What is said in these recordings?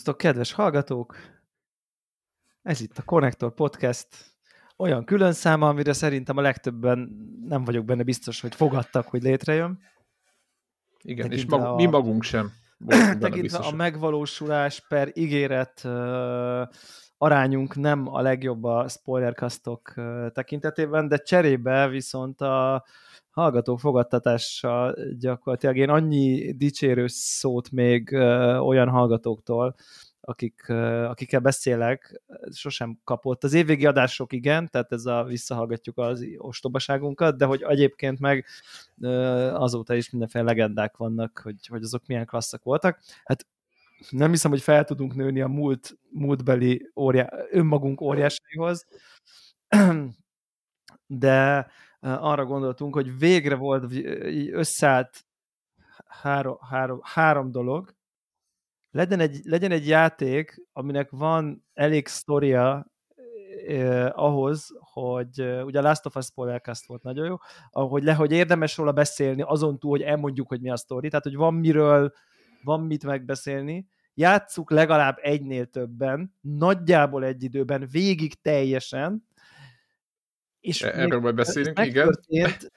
Szerbusztok, kedves hallgatók! Ez itt a Connector Podcast, olyan külön száma, amire szerintem a legtöbben nem vagyok benne biztos, hogy fogadtak, hogy létrejön. Igen, tekintve és mag- a, mi magunk sem. Tekintve a megvalósulás per ígéret uh, arányunk nem a legjobb a spoilerkasztok uh, tekintetében, de cserébe viszont a hallgatók fogadtatása gyakorlatilag én annyi dicsérő szót még olyan hallgatóktól, akik, akikkel beszélek, sosem kapott. Az évvégi adások igen, tehát ez a visszahallgatjuk az ostobaságunkat, de hogy egyébként meg azóta is mindenféle legendák vannak, hogy, hogy azok milyen klasszak voltak. Hát nem hiszem, hogy fel tudunk nőni a múlt, múltbeli óriá, önmagunk óriásaihoz, de arra gondoltunk, hogy végre volt összeállt három, három, három dolog, legyen egy, legyen egy játék, aminek van elég sztoria eh, ahhoz, hogy uh, ugye a Last of Us spoilercast volt nagyon jó, ahogy le, hogy érdemes róla beszélni, azon túl, hogy elmondjuk, hogy mi a sztori, tehát hogy van miről, van mit megbeszélni, játsszuk legalább egynél többen, nagyjából egy időben, végig teljesen, és e, Erről majd beszélünk, igen.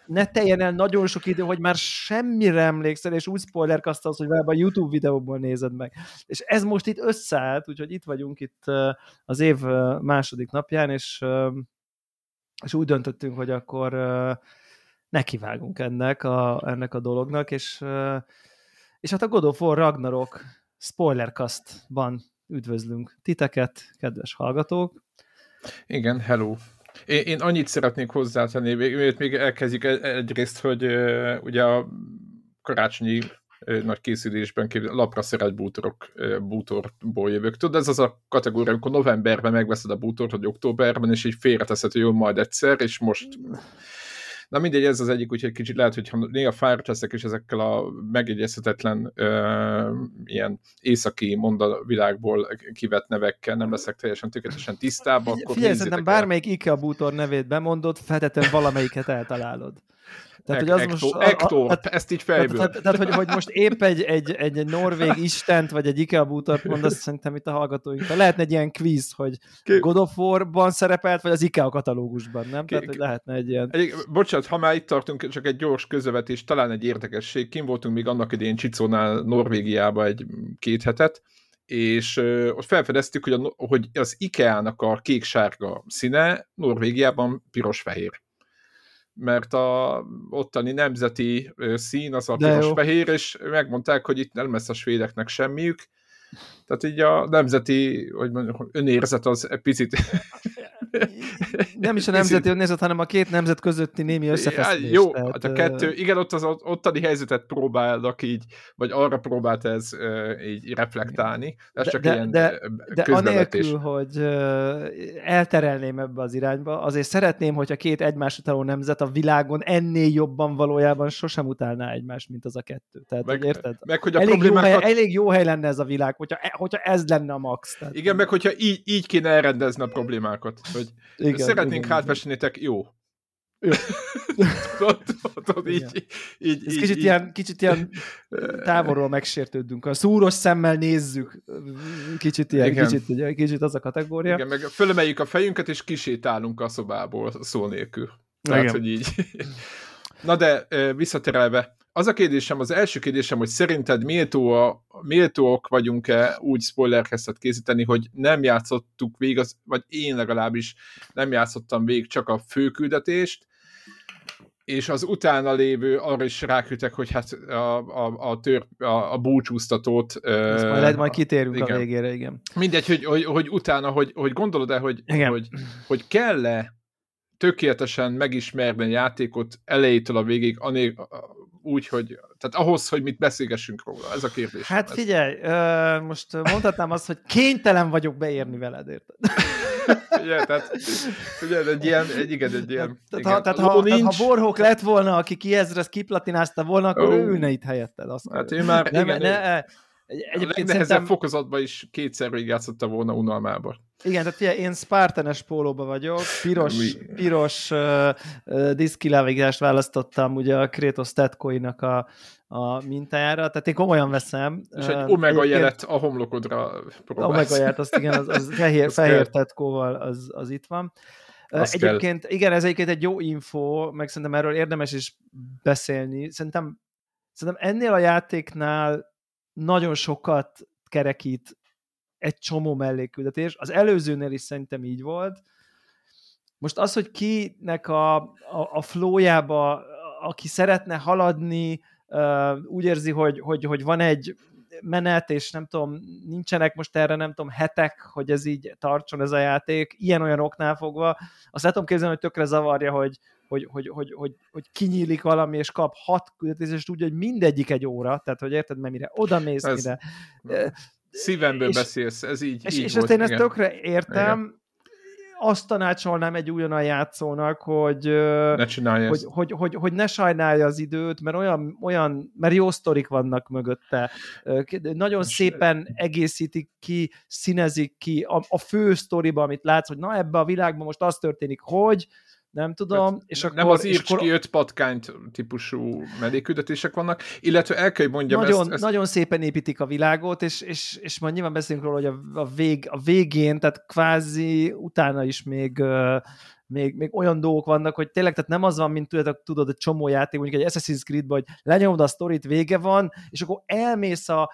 Ne teljen el nagyon sok idő, hogy már semmire emlékszel, és úgy spoilerkasztalsz, hogy a YouTube videóból nézed meg. És ez most itt összeállt, úgyhogy itt vagyunk itt az év második napján, és, és úgy döntöttünk, hogy akkor nekivágunk ennek a, ennek a dolognak, és, és hát a God of War Ragnarok spoilerkasztban üdvözlünk titeket, kedves hallgatók. Igen, hello. Én, én annyit szeretnék hozzátenni, miért még elkezdjük e- egyrészt, hogy ugye a karácsonyi nagy készülésben lapra szerelt bútorok, bútorból jövök. Tudod, ez az a kategória, amikor novemberben megveszed a bútort, vagy októberben, és így félreteszed, hogy jó, majd egyszer, és most Na mindegy, ez az egyik, úgyhogy kicsit lehet, hogy néha fáradt leszek, és ezekkel a megjegyezhetetlen ö, ilyen északi mondavilágból kivett nevekkel nem leszek teljesen tökéletesen tisztában. Figyelj, szerintem bármelyik IKEA bútor nevét bemondod, feltétlenül valamelyiket eltalálod. Tehát, hogy az Ektor, most, a, Ektor, a, ezt így fejből. Tehát, tehát, hogy, hogy most épp egy, egy, egy, norvég istent, vagy egy IKEA bútort mondasz, szerintem itt a hallgatóink. Lehetne egy ilyen quiz, hogy. God of War-ban szerepelt, vagy az IKEA katalógusban, nem? Tehát, hogy lehetne egy ilyen... Egy, bocsánat, ha már itt tartunk, csak egy gyors közövetés, talán egy érdekesség. Kim voltunk még annak idén Csicónál, Norvégiába egy két hetet, és ott felfedeztük, hogy, a, hogy az IKEA-nak a kék-sárga színe Norvégiában piros-fehér mert a ottani nemzeti szín az a piros-fehér, és megmondták, hogy itt nem lesz a svédeknek semmiük, tehát így a nemzeti, hogy mondjam, önérzet az picit... Nem is a nemzeti önérzet, hanem a két nemzet közötti némi összefeszülés. Jó, tehát, hát a kettő, igen, ott az ottani helyzetet próbálnak így, vagy arra próbált ez így reflektálni. Ez de, csak de, ilyen de, de anélkül, hogy elterelném ebbe az irányba, azért szeretném, hogy a két egymás utáló nemzet a világon ennél jobban valójában sosem utálná egymást, mint az a kettő. Tehát, meg, érted? Meg, hogy a elég, problémákat... jó hely, elég jó hely lenne ez a világ, hogyha, e, hogyha ez lenne a max. Tehát... Igen, meg hogyha így, így kéne elrendezni a problémákat, hogy igen, szeretnénk hátfestnétek, jó. tudod, így, így, így, kicsit, így, ilyen, kicsit ilyen távolról megsértődünk. A szúros szemmel nézzük. Kicsit ilyen, Igen. kicsit, kicsit az a kategória. Igen, meg fölemeljük a fejünket, és kisétálunk a szobából szó nélkül. Tehát, Igen. hogy így. Na de visszaterelve, az a kérdésem, az első kérdésem, hogy szerinted méltó a, méltóak vagyunk-e úgy spoilerkeztet készíteni, hogy nem játszottuk végig, az, vagy én legalábbis nem játszottam végig csak a főküldetést, és az utána lévő arra is ráküldtek, hogy hát a, a, a, tör, a, a búcsúztatót... Ezt majd, lehet, majd kitérünk igen. a végére, igen. Mindegy, hogy, hogy, hogy utána, hogy, hogy gondolod-e, hogy, hogy, hogy kell-e tökéletesen megismerni a játékot elejétől a végig, ané, úgy, hogy tehát ahhoz, hogy mit beszélgessünk róla, ez a kérdés. Hát figyelj, ö, most mondhatnám azt, hogy kénytelen vagyok beérni veled, érted? ugye, tehát, ugye, egy ilyen, egy, igen, egy ilyen... Tehát, igen. Ha, tehát, ha, tehát, ha Borhók lett volna, aki kiezrez, kiplatinázta volna, akkor oh. ő ülne itt helyetted. Azt hát ő már... Nem, igen, ne, Egyébként a legnehezebb szerintem... fokozatban is kétszer végigjátszotta volna unalmába. Igen, tehát figyelj, én Spartanes pólóba vagyok, piros, piros uh, uh, diszkilávigást választottam ugye a Kratos Tetkoinak a, a mintájára, tehát én komolyan veszem. És egy omega uh, jelet a homlokodra próbálsz. Omega jelet, azt igen, az, az fehér, az fehér tetkóval az, az itt van. Azt egyébként, kell. igen, ez egyébként egy jó info, meg szerintem erről érdemes is beszélni. Szerintem, szerintem ennél a játéknál nagyon sokat kerekít egy csomó mellékküldetés. Az előzőnél is szerintem így volt. Most az, hogy kinek a, a, a flójába, aki szeretne haladni, úgy érzi, hogy, hogy, hogy van egy menet, és nem tudom, nincsenek most erre, nem tudom, hetek, hogy ez így tartson ez a játék, ilyen-olyan oknál fogva, azt tudom képzelni, hogy tökre zavarja, hogy, hogy, hogy, hogy, hogy, hogy kinyílik valami, és kap hat küldetést, és tudja, hogy mindegyik egy óra, tehát hogy érted, mert mire oda mész, mire... Szívemből és, beszélsz, ez így, és, így és volt, ezt én igen. ezt tökre értem, igen azt tanácsolnám egy újon a játszónak, hogy ne, hogy, hogy, hogy, hogy ne sajnálja az időt, mert olyan, olyan mert jó sztorik vannak mögötte. Nagyon szépen egészítik ki, színezik ki a, a fő sztoriba, amit látsz, hogy na ebbe a világban most az történik, hogy, nem tudom. Hát, és akkor, nem az írcs ki öt patkányt típusú melléküldetések vannak, illetve el kell, hogy mondjam nagyon, ezt, ezt... Nagyon szépen építik a világot, és, és, és majd nyilván beszélünk róla, hogy a, a, vég, a végén, tehát kvázi utána is még még, még olyan dolgok vannak, hogy tényleg tehát nem az van, mint tudod, tudod egy csomó játék, mondjuk egy Assassin's Creed-ben, hogy lenyomod a sztorit, vége van, és akkor elmész a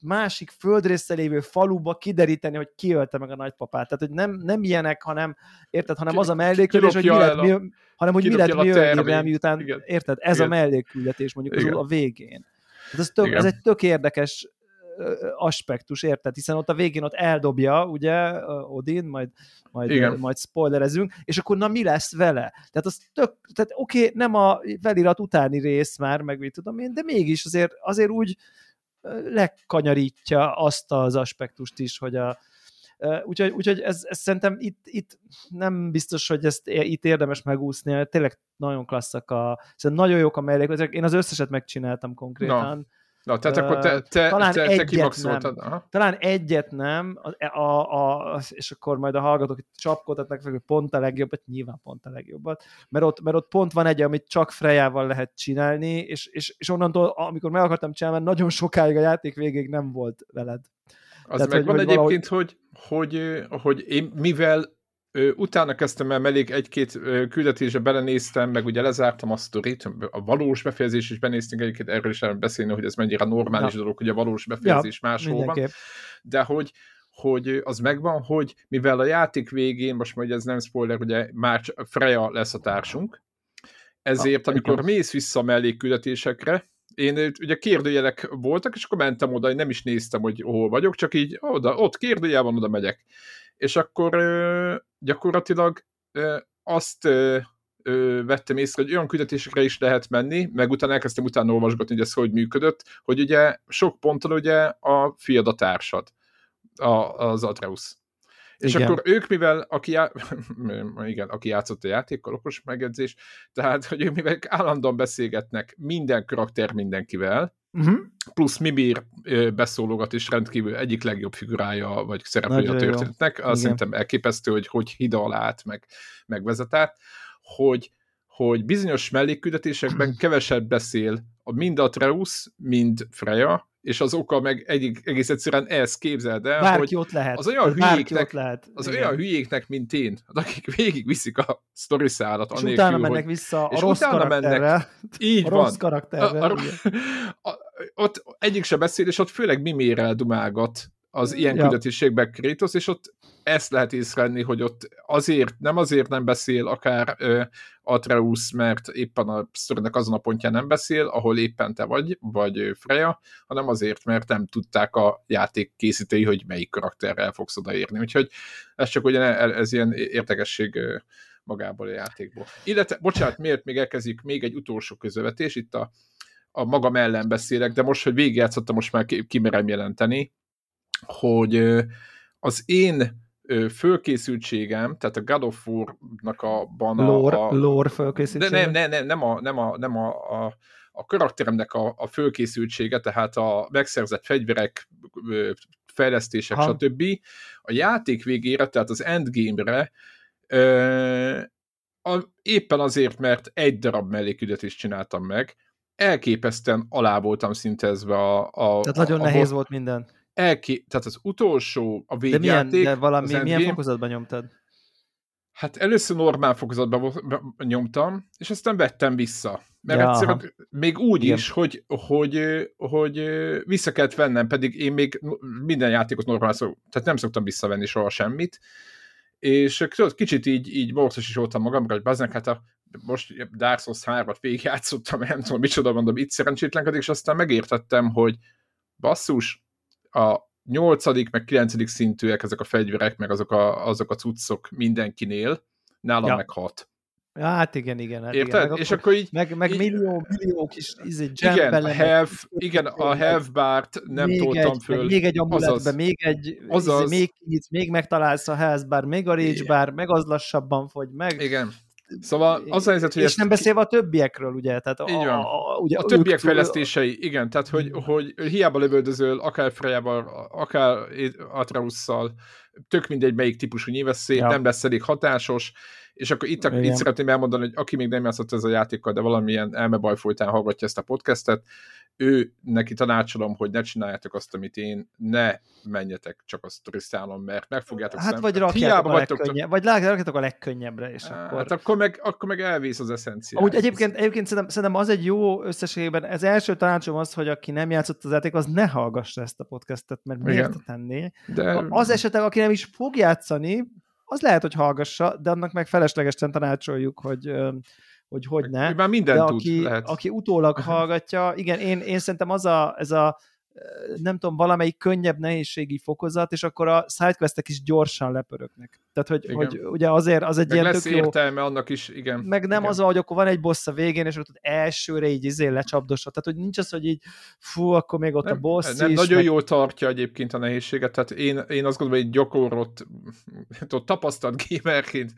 másik földrészre lévő faluba kideríteni, hogy ki ölte meg a nagypapát. Tehát, hogy nem, nem ilyenek, hanem, érted, hanem az a melléküldetés, hogy mi lett, mi, hanem hogy mi lett mi miután, Igen. érted, ez Igen. a melléküldetés mondjuk az a végén. Tehát ez, tök, ez egy tök érdekes aspektus, érted? Hiszen ott a végén ott eldobja, ugye, Odin, majd, majd, Igen. majd spoilerezünk, és akkor na mi lesz vele? Tehát az tök, tehát oké, okay, nem a felirat utáni rész már, meg mit tudom én, de mégis azért, azért úgy, lekanyarítja azt az aspektust is, hogy a, Úgyhogy, úgyhogy ez, ez szerintem itt, itt nem biztos, hogy ezt itt érdemes megúszni, tényleg nagyon klasszak a, szerintem nagyon jók a mellékletek, én az összeset megcsináltam konkrétan. Na. Tehát akkor te, te, talán te, te kimaxoltad. Aha. Talán egyet nem, a, a, a, és akkor majd a hallgatók csapkodhatnak fel, hogy pont a legjobbat, nyilván pont a legjobbat, mert ott, mert ott pont van egy, amit csak Frejával lehet csinálni, és, és, és onnantól, amikor meg akartam csinálni, nagyon sokáig a játék végéig nem volt veled. Az Tehát, megvan hogy, egyébként, valahogy... hogy, hogy, hogy én mivel utána kezdtem el elég egy-két küldetésre belenéztem, meg ugye lezártam a sztorit, a valós befejezés is benéztünk egyébként erről is beszélni, hogy ez mennyire normális ja. dolog, hogy a valós befejezés ja, máshol van. De hogy, hogy az megvan, hogy mivel a játék végén, most majd ez nem spoiler, ugye már Freya lesz a társunk, ezért ah, amikor mész vissza a mellékküldetésekre, én ugye kérdőjelek voltak, és akkor mentem oda, én nem is néztem, hogy hol vagyok, csak így oda, ott kérdőjel van, oda megyek és akkor gyakorlatilag azt vettem észre, hogy olyan küldetésekre is lehet menni, meg utána elkezdtem utána olvasgatni, hogy ez hogy működött, hogy ugye sok ponton ugye a fiad a társad, a, az Atreus. És igen. akkor ők, mivel aki, já... igen, aki játszott a játékkal, okos megedzés, tehát, hogy ők mivel állandóan beszélgetnek minden karakter mindenkivel, uh-huh. plusz Mimir beszólogat is rendkívül egyik legjobb figurája, vagy szereplője a történetnek, azt szerintem elképesztő, hogy hogy hida alá át, meg, meg vezet át, hogy, hogy bizonyos mellékküldetésekben kevesebb beszél a mind Atreus, mind Freya, és az oka meg egy, egész egyszerűen ez képzeld el, Bárki hogy ott lehet. az olyan hülyéknek, lehet. az Igen. olyan hülyéknek, mint én, akik végig viszik a sztori szállat. És utána mennek hogy, vissza a rossz karakterre. Mennek, így a van. rossz karakterre. A, a, a, a, ott egyik se beszél, és ott főleg mimérel dumálgat az ilyen ja. küldetésekben Kratos, és ott ezt lehet észrevenni, hogy ott azért, nem azért nem beszél akár uh, Atreus, mert éppen a sztorinak azon a pontján nem beszél, ahol éppen te vagy, vagy Freya, hanem azért, mert nem tudták a játék készítői, hogy melyik karakterrel fogsz odaérni. Úgyhogy ez csak ugye ez ilyen érdekesség magából a játékból. Illetve, bocsánat, miért még elkezdjük még egy utolsó közövetés, itt a, a magam ellen beszélek, de most, hogy végigjátszottam, most már kimerem jelenteni, hogy az én fölkészültségem, tehát a God of War-nak a... Ban a, lore, a lore fölkészültsége? De nem, nem, nem, nem, a, nem, a, nem a, a, a karakteremnek a, a fölkészültsége, tehát a megszerzett fegyverek, fejlesztések, ha. stb. A játék végére, tehát az endgame-re a, éppen azért, mert egy darab mellékügyet csináltam meg, elképesztően alá voltam szintezve a... a Tehát nagyon a, nehéz volt minden. Elké, tehát az utolsó, a végjáték... De, milyen, de valami, milyen fokozatban nyomtad? Hát először normál fokozatban nyomtam, és aztán vettem vissza. Mert ja, egyszerűen még úgy Igen. is, hogy, hogy, hogy vissza kellett vennem, pedig én még minden játékot normál szok, tehát nem szoktam visszavenni soha semmit, és tudod, kicsit így, így borcos is voltam magamra, hogy baznak, hát a, most Dark Souls 3-at végigjátszottam, nem tudom, micsoda mondom, itt szerencsétlenkedik, és aztán megértettem, hogy basszus, a nyolcadik, meg kilencedik szintűek ezek a fegyverek, meg azok a, azok a cuccok mindenkinél, nálam ja. meg hat. Ja, hát igen, igen. Hát Érted? Igen. Meg és akkor így... Meg, meg így, millió, millió kis izé, igen, a health, igen, a health bárt nem még toltam egy, föl. Még egy amuletbe, még egy, azaz, izé, még, még megtalálsz a health bar, még a rage bar, meg az lassabban fogy meg. Igen. Szóval az a helyzet, hogy És ezt... nem beszélve a többiekről, ugye? Tehát a, Így van. A, ugye a többiek túl... fejlesztései, igen, tehát hogy, hmm. hogy hiába lövöldözöl, akár Frejával, akár Atrausszal, tök mindegy, melyik típusú nyilvesszé, ja. nem lesz elég hatásos, és akkor itt, a, itt szeretném elmondani, hogy aki még nem játszott ez a játékkal, de valamilyen elmebaj folytán hallgatja ezt a podcastet, ő neki tanácsolom, hogy ne csináljátok azt, amit én, ne menjetek csak a sztoriszálon, mert meg fogjátok Hát szem... vagy rakjátok a legkönnyebb, vagy rakjátok a legkönnyebbre, és hát, akkor... Hát akkor meg, akkor meg elvész az eszencia. Úgy egyébként, egyébként szerintem, szerintem, az egy jó összességében, ez első tanácsom az, hogy aki nem játszott az játék, az ne hallgassa ezt a podcastet, mert miért tenné. De... Az esetleg, aki nem is fog játszani, az lehet, hogy hallgassa, de annak meg feleslegesen tanácsoljuk, hogy hogy hogy ne. Már minden de tud, aki, lehet. aki utólag hallgatja, igen, én, én szerintem az a, ez a nem tudom, valamelyik könnyebb nehézségi fokozat, és akkor a sidequestek is gyorsan lepörögnek. Tehát, hogy, hogy ugye azért az egy meg ilyen lesz tök jó... értelme annak is, igen. Meg nem igen. az, hogy akkor van egy boss a végén, és ott elsőre így izé lecsapdosod. Tehát, hogy nincs az, hogy így fú, akkor még ott nem, a boss nem, is. Nagyon meg... jól tartja egyébként a nehézséget, tehát én, én azt gondolom, hogy gyakorlott, tapasztalt gamerként,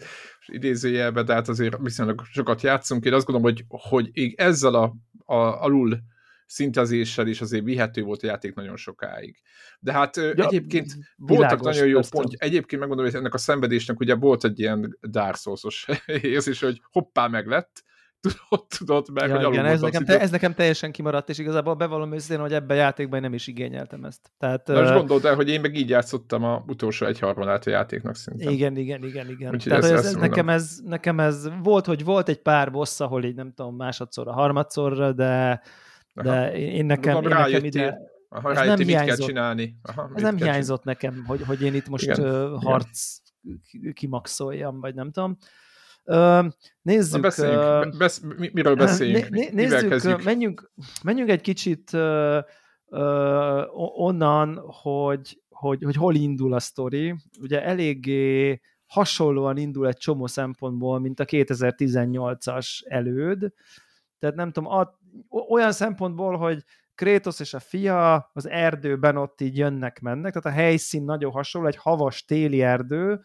idézőjelbe, de hát azért viszonylag sokat játszunk, én azt gondolom, hogy, hogy ezzel a, a alul szintezéssel is azért vihető volt a játék nagyon sokáig. De hát ja, egyébként voltak nagyon jó pont. Egyébként megmondom, hogy ennek a szenvedésnek ugye volt egy ilyen Dark Souls-os érzés, hogy hoppá meg lett, tudod, tudod meg, ja, hogy igen, ez nekem, te, ez nekem teljesen kimaradt, és igazából bevallom őszintén, hogy ebben a játékban nem is igényeltem ezt. Tehát, Na, uh, gondold el, hogy én meg így játszottam a utolsó egy harmadát a játéknak szinte. Igen, igen, igen, igen. Úgyhogy Tehát ez, ez, nekem, ez, nekem ez volt, hogy volt egy pár boss, ahol így nem tudom, másodszorra, harmadszorra, de de én nekem, én nekem ide... Aha, ez nem mit kell csinálni. Aha, ez nem hiányzott csinálni. nekem, hogy, hogy én itt most Igen. harc Igen. kimaxoljam, vagy nem tudom. Uh, nézzük. Na beszéljünk. Uh, Besz, miről beszéljünk? Né, nézzük, menjünk, menjünk egy kicsit uh, uh, onnan, hogy, hogy, hogy hol indul a sztori. Ugye eléggé hasonlóan indul egy csomó szempontból, mint a 2018-as előd. Tehát nem tudom, a, olyan szempontból, hogy Kratos és a fia az erdőben ott így jönnek-mennek, tehát a helyszín nagyon hasonló, egy havas téli erdő,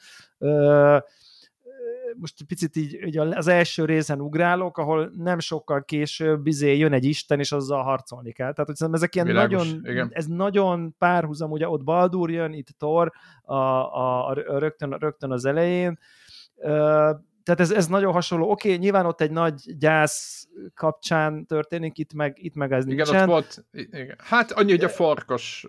most picit így, így az első részen ugrálok, ahol nem sokkal később bizé jön egy isten, és azzal harcolni kell. Tehát, hogy ezek ilyen Világos, nagyon, igen. ez nagyon párhuzam, ugye ott Baldur jön, itt Thor a, a, a, rögtön, rögtön az elején, tehát ez, ez nagyon hasonló. Oké, okay, nyilván ott egy nagy gyász kapcsán történik, itt meg, itt meg ez igen, nincsen. Ott volt, igen. Hát annyi, hogy a farkas...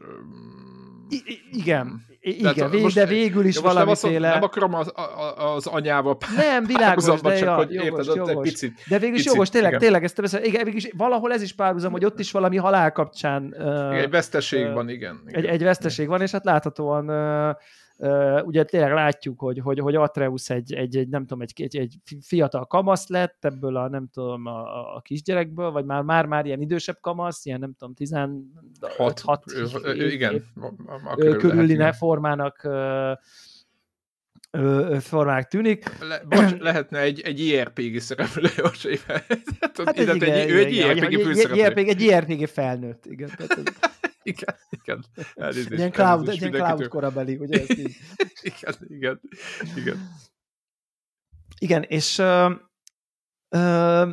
I- igen, igen, vég, most, de végül is valamiféle... Nem, nem akarom az, az anyával Nem, világos, de csak, ja, hogy jogos, érted, jogos. Egy picit, de végül is picit, jogos, tényleg, igen. tényleg, ezt beszél, igen, végül is, valahol ez is párhuzam, hogy ott is valami halál kapcsán... Uh, igen, egy veszteség uh, van, igen. igen. Egy, egy veszteség van, és hát láthatóan uh, Uh, ugye tényleg látjuk, hogy, hogy, hogy Atreus egy, egy, egy, nem tudom, egy, egy, egy fiatal kamasz lett ebből a, nem tudom, a, a kisgyerekből, vagy már, már, már ilyen idősebb kamasz, ilyen nem tudom, 16 hat, hat év, igen, év, körüli lehet, formának formának tűnik. Le, bocs, lehetne egy, egy IRPG szereplő, most hát egy, igen, egy, ő egy IRPG főszereplő. Egy IRPG felnőtt, igen. Tehát, igen, igen. Elnézést, ilyen cloud, elnézést ilyen cloud korabeli, ugye ezt így. igen, igen, igen. Igen, és uh, uh,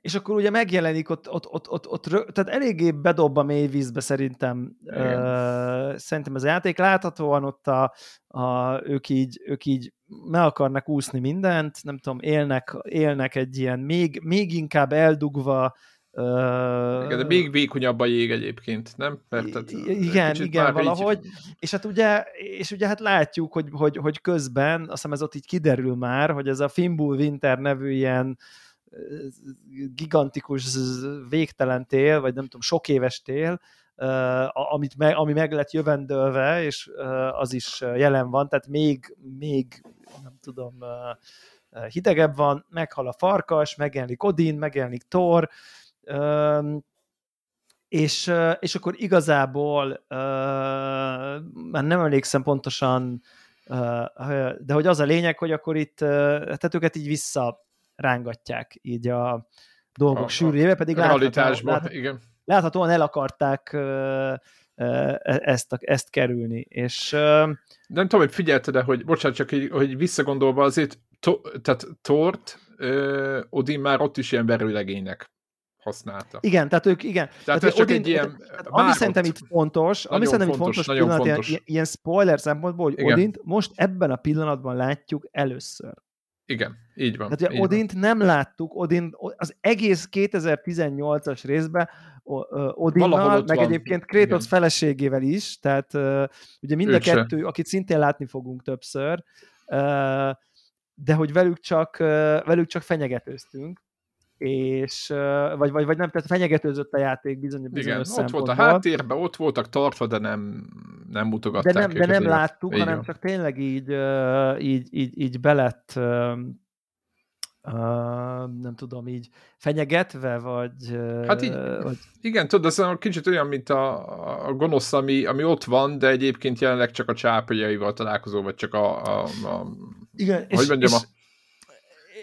és akkor ugye megjelenik ott, ott, ott, ott, ott tehát eléggé bedob a mély vízbe szerintem, uh, szerintem ez a játék. Láthatóan ott a, a, ők, így, ők így meg akarnak úszni mindent, nem tudom, élnek, élnek egy ilyen még, még inkább eldugva Uh, igen, de még vékonyabb a jég egyébként, nem? Mert, tehát, igen, igen, valahogy. Így... És hát ugye, és ugye hát látjuk, hogy, hogy, hogy közben, azt hiszem ez ott így kiderül már, hogy ez a Fimbul Winter nevű ilyen gigantikus végtelen tél, vagy nem tudom, sok éves tél, amit me, ami meg lett jövendőlve, és az is jelen van, tehát még, még nem tudom, hidegebb van, meghal a farkas, megjelenik Odin, megjelenik Thor, és, és akkor igazából már nem emlékszem pontosan, de hogy az a lényeg, hogy akkor itt, tehát őket így vissza rángatják így a dolgok a, sűrűjébe, pedig láthatóan, lát, igen. láthatóan el akarták e, ezt, ezt kerülni. És, nem tudom, hogy figyelted de hogy bocsánat, csak így, hogy visszagondolva azért, to, tehát Tort, Odin már ott is ilyen verőlegénynek használta. Igen, tehát ők, igen. Tehát, tehát ez csak Odin, egy ilyen... Tehát, ami szerintem itt fontos, ami szerintem fontos, itt fontos pillanat, fontos. Ilyen, ilyen spoiler szempontból, hogy igen. Odint most ebben a pillanatban látjuk először. Igen, így van. Tehát így Odint van. nem láttuk, Odin, az egész 2018-as részben Odinnal, meg van. egyébként Kratos Igen. feleségével is, tehát ugye mind Őt a kettő, se. akit szintén látni fogunk többször, de hogy velük csak, velük csak fenyegetőztünk, és vagy, vagy, vagy nem, tehát fenyegetőzött a játék bizony, bizonyos Igen, ott volt a háttérben, ott voltak tartva, de nem, nem mutogatták De nem, de nem láttuk, így hanem van. csak tényleg így, így, így, így belett Uh, nem tudom, így fenyegetve, vagy... Hát így, vagy... igen, tudod, ez kicsit olyan, mint a, a gonosz, ami, ami ott van, de egyébként jelenleg csak a csápajaival találkozó, vagy csak a... a, a igen, hogy és, mondjam, és, a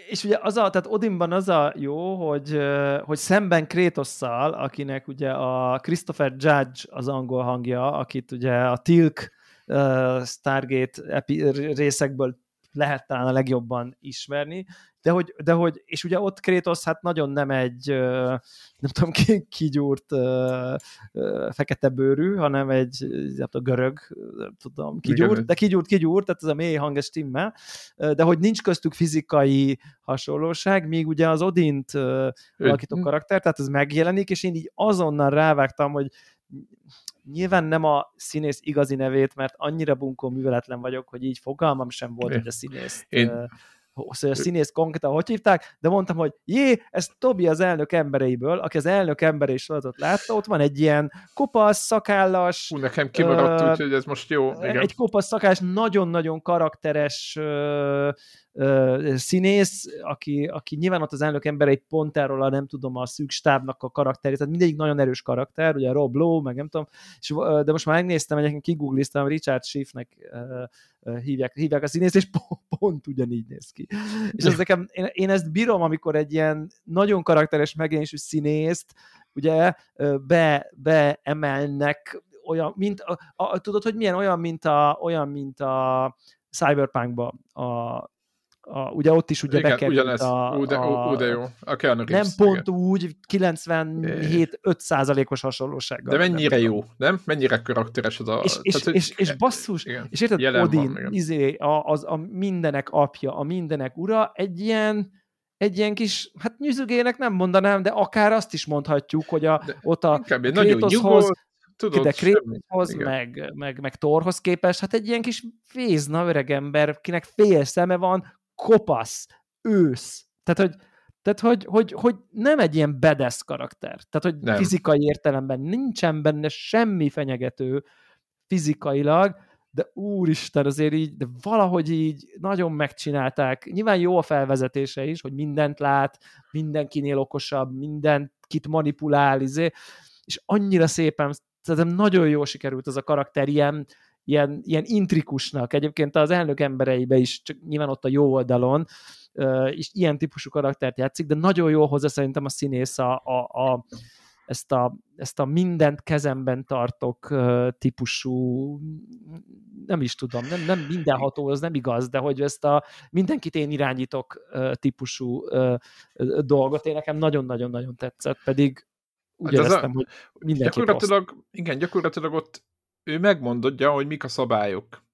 és ugye az a, tehát Odinban az a jó, hogy, hogy szemben Krétosszal, akinek ugye a Christopher Judge az angol hangja, akit ugye a Tilk Stargate epi- részekből lehet talán a legjobban ismerni, de hogy, de hogy és ugye ott Kratos hát nagyon nem egy nem tudom, kigyúrt fekete bőrű, hanem egy tudom, görög, nem tudom, kigyúrt, de kigyúrt, kigyúrt, tehát ez a mély hanges stimmel, de hogy nincs köztük fizikai hasonlóság, míg ugye az Odint alakító karakter, tehát ez megjelenik, és én így azonnal rávágtam, hogy nyilván nem a színész igazi nevét, mert annyira bunkó műveletlen vagyok, hogy így fogalmam sem volt, hogy a színészt én, a színész konkrétan hogy hívták, de mondtam, hogy jé, ez Tobi az elnök embereiből, aki az elnök emberei sorozatot látta, ott van egy ilyen kopasz, szakállas... Hú, nekem kimaradt, uh, úgyhogy ez most jó. Igen. Egy kopasz, szakállas, nagyon-nagyon karakteres uh, színész, aki, aki nyilván ott az elnök ember egy pont erről a nem tudom, a szűk stábnak a karakterét, tehát mindegyik nagyon erős karakter, ugye Rob Lowe, meg nem tudom, és, de most már megnéztem, egyébként kigoogliztam, Richard Schiffnek hívják, hívják a színészt, és pont, pont ugyanígy néz ki. És ez nekem, én, én ezt bírom, amikor egy ilyen nagyon karakteres megjelenésű színészt ugye be, beemelnek olyan, mint, a, a, tudod, hogy milyen olyan, mint a, olyan, mint a Cyberpunkba a a, ugye ott is ugye bekerült ugyanez. a, ú, de, a, ú, de jó. A Keanu Nem pont igen. úgy, 97-5 százalékos hasonlósággal. De mennyire jó, nem? Mennyire karakteres az a... És, és, Tehát, és, és basszus, igen. és érted, Odin, van, izé, a, az a mindenek apja, a mindenek ura, egy ilyen egy ilyen kis, hát nyüzögének nem mondanám, de akár azt is mondhatjuk, hogy a, de ott a Krétoszhoz, tudod, de Kréthoz, meg, meg, meg Thorhoz képest, hát egy ilyen kis fézna öregember, kinek fél szeme van, kopasz, ősz. Tehát, hogy, tehát hogy, hogy, hogy nem egy ilyen bedesz karakter. Tehát, hogy nem. fizikai értelemben nincsen benne semmi fenyegető fizikailag, de úristen, azért így, de valahogy így nagyon megcsinálták. Nyilván jó a felvezetése is, hogy mindent lát, mindenkinél okosabb, mindent kit manipulál, izé, és annyira szépen, szerintem nagyon jól sikerült az a karakter, ilyen, ilyen, ilyen intrikusnak. Egyébként az elnök embereibe is, csak nyilván ott a jó oldalon, és ilyen típusú karaktert játszik, de nagyon jól hozzá szerintem a színész a, a, a ezt a, ezt a mindent kezemben tartok típusú nem is tudom, nem, nem mindenható, az nem igaz, de hogy ezt a mindenkit én irányítok típusú dolgot, én nekem nagyon-nagyon-nagyon tetszett, pedig úgy hát éreztem, a, hogy mindenki gyakorlatilag, poszt. Igen, gyakorlatilag ott ő megmondja, hogy mik a szabályok.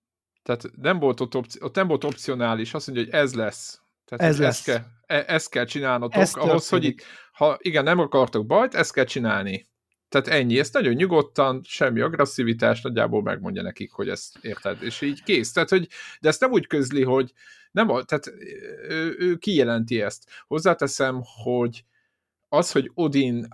Tehát nem volt ott, opci- ott nem volt opcionális, azt mondja, hogy ez lesz. Tehát ez lesz. Ezt kell, e- ezt kell csinálnotok, ez ahhoz, hogy itt, ha igen, nem akartok bajt, ezt kell csinálni. Tehát ennyi, ezt nagyon nyugodtan, semmi agresszivitás, nagyjából megmondja nekik, hogy ezt érted, és így kész. Tehát, hogy, de ezt nem úgy közli, hogy nem, tehát ő, ő kijelenti ezt. Hozzáteszem, hogy az, hogy Odin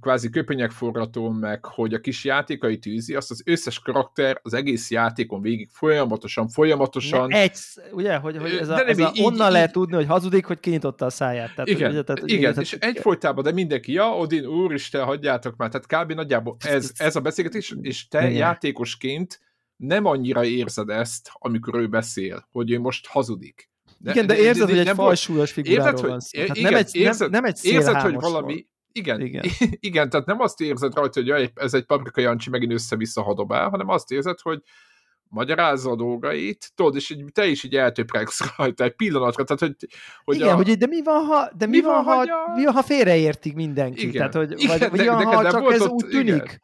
kvázi köpenyek forrató meg, hogy a kis játékai tűzi, azt az összes karakter az egész játékon végig folyamatosan, folyamatosan. De egy, ugye, hogy, hogy ez, a, ez a, így, onnan így, lehet tudni, hogy hazudik, hogy kinyitotta a száját. Tehát, igen, ugye, tehát, igen, igen tehát, és egyfolytában, de mindenki, ja, Odin, úristen, hagyjátok már, tehát kb. nagyjából ez, ez a beszélgetés, és te igen. játékosként nem annyira érzed ezt, amikor ő beszél, hogy ő most hazudik. De, igen, de érzed, de, de, hogy egy falsúlyos figuráról érzed, van szó. Igen, nem egy, érzed, nem, nem egy érzed, hogy valami, igen, igen. igen, tehát nem azt érzed rajta, hogy ez egy paprika Jancsi megint össze-vissza hadobál, hanem azt érzed, hogy magyarázza a dolgait, tudod, és így, te is így eltöpregsz rajta egy pillanatra, tehát hogy... hogy igen, a... hogy de mi van, ha, de mi, mi van, ha, a... mi van, ha félreértik mindenki, igen. tehát hogy, igen, vagy, de, mi van, ha csak ez úgy tűnik. Igen.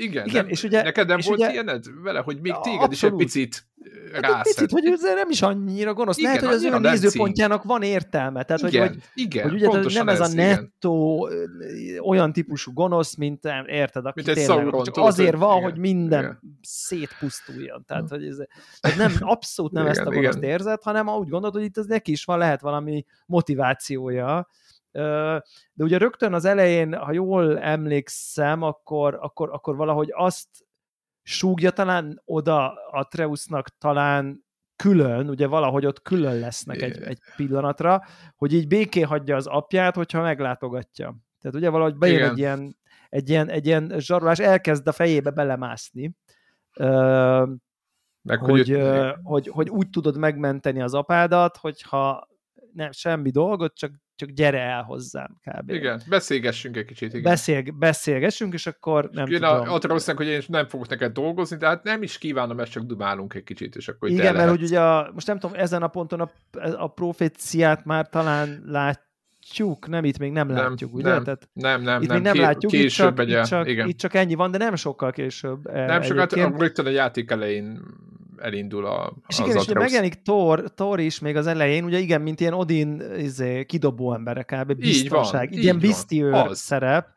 Igen, igen nem, és ugye, neked nem és volt ugye, ilyened vele, hogy még téged abszolút. is egy picit rászed. Hát picit, hogy ez nem is annyira gonosz. Igen, Lehet, hogy az ő nézőpontjának van értelme. Tehát, igen, hogy, igen, hogy ugye nem ez, ez a nettó igen. olyan típusú gonosz, mint érted, aki mint tényleg csak azért van, igen, hogy minden igen. szétpusztuljon. Tehát, hogy ez, tehát nem, abszolút nem igen, ezt a gonoszt érzet, hanem úgy gondolod, hogy itt ez neki is van, lehet valami motivációja, de ugye rögtön az elején, ha jól emlékszem, akkor, akkor, akkor valahogy azt súgja talán oda a Treusnak talán külön, ugye valahogy ott külön lesznek egy, egy pillanatra, hogy így béké hagyja az apját, hogyha meglátogatja. Tehát ugye valahogy bejön egy ilyen, egy ilyen, egy ilyen zsarolás, elkezd a fejébe belemászni, Meg hogy, hogy, hogy, hogy úgy tudod megmenteni az apádat, hogyha nem semmi dolgot, csak csak gyere el hozzám kb. Igen, beszélgessünk egy kicsit. Igen. Beszél, beszélgessünk, és akkor nem és tudom. Ott valószínűleg, hogy én nem fogok neked dolgozni, de hát nem is kívánom, ezt csak dumálunk egy kicsit, és akkor Igen, mert hogy ugye a, most nem tudom, ezen a ponton a, a proféciát már talán látjuk, nem, itt még nem, nem látjuk, ugye? Nem, Tehát nem, nem, itt nem. még nem Ké, látjuk, később itt csak, itt, csak, igen. itt csak ennyi van, de nem sokkal később. Nem sokat, rögtön a játék elején elindul a, és igen, és megjelenik Thor, Thor is még az elején, ugye igen, mint ilyen Odin izé, kidobó emberek kb. biztonság, így van, ilyen biztiőr szerep.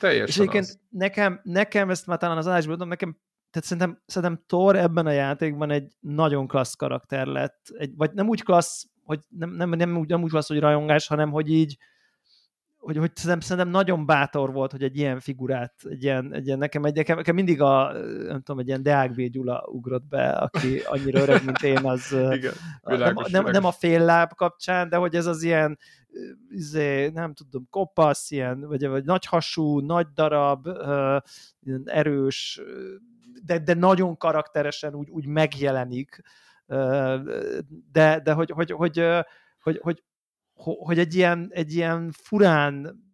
Teljesen és egyébként az. nekem, nekem, ezt már talán az adásban mondom, nekem tehát szerintem, szerintem Thor ebben a játékban egy nagyon klassz karakter lett, egy, vagy nem úgy klassz, hogy nem, nem, nem, úgy, nem úgy klassz, hogy rajongás, hanem hogy így, hogy, hogy szerintem, szerintem nagyon bátor volt, hogy egy ilyen figurát, egy ilyen, egy ilyen nekem, egy, nekem, nekem mindig a, nem tudom, egy ilyen Deák B. Gyula ugrott be, aki annyira öreg, mint én, az Igen, világos, nem, nem, nem, a fél láb kapcsán, de hogy ez az ilyen, izé, nem tudom, kopasz, ilyen, vagy, vagy nagy hasú, nagy darab, ilyen erős, de, de nagyon karakteresen úgy, úgy megjelenik, de, de hogy, hogy, hogy, hogy, hogy, hogy egy ilyen, egy ilyen furán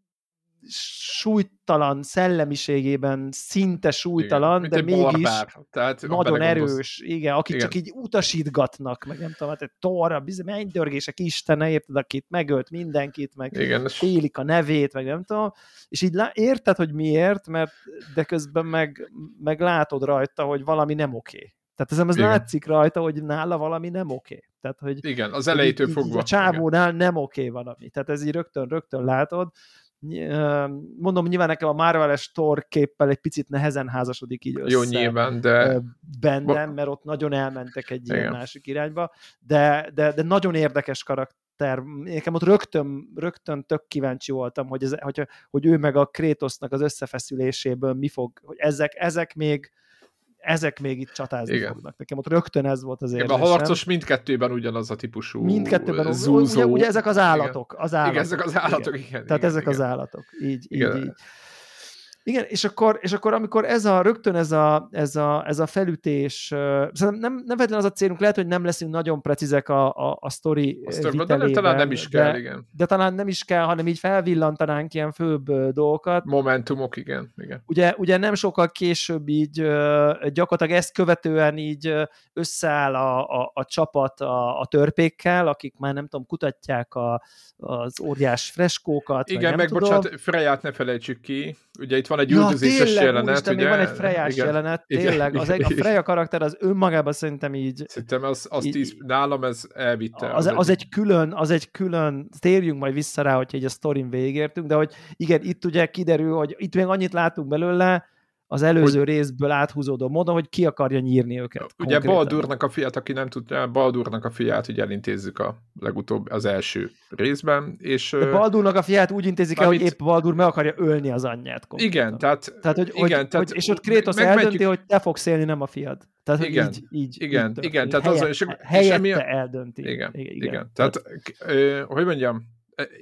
súlytalan szellemiségében, szinte súlytalan, igen, de mégis barbár. Tehát nagyon erős, igen, akik igen. csak így utasítgatnak, meg nem tudom, hát egy torra, bizony, mennydörgések istene, érted, akit megölt mindenkit, meg igen, félik a nevét, meg nem tudom, és így lá- érted, hogy miért, mert de közben meg, meg látod rajta, hogy valami nem oké. Tehát ez, ez látszik rajta, hogy nála valami nem oké. Tehát, hogy, igen, az elejétől fogva. A csávónál igen. nem oké valami. Tehát ez így rögtön, rögtön látod. Mondom, nyilván nekem a Marvel-es Thor képpel egy picit nehezen házasodik így össze. Jó, nyilván, de... Bennem, mert ott nagyon elmentek egy igen. ilyen másik irányba, de, de, de nagyon érdekes karakter. Nekem ott rögtön, rögtön tök kíváncsi voltam, hogy, ez, hogy, hogy ő meg a Kratosnak az összefeszüléséből mi fog, hogy ezek, ezek még ezek még itt csatázni Igen. fognak. Nekem ott rögtön ez volt az érzésem. A harcos mindkettőben ugyanaz a típusú Mindkettőben, zúzó. Ugye, ugye ezek az állatok. Az állatok. Igen, ezek az állatok, igen. igen Tehát igen, ezek igen. az állatok. Így, igen. így, így. Igen, és akkor, és akkor amikor ez a, rögtön ez a, ez a, ez a felütés, uh, nem, nem vetlen az a célunk, lehet, hogy nem leszünk nagyon precízek a, a, a sztori de, de talán nem is kell, de, igen. De talán nem is kell, hanem így felvillantanánk ilyen főbb dolgokat. Momentumok, igen. igen. Ugye, ugye nem sokkal később így gyakorlatilag ezt követően így összeáll a, a, a csapat a, a törpékkel, akik már nem tudom, kutatják a, az óriás freskókat. Igen, meg tudom. bocsánat, Freját ne felejtsük ki, ugye itt van egy ja, üldözéses jelenet. Úristen, ugye? van egy Frejás igen, jelenet, tényleg. Igen, az egy, a Freja karakter az önmagában szerintem így... Szerintem az, az így, tíz, nálam ez elvitte. Az, az, az egy, külön, az egy külön, térjünk majd vissza rá, hogyha egy a sztorin végigértünk, de hogy igen, itt ugye kiderül, hogy itt még annyit látunk belőle, az előző hogy, részből áthúzódó módon, hogy ki akarja nyírni őket. Ugye konkrétan. Baldurnak a fiát, aki nem tudja, Baldurnak a fiát ugye elintézzük a legutóbb, az első részben, és... De Baldurnak a fiát úgy intézik el, hogy épp Baldur meg akarja ölni az anyját. Konkrétan. Igen, tehát... tehát, hogy, igen, hogy, tehát hogy, és ott Kratos eldönti, hogy te fogsz élni, nem a fiad. Tehát, igen, így, így, igen, így igen, tehát helyette, az, és, helyette és eldönti. Igen, igen, igen. igen. Tehát, tehát, hogy mondjam,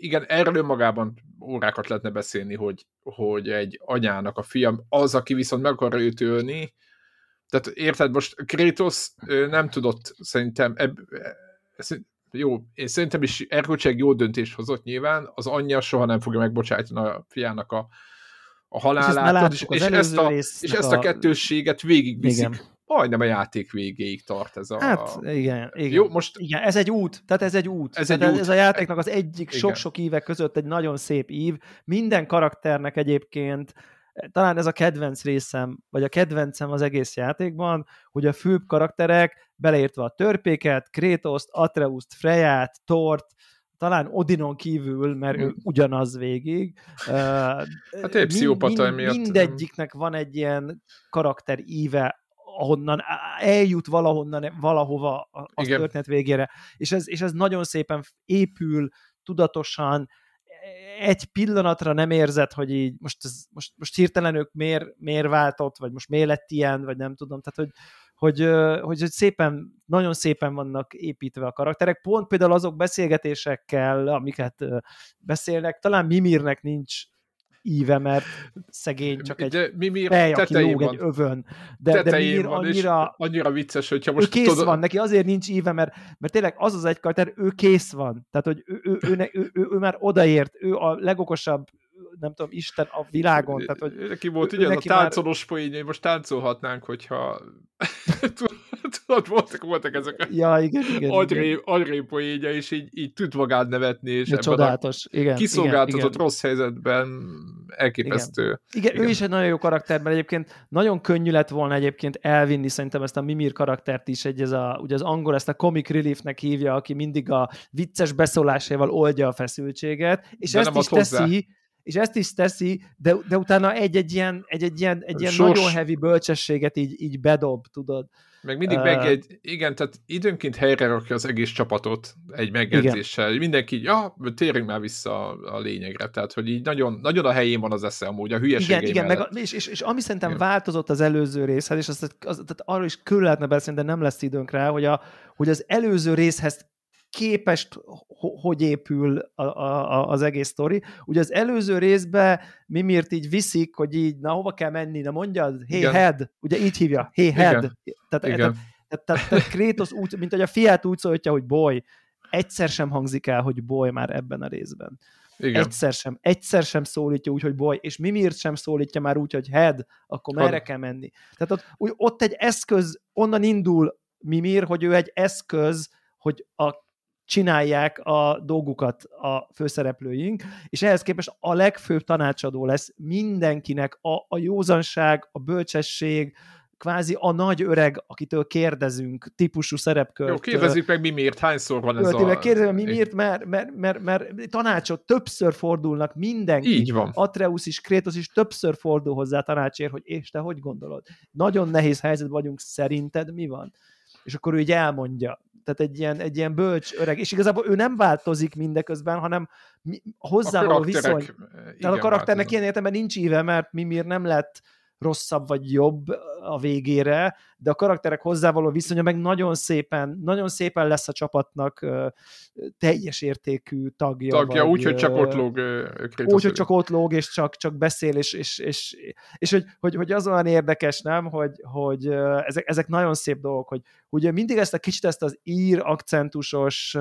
igen, erről önmagában órákat lehetne beszélni, hogy, hogy egy anyának a fiam az, aki viszont meg akar őt ölni, tehát érted, most Kratos nem tudott szerintem, eb, jó, én szerintem is erkölcsileg jó döntés hozott nyilván, az anyja soha nem fogja megbocsájtani a fiának a, a halálát, és, és, és, ezt a, és ezt a kettősséget végigviszik. Igen majdnem a játék végéig tart ez a... Hát igen, igen. Jó, most... igen ez egy út, tehát ez egy út. Ez, egy út. ez a játéknak az egyik sok-sok éve között egy nagyon szép ív. Minden karakternek egyébként talán ez a kedvenc részem, vagy a kedvencem az egész játékban, hogy a főbb karakterek, beleértve a törpéket, Krétoszt, Atreuszt, Freját, Tort, talán Odinon kívül, mert ő ugyanaz végig. Hát épp mind, mind, miatt. Mindegyiknek van egy ilyen karakter íve, ahonnan eljut valahonnan, valahova a történet végére. És ez, és ez nagyon szépen épül, tudatosan, egy pillanatra nem érzed, hogy így most, ez, most, most hirtelen ők miért, miért váltott, vagy most miért lett ilyen, vagy nem tudom, tehát hogy, hogy, hogy, hogy szépen, nagyon szépen vannak építve a karakterek, pont például azok beszélgetésekkel, amiket beszélnek, talán Mimirnek nincs íve, mert szegény csak egy de Mimir fej, aki lóg van. egy övön. De, de Mimir annyira, annyira vicces, hogyha most... Ő kész tudod... van, neki azért nincs íve, mert, mert tényleg az az egy karakter, ő kész van. Tehát, hogy ő, ő, ő, ő, ő, ő már odaért, ő a legokosabb nem tudom, Isten a világon. Tehát, hogy neki volt ugye a táncolós már... poénja, most táncolhatnánk, hogyha tudod, voltak, voltak ezek a ja, igen, igen, agyré, igen. agyré poénja, és így, így tud magát nevetni, és De csodálatos. Igen, kiszolgáltatott igen, rossz helyzetben elképesztő. Igen. igen, igen, ő is egy nagyon jó karakter, mert egyébként nagyon könnyű lett volna egyébként elvinni szerintem ezt a Mimir karaktert is, egy ez a, ugye az angol ezt a comic reliefnek hívja, aki mindig a vicces beszólásával oldja a feszültséget, és De ezt is teszi, hozzá és ezt is teszi, de, de utána egy-egy ilyen, egy-egy ilyen, egy ilyen nagyon heavy bölcsességet így, így bedob, tudod. Meg mindig uh, egy, igen, tehát időnként helyre rakja az egész csapatot egy megjegyzéssel. Igen. Mindenki, ja, térjünk már vissza a, a lényegre, tehát hogy így nagyon, nagyon a helyén van az esze amúgy, a hülyeségei Igen, igen meg, és, és, és, ami szerintem igen. változott az előző részhez, és azt, az, tehát arról is körül lehetne beszélni, de nem lesz időnk rá, hogy, a, hogy az előző részhez képest hogy épül a, a, az egész sztori. Ugye az előző részben Mimirt így viszik, hogy így, na hova kell menni, na mondja, hey Igen. head, ugye így hívja, hey head. Igen. Tehát, Igen. tehát, tehát, tehát, tehát Kratos úgy, mint hogy a fiát úgy szólítja, hogy boy, egyszer sem hangzik el, hogy boy már ebben a részben. Igen. Egyszer sem, egyszer sem szólítja úgy, hogy boy, és Mimirt sem szólítja már úgy, hogy head, akkor merre kell menni. Tehát ott, úgy, ott egy eszköz, onnan indul Mimir, hogy ő egy eszköz, hogy a csinálják a dolgukat a főszereplőink, és ehhez képest a legfőbb tanácsadó lesz mindenkinek a, a józanság, a bölcsesség, kvázi a nagy öreg, akitől kérdezünk, típusú szerepkört. Jó, kérdezzük meg mi miért, hányszor van ez a... Kérdezzük mi miért, mert, mert, mert, mert tanácsot többször fordulnak mindenki. Így van. Atreus is, Krétos is többször fordul hozzá tanácsért, hogy és te hogy gondolod? Nagyon nehéz helyzet vagyunk, szerinted mi van? És akkor ő így elmondja tehát egy ilyen, egy ilyen bölcs öreg, és igazából ő nem változik mindeközben, hanem hozzá a viszony. Tehát a karakternek ilyen értelemben nincs íve, mert Mimir nem lett rosszabb vagy jobb, a végére, de a karakterek hozzávaló viszonya meg nagyon szépen, nagyon szépen lesz a csapatnak teljes értékű tagja. Tagja, úgy, hogy csak ott lóg. Úgy, hogy csak ott lóg, és csak, csak beszél, és, és, és, és hogy, hogy, hogy az olyan érdekes, nem, hogy, hogy ezek, ezek nagyon szép dolgok, hogy ugye mindig ezt a kicsit ezt az ír akcentusos,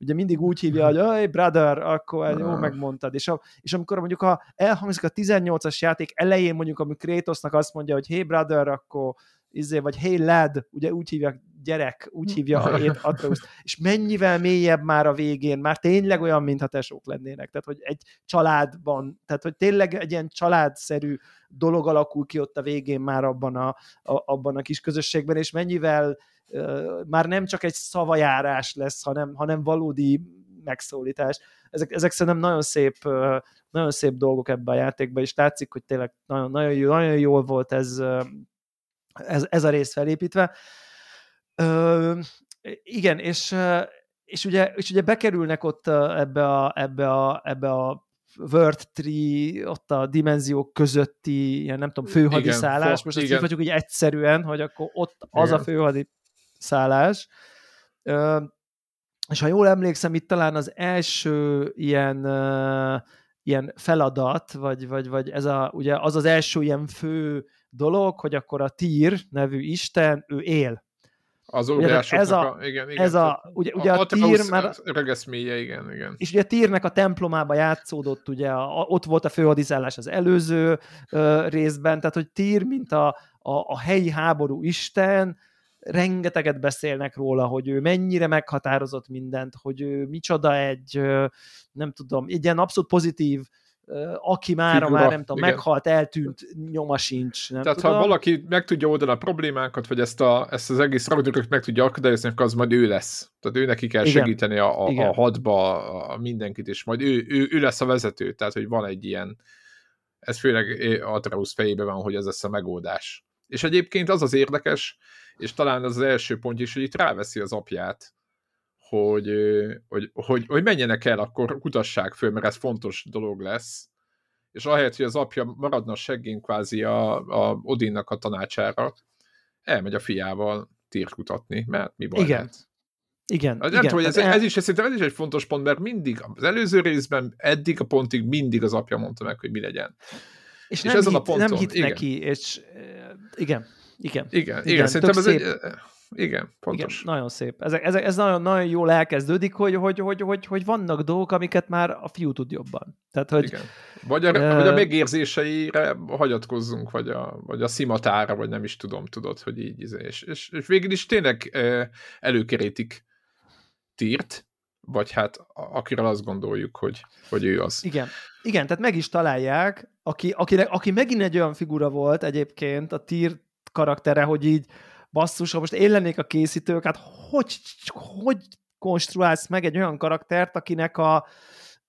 ugye mindig úgy hívja, hogy hey brother, akkor jó, megmondtad, és, a, és amikor mondjuk a, elhangzik a 18-as játék elején mondjuk, amikor Kratosnak azt mondja, hogy hey brother, akkor izé, vagy hey lad, ugye úgy hívják gyerek, úgy hívja a Atreus, és mennyivel mélyebb már a végén, már tényleg olyan, mintha tesók lennének, tehát hogy egy családban, tehát hogy tényleg egy ilyen családszerű dolog alakul ki ott a végén már abban a, a, abban a kis közösségben, és mennyivel uh, már nem csak egy szavajárás lesz, hanem, hanem valódi megszólítás. Ezek, ezek szerintem nagyon szép, uh, nagyon szép dolgok ebben a játékban, és látszik, hogy tényleg nagyon, nagyon, jó, nagyon jól volt ez, ez, ez a rész felépítve. Ö, igen, és, és, ugye, és ugye bekerülnek ott ebbe a, ebbe a, ebbe a World Tree, ott a dimenziók közötti, ilyen nem tudom, főhadiszállás, igen, most igen. ezt így így egyszerűen, hogy akkor ott az igen. a főhadiszállás. Ö, és ha jól emlékszem, itt talán az első ilyen, ilyen feladat, vagy, vagy, vagy ez a, ugye az az első ilyen fő dolog, hogy akkor a Tír nevű isten, ő él. Az óriásoknak ez a, a, igen, igen. Ez a, ugye, ugye a, a Tír már... Regeszmélye, igen, igen. És ugye a Tírnek a templomába játszódott, ugye a, ott volt a főhadiszállás az előző ö, részben, tehát hogy Tír, mint a, a, a helyi háború isten, rengeteget beszélnek róla, hogy ő mennyire meghatározott mindent, hogy ő micsoda egy, nem tudom, egy ilyen abszolút pozitív aki már, már nem tudom, igen. meghalt, eltűnt, nyoma sincs. Nem Tehát tudom. ha valaki meg tudja oldani a problémákat, vagy ezt, a, ezt az egész Ragnarököt meg tudja akadályozni, akkor az majd ő lesz. Tehát ő neki kell igen. segíteni a, a, a hadba a mindenkit, és majd ő, ő, ő lesz a vezető. Tehát, hogy van egy ilyen, ez főleg Atreus fejében van, hogy ez lesz a megoldás. És egyébként az az érdekes, és talán az az első pont is, hogy itt ráveszi az apját, hogy, hogy, hogy, hogy menjenek el, akkor kutassák föl, mert ez fontos dolog lesz. És ahelyett, hogy az apja maradna seggén kvázi a, a Odinnak a tanácsára, elmegy a fiával tírt kutatni, mert mi baj Igen. Lehet. Igen, nem igen. tudom, hogy ez, el... ez, is, ez, ez is egy fontos pont, mert mindig, az előző részben, eddig a pontig mindig az apja mondta meg, hogy mi legyen. És, és nem, ezen hit, a ponton, nem hit igen. neki, és igen, igen. Igen, igen, igen szerintem ez szép. egy igen, pontos. Igen, nagyon szép. Ez, ez, ez nagyon, nagyon jól elkezdődik, hogy, hogy, hogy, hogy, hogy vannak dolgok, amiket már a fiú tud jobban. Tehát, hogy, Igen. Vagy, a, uh, vagy a megérzéseire hagyatkozzunk, vagy a, vagy a szimatára, vagy nem is tudom, tudod, hogy így, és, és, és végül is tényleg előkerítik Tírt, vagy hát akiről azt gondoljuk, hogy, hogy ő az. Igen. Igen, tehát meg is találják, aki, aki, aki megint egy olyan figura volt egyébként a Tír karaktere, hogy így basszus, ha most én lennék a készítők, hát hogy, hogy konstruálsz meg egy olyan karaktert, akinek a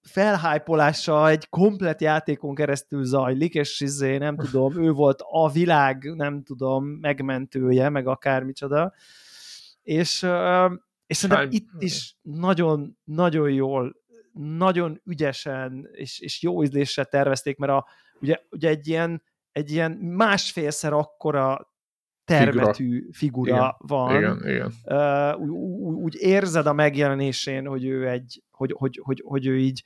felhájpolása egy komplet játékon keresztül zajlik, és izé, nem tudom, ő volt a világ, nem tudom, megmentője, meg akármicsoda. És, és szerintem itt is nagyon, nagyon jól, nagyon ügyesen és, és jó ízlésre tervezték, mert a, ugye, ugye egy ilyen, egy ilyen másfélszer akkora termetű figura, figura igen, van. Igen, igen. Uh, úgy, úgy érzed a megjelenésén, hogy ő egy, hogy, hogy, hogy, hogy ő így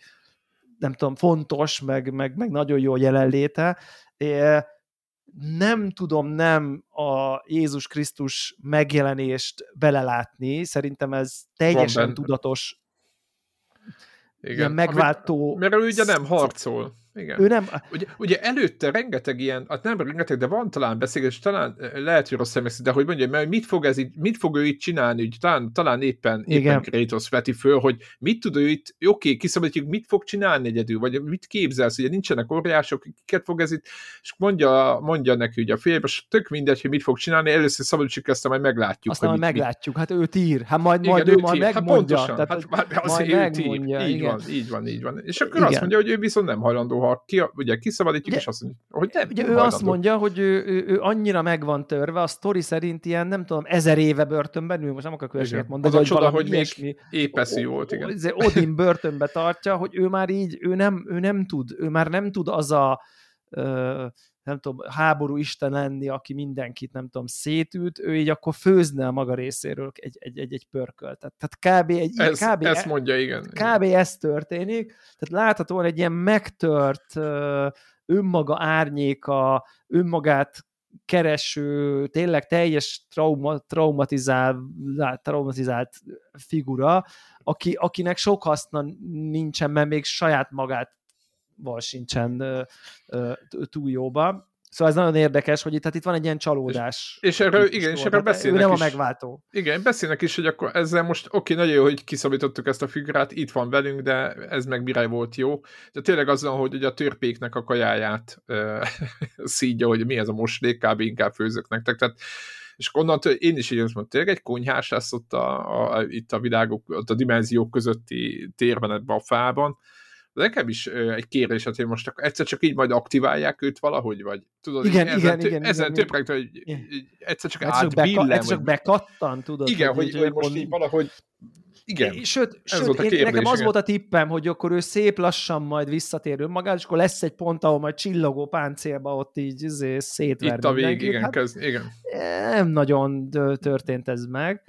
nem tudom, fontos, meg, meg, meg nagyon jó jelenléte. Nem tudom nem a Jézus Krisztus megjelenést belelátni, szerintem ez teljesen tudatos igen. ilyen megváltó... Amit, mert ő ugye nem harcol. Igen. Ő nem... Ugye, ugye előtte rengeteg ilyen, hát nem rengeteg, de van talán beszélgetés, talán eh, lehet, hogy rossz személyzet, de hogy mondja, mert mit fog, ez így, mit fog ő itt csinálni, úgy, talán, talán éppen, éppen Kratos veti föl, hogy mit tud ő itt, oké, okay, kiszabadítjuk, mit fog csinálni egyedül, vagy mit képzelsz, ugye nincsenek óriások, kiket fog ez itt, és mondja, mondja neki ugye a félbe, és tök mindegy, hogy mit fog csinálni, először szabadítsuk ezt, majd meglátjuk. Aztán majd meglátjuk, mit... hát ő tír, hát majd, igen, majd ő, ő majd tír. megmondja. Hát pontosan, tehát, hát, hát, majd megmondja, így igen. van, így van, így van. És akkor igen. azt mondja, hogy ő viszont nem hajlandó, ha ki, ugye kiszabadítjuk, ugye, és azt mondja, hogy nem. Ugye ő hajlandó. azt mondja, hogy ő, ő, ő, annyira meg van törve, a sztori szerint ilyen, nem tudom, ezer éve börtönben ül, most nem akarok hülyeséget mondani. Az a csoda, hogy még épeszi volt, igen. Izé, Odin börtönbe tartja, hogy ő már így, ő nem, ő nem tud, ő már nem tud az a nem tudom, háború isten lenni, aki mindenkit, nem tudom, szétüt, ő így akkor főzne a maga részéről egy, egy, egy, egy pörköltet. Tehát kb. Egy, ez, kb. Ezt mondja, igen. Kb. ez történik. Tehát láthatóan egy ilyen megtört önmaga árnyéka, önmagát kereső, tényleg teljes trauma, traumatizált, traumatizált figura, aki, akinek sok haszna nincsen, mert még saját magát val sincsen túl jóba. Szóval ez nagyon érdekes, hogy itt, hát itt van egy ilyen csalódás. És, és erről, igen, és erről beszélnek ő nem is. a megváltó. Igen, beszélnek is, hogy akkor ezzel most, oké, nagyon jó, hogy kiszabítottuk ezt a figurát, itt van velünk, de ez meg mire volt jó. De tényleg azzal, hogy ugye a törpéknek a kajáját uh, szídja, hogy mi ez a moslék, kb. inkább főzök nektek. Tehát és onnantól én is így mondtam, tényleg egy konyhás lesz ott a, a, itt a világok, ott a dimenziók közötti térben ebben a fában, nekem is egy kérdés, hogy most akkor egyszer csak így majd aktiválják őt valahogy, vagy tudod, igen, ezen, igen, tő, igen, ezen igen, több hogy egyszer csak egyszer átbillen. Egyszer csak bekattan, tudod. Igen, hogy, hogy, hogy most így valahogy igen. Sőt, ez sőt volt a kérdés, nekem az igen. volt a tippem, hogy akkor ő szép lassan majd visszatér önmagát, és akkor lesz egy pont, ahol majd csillogó páncélba ott így izé, szétver Itt a vég, igen, hát, köz, igen. Nem nagyon történt ez meg,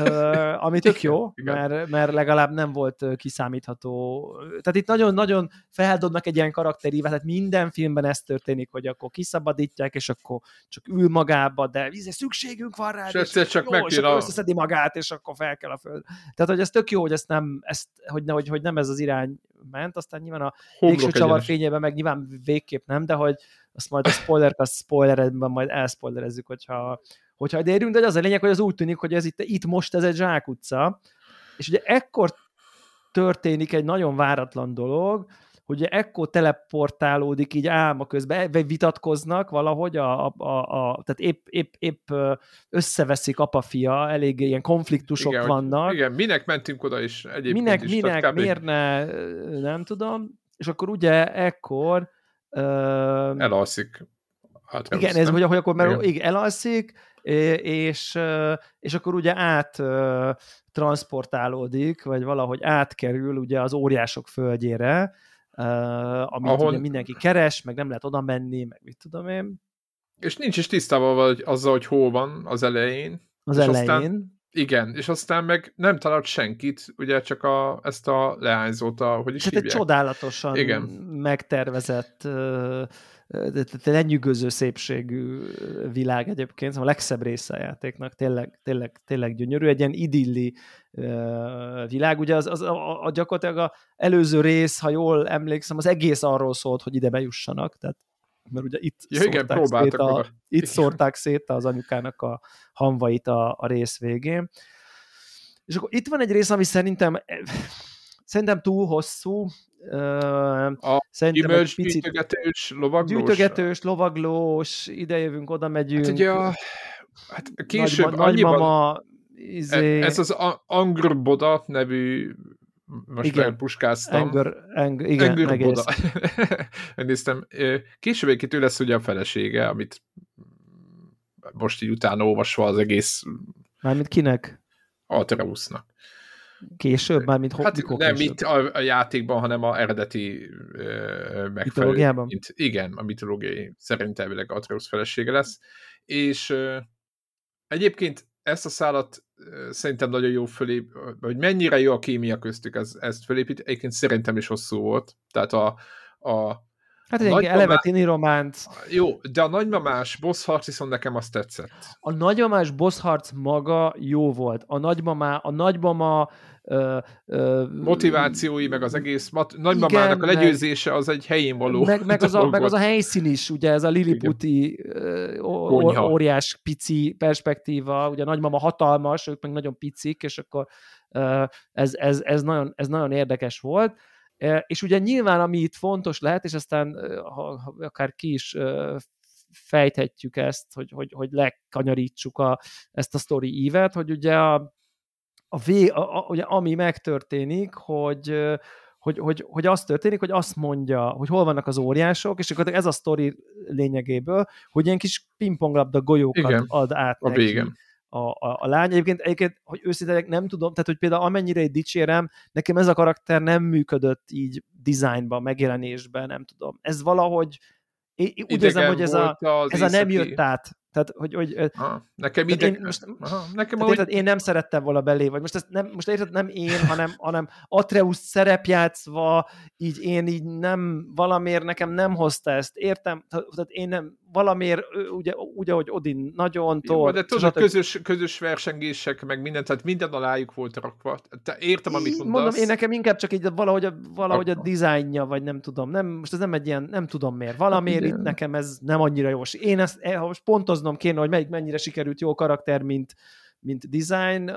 ami tök jó, mert, mert legalább nem volt kiszámítható. Tehát itt nagyon-nagyon feldobnak egy ilyen karakterívet, tehát minden filmben ez történik, hogy akkor kiszabadítják, és akkor csak ül magába, de izé, szükségünk van rá, és, és csak jó, és akkor összeszedi magát, és akkor fel kell a föld. Tehát, hogy ez tök jó, hogy ezt nem, ezt, hogy, ne, hogy, hogy nem ez az irány ment, aztán nyilván a végső csavar fényében meg nyilván végképp nem, de hogy azt majd a spoiler a spoileredben majd elspoilerezzük, hogyha, hogyha érünk, de az a lényeg, hogy az úgy tűnik, hogy ez itt, itt most ez egy zsákutca, és ugye ekkor történik egy nagyon váratlan dolog, hogy ekkor teleportálódik így álma közben, vagy vitatkoznak valahogy, a, a, a, a, tehát épp, épp, épp összeveszik apa-fia, elég ilyen konfliktusok igen, vannak. Hogy, igen, minek mentünk oda is egyébként Minek, is, minek, kb... miért ne, nem tudom, és akkor ugye ekkor uh, elalszik. Hát igen, ez hogy, hogy akkor mert igen. igen, elalszik, és, és akkor ugye át transportálódik, vagy valahogy átkerül ugye az óriások földjére, uh, amit Ahol... ugye mindenki keres, meg nem lehet oda menni, meg mit tudom én. És nincs is tisztában vagy azzal, hogy hol van az elején. Az és elején. Aztán, igen, és aztán meg nem talált senkit, ugye csak a, ezt a leányzót, a, hogy is Tehát egy csodálatosan igen. megtervezett uh, lenyűgöző szépségű világ egyébként, szóval a legszebb része a játéknak, tényleg, tényleg, tényleg gyönyörű, egy ilyen idilli világ, ugye az, az a, a gyakorlatilag a előző rész, ha jól emlékszem, az egész arról szólt, hogy ide bejussanak, tehát mert ugye itt, ja, igen, szórták, szét a, itt szórták szét az anyukának a hamvait a, a rész végén. És akkor itt van egy rész, ami szerintem szerintem túl hosszú, a Szerintem gyümölcs picit... gyűjtögetős, lovaglós? Gyűjtögetős, lovaglós, idejövünk, oda megyünk. Hát ugye a, hát később Nagyma, annyiban, nagymama, izé... Ez az Angr Boda nevű most igen. puskáztam. Angr, ang, igen, Angr Boda. Megnéztem. Később egy ő lesz ugye a felesége, amit most így utána olvasva az egész... Mármint kinek? Alterausnak. Később, már mint hát mikor nem itt a, a játékban, hanem a eredeti uh, Mitológiában? Mint, igen, a mitológiai szerint elvileg Atreus felesége lesz. És uh, egyébként ezt a szállat uh, szerintem nagyon jó fölép, hogy mennyire jó a kémia köztük, ez, ezt fölépít, egyébként szerintem is hosszú volt. Tehát a, a Hát egy eleve tini románt. Jó, de a nagymamás boss harc viszont nekem azt tetszett. A nagymamás boss harc maga jó volt. A nagymama, a nagymama ö, ö, motivációi, meg az egész mat- nagymamának igen, a legyőzése az egy helyén való. Meg, meg, az, a, meg az a helyszín is, ugye ez a Liliputi óriás pici perspektíva, ugye a nagymama hatalmas, ők meg nagyon picik, és akkor ez, ez, ez, nagyon, ez nagyon érdekes volt és ugye nyilván, ami itt fontos lehet, és aztán ha, ha akár ki is fejthetjük ezt, hogy, hogy, hogy lekanyarítsuk a, ezt a story ívet, hogy ugye a, a, vé, a, a, ugye ami megtörténik, hogy, hogy, hogy, hogy az történik, hogy azt mondja, hogy hol vannak az óriások, és akkor ez a sztori lényegéből, hogy ilyen kis pingponglabda golyókat Igen, ad át a neki. Végem a, a, a lány. Egyébként, egyébként, hogy őszintén nem tudom, tehát hogy például amennyire egy dicsérem, nekem ez a karakter nem működött így dizájnban, megjelenésben, nem tudom. Ez valahogy én úgy érzem, hogy ez a, ez a nem jött át. Tehát, hogy, hogy ha, nekem ideg... én, most, Aha, nekem tehát, érted, én nem szerettem volna belé, vagy most, ezt nem, most érted, nem én, hanem, hanem Atreus szerepjátszva, így én így nem, valamiért nekem nem hozta ezt, értem? Tehát én nem, valamiért, ugye, ugye ahogy Odin nagyon tol. De tudod, közös, közös versengések, meg minden, tehát minden alájuk volt rakva. Te értem, amit mondasz. Mondom, én nekem inkább csak így valahogy a, valahogy a dizájnja, vagy nem tudom, nem, most ez nem egy ilyen, nem tudom miért. Valamiért hát, itt nekem ez nem annyira jó. Én ezt, eh, ha most pontoznom kéne, hogy melyik mennyire sikerült jó karakter, mint, mint design,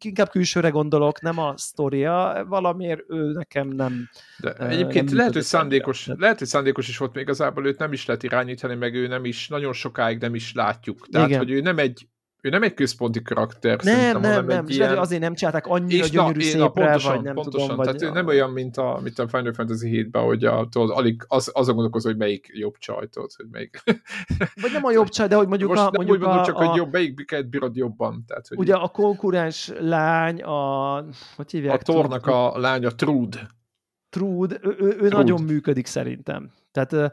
inkább külsőre gondolok, nem a sztoria, valamiért ő nekem nem De egyébként nem lehet, hogy szándékos, de... lehet, hogy szándékos is volt még igazából, őt nem is lehet irányítani, meg ő nem is, nagyon sokáig nem is látjuk. Tehát, Igen. hogy ő nem egy ő nem egy központi karakter, nem, nem, nem, egy ilyen... azért nem csinálták annyira és gyönyörű na, szépre, na, pontosan, vagy nem pontosan, tudom. Tehát vagy... ő nem olyan, mint a, mint a Final Fantasy 7-ben, hogy a, tudod, alig az, azon gondolkozó, hogy melyik jobb csaj, tudod, hogy melyik. Vagy nem a jobb csaj, de hogy mondjuk Most a... Mondjuk úgy mondom, csak, a... hogy jobb, melyiket bírod jobban. Tehát, hogy ugye a konkurens lány, a... Hogy hívják? A tornak a lánya, Trud. Trud, ő, ő, ő nagyon működik szerintem. Tehát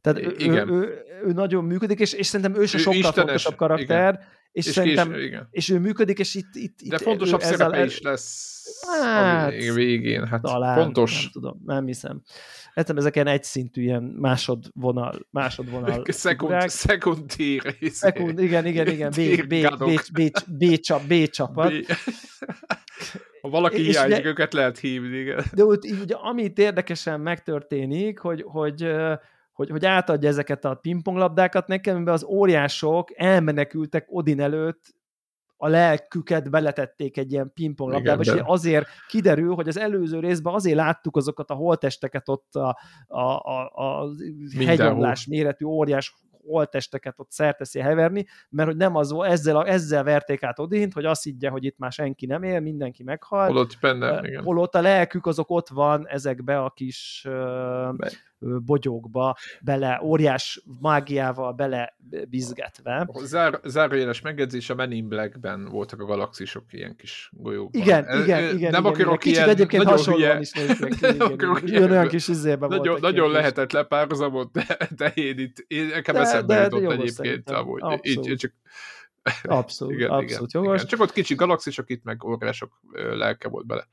tehát ő, igen. Ő, ő, ő nagyon működik, és, és szerintem ő se sokkal istenes, fontosabb karakter, igen. És, és szerintem, kés, igen. és ő működik, és itt... itt De fontosabb szerepe ezzel, is lesz hát, a végén, hát talán, pontos. Nem tudom, nem hiszem. Értem, ezek ilyen egyszintű, ilyen másodvonal, másodvonal. Szekund, szekund tier. Szekund, igen, igen, igen, B, B, B, B, B, csap, B csapat. Ha valaki hiányzik, őket lehet hívni, igen. De így, ugye, amit érdekesen megtörténik, hogy, hogy hogy, hogy átadja ezeket a pingponglabdákat nekem, amiben az óriások elmenekültek Odin előtt, a lelküket beletették egy ilyen pingponglabdába, és azért kiderül, hogy az előző részben azért láttuk azokat a holtesteket ott a, a, a, a hegyomlás méretű óriás holtesteket ott szerteszi heverni, mert hogy nem az ezzel, a, ezzel verték át Odint, hogy azt higgye, hogy itt már senki nem él, mindenki meghal. Holott benne, igen. Holott a lelkük azok ott van ezekbe a kis uh, bogyókba, bele, óriás mágiával bele bizgetve. Zár, zárójeles megjegyzés, a Men in Black-ben voltak a galaxisok ilyen kis golyókban. Igen, Ez, igen, igen. Nem igen, akarok igen. ilyen egyébként hasonlóan hülye... is néznek ki. Igen, igen, igen. Olyan kis izében Nagyon, nagyon lehetett lepárhuzamot, de, de én itt, én nekem de, eszembe de, jutott de egyébként. Amúgy, így, csak, Abszolút, igen, abszolút igen, jogos. Igen. Csak ott kicsi galaxisok, itt meg óriások lelke volt bele.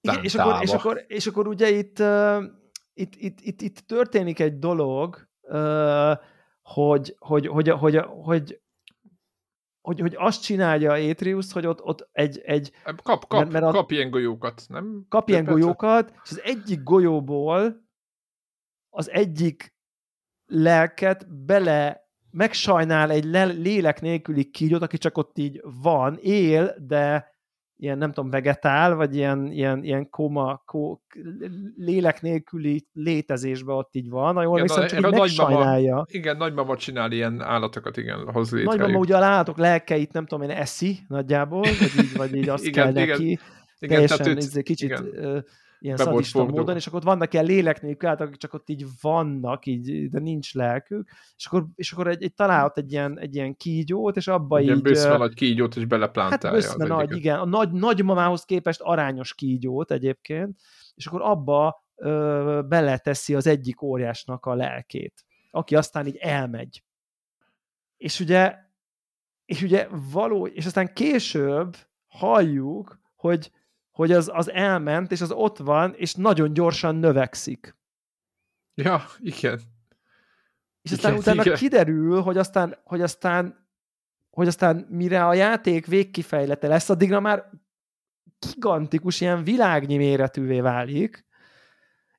Igen, és, akkor, és, akkor, és akkor ugye itt itt, itt, itt, itt történik egy dolog, hogy, hogy, hogy, hogy, hogy, hogy, hogy azt csinálja Étrius, hogy ott, ott egy... egy kap, kap, mert, mert a, kap ilyen golyókat, nem? Kap ilyen golyókat, és az egyik golyóból az egyik lelket bele megsajnál egy lélek nélküli kígyót, aki csak ott így van, él, de ilyen, nem tudom, vegetál, vagy ilyen, ilyen, ilyen koma, kó, lélek nélküli létezésbe ott így van. Na jól igen, csak így megsajnálja. Igen, nagymama csinál ilyen állatokat, igen, hoz létre. Nagymama ugye a állatok lelkeit, nem tudom én, eszi nagyjából, vagy így, vagy így azt igen, kell igen, neki. Igen, teljesen tehát őt, kicsit igen ilyen szadista módon, és akkor ott vannak ilyen lélek nélkül, akik csak ott így vannak, így, de nincs lelkük, és akkor, és akkor egy, egy találhat egy ilyen, egy ilyen kígyót, és abba egy így... Ilyen nagy kígyót, és beleplántálja. Hát nagy, igen. A nagy, nagymamához képest arányos kígyót egyébként, és akkor abba ö, beleteszi az egyik óriásnak a lelkét, aki aztán így elmegy. És ugye, és ugye való, és aztán később halljuk, hogy hogy az, az elment, és az ott van, és nagyon gyorsan növekszik. Ja, igen. És aztán igen, utána igen. kiderül, hogy aztán, hogy aztán, hogy aztán mire a játék végkifejlete lesz, addigra már gigantikus, ilyen világnyi méretűvé válik,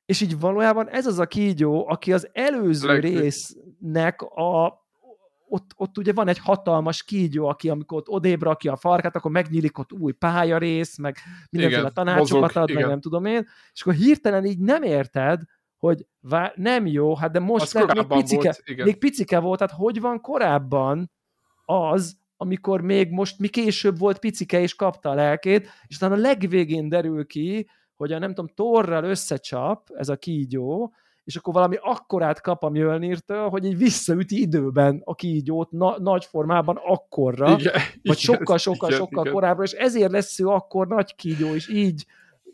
és így valójában ez az a kígyó, aki az előző Leg- résznek a ott, ott ugye van egy hatalmas kígyó, aki amikor ott odébb rakja a farkát, akkor megnyílik ott új pályarész, meg mindenféle igen, tanácsokat mozog, ad, igen. meg nem tudom én, és akkor hirtelen így nem érted, hogy vár, nem jó, hát de most lett, még, picike, volt, igen. még picike volt, hát hogy van korábban az, amikor még most mi később volt picike, és kapta a lelkét, és aztán a legvégén derül ki, hogy a nem tudom, torral összecsap ez a kígyó, és akkor valami akkorát kap a Mjölnirtől, hogy egy visszaüti időben a kígyót na, nagy formában akkorra, igen, vagy sokkal-sokkal-sokkal sokkal korábbra, és ezért lesz ő akkor nagy kígyó, és így,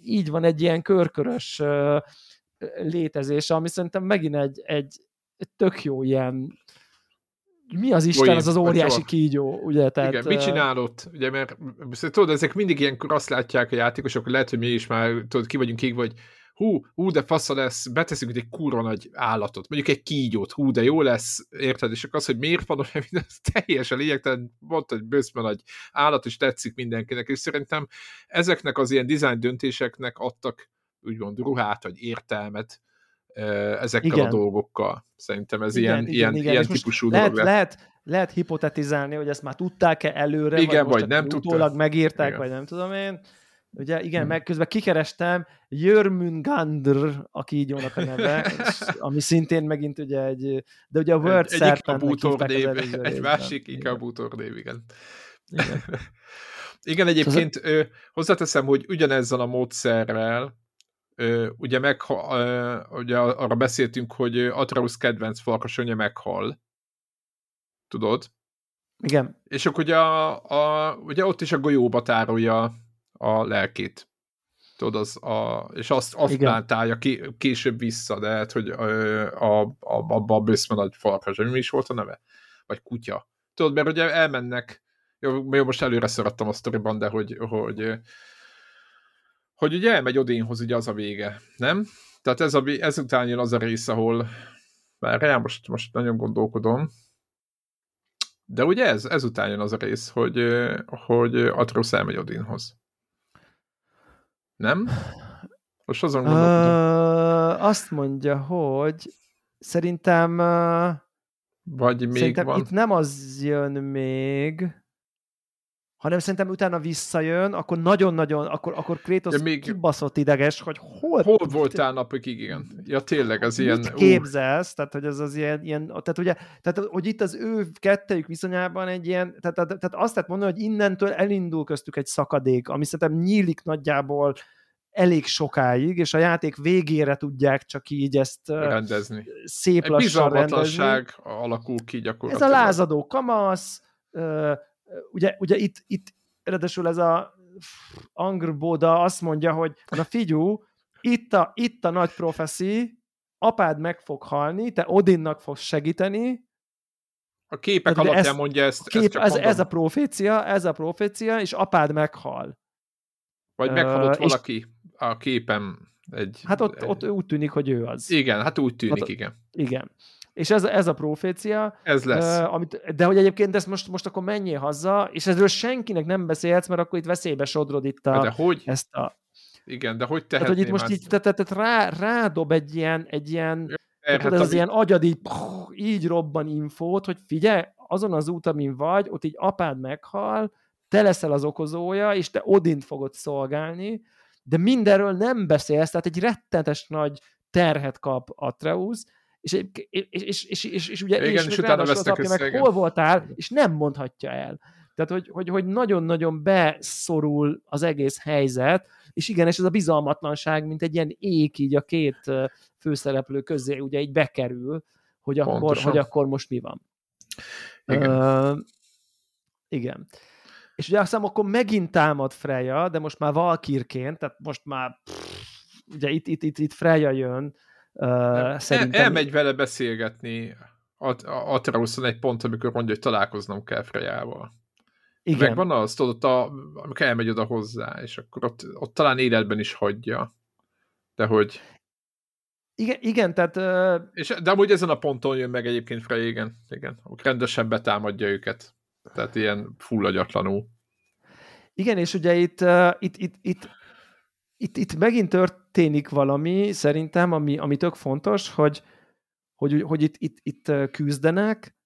így van egy ilyen körkörös uh, létezése, ami szerintem megint egy, egy egy tök jó ilyen mi az Isten, Olyan, az az óriási kígyó, ugye? Tehát, Igen, mit csinálod? Ugye, mert tudod, ezek mindig ilyenkor azt látják a játékosok, lehet, hogy mi is már tudod, ki vagyunk így, vagy hú, hú, de fasza lesz, beteszünk egy kurva nagy állatot, mondjuk egy kígyót, hú, de jó lesz, érted? És akkor az, hogy miért van olyan, ez teljesen lényegtelen, volt egy bőszben nagy állat, és tetszik mindenkinek, és szerintem ezeknek az ilyen design döntéseknek adtak úgymond ruhát, vagy értelmet, ezekkel igen. a dolgokkal. Szerintem ez igen, ilyen, igen, ilyen, igen. ilyen típusú lehet, dolog lehet, lehet hipotetizálni, hogy ezt már tudták-e előre, igen, vagy, vagy nem tudták. megírták, igen. vagy nem tudom én. Ugye igen, hmm. meg közben kikerestem Jörmungandr a kígyónak a neve, ami szintén megint ugye egy, de ugye a Word egy, egy név, egy másik ikabútor név, igen. Igen, igen egyébként szóval... hozzáteszem, hogy ugyanezzel a módszerrel ugye, meg, ugye arra beszéltünk, hogy Atreus kedvenc farkasonja meghal. Tudod? Igen. És akkor ugye, a, a, ugye ott is a golyóba tárolja a lelkét. Tudod, az a, és azt, azt plántálja ki, később vissza, de hát, hogy a, a, a, a bőszme nagy farkas, mi is volt a neve? Vagy kutya. Tudod, mert ugye elmennek, jó, jó most előre szaradtam a sztoriban, de hogy, hogy hogy ugye elmegy Odinhoz, ugye az a vége, nem? Tehát ez a, ezután jön az a rész, ahol már rá most, most nagyon gondolkodom, de ugye ez, ezután jön az a rész, hogy, hogy Atreus elmegy Odinhoz. Nem? Most azon gondolkodom. Uh, azt mondja, hogy szerintem uh, vagy még szerintem van. itt nem az jön még, hanem szerintem utána visszajön, akkor nagyon-nagyon, akkor, akkor Kratos ja, még... kibaszott ideges, hogy hol... Hol voltál napokig, igen. Ja, tényleg, az ilyen... Mit képzelsz? Tehát, hogy ez az ilyen, ilyen tehát ugye, tehát, hogy itt az ő kettejük viszonyában egy ilyen, tehát, tehát, tehát azt lehet mondani, hogy innentől elindul köztük egy szakadék, ami szerintem nyílik nagyjából elég sokáig, és a játék végére tudják csak így ezt rendezni. szép lassan rendezni. alakul ki gyakorlatilag. Ez a lázadó kamasz, ugye, ugye itt, itt eredesül ez a Angr Boda azt mondja, hogy na figyú, itt a, itt a nagy profeszi, apád meg fog halni, te Odinnak fogsz segíteni. A képek Tehát, alapján ez, mondja ezt. Kép, ezt ez, ez a profécia, ez a profécia, és apád meghal. Vagy meghalott uh, valaki a képem egy... Hát ott, egy... ott úgy tűnik, hogy ő az. Igen, hát úgy tűnik, hát, igen. Igen. És ez, ez a profécia. Ez lesz. Uh, amit, de hogy egyébként ezt most, most akkor menjél haza, és ezről senkinek nem beszélhetsz, mert akkor itt veszélybe sodrod itt a, de hogy? ezt a... Igen, de hogy tehetném Tehát, hogy itt most így, tehát, tehát rá, rádob egy ilyen, egy ilyen tehát ez az ilyen agyad így, pff, így robban infót, hogy figyelj, azon az út, amin vagy, ott így apád meghal, te leszel az okozója, és te Odint fogod szolgálni, de mindenről nem beszélsz, tehát egy rettenetes nagy terhet kap Atreus, és, és, és, és, és, és ugye igen, és, és utána az apja meg igen. hol voltál, és nem mondhatja el. Tehát, hogy, hogy, hogy nagyon-nagyon beszorul az egész helyzet, és igen, és ez a bizalmatlanság, mint egy ilyen ék így a két főszereplő közé ugye így bekerül, hogy akkor, hogy akkor most mi van. Igen. Uh, igen. És ugye aztán akkor megint támad Freya, de most már Valkirként, tehát most már pff, ugye itt, itt, itt, itt Freya jön, Uh, szerintem... El, elmegy vele beszélgetni Atreuszon egy pont, amikor mondja, hogy találkoznom kell Frejával. Igen. Meg van az, tudod, a, amikor elmegy oda hozzá, és akkor ott, ott talán életben is hagyja. De hogy... Igen, igen tehát... Uh... És, de amúgy ezen a ponton jön meg egyébként Frey, igen. igen. Rendesen betámadja őket. Tehát ilyen fullagyatlanul. Igen, és ugye itt, uh, itt, itt, itt itt, itt megint történik valami, szerintem, ami, ami tök fontos, hogy, hogy, hogy itt, itt, itt küzdenek,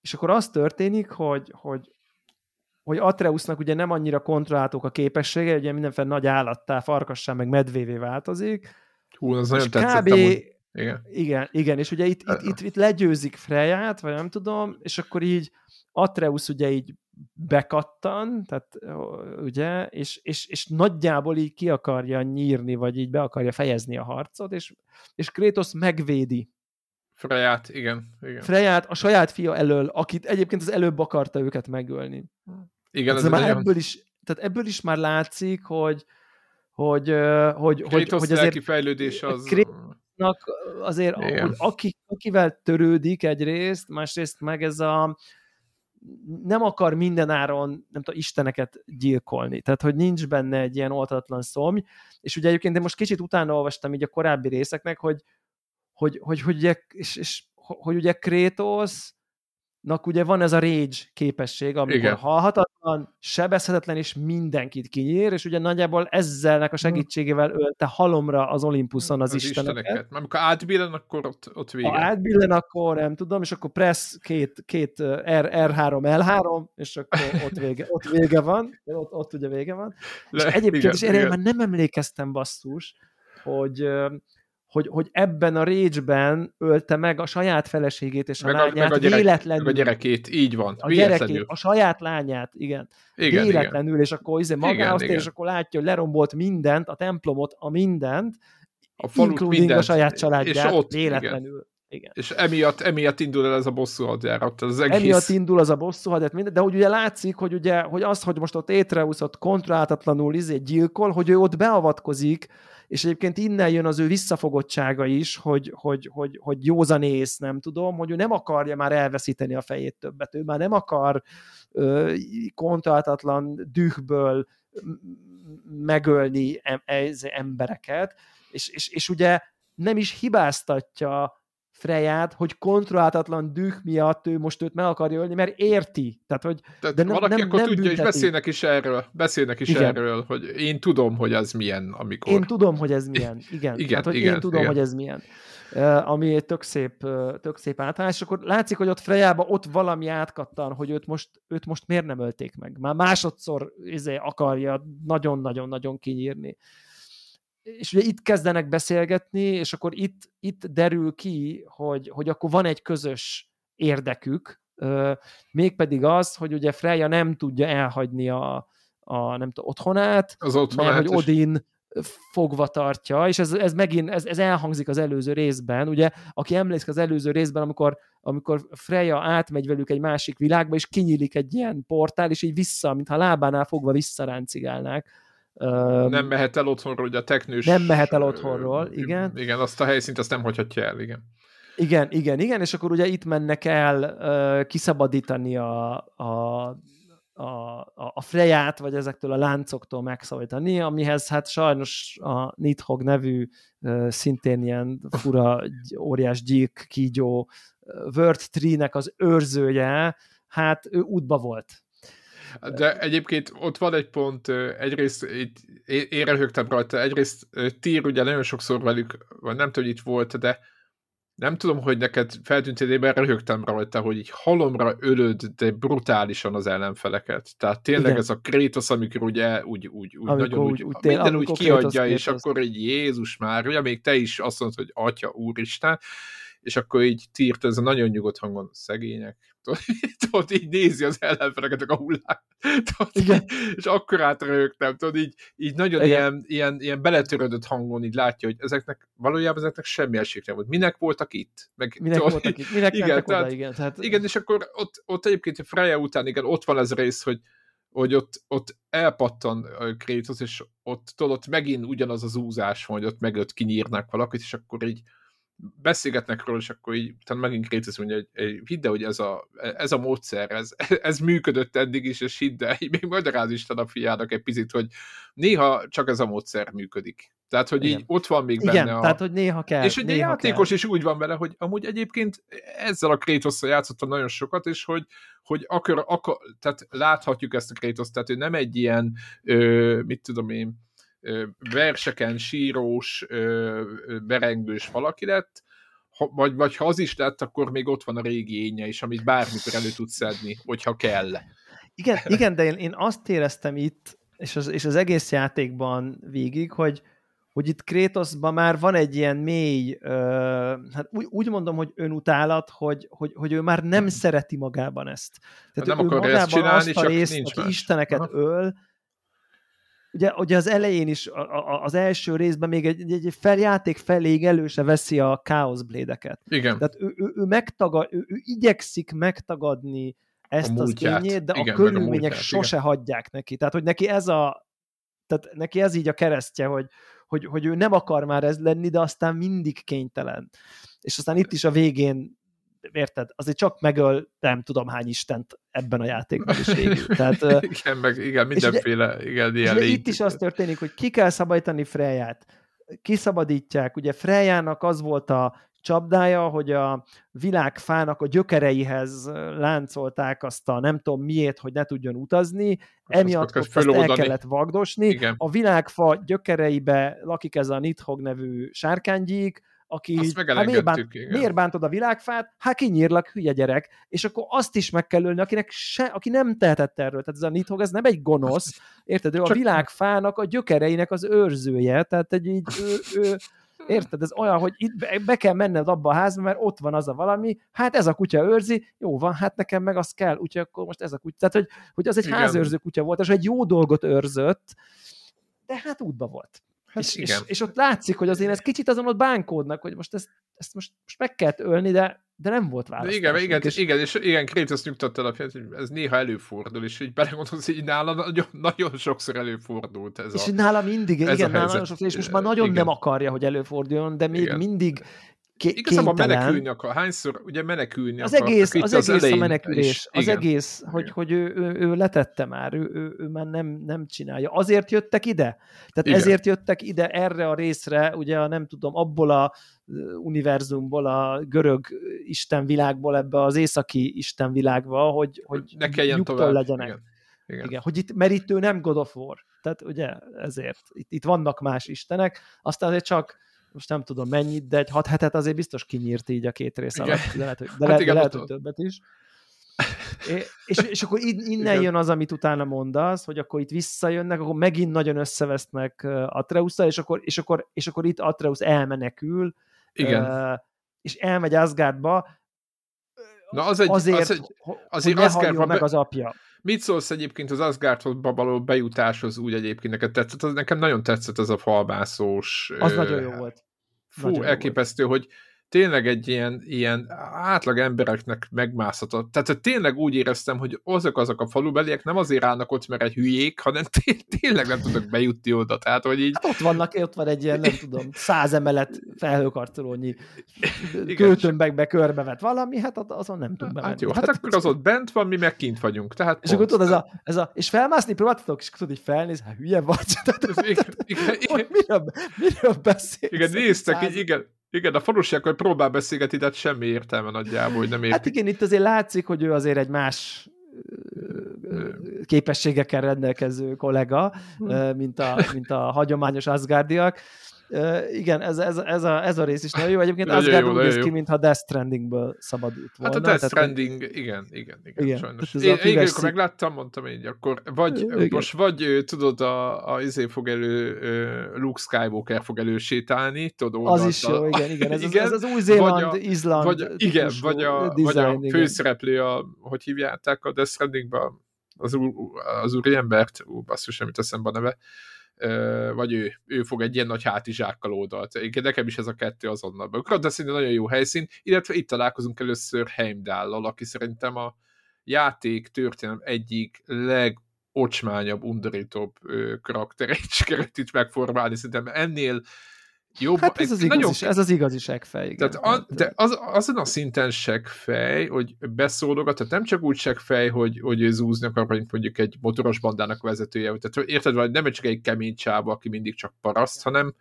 és akkor az történik, hogy, hogy, hogy Atreusnak ugye nem annyira kontrolláltuk a képessége, ugye mindenféle nagy állattá, farkassá, meg medvévé változik. Hú, az nagyon tetszett. Kb. Igen. igen, igen, és ugye itt, itt, itt, itt legyőzik Freját, vagy nem tudom, és akkor így Atreus ugye így bekattan, tehát ugye, és, és, és nagyjából így ki akarja nyírni, vagy így be akarja fejezni a harcot, és, és Kratos megvédi. Freját, igen, igen. Freját a saját fia elől, akit egyébként az előbb akarta őket megölni. Igen, ez már nagyon... ebből is, tehát ebből is már látszik, hogy hogy, hogy, Kratos hogy azért... fejlődés az... Krétosznak azért, hogy aki, akivel törődik egyrészt, másrészt meg ez a nem akar mindenáron, nem tudom, isteneket gyilkolni. Tehát, hogy nincs benne egy ilyen oltatlan szomj. És ugye egyébként én most kicsit utána olvastam így a korábbi részeknek, hogy, hogy, hogy, hogy, ugye, és, és, hogy ugye Krétosz nak ugye van ez a rage képesség, amikor Igen. halhatatlan, sebezhetetlen, és mindenkit kinyír, és ugye nagyjából ezzelnek a segítségével ölte halomra az Olympuson az, az isteneket. isteneket. Amikor átbillen, akkor ott, ott vége. Ha átbillen, akkor nem tudom, és akkor press két, két R, R3, L3, és akkor ott vége, ott vége van, ott, ott ugye vége van. Le, és egyébként igen, is én már nem emlékeztem basszus, hogy hogy, hogy ebben a rage ölte meg a saját feleségét és a meg a, lányát meg a gyerek, véletlenül. Meg a gyerekét, így van. A gyerekét, a saját lányát, igen. igen véletlenül, igen. és akkor izé magához tér, és akkor látja, hogy lerombolt mindent, a templomot, a mindent, a including mindent, a saját családját, és ott, véletlenül. Igen. Igen. És emiatt, emiatt indul el ez a bosszú hadjárat. Az egész... Emiatt indul az a bosszú hadjárat, de hogy ugye látszik, hogy, ugye, hogy az, hogy most ott Étreusz ott kontrolláltatlanul izé gyilkol, hogy ő ott beavatkozik, és egyébként innen jön az ő visszafogottsága is, hogy, hogy, hogy, hogy józanész, nem tudom, hogy ő nem akarja már elveszíteni a fejét többet, ő már nem akar ö, kontrollatlan dühből megölni em, embereket, és, és, és ugye nem is hibáztatja Freját, hogy kontrollátatlan düh miatt ő most őt meg akarja ölni, mert érti. Tehát, hogy, Tehát de nem, valaki nem, akkor nem tudja, bünteti. és beszélnek is erről, beszélnek is igen. erről, hogy én tudom, hogy ez milyen, amikor... Én tudom, hogy ez milyen, igen. igen Tehát, hogy igen, én tudom, igen. hogy ez milyen. Uh, ami egy tök szép, uh, tök szép általános, és akkor látszik, hogy ott Frejába ott valami átkattan, hogy őt most, őt most miért nem ölték meg. Már másodszor izé, akarja nagyon-nagyon-nagyon kinyírni és ugye itt kezdenek beszélgetni, és akkor itt, itt derül ki, hogy, hogy akkor van egy közös érdekük, mégpedig az, hogy ugye Freya nem tudja elhagyni a, a nem tudom, otthonát, az otthonát mert hogy Odin fogva tartja, és ez, ez megint, ez, ez elhangzik az előző részben, ugye, aki emlékszik az előző részben, amikor, amikor Freya átmegy velük egy másik világba, és kinyílik egy ilyen portál, és így vissza, mintha lábánál fogva visszaráncigálnák nem mehet el otthonról, ugye a technős... Nem mehet el otthonról, igen. Igen, azt a helyszínt azt nem hagyhatja el, igen. Igen, igen, igen, és akkor ugye itt mennek el uh, kiszabadítani a, a, a, a Freját, vagy ezektől a láncoktól megszabadítani, amihez hát sajnos a Nidhogg nevű uh, szintén ilyen fura, óriás gyík, kígyó Word Tree-nek az őrzője, hát ő útba volt de egyébként ott van egy pont, egyrészt itt, én röhögtem rajta, egyrészt Tír ugye nagyon sokszor velük, vagy nem tudom, hogy itt volt, de nem tudom, hogy neked feltűnt idében röhögtem rajta, hogy így halomra ölöd, de brutálisan az ellenfeleket. Tehát tényleg Igen. ez a Kratos, amikor ugye úgy, úgy, úgy amikor nagyon úgy, úgy, tél, minden úgy kiadja, Kratos, és Kratos. akkor egy Jézus már, ugye még te is azt mondod, hogy Atya, Úristen, és akkor így tírt ez a nagyon nyugodt hangon szegények, tudod, így nézi az ellenfeleket a hullát, tudod, és akkor átrögtem, tudod, így, így nagyon Igen. ilyen, ilyen, ilyen beletörődött hangon így látja, hogy ezeknek valójában ezeknek semmi esély nem volt. Minek voltak itt? Meg, Minek tudod, voltak itt? Minek igen, tehát, oda, igen. Tehát... igen, és akkor ott, ott egyébként a Freya után, igen, ott van ez rész, hogy, hogy ott, ott elpattan Kratos, és ott, tudod, ott megint ugyanaz az úzás van, hogy ott meg ott kinyírnak valakit, és akkor így beszélgetnek róla, és akkor így utána megint Kratos mondja, hogy, hogy hidd el, hogy ez a, ez a módszer, ez, ez működött eddig is, és hidd el, még magyaráz Isten a fiának egy picit, hogy néha csak ez a módszer működik. Tehát, hogy Igen. így ott van még Igen, benne a... tehát, hogy néha kell. És hogy a játékos kell. is úgy van vele, hogy amúgy egyébként ezzel a kratos játszottam nagyon sokat, és hogy, hogy akar, akar, tehát láthatjuk ezt a Kratos, tehát ő nem egy ilyen, ö, mit tudom én, verseken sírós, berengős valaki lett, ha, vagy, vagy ha az is lett, akkor még ott van a régi énje is, amit bármikor elő tudsz szedni, hogyha kell. Igen, igen de én, én azt éreztem itt, és az, és az egész játékban végig, hogy, hogy itt Krétoszban már van egy ilyen mély, uh, hát úgy, úgy mondom, hogy önutálat, hogy, hogy, hogy ő már nem szereti magában ezt. Tehát nem ő akar magában ezt csinálni, azt a részt, aki isteneket Aha. öl, ugye, ugye az elején is, a, a, az első részben még egy, egy feljáték felé előse veszi a Chaos Blade-eket. Igen. Tehát ő, ő, ő, megtagad, ő, ő igyekszik megtagadni ezt az tényét, de igen, a körülmények a sose igen. hagyják neki. Tehát, hogy neki ez a tehát neki ez így a keresztje, hogy, hogy, hogy ő nem akar már ez lenni, de aztán mindig kénytelen. És aztán itt is a végén érted, azért csak megöl nem tudom hány istent ebben a játékban is végül. Tehát, igen, meg igen, mindenféle, ugye, igen, ilyen és itt is az történik, hogy ki kell szabadítani Freját, kiszabadítják, ugye Frejának az volt a csapdája, hogy a világfának a gyökereihez láncolták azt a nem tudom miért, hogy ne tudjon utazni, azt emiatt azt, azt el kellett vagdosni. Igen. A világfa gyökereibe lakik ez a Nidhogg nevű sárkánygyík, aki azt így, hát miért, bánt, miért bántod a világfát? Hát kinyírlak, hülye gyerek. És akkor azt is meg kell ölni, akinek se, aki nem tehetett erről. Tehát ez a Nidhogg, ez nem egy gonosz, érted? Ő Csak... a világfának a gyökereinek az őrzője, tehát egy így, ő, ő, Érted? Ez olyan, hogy itt be, be kell menned abba a házba, mert ott van az a valami, hát ez a kutya őrzi, jó van, hát nekem meg az kell, úgyhogy akkor most ez a kutya. Tehát, hogy, hogy az egy Igen. házőrző kutya volt, és egy jó dolgot őrzött, de hát útba volt. Hát és, igen. És, és ott látszik, hogy azért ez kicsit azon ott bánkódnak, hogy most ezt, ezt most, most meg kellett ölni, de, de nem volt válasz. Igen, igen, és... igen, és igen, Kratos nyugtatta alapján, hogy ez néha előfordul, és így belegondolsz, hogy nála nagyon, nagyon sokszor előfordult ez és a nála mindig, ez igen, nála nagyon sokszor, és most már nagyon igen. nem akarja, hogy előforduljon, de még igen. mindig Ké- Igazából menekülni akar. Hányszor ugye menekülni az akar. Egész, az, az egész a menekülés. Is. Az igen. egész, hogy, hogy ő, ő, ő, letette már, ő, ő, ő már nem, nem csinálja. Azért jöttek ide? Tehát igen. ezért jöttek ide erre a részre, ugye nem tudom, abból a univerzumból, a görög istenvilágból ebbe az északi istenvilágba, hogy, hogy ne kelljen tovább. legyenek. Igen. Igen. Igen. Hogy itt, mert itt ő nem God of War. Tehát ugye ezért. Itt, itt vannak más istenek, aztán azért csak most nem tudom mennyit, de egy hat hetet azért biztos kinyírt így a két rész alatt, de lehet, hogy, de hát lehet, igen, de lehet, hogy többet is. É, és, és akkor innen igen. jön az, amit utána mondasz, hogy akkor itt visszajönnek, akkor megint nagyon összevesznek atreus és akkor, és, akkor, és akkor itt Atreus elmenekül, igen. És elmegy Asgardba, Na az egy, azért, az egy, azért hogy ne meg az apja. Mit szólsz egyébként az Asgardhoz való bejutáshoz úgy egyébként neked tetszett? Az, nekem nagyon tetszett ez a falmászós... Az ö, nagyon jó volt. Fú, nagyon elképesztő, volt. hogy tényleg egy ilyen, ilyen átlag embereknek megmászhatott. Tehát tényleg úgy éreztem, hogy azok azok a falubeliek nem azért állnak ott, mert egy hülyék, hanem tényleg nem tudok bejutni oda. Tehát, hogy így... Hát ott vannak, ott van egy ilyen, nem tudom, száz emelet felhőkarcolónyi költömbekbe körbevet valami, hát azon nem tud bemenni. Hát jó, hát akkor az ott bent van, mi meg kint vagyunk. Tehát és akkor tudod, ez a, ez a, és felmászni próbáltatok, és tudod, hogy felnéz, hát hülye vagy. Tehát, igen, igen, igen. Miről, miről beszélsz? Igen, néztek, így, igen, igen, a falusiak, hogy próbál beszélgetni, de hát semmi értelme nagyjából, hogy nem értik. Hát igen, itt azért látszik, hogy ő azért egy más képességekkel rendelkező kollega, hm. mint a, mint a hagyományos Asgardiak. Uh, igen, ez, ez, ez, a, ez a rész is nagyon jó. Egyébként az úgy néz ki, mintha Death Strandingből szabadult volna. Hát a Death Stranding, tehát, igen, igen, igen, igen sajnos. Én, én amikor megláttam, mondtam így, akkor vagy, igen. most vagy tudod, a, a izé fog elő, Luke Skywalker fog elősétálni, tudod, Az is jó, igen, igen. Ez, igen, az, ez az új-Zéland, Izland vagy, Igen, vagy a, design, vagy a főszereplő, a, hogy hívjátok a Death Strandingben, az, úr, az úriembert, ú, basszus, jut eszembe a neve, vagy ő, ő fog egy ilyen nagy hátizsákkal oldalt. Nekem is ez a kettő azonnal be. De szerintem nagyon jó helyszín, illetve itt találkozunk először Heimdallal, aki szerintem a játék történelem egyik leg ocsmányabb, undorítóbb karakterét sikerült itt megformálni. Szerintem ennél jobb. Hát ez az, igazi, nagyon... ez az igazi segfej. Igen. Tehát a, de az, azon a szinten segfej, hogy beszólogat, tehát nem csak úgy segfej, hogy, hogy ő zúzni akar, mint mondjuk egy motoros bandának vezetője. Tehát érted, vagy nem csak egy kemény csába, aki mindig csak paraszt, hanem,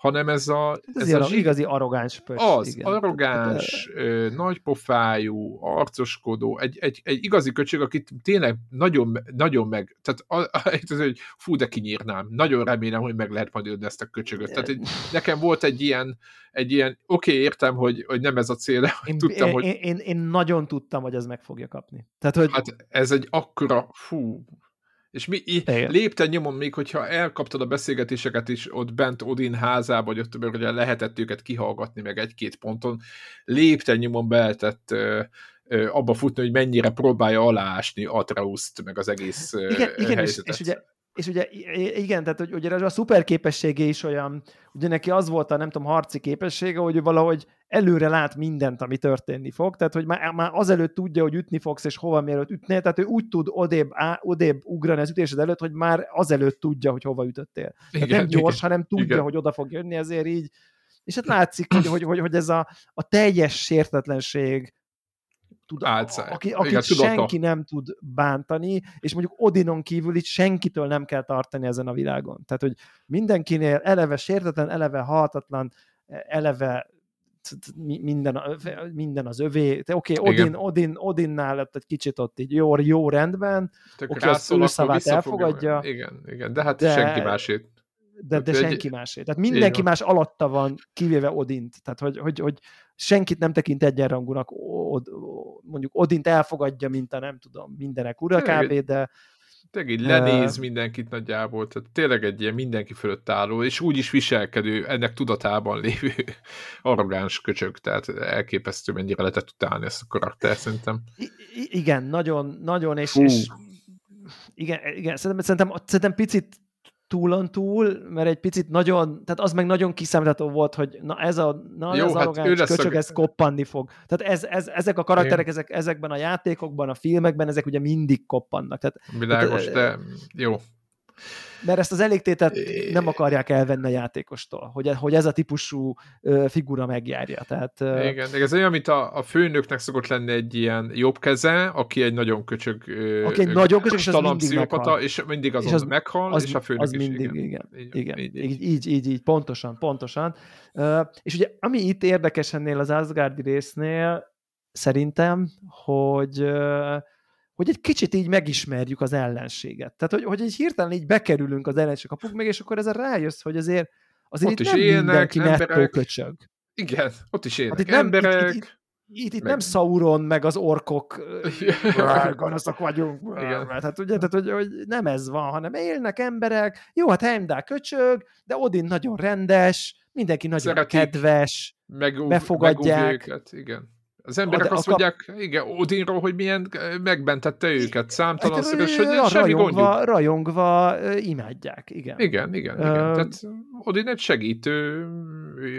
hanem ez a... Ez, ez a zsír... igazi arrogáns pöcs. Az, igen. arrogáns, ö, nagypofájú, arcoskodó, egy, egy, egy igazi köcsög, akit tényleg nagyon, nagyon meg, tehát az, hogy fú, de kinyírnám. Nagyon remélem, hogy meg lehet majd ülni ezt a köcsögöt. Tehát egy, nekem volt egy ilyen, egy ilyen, oké, okay, értem, hogy, hogy nem ez a cél, de én, tudtam, én, hogy... Én, én, én nagyon tudtam, hogy ez meg fogja kapni. Tehát, hogy... Hát ez egy akkora, fú, és mi lépten nyomon még, hogyha elkaptad a beszélgetéseket is ott bent Odin házában, vagy ott ugye lehetett őket kihallgatni meg egy-két ponton, lépten nyomon beletett abba futni, hogy mennyire próbálja aláásni Atreuszt, meg az egész igen, igen, helyzetet. És, és ugye és ugye igen, tehát hogy ugye a szuper képessége is olyan, ugye neki az volt a nem tudom, harci képessége, hogy valahogy előre lát mindent, ami történni fog, tehát hogy már, már azelőtt tudja, hogy ütni fogsz, és hova mielőtt ütnél, tehát ő úgy tud odébb, á, odébb ugrani az ütésed előtt, hogy már azelőtt tudja, hogy hova ütöttél. Tehát igen, nem gyors, igen, hanem tudja, igen. hogy oda fog jönni, ezért így, és hát látszik, hogy, hogy, hogy, hogy ez a, a teljes sértetlenség, tud, Álca. aki, akit Igen, senki nem tud bántani, és mondjuk Odinon kívül itt senkitől nem kell tartani ezen a világon. Tehát, hogy mindenkinél eleve sértetlen, eleve halhatatlan, eleve minden, minden az övé. Oké, okay, Odin, Odin, Odinnál lett egy kicsit ott így jó, jó rendben, oké, okay, az ő szavát elfogadja. Igen, igen, de hát de, senki másét. De, de senki egy... másét. Tehát mindenki más alatta van, kivéve Odint. Tehát, hogy, hogy, hogy senkit nem tekint egyenrangúnak, mondjuk Odint elfogadja, mint a nem tudom, mindenek ura kb., de tényleg így lenéz uh, mindenkit nagyjából, tehát tényleg egy ilyen mindenki fölött álló, és úgy is viselkedő, ennek tudatában lévő arrogáns köcsög, tehát elképesztő, mennyire lehetett utálni ezt a karakter, szerintem. I- igen, nagyon, nagyon, és, és igen, igen szerintem, szerintem, szerintem picit túlon túl, mert egy picit nagyon, tehát az meg nagyon kiszámítható volt, hogy na ez a, na Jó, ez hát arrogáns köcsög, a... ez koppanni fog. Tehát ez, ez, ezek a karakterek, ezek, ezekben a játékokban, a filmekben, ezek ugye mindig koppannak. Tehát, Világos, tehát, de jó mert ezt az elégtétet nem akarják elvenni a játékostól, hogy, hogy ez a típusú figura megjárja. Tehát, Igen, ez olyan, mint a, a főnöknek szokott lenni egy ilyen jobb keze, aki egy nagyon köcsög aki egy nagyon köcsög, és az mindig meghal. És mindig azon és az, meghal, az, és a főnök az is. mindig, igen. igen, igen. Így, így, így, így, így, pontosan, pontosan. És ugye, ami itt érdekes ennél az Asgardi résznél, szerintem, hogy hogy egy kicsit így megismerjük az ellenséget. Tehát, hogy, hogy egy hirtelen így bekerülünk az ellenség kapuk meg, és akkor ezzel rájössz, hogy azért, azért ott itt is nem élnek, mindenki emberek. nettó köcsög. Igen, ott is élnek hát itt emberek. Nem, itt, itt, itt, itt meg... nem Sauron, meg az orkok gonoszok vagyunk. Igen. Hát ugye, tehát, hogy, hogy nem ez van, hanem élnek emberek, jó, hát Heimdall köcsög, de Odin nagyon rendes, mindenki nagyon Szeretik, kedves, meg, befogadják. Őket, igen. Az emberek a, azt a mondják, kap... igen, Odinról, hogy milyen megbentette őket számtalanszor, hát, és hogy a, semmi rajongva, gondjuk. Rajongva imádják, igen. Igen, igen, igen. Uh, Tehát Odin egy segítő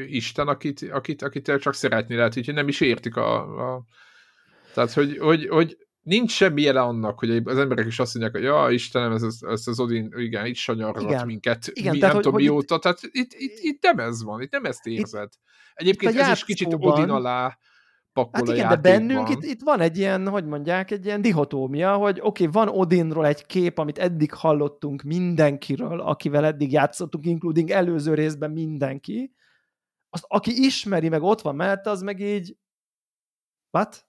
isten, akit, akit, akit csak szeretni lehet, úgyhogy nem is értik a... a... Tehát, hogy, hogy, hogy nincs semmi jele annak, hogy az emberek is azt mondják, hogy ja, Istenem, ez, ez, ez az Odin, igen, itt sanyargat minket, igen, mi, tehát, nem tudom mióta, itt, tehát itt, itt, itt nem ez van, itt nem ezt érzed. Itt, Egyébként ez is kicsit Odin alá pakol hát igen, de bennünk itt, itt van egy ilyen, hogy mondják, egy ilyen dihotómia, hogy oké, okay, van Odinról egy kép, amit eddig hallottunk mindenkiről, akivel eddig játszottunk, including előző részben mindenki, azt aki ismeri, meg ott van mellette, az meg így what?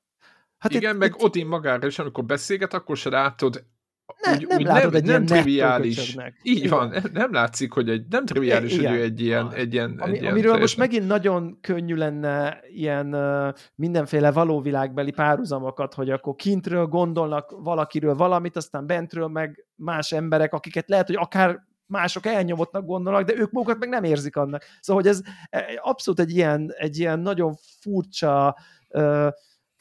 Hát Igen, itt, meg itt... Odin magára is, amikor beszélget, akkor se látod ne, úgy, nem úgy látod nem, egy nem triviális. Így van, nem látszik, hogy egy, nem triviális, Igen. hogy ő egy ilyen, egy ilyen, Ami, egy ilyen Amiről most megint nagyon könnyű lenne ilyen uh, mindenféle valóvilágbeli párhuzamokat, hogy akkor kintről gondolnak valakiről valamit, aztán bentről meg más emberek, akiket lehet, hogy akár mások elnyomottnak gondolnak, de ők magukat meg nem érzik annak. Szóval, hogy ez e, abszolút egy ilyen, egy ilyen nagyon furcsa uh,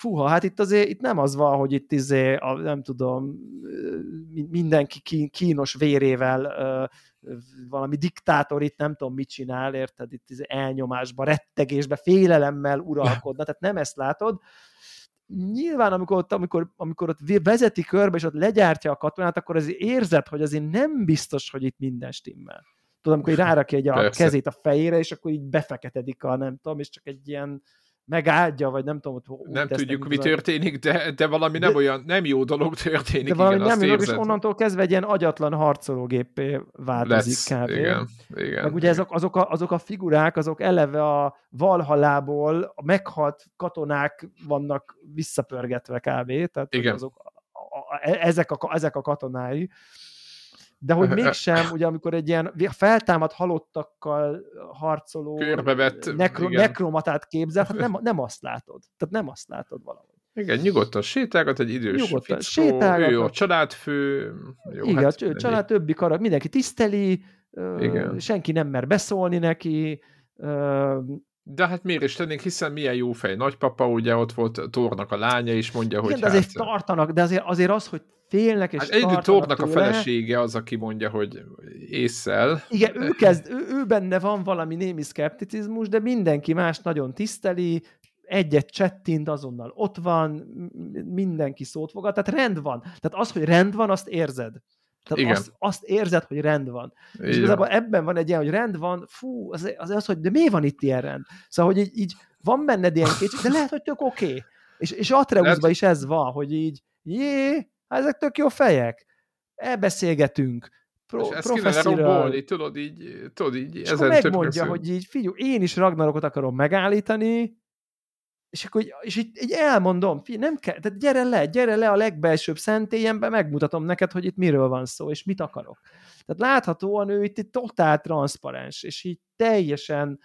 fúha, hát itt azért itt nem az van, hogy itt izé, a, nem tudom, mindenki kínos vérével valami diktátor itt nem tudom mit csinál, érted, itt izé elnyomásba, rettegésbe, félelemmel uralkodna, tehát nem ezt látod. Nyilván, amikor ott, amikor, amikor ott vezeti körbe, és ott legyártja a katonát, akkor azért érzed, hogy azért nem biztos, hogy itt minden stimmel. Tudom, amikor rárakja egy a Persze. kezét a fejére, és akkor így befeketedik a nem tudom, és csak egy ilyen megáldja, vagy nem tudom, hogy Nem tudjuk, mi történik, de, de valami de, nem olyan, nem jó dolog történik. De valami igen, nem jó, és onnantól kezdve egy ilyen agyatlan harcológépé változik Lesz, kb. Igen, igen. Meg ugye azok, azok, a, azok a figurák, azok eleve a Valhalából a meghalt katonák vannak visszapörgetve kb. Tehát igen. Azok, a, a, ezek, a, ezek a katonái de hogy mégsem, ugye amikor egy ilyen feltámad halottakkal harcoló Körbevett, nekro, nekromatát képzel, hát nem, nem azt látod. Tehát nem azt látod valahogy. Igen, nyugodtan sétálgat egy idős nyugodtan fickó, sétálgat, ő a családfő. Jó, igen, hát, a család többi karak, mindenki tiszteli, igen. senki nem mer beszólni neki, De hát miért is tennénk, hiszen milyen jó fej nagypapa, ugye ott volt Tornak a lánya, és mondja, Igen, hogy de azért hát... tartanak, de azért, azért az, hogy félnek és Hát egyedül Tornak a felesége az, aki mondja, hogy észszel. Igen, ő, kezd, ő, ő benne van valami némi szkepticizmus, de mindenki más nagyon tiszteli, egyet csettint, azonnal ott van, mindenki szót fogad, tehát rend van. Tehát az, hogy rend van, azt érzed. Tehát Igen. azt, azt érzed, hogy rend van. És Így igazából ebben van egy ilyen, hogy rend van, fú, az az, az hogy de mi van itt ilyen rend? Szóval, hogy így, így van benned ilyen kétség, de lehet, hogy tök oké. Okay. És, és Atreuszban is ez van, hogy így, jé, hát ezek tök jó fejek, elbeszélgetünk, pro, És ezt kéne lerombolni, tudod így, tudod így, és akkor megmondja, hogy így, figyelj, én is Ragnarokot akarom megállítani, és akkor és így, így elmondom, figyelj, nem kell, tehát gyere le, gyere le a legbelsőbb szentélyembe, megmutatom neked, hogy itt miről van szó, és mit akarok. Tehát láthatóan ő itt, itt totál transzparens, és így teljesen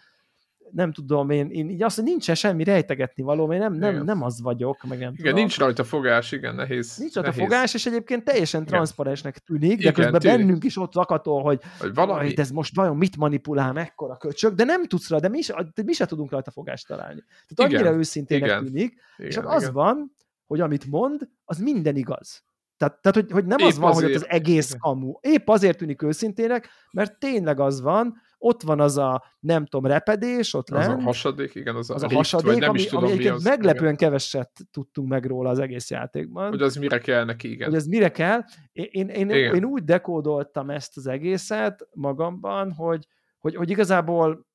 nem tudom, én, én így azt, hogy nincsen semmi rejtegetni való, én nem, nem, Igen. nem az vagyok, meg nem Igen, tudom. nincs rajta fogás, igen, nehéz. Nincs ott a nehéz. fogás, és egyébként teljesen Igen. transzparensnek tűnik, de Igen, közben tűnik. bennünk is ott vakatol, hogy Hogy valami, ez most vajon mit manipulál, mekkora köcsög, de nem tudsz rá, de mi, se, de mi se tudunk rajta fogást találni. Tehát Igen, annyira őszintének igen, tűnik, igen, és ott az igen. van, hogy amit mond, az minden igaz. Tehát, tehát hogy, hogy nem Épp az van, hogy azért. az egész Igen. kamu. Épp azért tűnik őszintének, mert tényleg az van, ott van az a, nem tudom, repedés, ott Az a lent, hasadék, igen, az a, az a vagy hasadék, nem ami, is tudom, ami mi egyébként az. meglepően keveset tudtunk meg róla az egész játékban Igen. Hogy az mire kell neki, igen. hogy ez mire kell. Én, én, én, Igen. én úgy dekódoltam ezt az egészet magamban, hogy, hogy, hogy igazából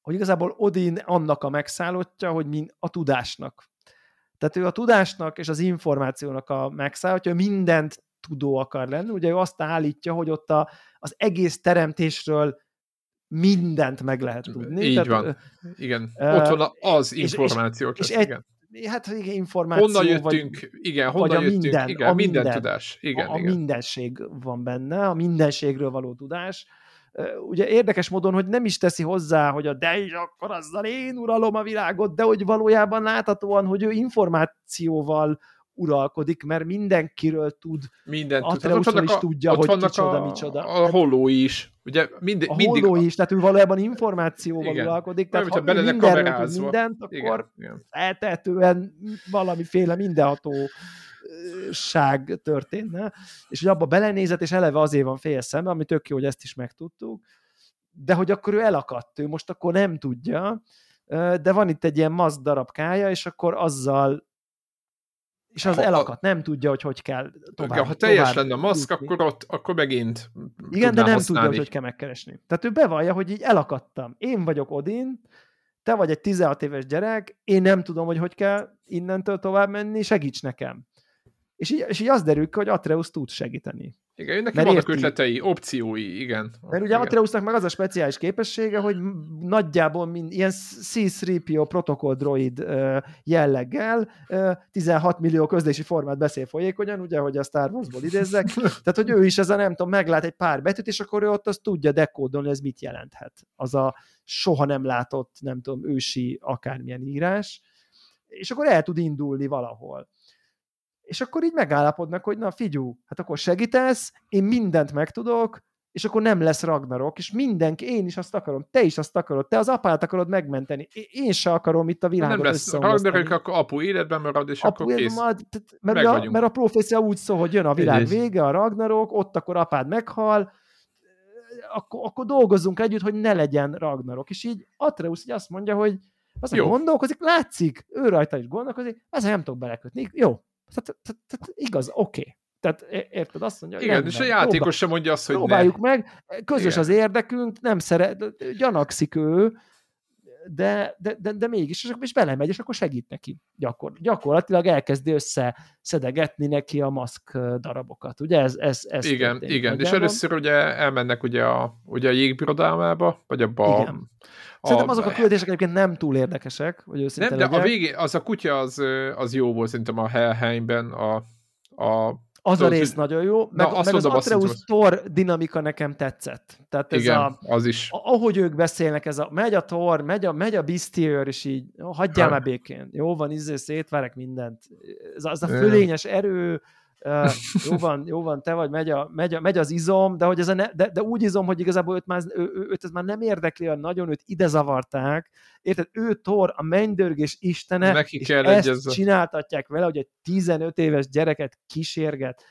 hogy igazából Odin annak a megszállottja, hogy min, a tudásnak. Tehát ő a tudásnak és az információnak a megszállottja, ő mindent tudó akar lenni. Ugye ő azt állítja, hogy ott a, az egész teremtésről mindent meg lehet tudni. Így Tehát, van. Igen. Ott van az és- és- információ. és csak, egy- igen. Hát igen, információ. Honnan vagy, jöttünk, igen, vagy honnan a jöttünk, minden, igen, a minden, minden. tudás. Igen, a, a igen. mindenség van benne, a mindenségről való tudás. Ugye érdekes módon, hogy nem is teszi hozzá, hogy a de is akkor azzal én uralom a világot, de hogy valójában láthatóan, hogy ő információval uralkodik, mert mindenkiről tud. Minden tud. Atreuszról is tudja, hogy kicsoda, a, micsoda. A hollói is. Ugye mind, A mindig... holló is, tehát ő valójában információval Igen. uralkodik, tehát Olyan, ha bele mindenről tud mindent, Igen, akkor igen. eltehetően valamiféle mindenható ság történne, és hogy abba belenézett, és eleve azért van fél szembe, ami tök jó, hogy ezt is megtudtuk, de hogy akkor ő elakadt, ő most akkor nem tudja, de van itt egy ilyen masz darabkája, és akkor azzal és az Ha- elakadt, nem tudja, hogy hogy kell tovább. Ha teljes tovább lenne a maszk, jutni. akkor ott, akkor megint Igen, de nem tudja, használni. hogy hogy kell megkeresni. Tehát ő bevallja, hogy így elakadtam. Én vagyok Odin, te vagy egy 16 éves gyerek, én nem tudom, hogy hogy kell innentől tovább menni, segíts nekem. És így, és így az derül ki, hogy Atreus tud segíteni. Igen, neki Mert vannak érti. ötletei, opciói, igen. Mert ugye igen. Atreusnak meg az a speciális képessége, hogy nagyjából mind, ilyen C-3PO protokoll droid jelleggel ö, 16 millió közlési formát beszél folyékonyan, ugye, hogy a Star Wars-ból idézzek. Tehát, hogy ő is ez a nem tudom, meglát egy pár betűt, és akkor ő ott azt tudja dekódolni, ez mit jelenthet. Az a soha nem látott, nem tudom, ősi akármilyen írás. És akkor el tud indulni valahol. És akkor így megállapodnak, hogy na figyú, hát akkor segítesz, én mindent megtudok, és akkor nem lesz Ragnarok, és mindenki, én is azt akarom, te is azt akarod, te az apát akarod megmenteni, én se akarom itt a világot nem lesz. Ragnarök, akkor apu életben marad, és Apu, akkor kész. tehát- mert, Meg a, mert a profécia úgy szól, hogy jön a világ Ez- vége, a Ragnarok, ott akkor apád meghal, akkor, akkor dolgozzunk együtt, hogy ne legyen Ragnarok. És így Atreus így azt mondja, hogy az Jó. gondolkozik, látszik, ő rajta is gondolkozik, ezzel nem tudok belekötni. Jó, tehát, tehát, tehát igaz, oké. Okay. Tehát érted, azt mondja, Igen, rendben, és a játékos sem mondja azt, hogy ne. próbáljuk meg, közös Igen. az érdekünk, nem szeret, gyanakszik ő, de, de, de, de mégis, és akkor is belemegy, és akkor segít neki. Gyakor, gyakorlatilag elkezdi összeszedegetni neki a maszk darabokat. Ugye ez, ez, ez Igen, történik igen. És először ugye elmennek ugye a, ugye a jégbirodámába, vagy abba Igen. Szerintem azok a küldetések egyébként nem túl érdekesek, hogy őszinte Nem, de a legyek. végén, az a kutya az, az jó volt szerintem a Helheimben, a, a Az a tudod, rész hogy- nagyon jó, meg, azt meg az Atreus. Thor dinamika nekem tetszett. Tehát ez igen, a, az is. ahogy ők beszélnek, ez a megy a Thor, megy a, megy a Bistier, és így hagyjál már békén. Jó van, izé, szétverek mindent. Ez a, ez a fölényes erő, Uh, jó van, jó van, te vagy, megy, a, megy, a, megy az izom, de, hogy ez a ne, de, de, úgy izom, hogy igazából őt, már, ő, őt ez már nem érdekli olyan nagyon, őt ide zavarták. Érted? Ő Thor, a mennydörgés istene, Neki és kell ezt egyezze. csináltatják vele, hogy egy 15 éves gyereket kísérget.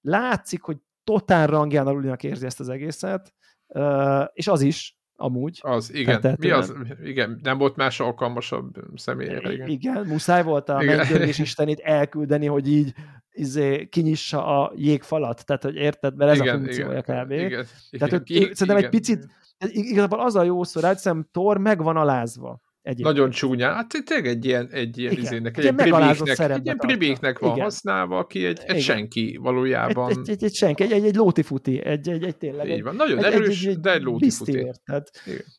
Látszik, hogy totál rangján alulinak érzi ezt az egészet, uh, és az is, amúgy. Az, igen. Mi az? Igen, nem volt más alkalmasabb személyre. Igen, igen muszáj volt a mennydörgés istenét elküldeni, hogy így izé, kinyissa a jégfalat, tehát hogy érted, mert ez igen, a funkciója igen, kb. Igen, tehát hogy igen, szerintem igen. egy picit, igazából az a jó szó rá, hogy Thor meg van alázva. Egyébként. Nagyon csúnya. Hát tényleg egy ilyen, egy ilyen, Igen, izének, egy, egy, ilyen pribéknek van Igen. használva, aki egy, egy senki valójában. Egy, egy, egy, egy senki, egy, egy, egy lótifuti, egy, egy, egy tényleg. Így van, nagyon egy, erős, egy, egy, de egy lótifuti. Tehát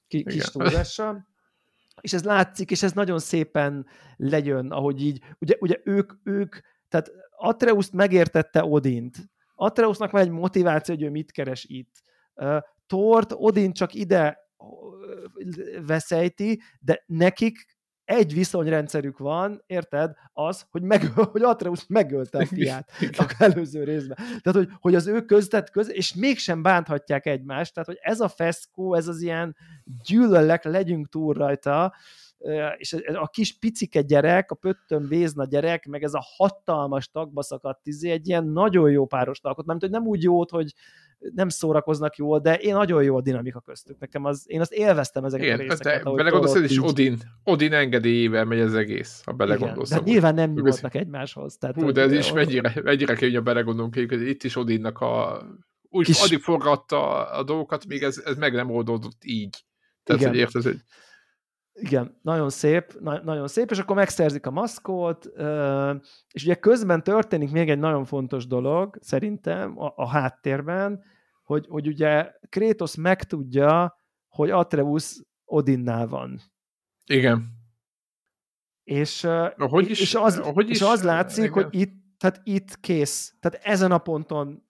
ki, kis túlzással. És ez látszik, és ez nagyon szépen lejön, ahogy így, ugye, ugye ők, ők, tehát Atreuszt megértette Odint. Atreusnak van egy motiváció, hogy ő mit keres itt. Uh, Tort Odin csak ide veszejti, de nekik egy viszonyrendszerük van, érted? Az, hogy, meg, hogy Atreus megölte a fiát a előző részben. Tehát, hogy, hogy az ő köztet köz, és mégsem bánthatják egymást, tehát, hogy ez a feszkó, ez az ilyen gyűlöllek, legyünk túl rajta, és a kis picike gyerek, a pöttön vézna gyerek, meg ez a hatalmas tagba szakadt izé, egy ilyen nagyon jó páros alkot, mert hogy nem úgy jót, hogy nem szórakoznak jól, de én nagyon jó a dinamika köztük. Nekem az, én azt élveztem ezeket Igen, a részeket. De belegondolsz, ez is Odin, Odin engedélyével megy az egész, ha belegondolsz. Igen, de nyilván nem nyúltak egymáshoz. Tehát, Hú, de ez is mennyire, mennyire kell, hogy belegondolunk, hogy itt is Odinnak a úgy kis... addig forgatta a dolgokat, még ez, ez meg nem oldódott így. Tehát, Igen. hogy érted, hogy igen, nagyon szép, na- nagyon szép, és akkor megszerzik a maszkot, és ugye közben történik még egy nagyon fontos dolog, szerintem, a, a háttérben, hogy, hogy ugye Kratos megtudja, hogy Atreus Odinnál van. Igen. És, ahogy is, és, az, ahogy és is, az látszik, igen. hogy itt, tehát itt kész. Tehát ezen a ponton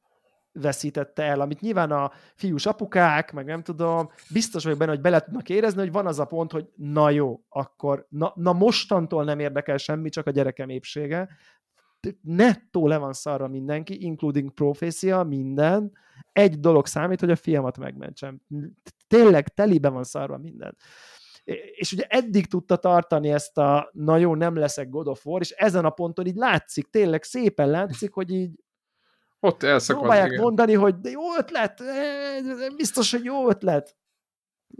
veszítette el, amit nyilván a fiús apukák, meg nem tudom, biztos vagyok benne, hogy bele tudnak érezni, hogy van az a pont, hogy na jó, akkor na, na mostantól nem érdekel semmi, csak a gyerekem épsége. Nettó le van szarra mindenki, including profécia, minden. Egy dolog számít, hogy a fiamat megmentsem. Tényleg telibe van szarva minden és ugye eddig tudta tartani ezt a na jó, nem leszek God of War, és ezen a ponton így látszik, tényleg szépen látszik, hogy így ott elszakad, Próbálják igen. mondani, hogy de jó ötlet, eh, biztos, hogy jó ötlet.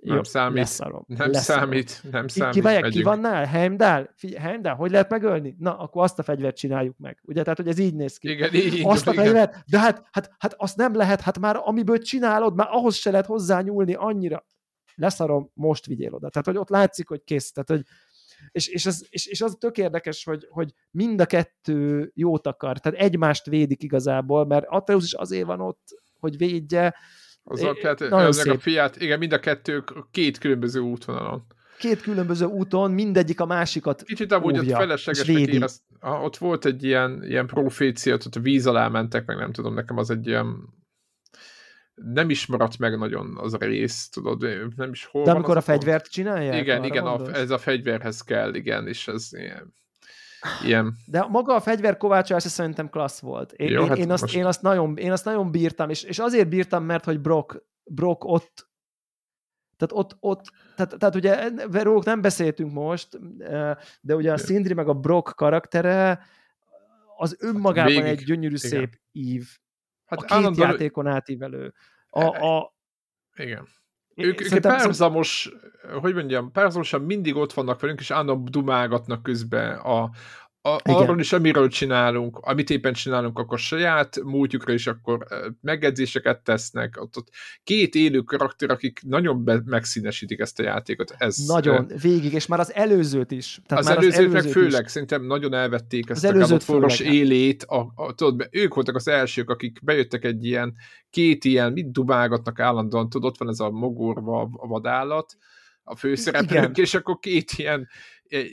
Nem jó, számít. Leszarom. Nem leszarom. számít. Nem ki, számít. Ki, ki van nál? Heimdall? Heimdall, hogy lehet megölni? Na, akkor azt a fegyvert csináljuk meg. Ugye, tehát, hogy ez így néz ki. Igen, így, azt a fegyvert, de hát, hát, hát azt nem lehet, hát már amiből csinálod, már ahhoz se lehet hozzányúlni annyira. Leszarom, most vigyél oda. Tehát, hogy ott látszik, hogy kész. Tehát, hogy és, és, az, és, és az tök érdekes, hogy, hogy mind a kettő jót akar, tehát egymást védik igazából, mert Atreus is azért van ott, hogy védje. Az a, tehát, Nagyon szép. a fiát, igen, mind a kettő két különböző útvonalon két különböző úton, mindegyik a másikat Kicsit amúgy ott feleslegesnek érezt, ott volt egy ilyen, ilyen profécia, ott a víz alá mentek, meg nem tudom, nekem az egy ilyen nem is maradt meg nagyon az a rész, tudod, nem is hol De amikor a fegyvert pont? csinálják? Igen, igen, a, ez a fegyverhez kell, igen, és ez ilyen, ilyen. De maga a fegyver kovácsolása szerintem klassz volt. Én, Jó, én, hát én, azt, most... én, azt nagyon, én azt nagyon bírtam, és, és azért bírtam, mert hogy Brock, Brock ott tehát ott, ott tehát, tehát ugye róluk nem beszéltünk most, de ugye a Sindri meg a Brock karaktere az önmagában Végig. egy gyönyörű Igen. szép ív. Hát a két állandó... játékon átívelő. A, a... Igen. Ők, ők párhuzamos, hogy mondjam, párhuzamosan mindig ott vannak velünk, és állandóan dumálgatnak közben a, a, arról is, amiről csinálunk, amit éppen csinálunk, akkor saját múltjukra is akkor megjegyzéseket tesznek. Ott, ott két élő karakter, akik nagyon be, megszínesítik ezt a játékot. Ez, nagyon, végig, és már az előzőt is. Tehát az, már előzőt az előzőt főleg, is. szerintem nagyon elvették ezt az a előzőt élét. A, a, tudod, ők voltak az elsők, akik bejöttek egy ilyen, két ilyen, mit dubálgatnak állandóan, tudod, ott van ez a mogorva a vadállat, a főszereplők, és akkor két ilyen,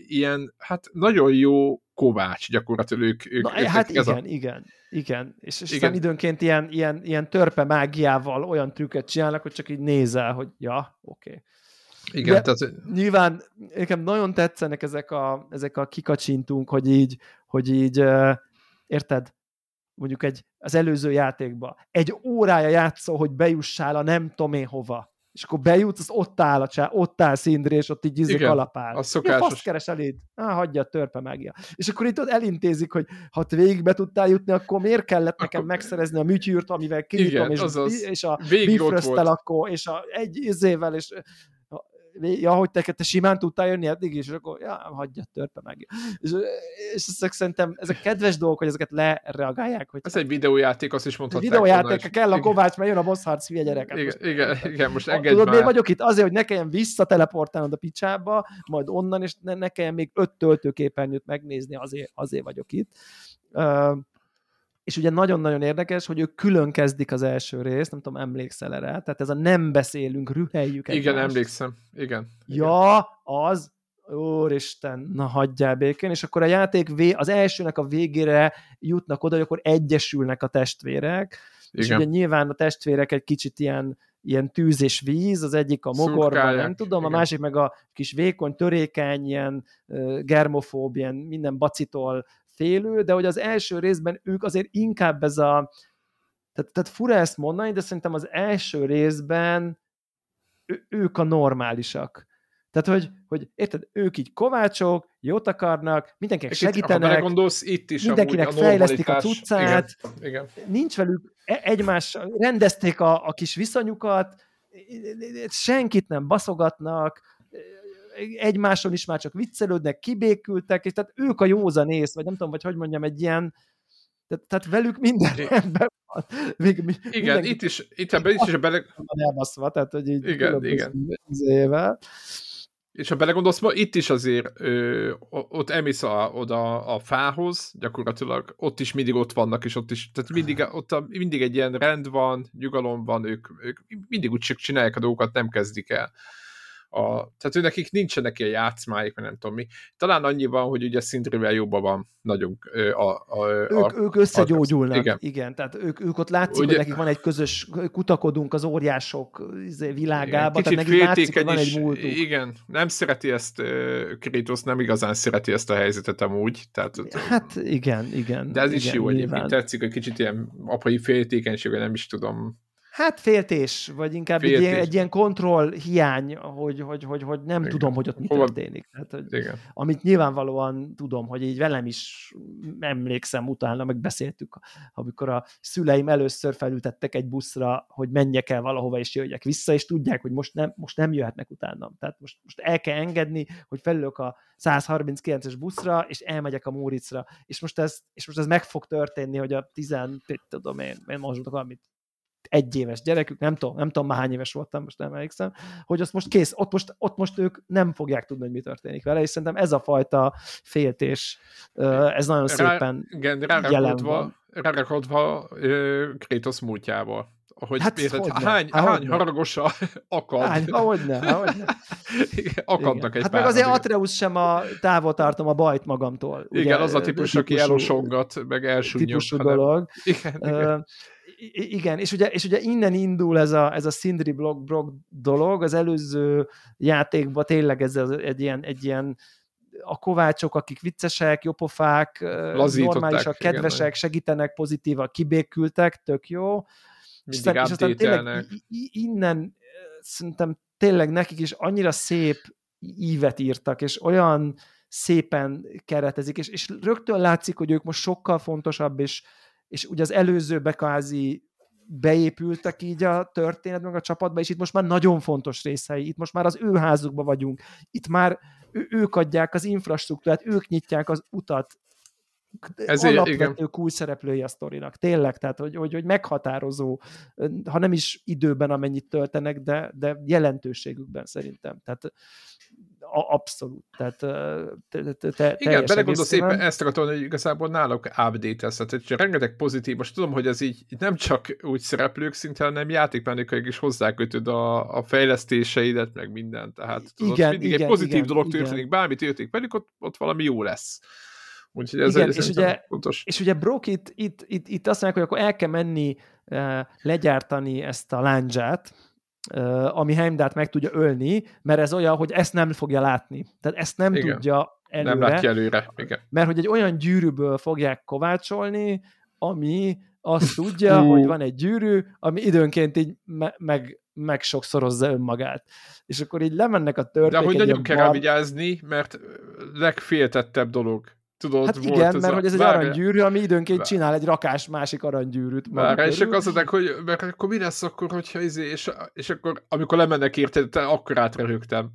ilyen, hát nagyon jó Kovács gyakorlatilag ők. ők Na, ők hát igen, a... igen, igen. És, és igen. időnként ilyen, ilyen, ilyen törpe mágiával olyan trükket csinálnak, hogy csak így nézel, hogy ja, oké. Okay. Igen, De tehát... Nyilván nekem nagyon tetszenek ezek a, ezek a kikacsintunk, hogy így, hogy így érted? mondjuk egy, az előző játékba, egy órája játszol, hogy bejussál a nem tudom én hova, és akkor bejutsz, az ott áll a csá, ott áll szindri, és ott így izzik alapál. A szokásos. Ja, keres eléd? Á, hagyja a törpe megja. És akkor itt ott elintézik, hogy ha te végig be tudtál jutni, akkor miért kellett nekem akkor... megszerezni a műtyűrt, amivel kinyitom, és, és a bifröztel akkor, és a egy izével, és ja, hogy te, te simán tudtál jönni eddig is, és akkor ja, hagyja, törpe meg. És, és ezek szerintem ezek kedves dolgok, hogy ezeket lereagálják. Hogy Ez egy videójáték, azt is mondhatják. Videójáték, kell a Kovács, mert jön a boss harc, hülye gyerek. Igen, most, igen, igen, most engedj Tudod, már. miért vagyok itt? Azért, hogy ne kelljen visszateleportálnod a picsába, majd onnan, és ne, ne kelljen még öt töltőképernyőt megnézni, azért, azért vagyok itt. Uh, és ugye nagyon-nagyon érdekes, hogy ők külön kezdik az első részt, nem tudom, emlékszel erre, tehát ez a nem beszélünk, rüheljük egymást. Igen, emlékszem, igen. Ja, az, Úristen, na hagyjál békén, és akkor a játék vé, az elsőnek a végére jutnak oda, hogy akkor egyesülnek a testvérek, Igen. és ugye nyilván a testvérek egy kicsit ilyen, ilyen tűz és víz, az egyik a mogorban, nem tudom, Igen. a másik meg a kis vékony, törékeny, ilyen uh, germofób, ilyen minden bacitól félő, de hogy az első részben ők azért inkább ez a tehát, tehát fura ezt mondani, de szerintem az első részben ő, ők a normálisak. Tehát, hogy, hogy érted, ők így kovácsok, jót akarnak, mindenkinek Egy segítenek, gondolsz, itt is mindenkinek a fejlesztik a cuccát, igen, igen. nincs velük e- egymás, rendezték a, a kis viszonyukat, senkit nem baszogatnak, egymáson is már csak viccelődnek, kibékültek, és tehát ők a józanész, vagy nem tudom, vagy hogy mondjam, egy ilyen, tehát, tehát velük minden rendben van. Még, igen, itt is, itt ebben is, is bele... Elbaszva, tehát, hogy így igen, igen. Éve. És ha belegondolsz, itt is azért ö, ott emész a, oda a fához, gyakorlatilag ott is mindig ott vannak, és ott is, tehát mindig, ott a, mindig egy ilyen rend van, nyugalom van, ők, ők mindig úgy csak csinálják a dolgokat, nem kezdik el a, tehát ő nekik nincsenek ilyen játszmáik, mert nem tudom mi. Talán annyi van, hogy ugye Szindrivel jobban van nagyon a, a, ők, a, ők összegyógyulnak, igen. igen. Tehát ők, ők ott látszik, ugye, hogy nekik van egy közös, kutakodunk az óriások izé, világába, igen, tehát nekik látszik, hogy van egy múltuk. Igen, nem szereti ezt Kratos, nem igazán szereti ezt a helyzetet amúgy. Tehát, hát igen, igen. De ez igen, is jó, hogy tetszik, hogy kicsit ilyen apai féltékenység, nem is tudom, Hát féltés, vagy inkább féltés. Egy, ilyen, egy ilyen kontroll hiány, hogy, hogy, hogy, hogy nem Igen. tudom, hogy ott mi Hova... történik. Hát, hogy, Igen. Amit nyilvánvalóan tudom, hogy így velem is emlékszem utána, meg beszéltük, amikor a szüleim először felültettek egy buszra, hogy menjek el valahova és jöjjek vissza, és tudják, hogy most nem, most nem jöhetnek utánam. Tehát most, most el kell engedni, hogy felülök a 139-es buszra, és elmegyek a Móricra. És most ez, és most ez meg fog történni, hogy a 10, tudom én, én most valamit egyéves gyerekük, nem tudom, nem tudom már hány éves voltam, most nem emlékszem, hogy azt most kész, ott most, ott most ők nem fogják tudni, hogy mi történik vele, és szerintem ez a fajta féltés, ez nagyon Rá, szépen igen, jelen van. Rárakodva Kratos múltjával hogy hát, érted, hogy hány, ne, hány haragosa akad. Hány, ahogyne, ahogyne. Akadnak Igen. egy Hát meg azért Atreus sem a távol tartom a bajt magamtól. Ugye, Igen, az a típus, típusú, aki elosongat, meg elsúnyog. Típusú hanem... dolog. Igen, igen. Igen, és ugye, és ugye innen indul ez a, ez a Sindri Block, Block dolog, az előző játékban tényleg ez egy ilyen, egy ilyen a kovácsok, akik viccesek, jópofák, normálisak, kedvesek, igen, segítenek, pozitívak, kibékültek, tök jó. Mindig és aztán tényleg innen szerintem tényleg nekik is annyira szép ívet írtak, és olyan szépen keretezik, és, és rögtön látszik, hogy ők most sokkal fontosabb és és ugye az előzőbe kázi beépültek így a történetben, a csapatba, és itt most már nagyon fontos részei, itt most már az ő házukba vagyunk, itt már ő, ők adják az infrastruktúrát, ők nyitják az utat, Ezért, alapvető igen. új szereplői a sztorinak. Tényleg, tehát hogy, hogy, hogy meghatározó, ha nem is időben, amennyit töltenek, de, de jelentőségükben szerintem. Tehát abszolút. Tehát te, te, te, Igen, belegondolsz éppen ezt akartam, hogy igazából náluk update ez, tehát rengeteg pozitív, most tudom, hogy ez így nem csak úgy szereplők szinten, hanem játékmechanikailag is hozzákötöd a, a fejlesztéseidet, meg mindent, tehát tudod, igen, mindig igen, egy pozitív igen, dolog történik, igen. bármi történik velük, ott, ott valami jó lesz. Úgyhogy ez Igen, egy, és, ugye, fontos. és ugye Brock itt, itt, itt, itt azt mondják, hogy akkor el kell menni uh, legyártani ezt a láncsát, ami Heimdát meg tudja ölni, mert ez olyan, hogy ezt nem fogja látni. Tehát ezt nem Igen. tudja előre. Nem látja előre, Igen. Mert hogy egy olyan gyűrűből fogják kovácsolni, ami azt tudja, hogy van egy gyűrű, ami időnként így me- meg, meg sokszorozza önmagát. És akkor így lemennek a törpék. De hogy nagyon kell vigyázni, mert legféltettebb dolog. Tudod, hát igen, mert a... hogy ez egy aranygyűrű, ami időnként Várj. csinál egy rakás másik aranygyűrűt. Várj, és csak azt mondták, hogy mert akkor mi lesz akkor, hogyha izé, és, és akkor amikor lemennek érted, akkor átröhögtem.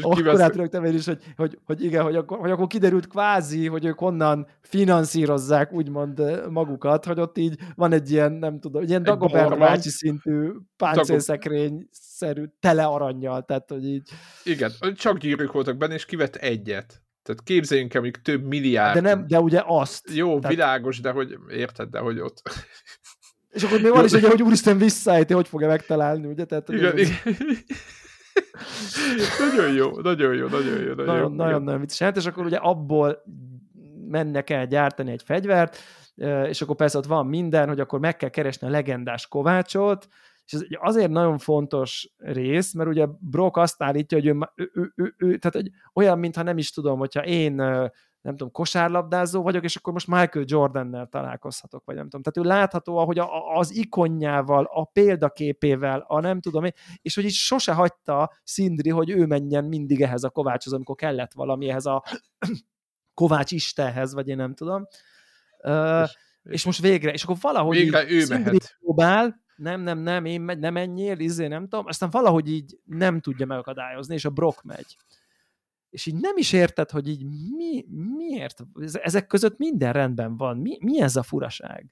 Akkor átrögtem én is, hogy, hogy, hogy igen, hogy akkor, hogy akkor kiderült kvázi, hogy ők honnan finanszírozzák úgymond magukat, hogy ott így van egy ilyen, nem tudom, egy ilyen Dagobert bácsi szintű páncélszekrény-szerű tele aranyjal, tehát hogy így... Igen, csak gyűrűk voltak benne, és kivett egyet. Tehát képzeljünk el, még több milliárd. De, nem, de ugye azt. Jó, tehát... világos, de hogy érted, de hogy ott... És akkor még van is egy, hogy úristen visszaejti, hogy fogja megtalálni, ugye? Tehát, igen, igen. nagyon jó, nagyon jó, nagyon jó. Nagyon, nagyon, nagyon, nagyon vicces. Hát, és akkor ugye abból mennek el gyártani egy fegyvert, és akkor persze ott van minden, hogy akkor meg kell keresni a legendás Kovácsot, és ez azért nagyon fontos rész, mert ugye Brock azt állítja, hogy ő, ő, ő, ő, ő tehát hogy olyan, mintha nem is tudom, hogyha én nem tudom, kosárlabdázó vagyok, és akkor most Michael Jordannel találkozhatok, vagy nem tudom. Tehát ő látható, ahogy a, az ikonjával, a példaképével, a nem tudom és hogy így sose hagyta Szindri, hogy ő menjen mindig ehhez a Kovácshoz, amikor kellett valami ehhez a Kovács Istenhez, vagy én nem tudom. Uh, és, és most végre, és akkor valahogy végre ő mehet. próbál, nem, nem, nem, én megy, nem menjél, izé, nem tudom, aztán valahogy így nem tudja megakadályozni, és a Brock megy. És így nem is érted, hogy így mi, miért, ezek között minden rendben van, mi, mi ez a furaság?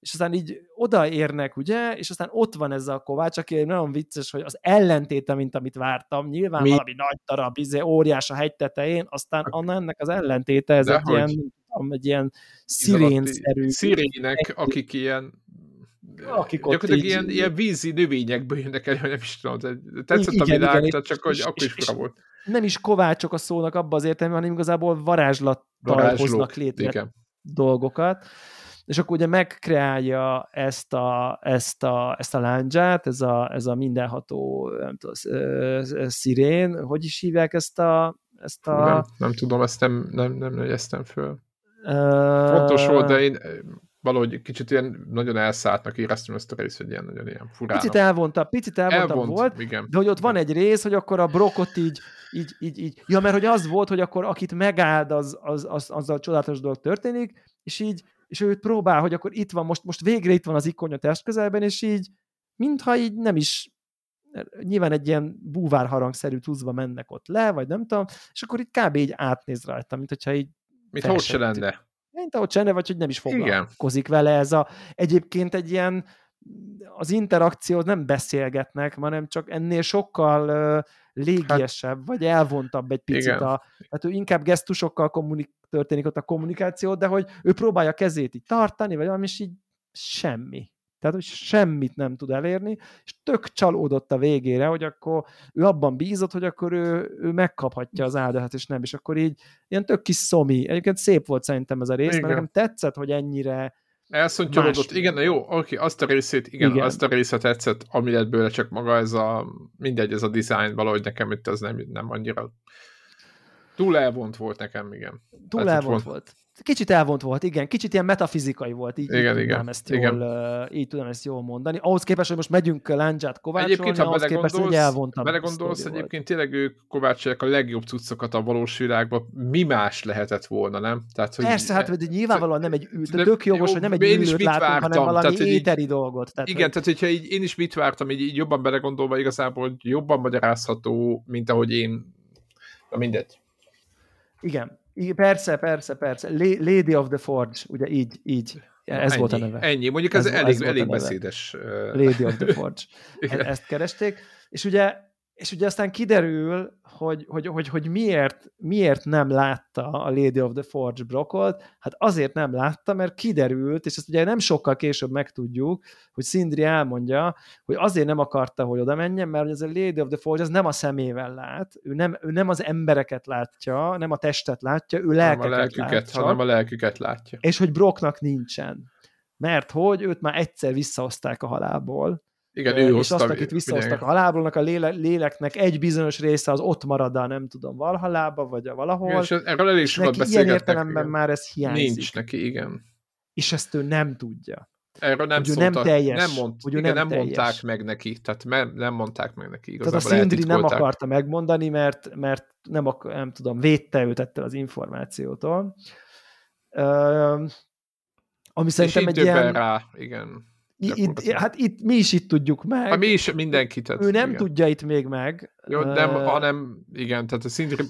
És aztán így odaérnek, ugye, és aztán ott van ez a Kovács, aki nagyon vicces, hogy az ellentéte, mint amit vártam, nyilván mi? valami nagy darab, izé, óriás a hegy tetején, aztán ennek az ellentéte, ez egy ilyen, egy ilyen szirénszerű. Szirének, akik ilyen akik Gyakorlatilag így, ilyen, ilyen vízi növényekből jönnek el, hogy nem is tudom, tetszett igen, a világ, igen, csak hogy akkor is fura volt nem is kovácsok a szónak abban az értelemben, hanem igazából varázslattal hoznak létre igen. dolgokat. És akkor ugye megkreálja ezt a, ezt a, ezt a láncsát, ez a, ez a mindenható nem tudom, szirén, hogy is hívják ezt a... Ezt a... Nem, nem tudom, ezt nem, nem, nem jegyeztem föl. Uh... Fontos volt, de én valahogy kicsit ilyen nagyon elszálltnak éreztem ezt a részt, hogy ilyen nagyon ilyen furának. Picit elvonta, picit elvonta Elvont, volt, igen. de hogy ott van egy rész, hogy akkor a brokot így, így, így, így, ja, mert hogy az volt, hogy akkor akit megáld, az, az, az, az a csodálatos dolog történik, és így, és ő próbál, hogy akkor itt van, most, most végre itt van az ikonja test közelben, és így, mintha így nem is nyilván egy ilyen búvárharangszerű tuszba mennek ott le, vagy nem tudom, és akkor itt kb. így átnéz rajta, mint hogyha így Mint hogy se lenne mint ahogy csende, vagy hogy nem is foglalkozik Igen. vele. Ez a, egyébként egy ilyen, az interakciót nem beszélgetnek, hanem csak ennél sokkal uh, légiesebb, hát, vagy elvontabb egy picit. Igen. A, tehát ő inkább gesztusokkal kommunik, történik ott a kommunikáció, de hogy ő próbálja kezét így tartani, vagy valami, és így semmi. Tehát, hogy semmit nem tud elérni, és tök csalódott a végére, hogy akkor ő abban bízott, hogy akkor ő, ő megkaphatja az áldozatot, és nem, és akkor így ilyen tök kis szomi. Egyébként szép volt szerintem ez a rész, igen. mert nekem tetszett, hogy ennyire Elszontyolódott, igen, na jó, oké, azt a részét, igen, igen, azt a részét tetszett, ami lett bőle, csak maga ez a, mindegy, ez a design, valahogy nekem itt az nem, nem annyira túl elvont volt nekem, igen. Túl elvont volt. volt. Kicsit elvont volt, igen. Kicsit ilyen metafizikai volt, így, igen, így, igen, tudnám ezt igen. jól, így tudom ezt jól mondani. Ahhoz képest, hogy most megyünk Láncsát kovácsolni, egyébként, ha ahhoz képest, hogy elvontam. Belegondolsz, egyébként volt. tényleg ők kovácsolják a legjobb cuccokat a valós világban. Mi más lehetett volna, nem? Tehát, hogy Persze, hát hogy nyilvánvalóan nem egy ült, tök jogos, hogy nem egy ülőt látunk, vártam, hanem valami tehát, éteri így, dolgot. Tehát, igen, hogy... tehát hogyha így, én is mit vártam, így, így jobban belegondolva igazából jobban magyarázható, mint ahogy én, na mindegy. Igen, Persze, persze, persze. Lady of the Forge, ugye így, így. Ez ennyi, volt a neve. Ennyi, mondjuk ez, ez elég, elég beszédes. Lady of the Forge. E- ezt keresték. És ugye és ugye aztán kiderül, hogy, hogy, hogy, hogy miért, miért nem látta a Lady of the Forge Brockot, hát azért nem látta, mert kiderült, és ezt ugye nem sokkal később megtudjuk, hogy Sindri elmondja, hogy azért nem akarta, hogy oda menjen, mert ez a Lady of the Forge az nem a szemével lát, ő nem, ő nem az embereket látja, nem a testet látja, ő lelkeket nem a lelküket, látja. hanem a lelküket látja. És hogy Brocknak nincsen. Mert hogy őt már egyszer visszahozták a halálból, igen, ő és azt, akit visszahoztak a halálból, a léle, léleknek egy bizonyos része az ott marad a nem tudom, valhalába, vagy a valahol. Igen, és erről elég sokat neki ilyen értelemben igen. már ez hiányzik. Nincs neki, igen. és ezt ő nem tudja. Erről nem hogy nem teljes. Nem, mond, hogy igen, nem, nem teljes. mondták meg neki, tehát me, nem mondták meg neki. Igazából tehát a Szindri nem akarta megmondani, mert, mert nem, ak- nem tudom, védte őt ettől az információtól. Uh, ami És szerintem egy ilyen... rá, igen. Itt, hát itt mi is itt tudjuk meg. Hát mi is, mindenki. Tehát, ő nem igen. tudja itt még meg. Jó, nem, uh, hanem, igen, tehát a Szindri,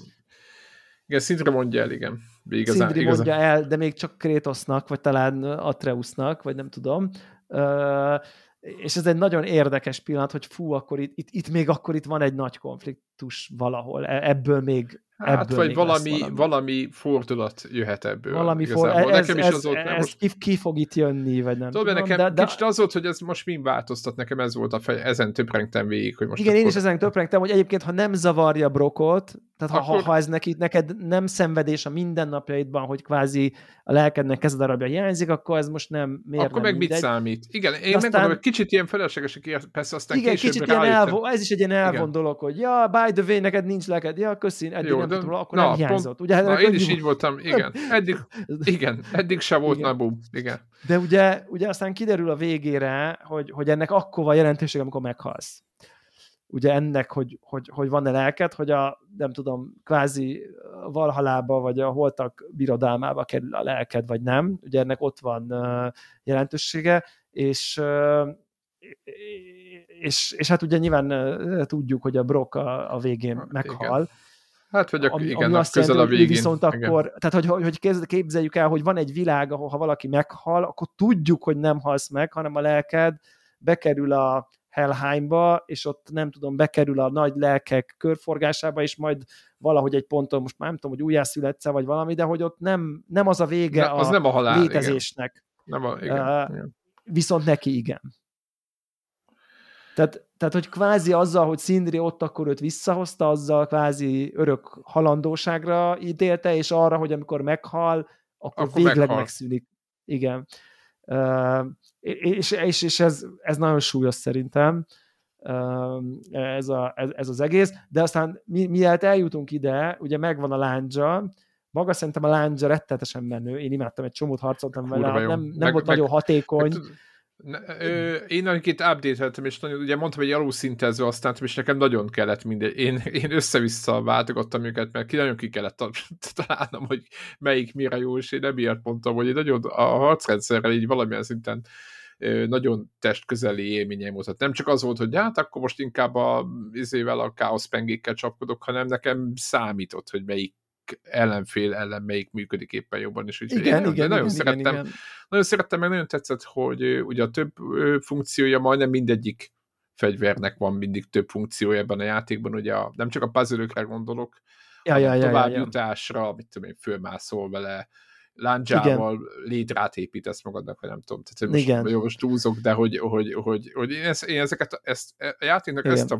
igen, Szindri mondja el, igen. Igazán, Szindri igazán. mondja el, de még csak Krétosznak, vagy talán Atreusnak, vagy nem tudom. Uh, és ez egy nagyon érdekes pillanat, hogy fú, akkor itt, itt, itt még akkor itt van egy nagy konfliktus valahol. E, ebből még Hát, ebből vagy valami, valami. valami fordulat jöhet ebből. Valami for, ez, nekem is ez, az volt, ez most... ki, ki fog itt jönni, vagy nem Tudod, tudom. nekem de, de... kicsit az volt, hogy ez most mind változtat, nekem ez volt a fej, ezen töprengtem végig, hogy most Igen, akkor... én is ezen töprengtem, hogy egyébként, ha nem zavarja Brokot, tehát ha, akkor... ha, ez neki, neked nem szenvedés a mindennapjaidban, hogy kvázi a lelkednek ez a darabja hiányzik, akkor ez most nem miért Akkor nem meg mindegy. mit számít? Igen, én aztán... megmondom, hogy kicsit ilyen felesleges, persze aztán Igen, kicsit ilyen elvo, ez is egy ilyen elvon dolog, hogy ja, by the way, neked nincs lelked, ja, köszi, eddig Jó, nem tudtam, akkor na, nem hiányzott. Ugye, na, én is így voltam, igen. Eddig, igen, eddig se volt igen. nabu, igen. De ugye, ugye aztán kiderül a végére, hogy, hogy ennek akkor van jelentőség, amikor meghalsz ugye ennek, hogy, hogy, hogy van-e lelked, hogy a, nem tudom, kvázi valhalába, vagy a holtak birodalmába kerül a lelked, vagy nem. Ugye ennek ott van uh, jelentősége, és uh, és, és hát ugye nyilván tudjuk, hogy a Brock a, a végén hát, meghal. Igen. Hát, vagy a, ami, igen, ami azt jelenti, a végén. Viszont igen. akkor, tehát hogy, hogy képzeljük el, hogy van egy világ, ahol ha valaki meghal, akkor tudjuk, hogy nem halsz meg, hanem a lelked bekerül a, Helheimba, és ott nem tudom, bekerül a nagy lelkek körforgásába, és majd valahogy egy ponton, most már nem tudom, hogy újjászületsz vagy valami, de hogy ott nem, nem az a vége ne, az a, nem a halál, létezésnek. Igen. Nem a, igen, uh, igen. Viszont neki igen. Tehát, tehát, hogy kvázi azzal, hogy Szindri ott akkor őt visszahozta, azzal kvázi örök halandóságra ítélte, és arra, hogy amikor meghal, akkor, akkor végleg meghal. megszűnik. Igen. Uh, és, és, és ez, ez nagyon súlyos szerintem, ez, a, ez, ez az egész, de aztán mi, mielőtt eljutunk ide, ugye megvan a lándzsa, maga szerintem a lándzsa rettetesen menő, én imádtam, egy csomót harcoltam vele, nem, nem meg, volt meg, nagyon hatékony. Meg, Ö, én akit update és nagyon, ugye mondtam, hogy aluszintező aztán, és nekem nagyon kellett mindegy. Én, én össze-vissza váltogattam őket, mert ki nagyon ki kellett találnom, hogy melyik mire jó, és én emiatt mondtam, hogy én nagyon a harcrendszerrel így valamilyen szinten nagyon testközeli élményeim volt. Nem csak az volt, hogy hát akkor most inkább a izével a káoszpengékkel csapkodok, hanem nekem számított, hogy melyik ellenfél ellen melyik működik éppen jobban, és úgyhogy igen, én, igen, nagyon igen, szerettem, igen. nagyon szerettem, meg nagyon tetszett, hogy ugye a több funkciója majdnem mindegyik fegyvernek van mindig több funkciója ebben a játékban, ugye a, nem csak a puzzle gondolok, ja, ja, ja, továbbjutásra, ja, ja. mit tudom én, fölmászol vele, láncsával létrát építesz magadnak, vagy nem tudom. Tehát most, Igen. Jó, most túlzok, de hogy, hogy, hogy, hogy én, ezt, én ezeket, ezt, a játéknak Igen. ezt a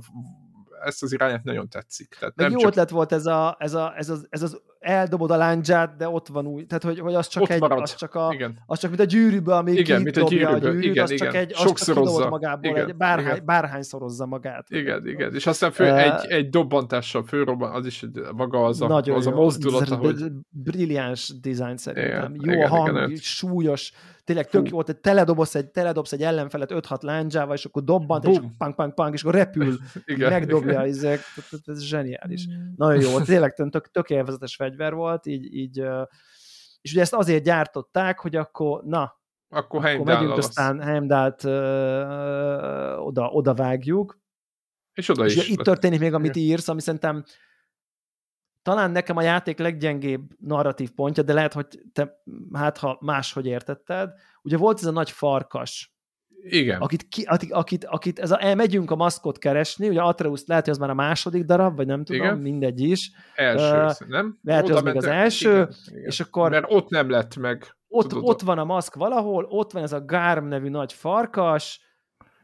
ezt az irányát nagyon tetszik. Tehát nem jó csak... ötlet volt ez, a, ez, a, ez, az, ez az eldobod a láncsát, de ott van új. Tehát, hogy, hogy az csak ott egy, marad. az csak, a, igen. az csak mint a gyűrűbe, ami igen, mint a, gyűrűbe. a gyűrűt, igen, az igen. csak egy, az Sokszorozza. csak magából, igen, egy bárhány, igen. bárhány szorozza magát. Igen, igen. És aztán fő, uh, egy, egy dobbantással fölrobban, az is maga az a, az jó. a mozdulat, hogy... Brilliáns design szerintem. Igen, jó igen, a hang, igen, súlyos, tényleg tök jó, hogy teledobsz egy, teledobsz egy ellenfelet 5-6 láncsával, és akkor dobbant, Boom. és pang, pang, pang, és akkor repül, igen, megdobja, igen. Ezek, ez zseniális. Mm. Nagyon jó, tényleg tök, tök élvezetes fegyver volt, így, így és ugye ezt azért gyártották, hogy akkor, na, akkor, akkor megyünk, aztán Heimdalt uh, oda, oda vágjuk. És oda és is. Itt történik még, amit írsz, ami szerintem talán nekem a játék leggyengébb narratív pontja, de lehet, hogy te hát ha máshogy értetted. Ugye volt ez a nagy farkas, igen. Akit, ki, akit, akit, akit ez a, elmegyünk a maszkot keresni, ugye Atreus lehet, hogy az már a második darab, vagy nem tudom, Igen. mindegy is. Első, uh, nem? Lehet, hogy az még az első, igen, igen. és akkor... Mert ott nem lett meg. Ott, ott van a maszk valahol, ott van ez a Garm nevű nagy farkas,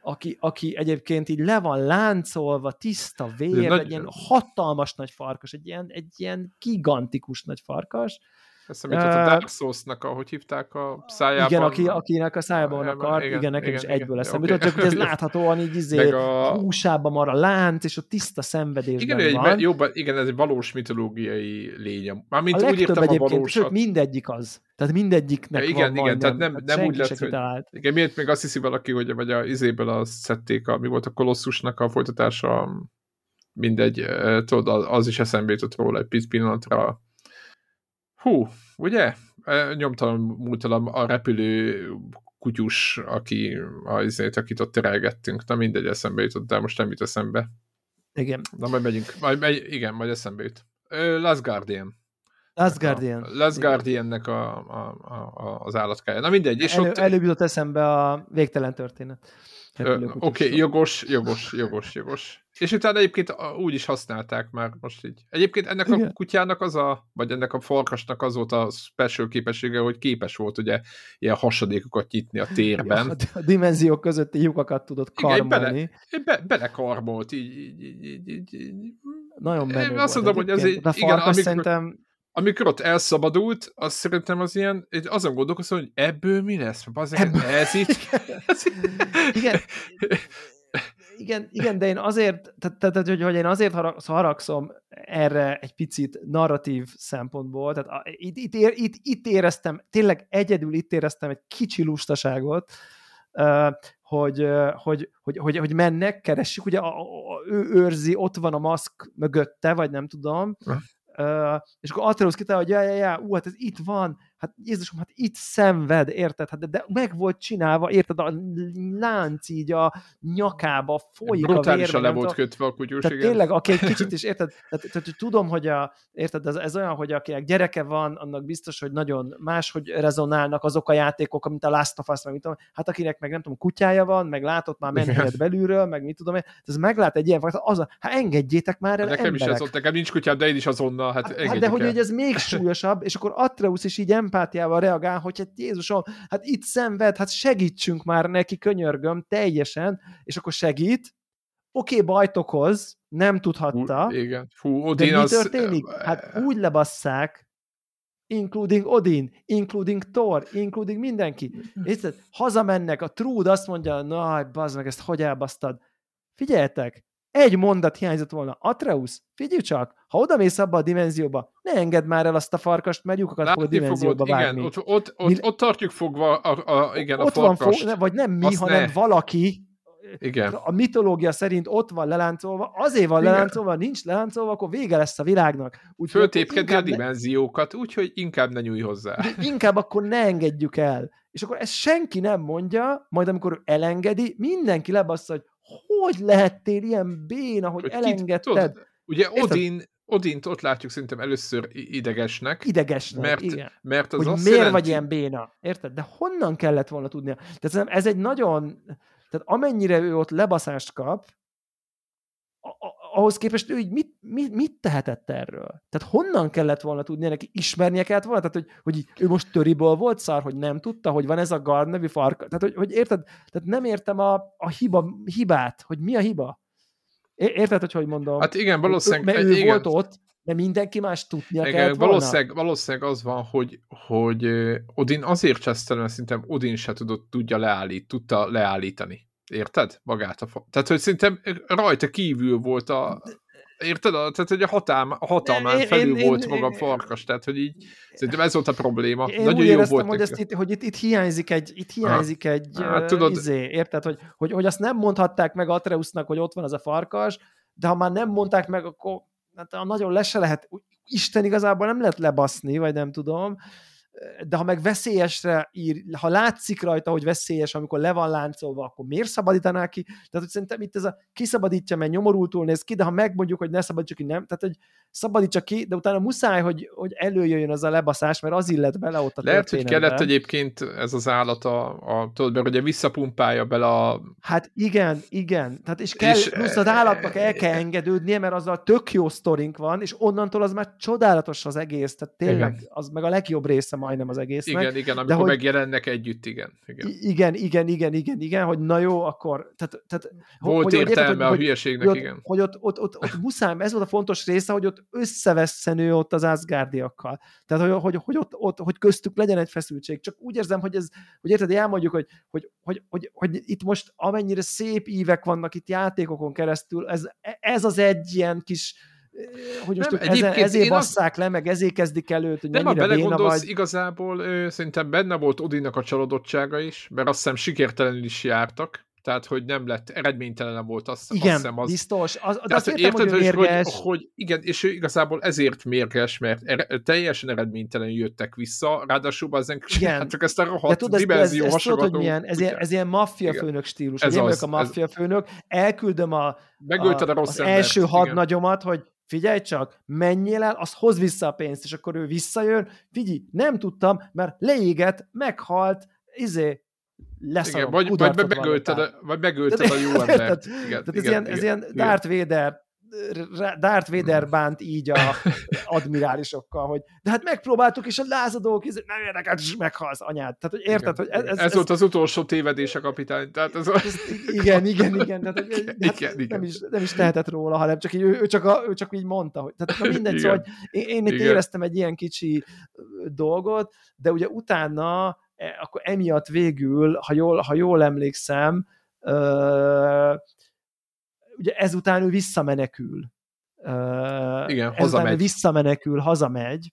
aki, aki egyébként így le van láncolva, tiszta vér, nagy... egy ilyen hatalmas nagy farkas, egy ilyen, egy ilyen gigantikus nagy farkas, Eszembe jutott a Dark Souls-nak, ahogy hívták a szájában. Igen, aki, akinek a szájában van a kard, igen, igen, nekem igen, is igen, egyből eszembe jutott, okay. csak ez láthatóan így izé, a... húsában mar a lánc, és a tiszta szenvedésben igen, van. Egy, jobban, igen, ez egy valós mitológiai lény. Mármint a úgy értem a valósat. mindegyik az. Tehát mindegyiknek ja, igen, van igen, tehát nem, nem úgy lett, hogy... Talált. Igen, miért még azt hiszi valaki, hogy vagy a izéből azt szedték, a, mi volt a Kolosszusnak a folytatása, mindegy, tudod, az is eszembe jutott róla egy pillanatra. Hú, ugye? Nyomtalan múltalam a repülő kutyus, aki, azért, akit ott terelgettünk. Na mindegy, eszembe jutott, de most nem jut eszembe. Igen. Na majd megyünk. Majd, megy, igen, majd eszembe jut. Last Guardian. Last Guardian. A Last Guardiannek a, a, a, az állatkája. Na mindegy. És Elő, ott... Előbb jutott eszembe a végtelen történet. Oké, okay, jogos, jogos, jogos, jogos. És utána egyébként úgy is használták már most így. Egyébként ennek Igen. a kutyának az a, vagy ennek a farkasnak az volt a special képessége, hogy képes volt ugye ilyen hasadékokat nyitni a térben. Ja, a dimenziók közötti lyukakat tudott karmolni. Igen, bele, be, belekarmolt, így, így, így, így, így. Nagyon menő azt mondom, hogy ez így, igen, amikor, szerintem amikor ott elszabadult, azt szerintem az ilyen, azon gondolkozom, hogy ebből mi lesz? Azért ebből... ez itt... igen, igen, igen, de én azért, tehát, tehát hogy, hogy én azért haragszom erre egy picit narratív szempontból, tehát a, itt, itt, ér, itt, itt éreztem, tényleg egyedül itt éreztem egy kicsi lustaságot, hogy, hogy, hogy, hogy, hogy mennek, keressük, ugye a, a, ő őrzi, ott van a maszk mögötte, vagy nem tudom, és akkor Atreus kitalál, hogy ja, ja, ja, ú, hát ez itt van, hát Jézusom, hát itt szenved, érted? Hát de, de meg volt csinálva, érted? A lánc így a nyakába folyik a vér. le volt kötve a kutyus, tehát igen. tényleg, aki egy kicsit is, érted? Tehát, tehát tudom, hogy a, érted, ez, ez olyan, hogy akinek gyereke van, annak biztos, hogy nagyon máshogy rezonálnak azok a játékok, mint a Last of Us, meg mit tudom, hát akinek meg nem tudom, kutyája van, meg látott már menhet belülről, meg mit tudom én, ez meglát egy ilyen, az a, hát engedjétek már el Nekem emberek. is ez ott, nekem nincs kutyám, de én is azonnal, hát, hát, hát de hogy, hogy ez még súlyosabb, és akkor Atreus is így empátiával reagál, hogy hát Jézusom, hát itt szenved, hát segítsünk már neki, könyörgöm, teljesen, és akkor segít, oké, okay, bajt okoz, nem tudhatta. Fú, igen. Fú, Odin de mi az... történik? Hát úgy lebasszák, including Odin, including Thor, including mindenki. Érted? Hazamennek, a Trúd azt mondja, na, bazd meg, ezt hogy elbasztad? Figyeljetek, egy mondat hiányzott volna. Atreus, figyelj csak, ha oda mész abba a dimenzióba, ne engedd már el azt a farkast, mert lyukakat fog a dimenzióba fogod, vágni. Igen, ott, ott, ott, ott tartjuk fogva a, a, igen, ott a farkast. Van fog, vagy nem mi, Azt hanem ne. valaki, igen. A mitológia szerint ott van leláncolva, azért van Igen. leláncolva, nincs leláncolva, akkor vége lesz a világnak. Úgy, Föltépkedni a dimenziókat, úgyhogy inkább ne nyújj hozzá. Inkább akkor ne engedjük el. És akkor ezt senki nem mondja, majd amikor elengedi, mindenki lebassza, hogy hogy lehettél ilyen béna, hogy, hogy elengedted? Kit, ugye Odin, Odint ott látjuk szerintem először idegesnek. Idegesnek, mert, igen. Mert az hogy azt miért jelenti... vagy ilyen béna, érted? De honnan kellett volna tudnia? Tehát ez egy nagyon, tehát amennyire ő ott lebaszást kap, ahhoz képest ő így mit, mit, mit tehetett erről? Tehát honnan kellett volna tudnia neki, ismernie kellett volna? Tehát, hogy, hogy ő most töriból volt szar, hogy nem tudta, hogy van ez a Gard nevű farka? Tehát, hogy, hogy érted? Tehát nem értem a, a hiba, hibát, hogy mi a hiba? Érted, hogy hogy mondom? Hát igen, valószínűleg. Mert ő igen. volt ott, de mindenki más tudnia igen, kellett valószínűleg, valószínűleg az van, hogy, hogy Odin azért csesztelen, mert szerintem Odin se tudott, tudja leállít, tudta leállítani. Érted? Magát a fa... Tehát, hogy szerintem rajta kívül volt a... Érted? Tehát, hogy a, hatám, a hatalmán én, felül én, volt én, maga a farkas, tehát, hogy így szerintem ez volt a probléma. Én Nagyon úgy jó éreztem, volt hogy, ezt itt, hogy itt, itt hiányzik egy, itt hiányzik ha. egy hát, tudod, izé, érted? Hogy, hogy, hogy azt nem mondhatták meg Atreusnak, hogy ott van az a farkas, de ha már nem mondták meg, akkor hát, nagyon le se lehet, Isten igazából nem lehet lebaszni, vagy nem tudom, de ha meg veszélyesre ír, ha látszik rajta, hogy veszélyes, amikor le van láncolva, akkor miért szabadítaná ki? Tehát, hogy szerintem itt ez a kiszabadítja, mert nyomorultul néz ki, de ha megmondjuk, hogy ne szabadítsuk ki, nem. Tehát, hogy szabadítsa ki, de utána muszáj, hogy, hogy előjöjjön az a lebaszás, mert az illet bele ott a Lehet, hogy kellett egyébként ez az állat a, a tudod, mert ugye visszapumpálja bele a... Hát igen, igen. Tehát és, kell, és plusz az állatnak el kell engedődnie, mert az a tök jó sztorink van, és onnantól az már csodálatos az egész, tehát tényleg igen. az meg a legjobb része majdnem az egésznek. Igen, igen, amikor hogy, megjelennek együtt, igen. Igen, igen, igen, igen, igen, igen hogy na jó, akkor... Tehát, tehát, volt hogy, értelme érted, hogy, a hülyeségnek, hogy, igen. Hogy ott, ott, ott, ott muszáj, ez volt a fontos része, hogy ott összevesszenő ott az Asgardiakkal. Tehát, hogy, hogy, hogy, ott, ott, hogy köztük legyen egy feszültség. Csak úgy érzem, hogy ez, hogy érted, elmondjuk, hogy, hogy, hogy, hogy, hogy itt most amennyire szép ívek vannak itt játékokon keresztül, ez, ez az egy ilyen kis hogy most nem, ezen, ezért basszák az... le, meg ezért kezdik előtt, hogy nem, mennyire béna vagy. igazából ő, szerintem benne volt Odinnak a csalódottsága is, mert azt hiszem sikertelenül is jártak, tehát hogy nem lett, eredménytelen volt azt, igen, azt hiszem. Az... biztos. Az, de azt értem, érted, hogy, mérges. hogy, hogy, igen, és ő igazából ezért mérges, mert er, teljesen eredménytelen jöttek vissza, ráadásul az igen. csak ezt a rohadt tudod, dimenzió ez, ez, tudod, hogy milyen, ez, ilyen, ez ilyen maffia főnök stílus. Ez én vagyok a maffia ez... főnök, elküldöm a, a, a, rossz az embert, első hadnagyomat, hogy figyelj csak, menjél el, az hoz vissza a pénzt, és akkor ő visszajön, figyelj, nem tudtam, mert leégett, meghalt, izé, leszarom, igen, vagy, vagy, megölted, a, vagy megölted a jó embert. Igen, igen, ez, igen, ilyen, igen, ez ilyen Darth Vader Darth Vader bánt így a admirálisokkal, hogy de hát megpróbáltuk, és a lázadók, nem érdekel, és meghalsz anyád. Tehát, hogy érted, igen, hogy ez, ez, ez, volt az utolsó tévedés a kapitány. Tehát ez, ez, igen, igen, igen. Tehát, igen, hát igen, igen. Nem, is, nem is tehetett róla, hanem csak így, ő, ő, csak, a, ő csak így mondta. Hogy, tehát na mindegy, szóval, hogy én, én itt igen. éreztem egy ilyen kicsi dolgot, de ugye utána e, akkor emiatt végül, ha jól, ha jól emlékszem, ugye ezután ő visszamenekül. Igen, ezután ő visszamenekül, hazamegy,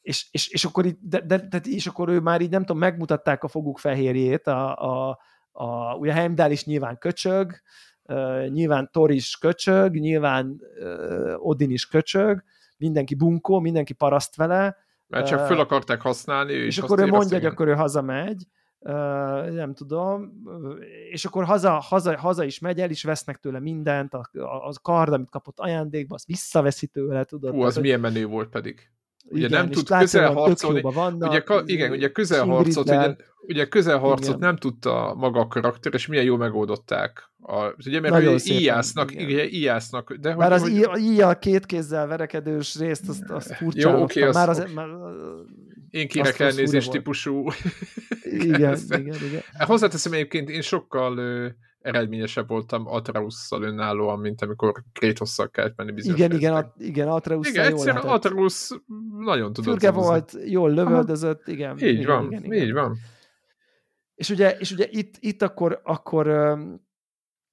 és, és, és, akkor így, de, de, de, és akkor ő már így nem tudom, megmutatták a foguk fehérjét, a, a, a, ugye Heimdall is nyilván köcsög, uh, nyilván Thor is köcsög, nyilván uh, Odin is köcsög, mindenki bunkó, mindenki paraszt vele. Mert csak föl akarták használni, és, és akkor ő mondja, hogy akkor ő hazamegy, nem tudom, és akkor haza, haza, haza is megy, el is vesznek tőle mindent, a, a, a kard, amit kapott ajándékba, azt visszaveszi tőle, tudod. Hú, az tehát, milyen menő volt pedig. Ugye igen, nem tud közelharcolni. Vannak, ugye, ka, igen, ugye közelharcot, ugye, ugye közelharcot nem tudta maga a karakter, és milyen jól megoldották. A, ugye, mert Nagyon ugye íjásznak, ugye, íjásznak, de hogy, Már az hogy... íjjal két kézzel verekedős részt, azt, azt furcsán. Jó, okay, már az, már, én kérek elnézést típusú. igen, igen, igen. Hozzáteszem egyébként, én sokkal ö, eredményesebb voltam Atrausszal önállóan, mint amikor Kratosszal kellett menni bizonyos Igen, igen, a, igen Atrausszal igen, jól lehetett. Atrausz nagyon tudott. Fürge volt, jól lövöldözött, igen. Így igen, van, igen, igen. így van. És ugye, és ugye itt, itt akkor, akkor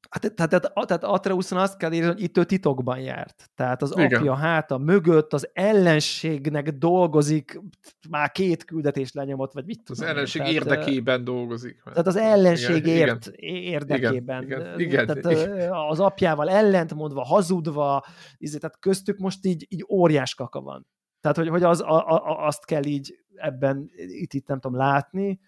Hát, tehát, tehát, tehát Atreuson azt kell írni, hogy itt ő titokban járt. Tehát az Igen. apja háta mögött az ellenségnek dolgozik, már két küldetés lenyomott, vagy mit tudom Az ellenség tehát, érdekében dolgozik. Tehát az ellenség igen, ért, igen. érdekében. Igen, igen, tehát igen. az apjával ellentmondva, hazudva, izé, tehát köztük most így, így óriás kaka van. Tehát, hogy, hogy az, a, a, azt kell így ebben, itt, itt nem tudom látni,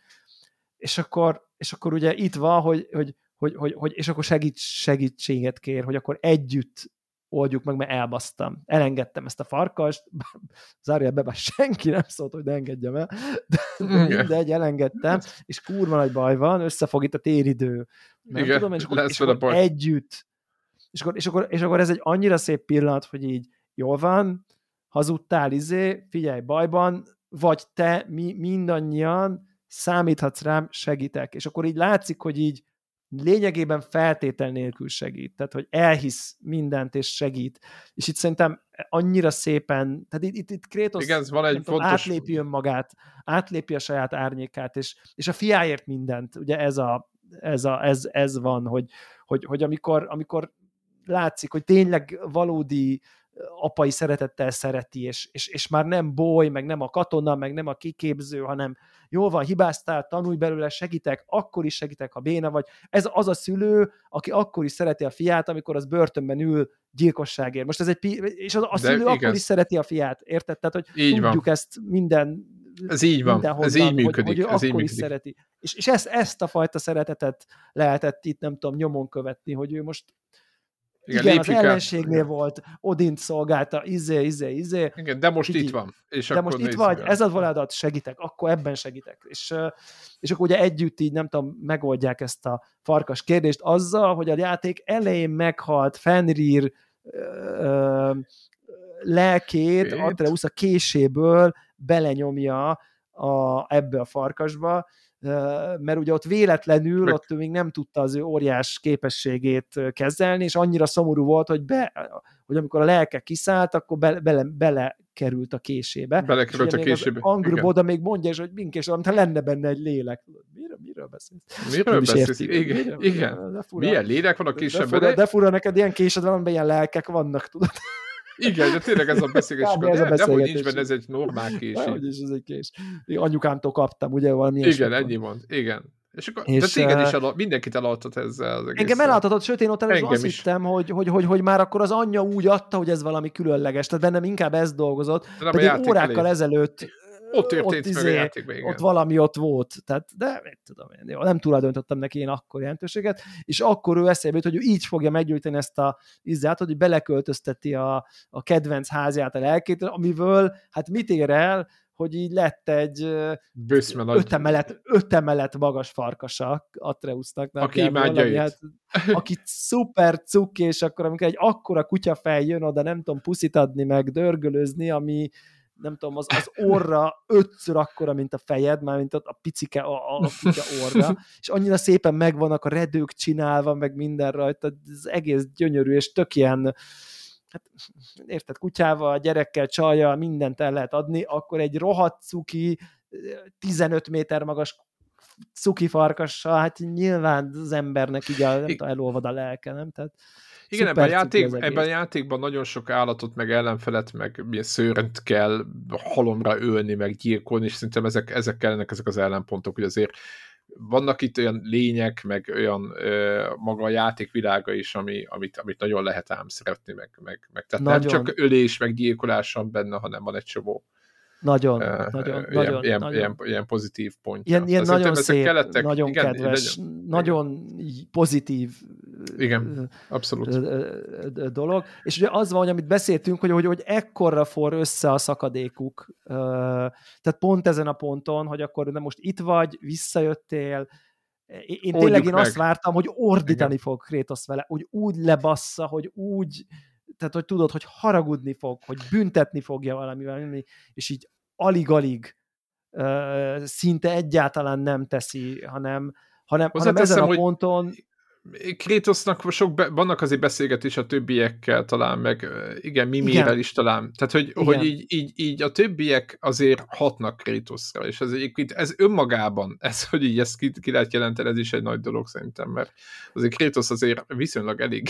és akkor, és akkor ugye itt van, hogy, hogy hogy, hogy, hogy és akkor segít, segítséget kér, hogy akkor együtt oldjuk meg, mert elbasztam. Elengedtem ezt a farkast, be, bár senki nem szólt, hogy ne engedjem el, de mindegy, elengedtem, és kurva nagy baj van, összefog itt a téridő. Nem Igen, tudom, és akkor, és akkor baj. együtt. És akkor, és, akkor, és akkor ez egy annyira szép pillanat, hogy így jól van, hazudtál, izé, figyelj, bajban, vagy te, mi mindannyian számíthatsz rám, segítek. És akkor így látszik, hogy így lényegében feltétel nélkül segít, tehát hogy elhisz mindent és segít. És itt szerintem annyira szépen, tehát itt, itt, itt Kratos Igen, van egy tudom, fontos... átlépi önmagát, átlépi a saját árnyékát, és, és a fiáért mindent, ugye ez, a, ez, a, ez, ez van, hogy, hogy, hogy amikor, amikor látszik, hogy tényleg valódi apai szeretettel szereti, és, és, és már nem boly, meg nem a katona, meg nem a kiképző, hanem jó van, hibáztál, tanulj belőle, segítek, akkor is segítek, ha béna vagy. Ez az a szülő, aki akkor is szereti a fiát, amikor az börtönben ül gyilkosságért. Most ez egy, és az, a szülő akkor is szereti a fiát, érted? Tehát, hogy így tudjuk van. ezt minden ez így van, ez így működik. Hogy, hogy ez így akkor működik. is szereti. És, és ezt, ezt a fajta szeretetet lehetett itt, nem tudom, nyomon követni, hogy ő most igen, igen az ellenségnél el. volt, Odint szolgálta, izé, izé, izé. Igen, de most Így, itt van. És de most itt vagy, el. ez a valadat, segítek, akkor ebben segítek. És, és akkor ugye együtt így, nem tudom, megoldják ezt a farkas kérdést azzal, hogy a játék elején meghalt Fenrir ö, lelkét, Atreus a késéből belenyomja a, ebbe a farkasba, mert ugye ott véletlenül, ott még nem tudta az ő óriás képességét kezelni, és annyira szomorú volt, hogy, be, hogy amikor a lelke kiszállt, akkor bele, bele, bele került a késébe. Belekerült a késébe. Angol Boda még mondja, és hogy minkés, mintha lenne benne egy lélek. Miről, miről beszélsz? Miről beszélsz? Igen, miről, igen. De fura, Milyen lélek van a késében? De fura, de fura neked ilyen késed van, ilyen lelkek vannak, tudod? Igen, de tényleg ez a beszélgetés. de, ez a beszélgetés. hogy nincs benne, ez egy normál kés. Hogy is ez egy kés. Anyukámtól kaptam, ugye valami Igen, ennyi mond. Igen. És akkor, és, de téged is elad, mindenkit eladhat ezzel az Engem eladhatott, sőt én ott először azt is. hittem, hogy, hogy, hogy, hogy, már akkor az anyja úgy adta, hogy ez valami különleges, tehát bennem inkább ez dolgozott, de pedig órákkal elé. ezelőtt ott történt ott, meg izé, a játékban, igen. Ott valami ott volt, tehát, de mit tudom én, jó, nem tulajdonítottam neki én akkor jelentőséget, és akkor ő eszébe jut, hogy ő így fogja meggyújtani ezt a izzát, hogy beleköltözteti a, a kedvenc házját a lelkét, amiből, hát mit ér el, hogy így lett egy öt emelet, öt emelet magas farkasa Atreusznak. Aki imádja hát, Aki szuper cukki, és akkor amikor egy akkora kutyafej jön oda, nem tudom puszit adni, meg dörgölözni, ami nem tudom, az, az orra ötször akkora, mint a fejed, már mint a picike a, a kutya orra, és annyira szépen megvannak a redők csinálva, meg minden rajta, ez egész gyönyörű, és tök ilyen, hát érted, kutyával, gyerekkel, csajjal, mindent el lehet adni, akkor egy rohadt cuki, 15 méter magas cuki farkassal, hát nyilván az embernek így a, nem tudom, elolvad a lelke, nem? Tehát igen, ebben a, játék, ebben a játékban nagyon sok állatot, meg ellenfelet, meg szőrent kell halomra ölni, meg gyilkolni, és szerintem ezek, ezek kellenek ezek az ellenpontok, hogy azért vannak itt olyan lények, meg olyan ö, maga a játékvilága is, ami, amit, amit nagyon lehet ám szeretni, meg, meg, meg tehát nagyon. nem csak ölés, meg gyilkolás van benne, hanem van egy csomó nagyon, uh, nagyon, ilyen, nagyon, ilyen, nagyon. Ilyen, ilyen pozitív pont. Ilyen, ilyen nagyon szép, kelettek, nagyon igen, kedves, igen, nagyon igen. pozitív igen, abszolút. dolog. És ugye az van, hogy amit beszéltünk, hogy, hogy, hogy ekkorra for össze a szakadékuk. Tehát pont ezen a ponton, hogy akkor de most itt vagy, visszajöttél, én Oldjuk tényleg én meg. azt vártam, hogy ordítani Igen. fog Kratos vele, hogy úgy lebassza, hogy úgy tehát hogy tudod, hogy haragudni fog, hogy büntetni fogja valamivel, és így alig-alig szinte egyáltalán nem teszi, hanem, hanem, hanem ezen a ponton Krétosznak sok be, vannak azért beszélgetés a többiekkel talán, meg igen, Mimirel is talán. Tehát, hogy, igen. hogy így, így, így, a többiek azért hatnak Krétoszra, és ez, egyébként ez önmagában, ez, hogy így ezt ki, ki lehet jelenteni, ez is egy nagy dolog szerintem, mert azért Krétosz azért viszonylag elég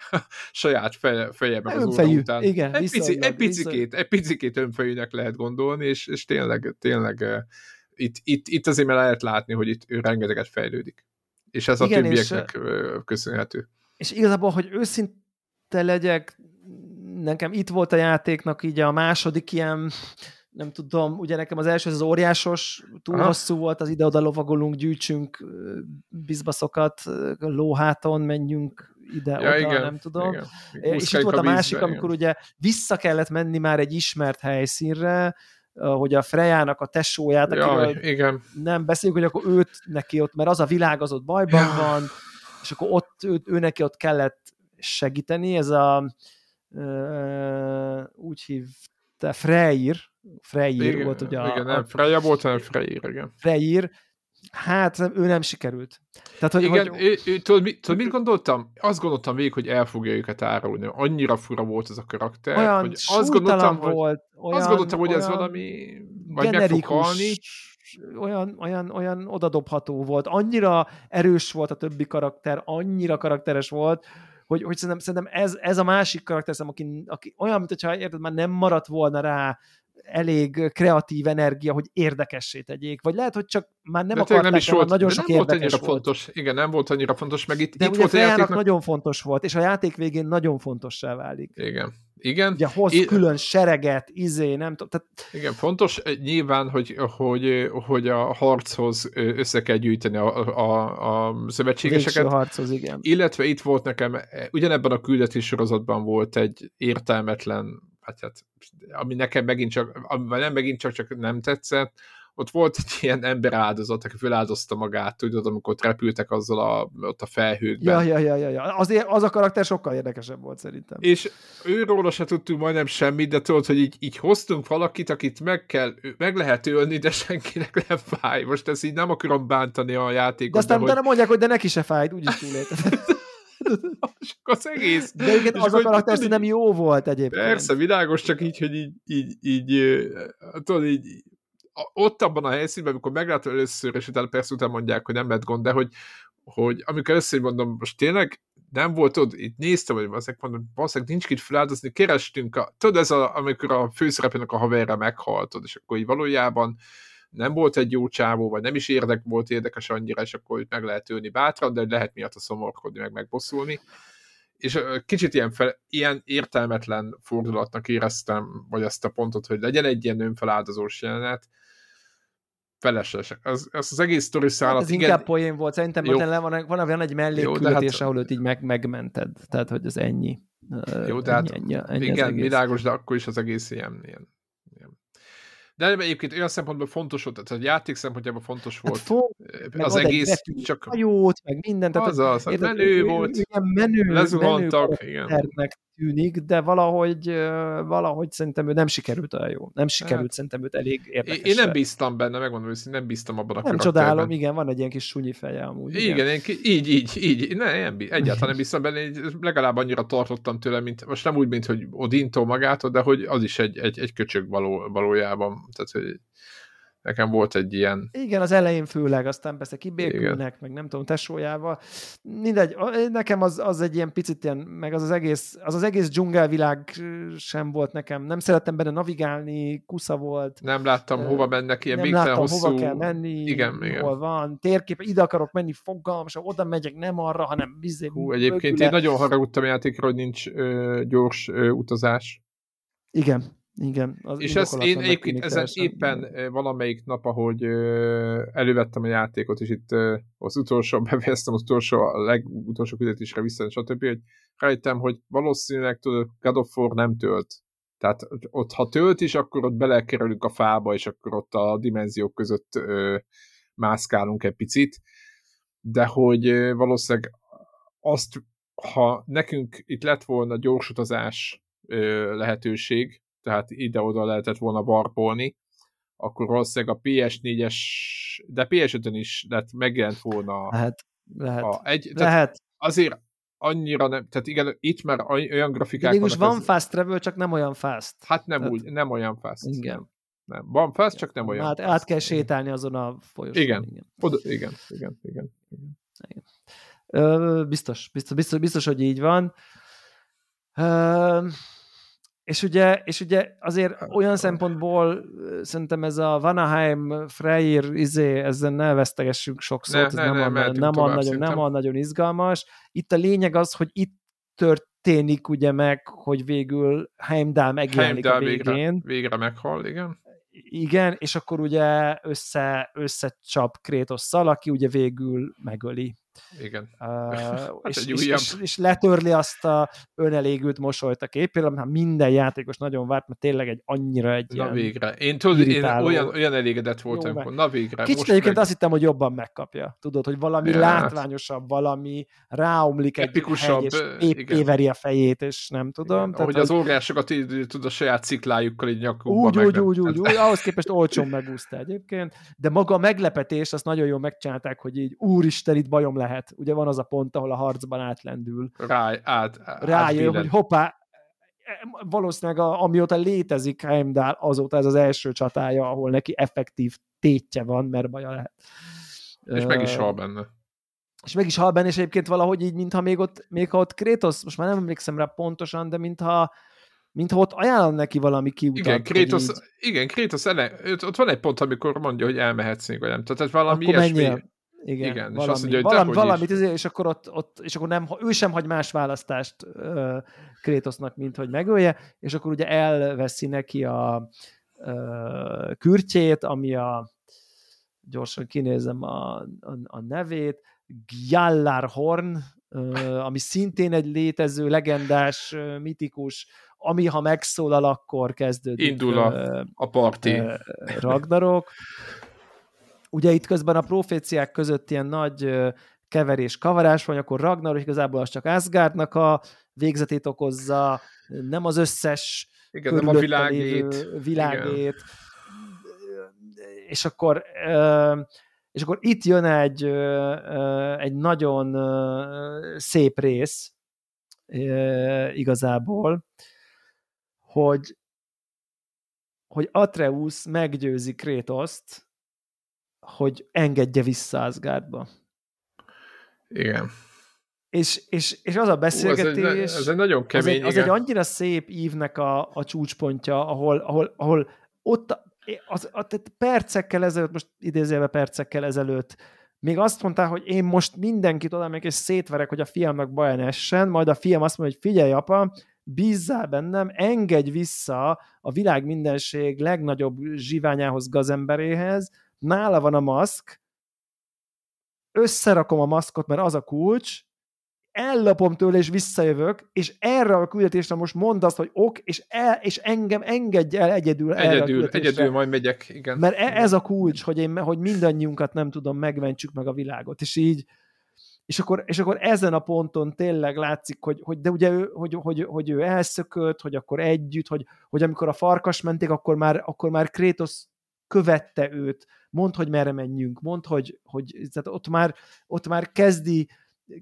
saját feje, fejében az óra után. Igen, egy, pici, egy, picikét, egy picikét önfejűnek lehet gondolni, és, és tényleg, tényleg itt, itt, itt azért már lehet látni, hogy itt ő rengeteget fejlődik. És ez Igen, a többieknek és, köszönhető. És igazából, hogy őszinte legyek, nekem itt volt a játéknak így a második ilyen, nem tudom, ugye nekem az első az óriásos, túl Aha. hosszú volt, az ide-oda lovagolunk, gyűjtsünk bizbaszokat, lóháton menjünk ide-oda, ja, igen, nem tudom. Igen. És itt volt a, a másik, vízbe, amikor igen. ugye vissza kellett menni már egy ismert helyszínre, hogy a Frejának a tesóját, Jaj, igen. nem beszéljük, hogy akkor őt neki ott, mert az a világ az ott bajban ja. van, és akkor ott ő, ő neki ott kellett segíteni, ez a uh, úgy hívta, Freyr, Freyr igen, volt ugye igen, a, nem, Freya volt, hanem Freyr, igen. Freyr, Hát ő nem sikerült. Tehát, hogy, Igen, hogy... Ő, ő, tudod, mit, tudod, mit gondoltam? Azt gondoltam végig, hogy el fogja őket árulni. Annyira fura volt ez a karakter. Olyan hogy azt gondoltam, volt. Olyan, azt gondoltam, hogy ez valami... Vagy meg fog halni. Olyan, olyan, olyan odadobható volt. Annyira erős volt a többi karakter, annyira karakteres volt, hogy, hogy szerintem, szerintem ez, ez a másik karakter, aki, aki olyan, mint hogyha érted, már nem maradt volna rá elég kreatív energia, hogy érdekessé tegyék. Vagy lehet, hogy csak már nem de akarták, nem is volt, nagyon sok nem volt annyira volt. fontos. Igen, nem volt annyira fontos, meg itt, de itt volt a játéknak... nagyon fontos volt, és a játék végén nagyon fontossá válik. Igen. Igen. Ugye hoz I... külön sereget, izé, nem tudom. Tehát... Igen, fontos eh, nyilván, hogy, hogy, hogy a harchoz össze kell gyűjteni a, a, a szövetségeseket. A harchoz, igen. Illetve itt volt nekem, eh, ugyanebben a küldetés sorozatban volt egy értelmetlen hát, hát ami nekem megint csak, ami nem megint csak, csak nem tetszett, ott volt egy ilyen ember áldozat, aki feláldozta magát, tudod, amikor ott repültek azzal a, ott a felhőkben. Ja, ja, ja, ja. Azért az a karakter sokkal érdekesebb volt szerintem. És őróla se tudtunk majdnem semmit, de tudod, hogy így, így hoztunk valakit, akit meg kell, meg lehet ölni, de senkinek nem fáj. Most ezt így nem akarom bántani a játékot. De aztán de utána hogy... mondják, hogy de neki se fájt, úgyis túlélted. és az egész. De igen, az a karakter így, nem jó volt egyébként. Persze, világos, csak így, hogy így, így, így tudod, így, ott abban a helyszínben, amikor meglátod először, és utána persze utána mondják, hogy nem lett gond, de hogy, hogy amikor először mondom, most tényleg nem volt ott, itt néztem, hogy valószínűleg mondom, valószínűleg nincs itt feláldozni, kerestünk, a, tudod, ez a, amikor a főszereplőnek a haverra meghaltod, és akkor így valójában nem volt egy jó csávó, vagy nem is érdek volt érdekes annyira, és akkor meg lehet ülni bátran, de lehet miatt a szomorkodni, meg megbosszulni. És kicsit ilyen, fel, ilyen értelmetlen fordulatnak éreztem, vagy ezt a pontot, hogy legyen egy ilyen önfeláldozós jelenet, felesleges. Az, az, az egész sztori szállat... Hát ez igen, inkább poén volt. Szerintem jó. van, van, van olyan egy mellékküldetés, hát... ahol őt így meg, megmented. Tehát, hogy az ennyi. Jó, de hát ennyi, ennyi igen, világos, de akkor is az egész ilyen, ilyen de egyébként olyan szempontból fontos volt, tehát a játék szempontjából fontos hát volt hát fog, az egész, csak... Hajót, meg mindent. Az az, hát menő volt. Igen, menő, lezuhantak, igen tűnik, de valahogy, valahogy szerintem ő nem sikerült olyan jó. Nem sikerült hát, szerintem őt elég érdekes. Én nem bíztam benne, megmondom hogy nem bíztam abban a Nem csodálom, igen, van egy ilyen kis sunyi feje amúgy. Igen, igen én, így, így, így, ne, nem, egyáltalán nem bíztam benne, legalább annyira tartottam tőle, mint, most nem úgy, mint hogy Odintó magától, de hogy az is egy, egy, egy köcsög való, valójában. Tehát, hogy Nekem volt egy ilyen... Igen, az elején főleg, aztán persze kibékülnek, Igen. meg nem tudom, tesójával. Mindegy, nekem az, az egy ilyen picit ilyen, meg az az egész, az az egész dzsungelvilág sem volt nekem. Nem szerettem benne navigálni, kusza volt. Nem láttam, hova mennek, ilyen nem láttam, hosszú... hova kell menni, igen, igen. hol van, térkép, ide akarok menni, fogalmas, oda megyek, nem arra, hanem bizé. Hú, egyébként mögüle. én nagyon haragudtam játékra, hogy nincs ö, gyors ö, utazás. Igen, igen. Az és ezt én egyébként ezen éppen valamelyik nap, ahogy elővettem a játékot, és itt az utolsó, befejeztem az utolsó, a legutolsó küldetésre vissza, stb., hogy rájöttem, hogy valószínűleg tudod, God of War nem tölt. Tehát ott, ha tölt is, akkor ott belekerülünk a fába, és akkor ott a dimenziók között ö, mászkálunk egy picit, de hogy ö, valószínűleg azt, ha nekünk itt lett volna gyorsutazás ö, lehetőség, tehát ide-oda lehetett volna barpolni, akkor valószínűleg a PS4-es, de PS5-ön is lett, megjelent volna. Lehet, lehet. A egy, lehet. Azért annyira nem, tehát igen, itt már olyan grafikák vannak. van ez... fast travel, csak nem olyan fast. Hát nem tehát... úgy, nem olyan fast. Igen. Nem. nem. Van fast, csak nem olyan Hát fast. át kell sétálni azon a folyosón. Igen. Igen. Oda, igen, igen, igen. igen. igen. Ö, biztos, biztos, biztos, biztos, hogy így van. Ö, és ugye, és ugye azért olyan szempontból szerintem ez a Vanaheim, Freyr, izé, ezzel ne vesztegessünk sokszor, ne, ez ne, nem, ne, a, nem, a nagyon, nem a nagyon izgalmas. Itt a lényeg az, hogy itt történik ugye meg, hogy végül Heimdall megjelenik Heimdall a végén. Végre, végre meghal, igen. Igen, és akkor ugye össze, összecsap Krétosszal, aki ugye végül megöli igen. Uh, hát és, és, és, és letörli azt a önelégült mosolyt a képére, mert minden játékos nagyon várt, mert tényleg egy annyira egy Na végre. Én, tudod, én olyan, olyan elégedett voltam, hogy na végre. Kicsit egyébként meg... azt hittem, hogy jobban megkapja. Tudod, hogy valami ja. látványosabb, valami ráomlik egy Epikusabb, hegy, és épp éveri a fejét, és nem tudom. Igen, tehát, ahogy az óriásokat tud a saját ciklájukkal így nyakukba. Úgy, úgy, úgy, úgy, úgy, ahhoz képest olcsón megúszta egyébként, de maga a meglepetés, azt nagyon jól megcsinálták, hogy így úristen, itt bajom lehet. Ugye van az a pont, ahol a harcban átlendül. Rá, át, át, Rájön, hogy hoppá, valószínűleg a, amióta létezik Heimdall, azóta ez az első csatája, ahol neki effektív tétje van, mert baja lehet. És meg is hal benne. És meg is hal benne, és egyébként valahogy így, mintha még ott, még ha ott Kratos, most már nem emlékszem rá pontosan, de mintha mintha ott ajánlom neki valami kiutat. Igen, Kratos, így... igen, Kratos ele, ott van egy pont, amikor mondja, hogy elmehetsz még, vagy nem. Tehát ez valami Akkor ilyesmi. Menjél. Igen, Igen valami, és azt mondja, hogy valami, valamit, is. és akkor ott, ott, és akkor nem, ő sem hagy más választást uh, Krétosznak, mint hogy megölje, és akkor ugye elveszi neki a uh, kürtjét, ami a gyorsan kinézem a, a, a nevét, Gjallarhorn, uh, ami szintén egy létező, legendás, uh, mitikus, ami ha megszólal, akkor kezdődik Indul a, a parti. Uh, Ragnarok ugye itt közben a proféciák között ilyen nagy keverés, kavarás van, akkor Ragnar igazából az csak Asgardnak a végzetét okozza, nem az összes Igen, nem a világét. világét. Igen. És akkor és akkor itt jön egy, egy nagyon szép rész igazából, hogy, hogy Atreus meggyőzi Krétoszt, hogy engedje vissza Asgardba. Igen. És, és, és az a beszélgetés... Ez, egy, ez egy nagyon kemény, az egy, az egy annyira szép ívnek a, a csúcspontja, ahol, ahol, ahol ott az, az, tehát percekkel ezelőtt, most idézélve percekkel ezelőtt, még azt mondta, hogy én most mindenkit oda még és szétverek, hogy a fiamnak baj ne essen, majd a fiam azt mondja, hogy figyelj apa, bízzál bennem, engedj vissza a világ mindenség legnagyobb zsiványához, gazemberéhez, nála van a maszk, összerakom a maszkot, mert az a kulcs, ellapom tőle, és visszajövök, és erre a küldetésre most mondd azt, hogy ok, és, el, és engem engedj el egyedül, egyedül erre a Egyedül majd megyek, igen. Mert e, ez a kulcs, hogy, én, hogy mindannyiunkat nem tudom, megmentsük meg a világot, és így, és akkor, és akkor ezen a ponton tényleg látszik, hogy, hogy de ugye ő, hogy, hogy, hogy ő elszökött, hogy akkor együtt, hogy, hogy amikor a farkas menték, akkor már, akkor már Krétosz követte őt, mond, hogy merre menjünk, mond, hogy, hogy tehát ott, már, ott már kezdi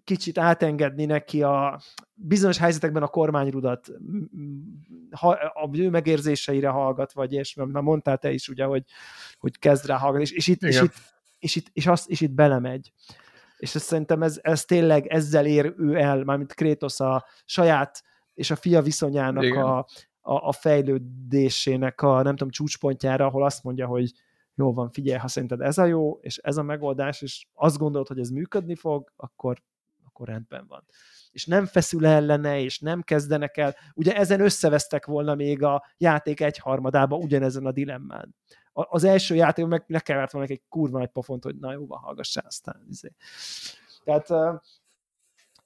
kicsit átengedni neki a bizonyos helyzetekben a kormányrudat, ha, a ő megérzéseire hallgat, vagy és már mondtál te is ugye, hogy, hogy kezd rá hallgatni, és, és, itt, és, itt, és, itt, és, azt, és itt belemegy. És ezt szerintem ez, ez tényleg ezzel ér ő el, mármint Krétosz a saját és a fia viszonyának a, a, a fejlődésének a nem tudom csúcspontjára, ahol azt mondja, hogy jó van, figyelj, ha szerinted ez a jó, és ez a megoldás, és azt gondolod, hogy ez működni fog, akkor akkor rendben van. És nem feszül ellene, és nem kezdenek el. Ugye ezen összevesztek volna még a játék egyharmadába ugyanezen a dilemmán. Az első játék meg lekevert volna egy kurva nagy pofont, hogy na jó, van, hallgassál aztán. Izé. Tehát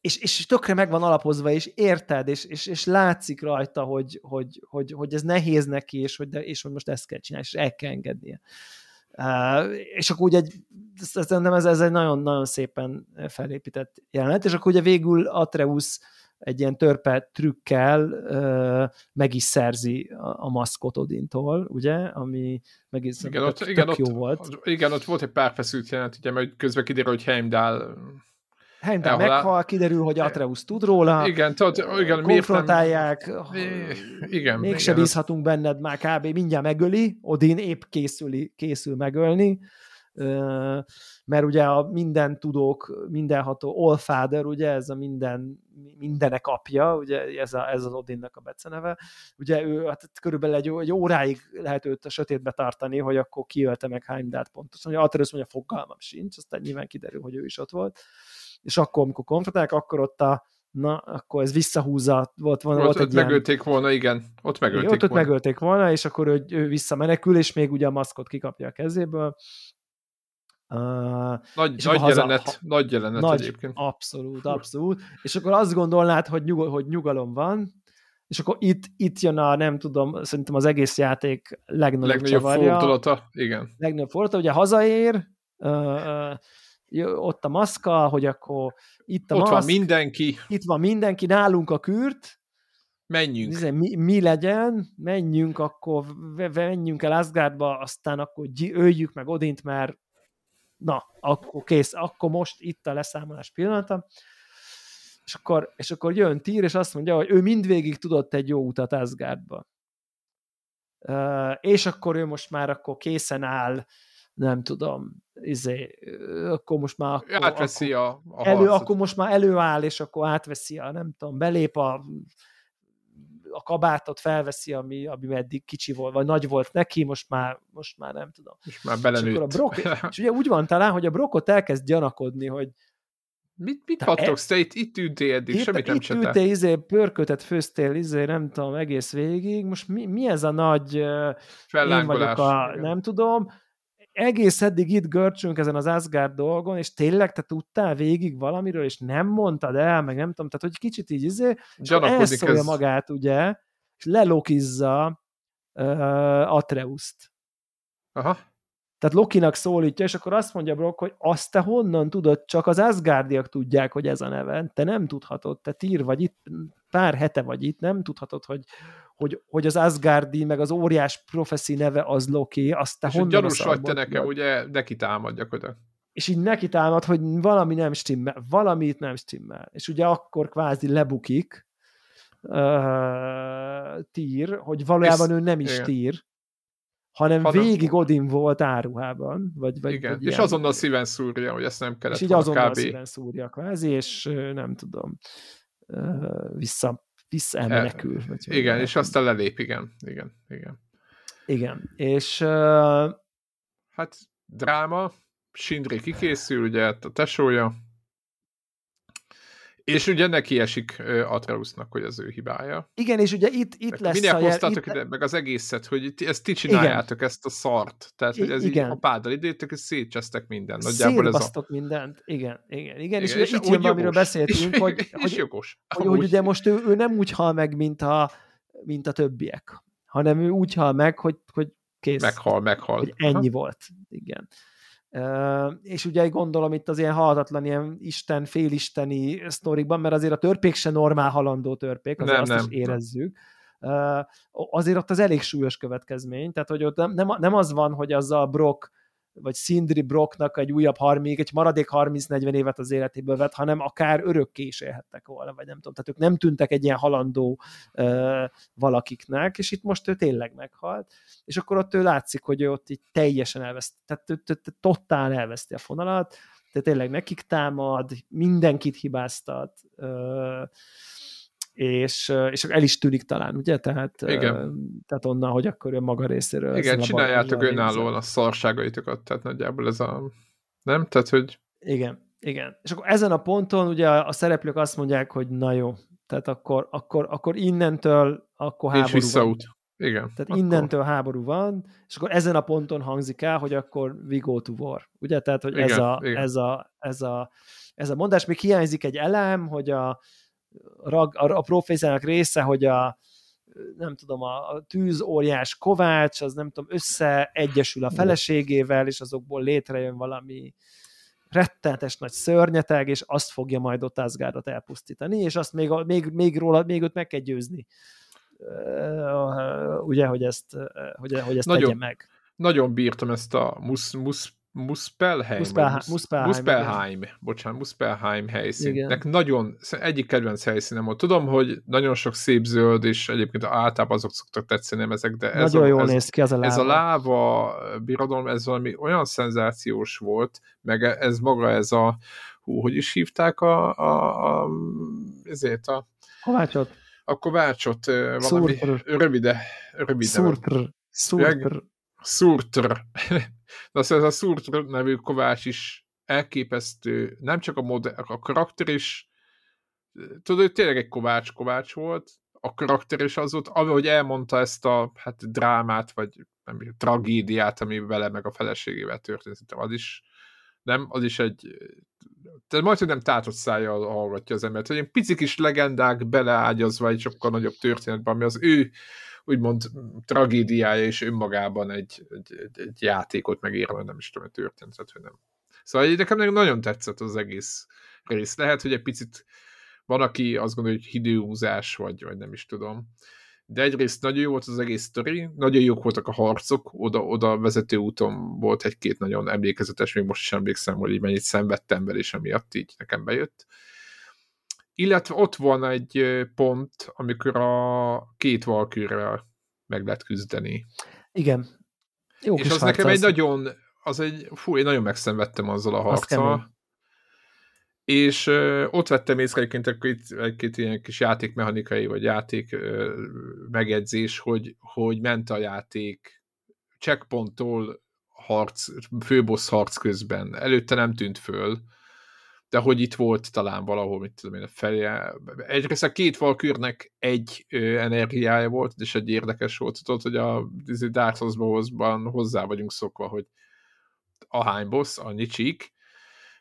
és, és tökre meg van alapozva, és érted, és, és, és látszik rajta, hogy, hogy, hogy, hogy ez nehéz neki, és hogy, de, és hogy most ezt kell csinálni, és el kell engednie. Uh, és akkor ugye egy, szerintem ez, ez egy nagyon-nagyon szépen felépített jelenet, és akkor ugye végül Atreus egy ilyen törpe trükkel uh, meg is szerzi a, a maszkot Odintól, ugye, ami meg is igen, ott, igen, jó ott, volt. Igen, ott volt egy pár feszült jelenet, ugye, mert közben kiderül, hogy Heimdall Heimdall meghal, kiderül, hogy Atreus tud róla. Igen, tudod, igen, konfrontálják. Igen. Mégse bízhatunk benned már kb. mindjárt megöli. Odin épp készüli, készül megölni. Mert ugye a minden tudók, mindenható Allfather, ugye ez a minden, mindenek apja, ugye ez, a, ez az Odinnak a beceneve. Ugye ő hát körülbelül egy, egy óráig lehet őt a sötétbe tartani, hogy akkor kiölte meg Heimdallt pontosan. Atreus mondja, fogalmam sincs, aztán nyilván kiderül, hogy ő is ott volt és akkor, amikor konfrontálják, akkor ott a na, akkor ez visszahúzza, volt, volt, volt egy ott ilyen... megölték volna, igen, ott megölték igen, ott, volna. Ott megölték volna, és akkor ő, ő visszamenekül, és még ugye a maszkot kikapja a kezéből. Uh, nagy, nagy haza, jelenet, ha, nagy jelenet nagy, egyébként. Abszolút, abszolút. És akkor azt gondolnád, hogy, nyug, hogy nyugalom van, és akkor itt, itt jön a, nem tudom, szerintem az egész játék legnagyobb, legnagyobb csavarja. fordulata, igen. Legnagyobb fordulata, ugye hazaér, uh, ott a maszka, hogy akkor itt a Ott maszk, van mindenki. Itt van mindenki, nálunk a kürt. Menjünk. Mi, mi legyen, menjünk, akkor menjünk el Asgardba, aztán akkor öljük meg Odint, mert na, akkor kész, akkor most itt a leszámolás pillanata. És akkor, és akkor jön Tír, és azt mondja, hogy ő mindvégig tudott egy jó utat Asgardba. Uh, és akkor ő most már akkor készen áll nem tudom, izé, akkor most már akkor, átveszi akkor, a, a elő, akkor most már előáll, és akkor átveszi a, nem tudom, belép a a kabátot felveszi, ami, ami eddig kicsi volt, vagy nagy volt neki, most már, most már nem tudom. Most már belenőtt. És, a brok, és ugye úgy van talán, hogy a brokot elkezd gyanakodni, hogy Mit, mit hattogsz? Te itt, itt ültél eddig, itt, semmit nem Itt ültél, izé, pörkötet főztél, izé, nem tudom, egész végig. Most mi, mi ez a nagy... Én vagyok a, igen. nem tudom egész eddig itt görcsünk ezen az Asgard dolgon, és tényleg te tudtál végig valamiről, és nem mondtad el, meg nem tudom, tehát hogy kicsit így izé, elszólja ez... magát, ugye, és lelokizza uh, Atreuszt. Aha. Tehát Lokinak szólítja, és akkor azt mondja Brock, hogy azt te honnan tudod, csak az Asgardiak tudják, hogy ez a neve. Te nem tudhatod, te tír vagy itt, pár hete vagy itt, nem tudhatod, hogy, hogy, hogy az Asgardi, meg az óriás profeszi neve az Loki, azt te és honnan gyanús vagy te nekem, ugye neki támad gyakorlatilag. És így neki támad, hogy valami nem stimmel, valamit nem stimmel. És ugye akkor kvázi lebukik uh, tír, hogy valójában és, ő nem is igen. tír, hanem Hanem... végig Odin volt áruhában. Vagy, vagy, Igen, vagy és ilyen. azonnal szíven szúrja, hogy ezt nem kellett És így azonnal kb. szíven szúrja kvázi, és nem tudom, vissza, vissza elmenekül. E, vagy igen, és aztán lelép, igen, igen, igen. Igen, és... Uh, hát dráma, Sindri kikészül, ugye a tesója, és ugye neki esik Atreusnak, hogy az ő hibája. Igen, és ugye itt, itt lesz Minek a jel, hoztátok itt... ide, meg az egészet, hogy ezt ti csináljátok, igen. ezt a szart. Tehát, hogy ez igen. így a páddal idétek, és szétcsesztek mindent. Nagyjából ez a... mindent. Igen, igen, igen. igen és, és itt jön, amiről beszéltünk, és, hogy, és hogy, jogos. Hogy, hogy, ugye most ő, ő, nem úgy hal meg, mint a, mint a többiek, hanem ő úgy hal meg, hogy, hogy kész. Meghal, meghal. Hogy ennyi ha? volt. Igen és ugye gondolom itt az ilyen halhatatlan, ilyen isten, félisteni sztorikban, mert azért a törpék se normál halandó törpék, azért nem, azt nem. is érezzük. Azért ott az elég súlyos következmény, tehát hogy ott nem, nem az van, hogy az a Brock vagy Sindri Brocknak egy újabb 30, egy maradék 30-40 évet az életéből vett, hanem akár örökké is élhettek volna, vagy nem tudom. Tehát ők nem tűntek egy ilyen halandó uh, valakiknek, és itt most ő tényleg meghalt, és akkor ott ő látszik, hogy ő ott így teljesen elveszt, tehát ő, ő, ő totál elveszti a fonalat, tehát tényleg nekik támad, mindenkit hibáztat, uh, és, és el is tűnik talán, ugye? Tehát, Igen. tehát onnan, hogy akkor ő maga részéről. Igen, csináljátok önállóan a szarságaitokat, tehát nagyjából ez a... Nem? Tehát, hogy... Igen, igen. És akkor ezen a ponton ugye a szereplők azt mondják, hogy na jó, tehát akkor, akkor, akkor innentől akkor háború Nincs visszaút. Van. Igen. Tehát akkor... innentől háború van, és akkor ezen a ponton hangzik el, hogy akkor we go to war. Ugye? Tehát, hogy igen, ez, a, igen. ez, a, ez, a, ez a mondás. Még hiányzik egy elem, hogy a, rag, a, a proféciának része, hogy a nem tudom, a, a tűz óriás Kovács, az nem tudom, összeegyesül a feleségével, és azokból létrejön valami rettenetes nagy szörnyeteg, és azt fogja majd ott Asgardot elpusztítani, és azt még, még, még róla, még őt meg kell győzni. ugye, hogy ezt, hogy, hogy ezt nagyon, tegye meg. Nagyon bírtam ezt a musz, musz Muspelheim. Muspelheim. Muspelheim, Muspelheim bocsánat, Muspelheim helyszínnek igen. nagyon, egyik kedvenc helyszínem volt. Tudom, hogy nagyon sok szép zöld, és egyébként általában azok szoktak tetszeni ezek, de ez nagyon a, jól ez, néz ki az a láva. Ez a láva birodalom, ez valami olyan szenzációs volt, meg ez maga ez a, hú, hogy is hívták a, a, a ezért a Kovácsot. A kovácsot, valami Szurtr. rövide, rövide. Szurtr. Szurtr. Szurtr. De az ez a Szurtr nevű Kovács is elképesztő, nem csak a, modell, a karakter is, tudod, hogy tényleg egy Kovács Kovács volt, a karakter is az volt, ahogy elmondta ezt a hát, drámát, vagy nem, tragédiát, ami vele meg a feleségével történt, az is nem, az is egy tehát majd, hogy nem tátott szája hallgatja az embert, hogy egy picik kis legendák beleágyazva egy sokkal nagyobb történetben, ami az ő úgymond tragédiája és önmagában egy, egy, egy, egy játékot megírva, nem is tudom, hogy történt, hogy nem. Szóval nekem nagyon tetszett az egész rész. Lehet, hogy egy picit van, aki azt gondolja, hogy hidőhúzás, vagy, vagy nem is tudom. De egyrészt nagyon jó volt az egész sztori, nagyon jók voltak a harcok, oda, oda vezető úton volt egy-két nagyon emlékezetes, még most is emlékszem, hogy így mennyit szenvedtem vele, és emiatt így nekem bejött illetve ott van egy pont, amikor a két valkűrrel meg lehet küzdeni. Igen. Jó és az nekem az. egy nagyon, az egy, fú, én nagyon megszenvedtem azzal a harccal. És uh, ott vettem észre egyébként egy, egy-két ilyen kis játékmechanikai, vagy játék uh, megjegyzés, hogy, hogy ment a játék checkpointtól harc, főbossz harc közben. Előtte nem tűnt föl, de hogy itt volt talán valahol, mit tudom én, a felje. Egyrészt a két valkürnek egy ö, energiája volt, és egy érdekes volt, tudod, hogy a Dark Souls-ban hozzá vagyunk szokva, hogy ahány boss, annyi csík.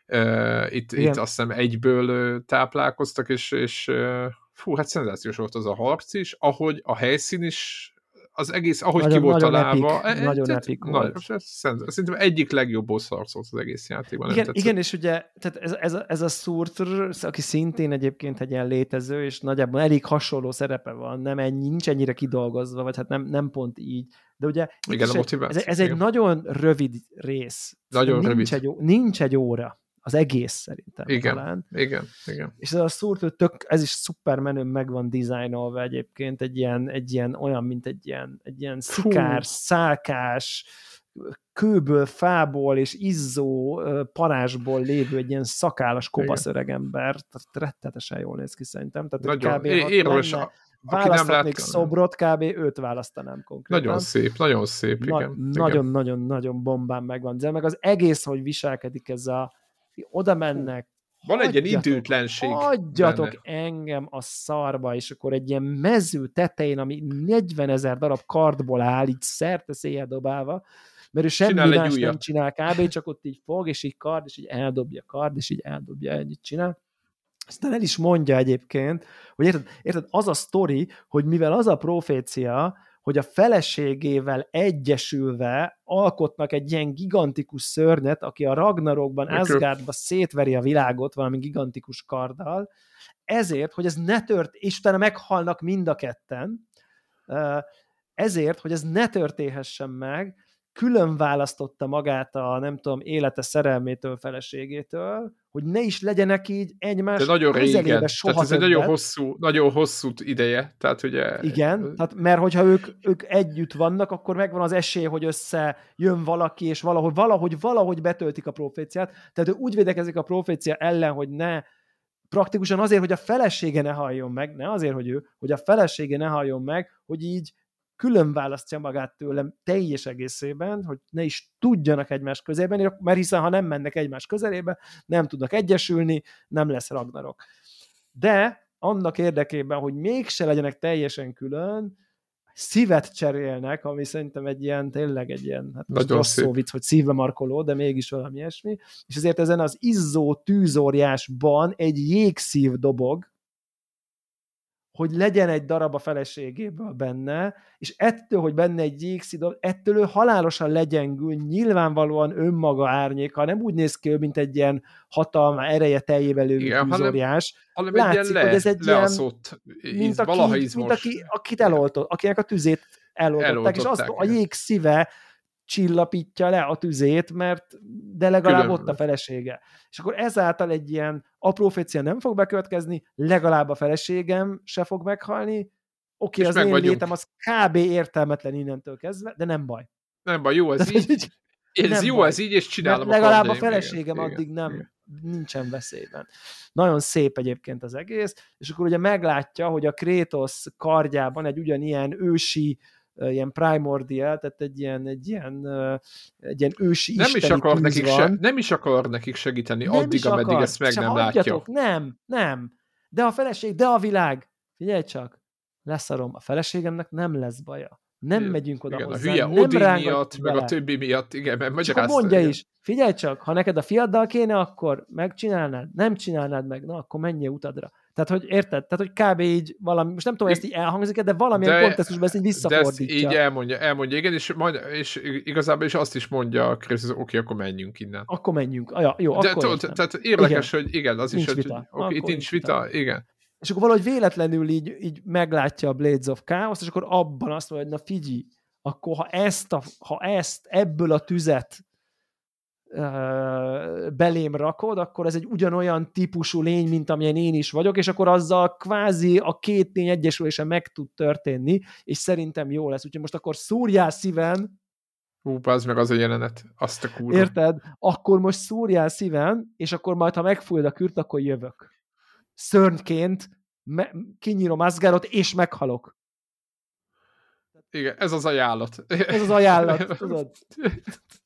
Uh, itt, itt azt hiszem egyből uh, táplálkoztak, és, és uh, fú, hát szenzációs volt az a harc is, ahogy a helyszín is az egész, ahogy nagyon, ki volt találva. Epic, nagyon epik volt. Szerintem egyik legjobb boss harc az egész játékban. Igen, igen és ugye tehát ez, ez, a, ez a Surtr, aki szintén egyébként egy ilyen létező, és nagyjából elég hasonló szerepe van, nem ennyi, nincs ennyire kidolgozva, vagy hát nem, nem pont így. De ugye igen, a ez, ez egy nagyon rövid rész. Nagyon nincs rövid. Egy, nincs egy óra az egész szerintem igen, talán. Igen, igen. És ez a szúrt, tök, ez is szuper menő meg van dizájnolva egyébként, egy ilyen, egy ilyen olyan, mint egy ilyen, egy ilyen szikár, szálkás, kőből, fából és izzó parázsból lévő egy ilyen szakálas kopasz öregember, tehát rettetesen jól néz ki szerintem. Tehát Nagyon, kb. Érves, választhatnék szobrot, kb. őt választanám konkrétan. Nagyon szép, nagyon szép, igen. Nagyon-nagyon-nagyon bombán megvan. De meg az egész, hogy viselkedik ez a oda mennek, van egy ilyen időtlenség. Adjatok benne. engem a szarba, és akkor egy ilyen mező tetején, ami 40 ezer darab kardból áll, így szerte széjjel dobálva, mert ő semmi csinál más nem csinál kb. csak ott így fog, és így kard, és így eldobja kard, és így eldobja, ennyit csinál. Aztán el is mondja egyébként, hogy érted, érted az a sztori, hogy mivel az a profécia, hogy a feleségével egyesülve alkotnak egy ilyen gigantikus szörnyet, aki a Ragnarokban, Asgardba szétveri a világot valami gigantikus karddal, ezért, hogy ez ne tört, és utána meghalnak mind a ketten, ezért, hogy ez ne történhessen meg, külön választotta magát a, nem tudom, élete szerelmétől, feleségétől, hogy ne is legyenek így egymás De nagyon régen, soha tehát ez egy nagyon hosszú, nagyon hosszú ideje, tehát ugye... Igen, tehát mert hogyha ők, ők együtt vannak, akkor megvan az esély, hogy össze jön valaki, és valahogy, valahogy, valahogy betöltik a proféciát, tehát ő úgy védekezik a profécia ellen, hogy ne praktikusan azért, hogy a felesége ne halljon meg, ne azért, hogy ő, hogy a felesége ne halljon meg, hogy így külön választja magát tőlem teljes egészében, hogy ne is tudjanak egymás közében, mert hiszen ha nem mennek egymás közelébe, nem tudnak egyesülni, nem lesz Ragnarok. De annak érdekében, hogy mégse legyenek teljesen külön, szívet cserélnek, ami szerintem egy ilyen, tényleg egy ilyen, hát most rossz szó vicc, hogy szívbe markoló, de mégis valami ilyesmi, és ezért ezen az izzó tűzóriásban egy jégszív dobog, hogy legyen egy darab a feleségéből benne, és ettől, hogy benne egy jégszidon, ettől ő halálosan legyengül, nyilvánvalóan önmaga árnyéka, nem úgy néz ki ő, mint egy ilyen hatalma, ereje teljével lövő tűzóriás. Hanem, hanem Látszik, le, hogy ez egy ilyen, mint, aki, mint aki, akit eloltott, akinek a tüzét eloltották, eloltották és az, a jég szíve csillapítja le a tüzét, mert de legalább Külön. ott a felesége. És akkor ezáltal egy ilyen a profécia nem fog bekövetkezni, legalább a feleségem se fog meghalni, oké, okay, az én vagyunk. létem az kb. értelmetlen innentől kezdve, de nem baj. Nem baj, jó ez így. így ez jó baj. ez így, és csinálom Mert legalább a feleségem igen, addig nem, igen. nincsen veszélyben. Nagyon szép egyébként az egész, és akkor ugye meglátja, hogy a Kratos kardjában egy ugyanilyen ősi ilyen primordial, tehát egy ilyen, egy ilyen, egy ilyen ősi nem is akar nekik van. Se, Nem is akar nekik segíteni nem addig, ameddig akar. ezt meg nem látja. Nem, nem. De a feleség, de a világ. Figyelj csak, leszarom, a feleségemnek nem lesz baja. Nem igen, megyünk oda igen, hozzá. A hülye nem Odin miatt, meg a többi miatt, igen, mert magyarázta. mondja igen. is, figyelj csak, ha neked a fiaddal kéne, akkor megcsinálnád, nem csinálnád meg, na akkor menjél utadra. Tehát, hogy érted? Tehát, hogy kb. így valami, most nem tudom, ezt így elhangzik de valamilyen de, kontextusban ezt így visszafordítja. De ezt így elmondja, elmondja, igen, és, majd, és igazából is azt is mondja Krisz, oké, okay, akkor menjünk innen. Akkor menjünk. Ah, ja, jó, de, akkor Tehát érdekes, hogy igen, az is, hogy itt nincs vita, igen. És akkor valahogy véletlenül így, így meglátja a Blades of Chaos, és akkor abban azt mondja, hogy na figyelj, akkor ha ezt, a, ha ezt ebből a tüzet belém rakod, akkor ez egy ugyanolyan típusú lény, mint amilyen én is vagyok, és akkor azzal kvázi a két lény egyesülése meg tud történni, és szerintem jó lesz. Úgyhogy most akkor szúrjál szíven, Hú, az meg az a jelenet, azt a kurva. Érted? Akkor most szúrjál szíven, és akkor majd, ha megfújod a kürt, akkor jövök. Szörnyként me- kinyírom Asgardot, és meghalok. Igen, ez az ajánlat. Ez az ajánlat, tudod?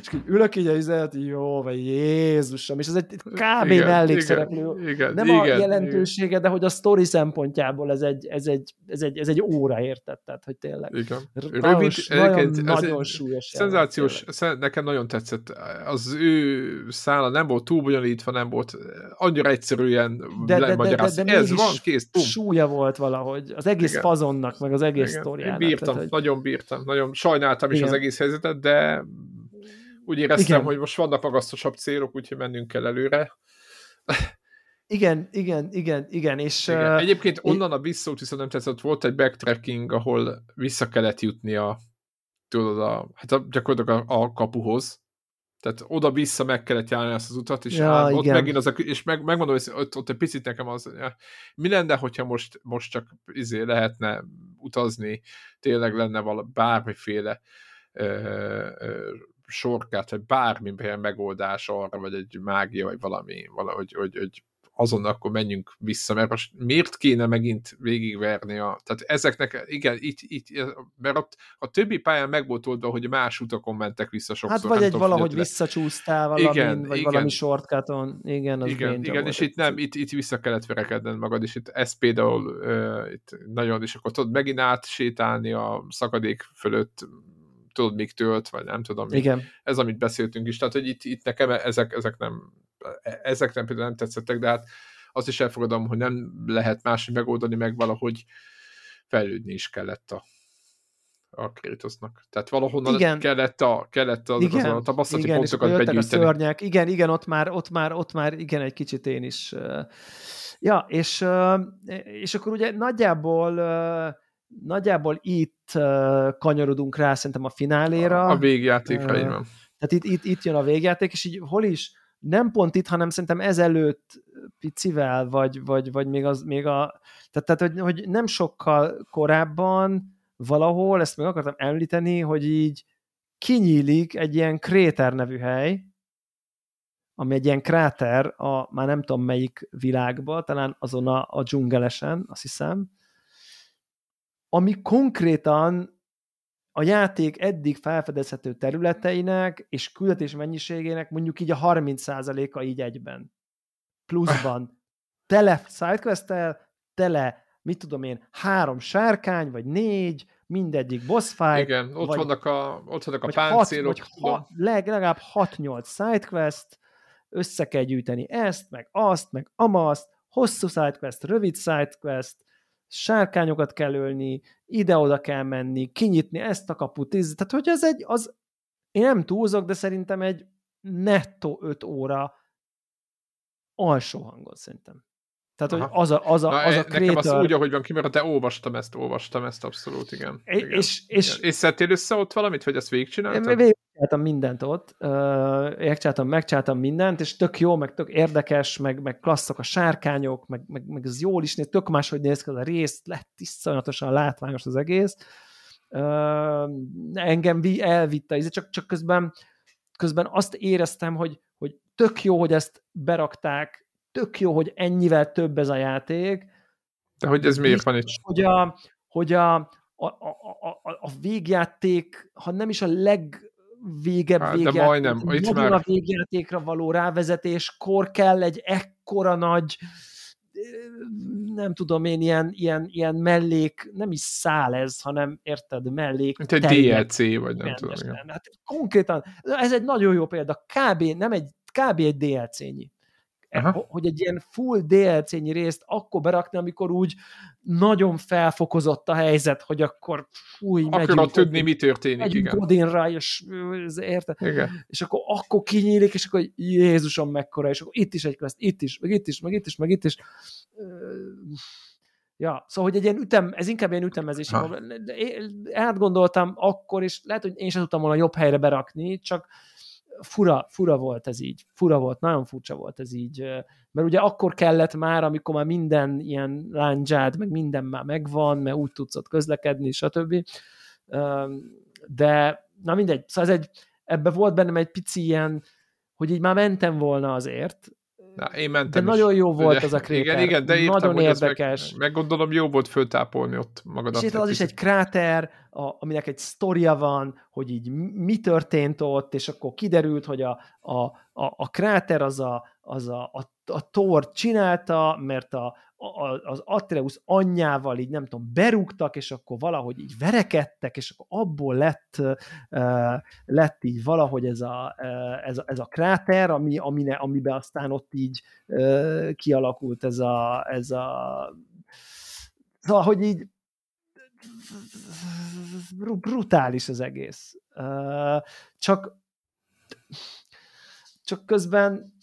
és így ülök így a üzenet, jó, vagy Jézusom, és ez egy kb. Igen, mellékszereplő. igen, igen, Nem igen, a jelentősége, de hogy a sztori szempontjából ez egy, ez egy, ez egy, ez egy óra, érted? Tehát, hogy tényleg. Igen. Rövid, nagyon, nagyon egy súlyos. Szenzációs, jelenet, sze- nekem nagyon tetszett. Az ő szála nem volt túl bonyolítva, nem volt annyira egyszerűen De- de- de- de- de Ez van, kész, pum. Súlya volt valahogy. Az egész Igen. fazonnak, meg az egész Igen. sztoriának. Én bírtam, Tehát, hogy- nagyon bírtam, nagyon sajnáltam is Igen. az egész helyzetet, de úgy éreztem, Igen. hogy most vannak magasztosabb célok, úgyhogy mennünk kell előre. Igen, igen, igen, igen, és Igen. Egyébként onnan a visszaút viszont nem tetszett, volt egy backtracking, ahol vissza kellett jutni a, tudod, a, hát a, gyakorlatilag a, a kapuhoz. Tehát oda-vissza meg kellett járni ezt az utat, és Ja, ja, ott igen. megint az, a, és meg, megmondom, hogy ott, ott egy picit nekem az, ja, mi lenne, hogyha most, most csak izé lehetne utazni, tényleg lenne vala, bármiféle ö, ö, sorkát, vagy bármilyen megoldás arra, vagy egy mágia, vagy valami, valahogy hogy, hogy azon akkor menjünk vissza, mert most miért kéne megint végigverni a... Tehát ezeknek, igen, itt, itt mert ott a többi pályán meg volt oldva, hogy más utakon mentek vissza sokszor. hát vagy egy tudom, valahogy figyelted-e. visszacsúsztál valamin, Igen, vagy igen. valami shortcuton. Igen, az Igen, igen és itt nem, itt, itt vissza kellett verekedned magad, és itt ez például uh, itt nagyon, és akkor tudod megint átsétálni a szakadék fölött, tudod, míg tölt, vagy nem tudom. Igen, ez, amit beszéltünk is, tehát, hogy itt, itt nekem ezek, ezek nem ezek nem például nem tetszettek, de hát azt is elfogadom, hogy nem lehet máshogy megoldani, meg valahogy fejlődni is kellett a, a Kratosnak. Tehát valahonnan Igen. kellett a, kellett az, igen, az a tapasztalati igen, pontokat jöttek a begyűjteni. szörnyek. Igen, igen, ott már, ott már, ott már, igen, egy kicsit én is. Ja, és, és akkor ugye nagyjából nagyjából itt kanyarodunk rá szerintem a fináléra. A, a végjátékra, így van. Tehát itt, itt, itt jön a végjáték, és így hol is, nem pont itt, hanem szerintem ezelőtt picivel, vagy, vagy, vagy még, az, még a... Tehát, tehát hogy, hogy nem sokkal korábban valahol, ezt még akartam említeni, hogy így kinyílik egy ilyen Kréter nevű hely, ami egy ilyen kráter a már nem tudom melyik világba, talán azon a, a dzsungelesen, azt hiszem, ami konkrétan a játék eddig felfedezhető területeinek és küldetés mennyiségének mondjuk így a 30%-a így egyben. Pluszban tele sidequest tele, mit tudom én, három sárkány, vagy négy, mindegyik boss fight, Igen, ott vagy- vannak a, ott vannak a vagy hat, páncélok. vagy hat, leg, legalább 6-8 sidequest, össze kell gyűjteni ezt, meg azt, meg amazt, hosszú sidequest, rövid sidequest, sárkányokat kell ölni, ide-oda kell menni, kinyitni ezt a kaput, íz- tehát hogy ez egy, az, én nem túlzok, de szerintem egy nettó 5 óra alsó hangon szerintem. Tehát, hogy Aha. az a, az a, Na, az a e- nekem az creator, úgy, ahogy van kimaradt, de olvastam ezt, olvastam ezt abszolút, igen. és, igen. és, és, igen. és szedtél össze ott valamit, vagy ezt végigcsináltad? Végigcsináltam mindent ott, végigcsináltam, megcsináltam mindent, és tök jó, meg tök érdekes, meg, meg klasszok a sárkányok, meg, meg, meg ez jól is néz, tök máshogy néz ki az a rész, lett iszonyatosan látványos az egész. Engem vi- elvitte, ez csak, csak közben, közben azt éreztem, hogy, hogy tök jó, hogy ezt berakták, tök jó, hogy ennyivel több ez a játék, De hogy ez miért van itt? hogy a, hogy a, a, a, a, a végjáték, ha nem is a legvégebb Hát, de végjáték, majdnem, itt nagyon már- a végjátékra való rávezetéskor kell egy ekkora nagy nem tudom én, ilyen, ilyen, ilyen mellék, nem is szál ez, hanem érted, mellék. Mint egy DLC, vagy nem tudom. Hát konkrétan, ez egy nagyon jó példa, kb. nem egy, kb. egy DLC-nyi. Aha. Hogy egy ilyen full DLC-nyi részt akkor berakni, amikor úgy nagyon felfokozott a helyzet, hogy akkor fúj, Akarom megyünk, tudni, mi történik, megyünk igen. Odinra, és érted? Igen. és akkor, akkor kinyílik, és akkor Jézusom mekkora, és akkor itt is egy quest, itt is, meg itt is, meg itt is, meg itt is. Ja, szóval, hogy egy ilyen ütem, ez inkább ilyen. De én átgondoltam akkor, és lehet, hogy én sem tudtam volna jobb helyre berakni, csak fura, fura volt ez így. Fura volt, nagyon furcsa volt ez így. Mert ugye akkor kellett már, amikor már minden ilyen lándzsád, meg minden már megvan, mert úgy tudsz ott közlekedni, stb. De, na mindegy, szóval ez egy, ebbe volt bennem egy pici ilyen, hogy így már mentem volna azért, Na, én mentem de is. nagyon jó volt ugye, az a kréter. Igen, igen, de értem, nagyon érdekes. Meg, meg gondolom jó volt föltápolni ott magadat. És itt az is egy kráter, a, aminek egy sztoria van, hogy így mi történt ott, és akkor kiderült, hogy a, a, a, a kráter az a, az a, a, a Thor csinálta, mert a, az Atreus anyjával így nem tudom, berúgtak, és akkor valahogy így verekedtek, és akkor abból lett, uh, lett így valahogy ez a, uh, ez a, ez a kráter, ami, amine, amiben aztán ott így uh, kialakult ez a, ez a szóval, hogy így brutális az egész. Csak csak közben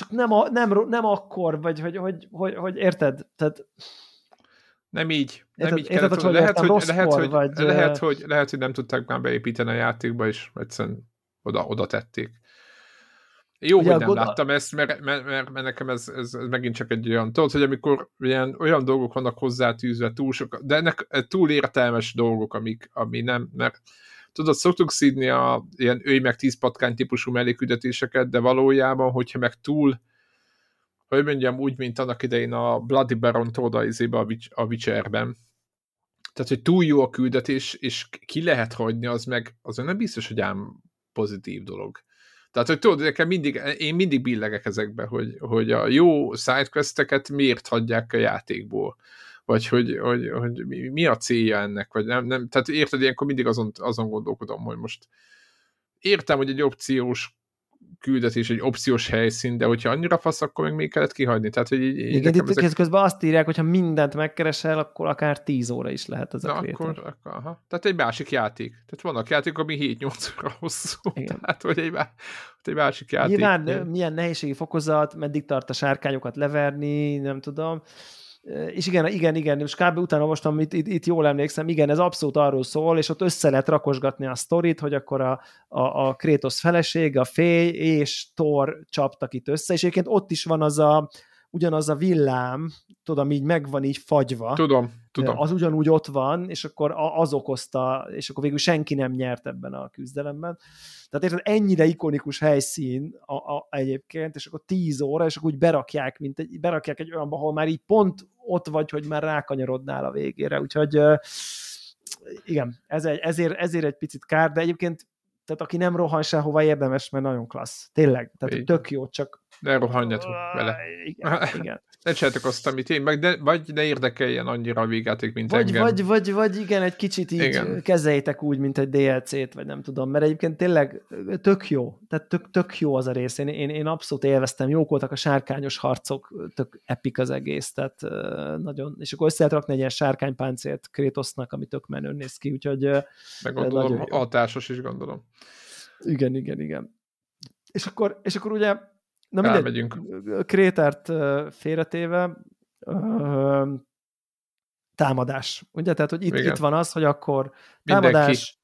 csak nem, a, nem, nem akkor, vagy hogy, hogy, hogy, hogy érted? Tehát, nem így. Nem érted, így érted, kellett, hogy lehet, hogy, lehet, hogy, vagy, lehet, hogy, lehet, hogy nem tudták már beépíteni a játékba, és egyszerűen oda, oda tették. Jó, Ugye, hogy nem god... láttam ezt, mert, mert, mert, mert nekem ez, ez, ez megint csak egy olyan, tudod, hogy amikor ilyen, olyan dolgok vannak hozzátűzve, túl sok, de ennek túl értelmes dolgok, amik, ami nem, mert tudod, szoktuk szídni a ilyen őj meg tíz patkány típusú melléküldetéseket, de valójában, hogyha meg túl, hogy mondjam, úgy, mint annak idején a Bloody Baron oda izébe a, a Witcherben, tehát, hogy túl jó a küldetés, és ki lehet hagyni, az meg az nem biztos, hogy ám pozitív dolog. Tehát, hogy tudod, nekem mindig, én mindig billegek ezekbe, hogy, hogy a jó sidequesteket miért hagyják a játékból vagy hogy, hogy, hogy mi a célja ennek, vagy nem, nem tehát érted, ilyenkor mindig azon, azon gondolkodom, hogy most értem, hogy egy opciós küldetés, egy opciós helyszín, de hogyha annyira fasz, akkor meg még kellett kihagyni. Tehát, hogy így, Igen, itt ezek... közben azt írják, hogy ha mindent megkeresel, akkor akár 10 óra is lehet az a akkor, akkor, aha. Tehát egy másik játék. Tehát vannak játékok, ami 7-8 óra hosszú. Igen. Tehát, hogy egy, egy másik játék. Nyilván milyen nehézségi fokozat, meddig tart a sárkányokat leverni, nem tudom és igen, igen, igen, most kb. utána most, amit itt, itt jól emlékszem, igen, ez abszolút arról szól, és ott össze lehet rakosgatni a sztorit, hogy akkor a, a, a Kratos feleség, a féj és Thor csaptak itt össze, és egyébként ott is van az a, ugyanaz a villám, tudom, így megvan így fagyva. Tudom, tudom. Az ugyanúgy ott van, és akkor az okozta, és akkor végül senki nem nyert ebben a küzdelemben. Tehát érted, ennyire ikonikus helyszín a, a, egyébként, és akkor 10 óra, és akkor úgy berakják, mint egy, berakják egy olyanba, ahol már így pont ott vagy, hogy már rákanyarodnál a végére. Úgyhogy igen, ez egy, ezért, ezért egy picit kár, de egyébként tehát aki nem rohan sehova érdemes, mert nagyon klassz. Tényleg, tehát tök jó, csak ne rohanjatok vele. Igen, igen. Ne csináltok azt, amit én, meg de, vagy ne érdekeljen annyira a végjáték, mint vagy, engem. Vagy, vagy, vagy igen, egy kicsit így igen. kezeljétek úgy, mint egy DLC-t, vagy nem tudom, mert egyébként tényleg tök jó, tehát tök, tök jó az a rész, én, én, én abszolút élveztem, jók voltak a sárkányos harcok, tök epik az egész, tehát nagyon, és akkor össze lehet rakni egy ilyen sárkánypáncélt Krétosznak, ami tök menő néz ki, úgyhogy meg gondolom, hatásos is gondolom. Igen, igen, igen. És akkor, és akkor ugye Na mindegy, Elmegyünk. Krétert félretéve támadás. Ugye? Tehát, hogy itt, itt van az, hogy akkor támadás,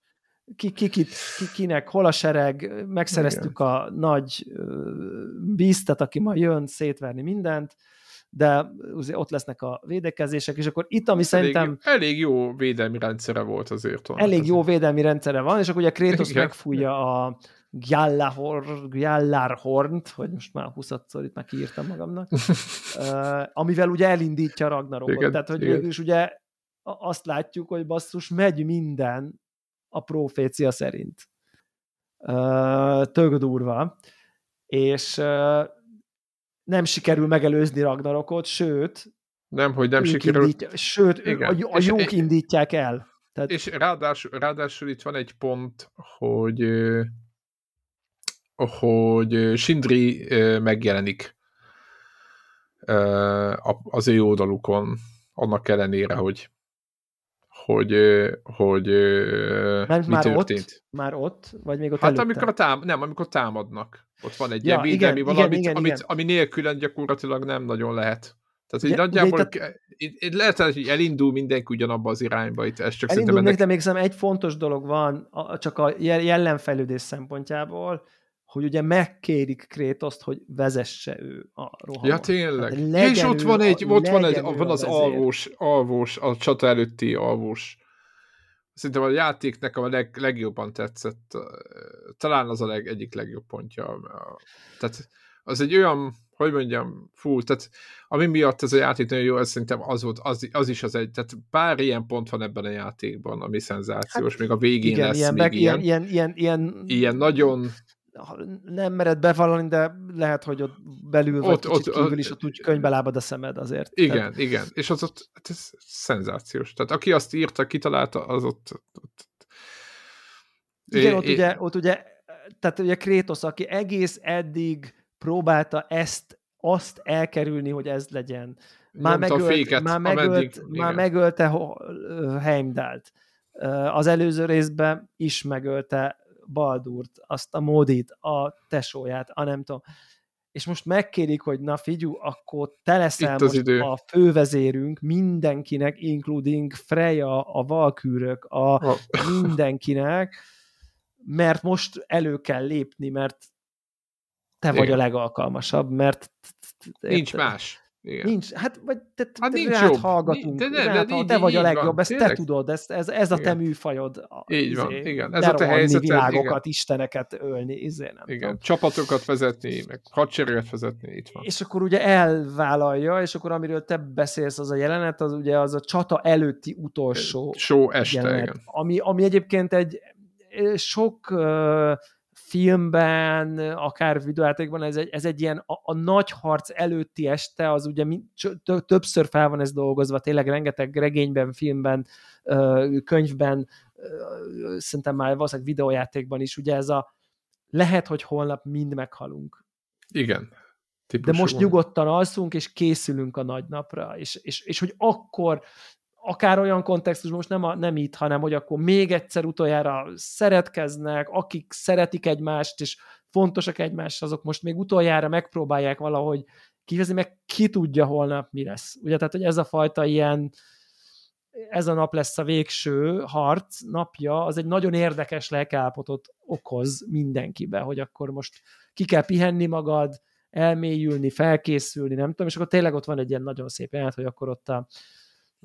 ki, ki, ki, ki, kinek, hol a sereg, megszereztük Igen. a nagy bíztet, aki ma jön szétverni mindent, de ott lesznek a védekezések, és akkor itt, ami elég, szerintem... Elég jó védelmi rendszere volt azért. Elég jó védelmi rendszere van, és akkor ugye Kratos megfújja a, Gjallarhornt, hogy most már 20-szor itt már kiírtam magamnak, amivel ugye elindítja Ragnarokot. Igen, Tehát, hogy igen. is ugye azt látjuk, hogy basszus, megy minden a profécia szerint. Tök durva. És nem sikerül megelőzni Ragnarokot, sőt, nem, hogy nem sikerül. Indítja, sőt, Igen. a, a jók indítják el. Tehát... És ráadásul, ráadásul itt van egy pont, hogy hogy Sindri megjelenik az ő oldalukon, annak ellenére, hogy hogy, hogy Mert mi már történt. Ott, már ott, vagy még ott Hát előtte? amikor a tám, nem, amikor támadnak. Ott van egy ja, ilyen védelmi igen, valamit, igen, amit, igen. ami nélkülen gyakorlatilag nem nagyon lehet. Tehát, hogy nagyjából ugye, itt, lehet, hogy elindul mindenki ugyanabba az irányba, itt ez csak elindul ennek... de még egy fontos dolog van, csak a jelenfejlődés szempontjából, hogy ugye megkérik Krétoszt, hogy vezesse ő a rohamot. Ja, tényleg. Ja, és ott van egy, ott van, egy, van az alvós, alvós, a csata előtti alvós. Szerintem a játék nekem a leg, legjobban tetszett. Talán az a leg, egyik legjobb pontja. Tehát az egy olyan, hogy mondjam, fú, tehát ami miatt ez a játék nagyon jó, ez szerintem az, volt, az, az is az egy, tehát pár ilyen pont van ebben a játékban, ami szenzációs, hát, még a végén igen, lesz ilyen, még ilyen, ilyen, ilyen, ilyen, ilyen nagyon nem mered bevallani, de lehet, hogy ott belül vagy ott, ott, kívül is ott úgy könyvbe lábad a szemed azért. Igen, Tehát... igen, és az ott hát ez szenzációs. Tehát aki azt írta, kitalálta, az ott... ott igen, é, ott, é, ugye, ott ugye, tehát ugye Krétosz, aki egész eddig próbálta ezt, azt elkerülni, hogy ez legyen. Már megölt, féket, már, megölt, ameddig, már megölte Heimdalt. Az előző részben is megölte Baldurt, azt a Módit, a tesóját, a nem tudom. És most megkérik, hogy na figyú, akkor te leszel most idő. a fővezérünk mindenkinek, including Freya, a valkűrök, a oh. mindenkinek, mert most elő kell lépni, mert te Igen. vagy a legalkalmasabb, mert nincs más. Igen. Nincs, hát vagy te, hát nincs rád jobb. hallgatunk, de, de, de, de, te vagy a legjobb, van, ezt tényleg? te tudod, ez, ez, ez a te műfajod. Így izé, van, igen. Ez a te helyzeted, világokat, igen. isteneket ölni, izé, nem igen. Tudom. Csapatokat vezetni, meg hadsereget vezetni, itt van. És akkor ugye elvállalja, és akkor amiről te beszélsz, az a jelenet, az ugye az a csata előtti utolsó Show este, jelenet, igen. Ami, ami egyébként egy sok uh, filmben, akár videójátékban, ez egy, ez egy ilyen a, a nagy harc előtti este, az ugye többször fel van ez dolgozva, tényleg rengeteg regényben, filmben, könyvben, szerintem már valószínűleg videójátékban is, ugye ez a lehet, hogy holnap mind meghalunk. Igen. De most van. nyugodtan alszunk, és készülünk a nagy napra, és, és, és hogy akkor akár olyan kontextus, most nem, a, nem itt, hanem hogy akkor még egyszer utoljára szeretkeznek, akik szeretik egymást, és fontosak egymást, azok most még utoljára megpróbálják valahogy kivezni, meg ki tudja holnap mi lesz. Ugye, tehát, hogy ez a fajta ilyen, ez a nap lesz a végső harc napja, az egy nagyon érdekes lelkállapotot okoz mindenkibe, hogy akkor most ki kell pihenni magad, elmélyülni, felkészülni, nem tudom, és akkor tényleg ott van egy ilyen nagyon szép jelent, hogy akkor ott a,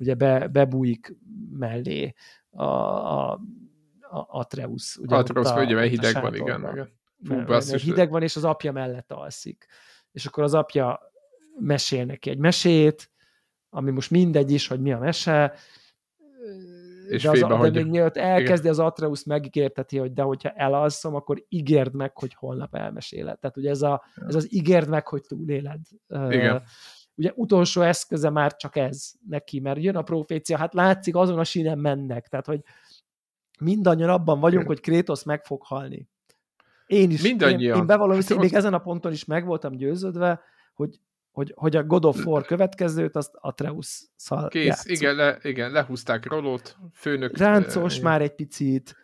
ugye be, bebújik mellé a, a, a Atreus. Ugye Atreus, a, ugye, mert hideg van, igen. igen. Fú, mert hideg van, és az apja mellett alszik. És akkor az apja mesél neki egy mesét, ami most mindegy is, hogy mi a mese, és de, az, de még mielőtt elkezdi igen. az Atreus megígérteti, hogy de hogyha elalszom, akkor ígérd meg, hogy holnap elmeséled. Tehát ugye ez, a, ez az ígérd meg, hogy túléled. Igen ugye utolsó eszköze már csak ez neki, mert jön a profécia, hát látszik, azon a sínen mennek, tehát hogy mindannyian abban vagyunk, hogy Krétosz meg fog halni. Én is, Mindannyian. én, én bevallom, hogy még ezen a ponton is meg voltam győződve, hogy, hogy, hogy a God of War következőt azt Atreus-szal Kész, játszunk. igen, le, igen, lehúzták Rolót, főnök. Ráncos e, már egy picit,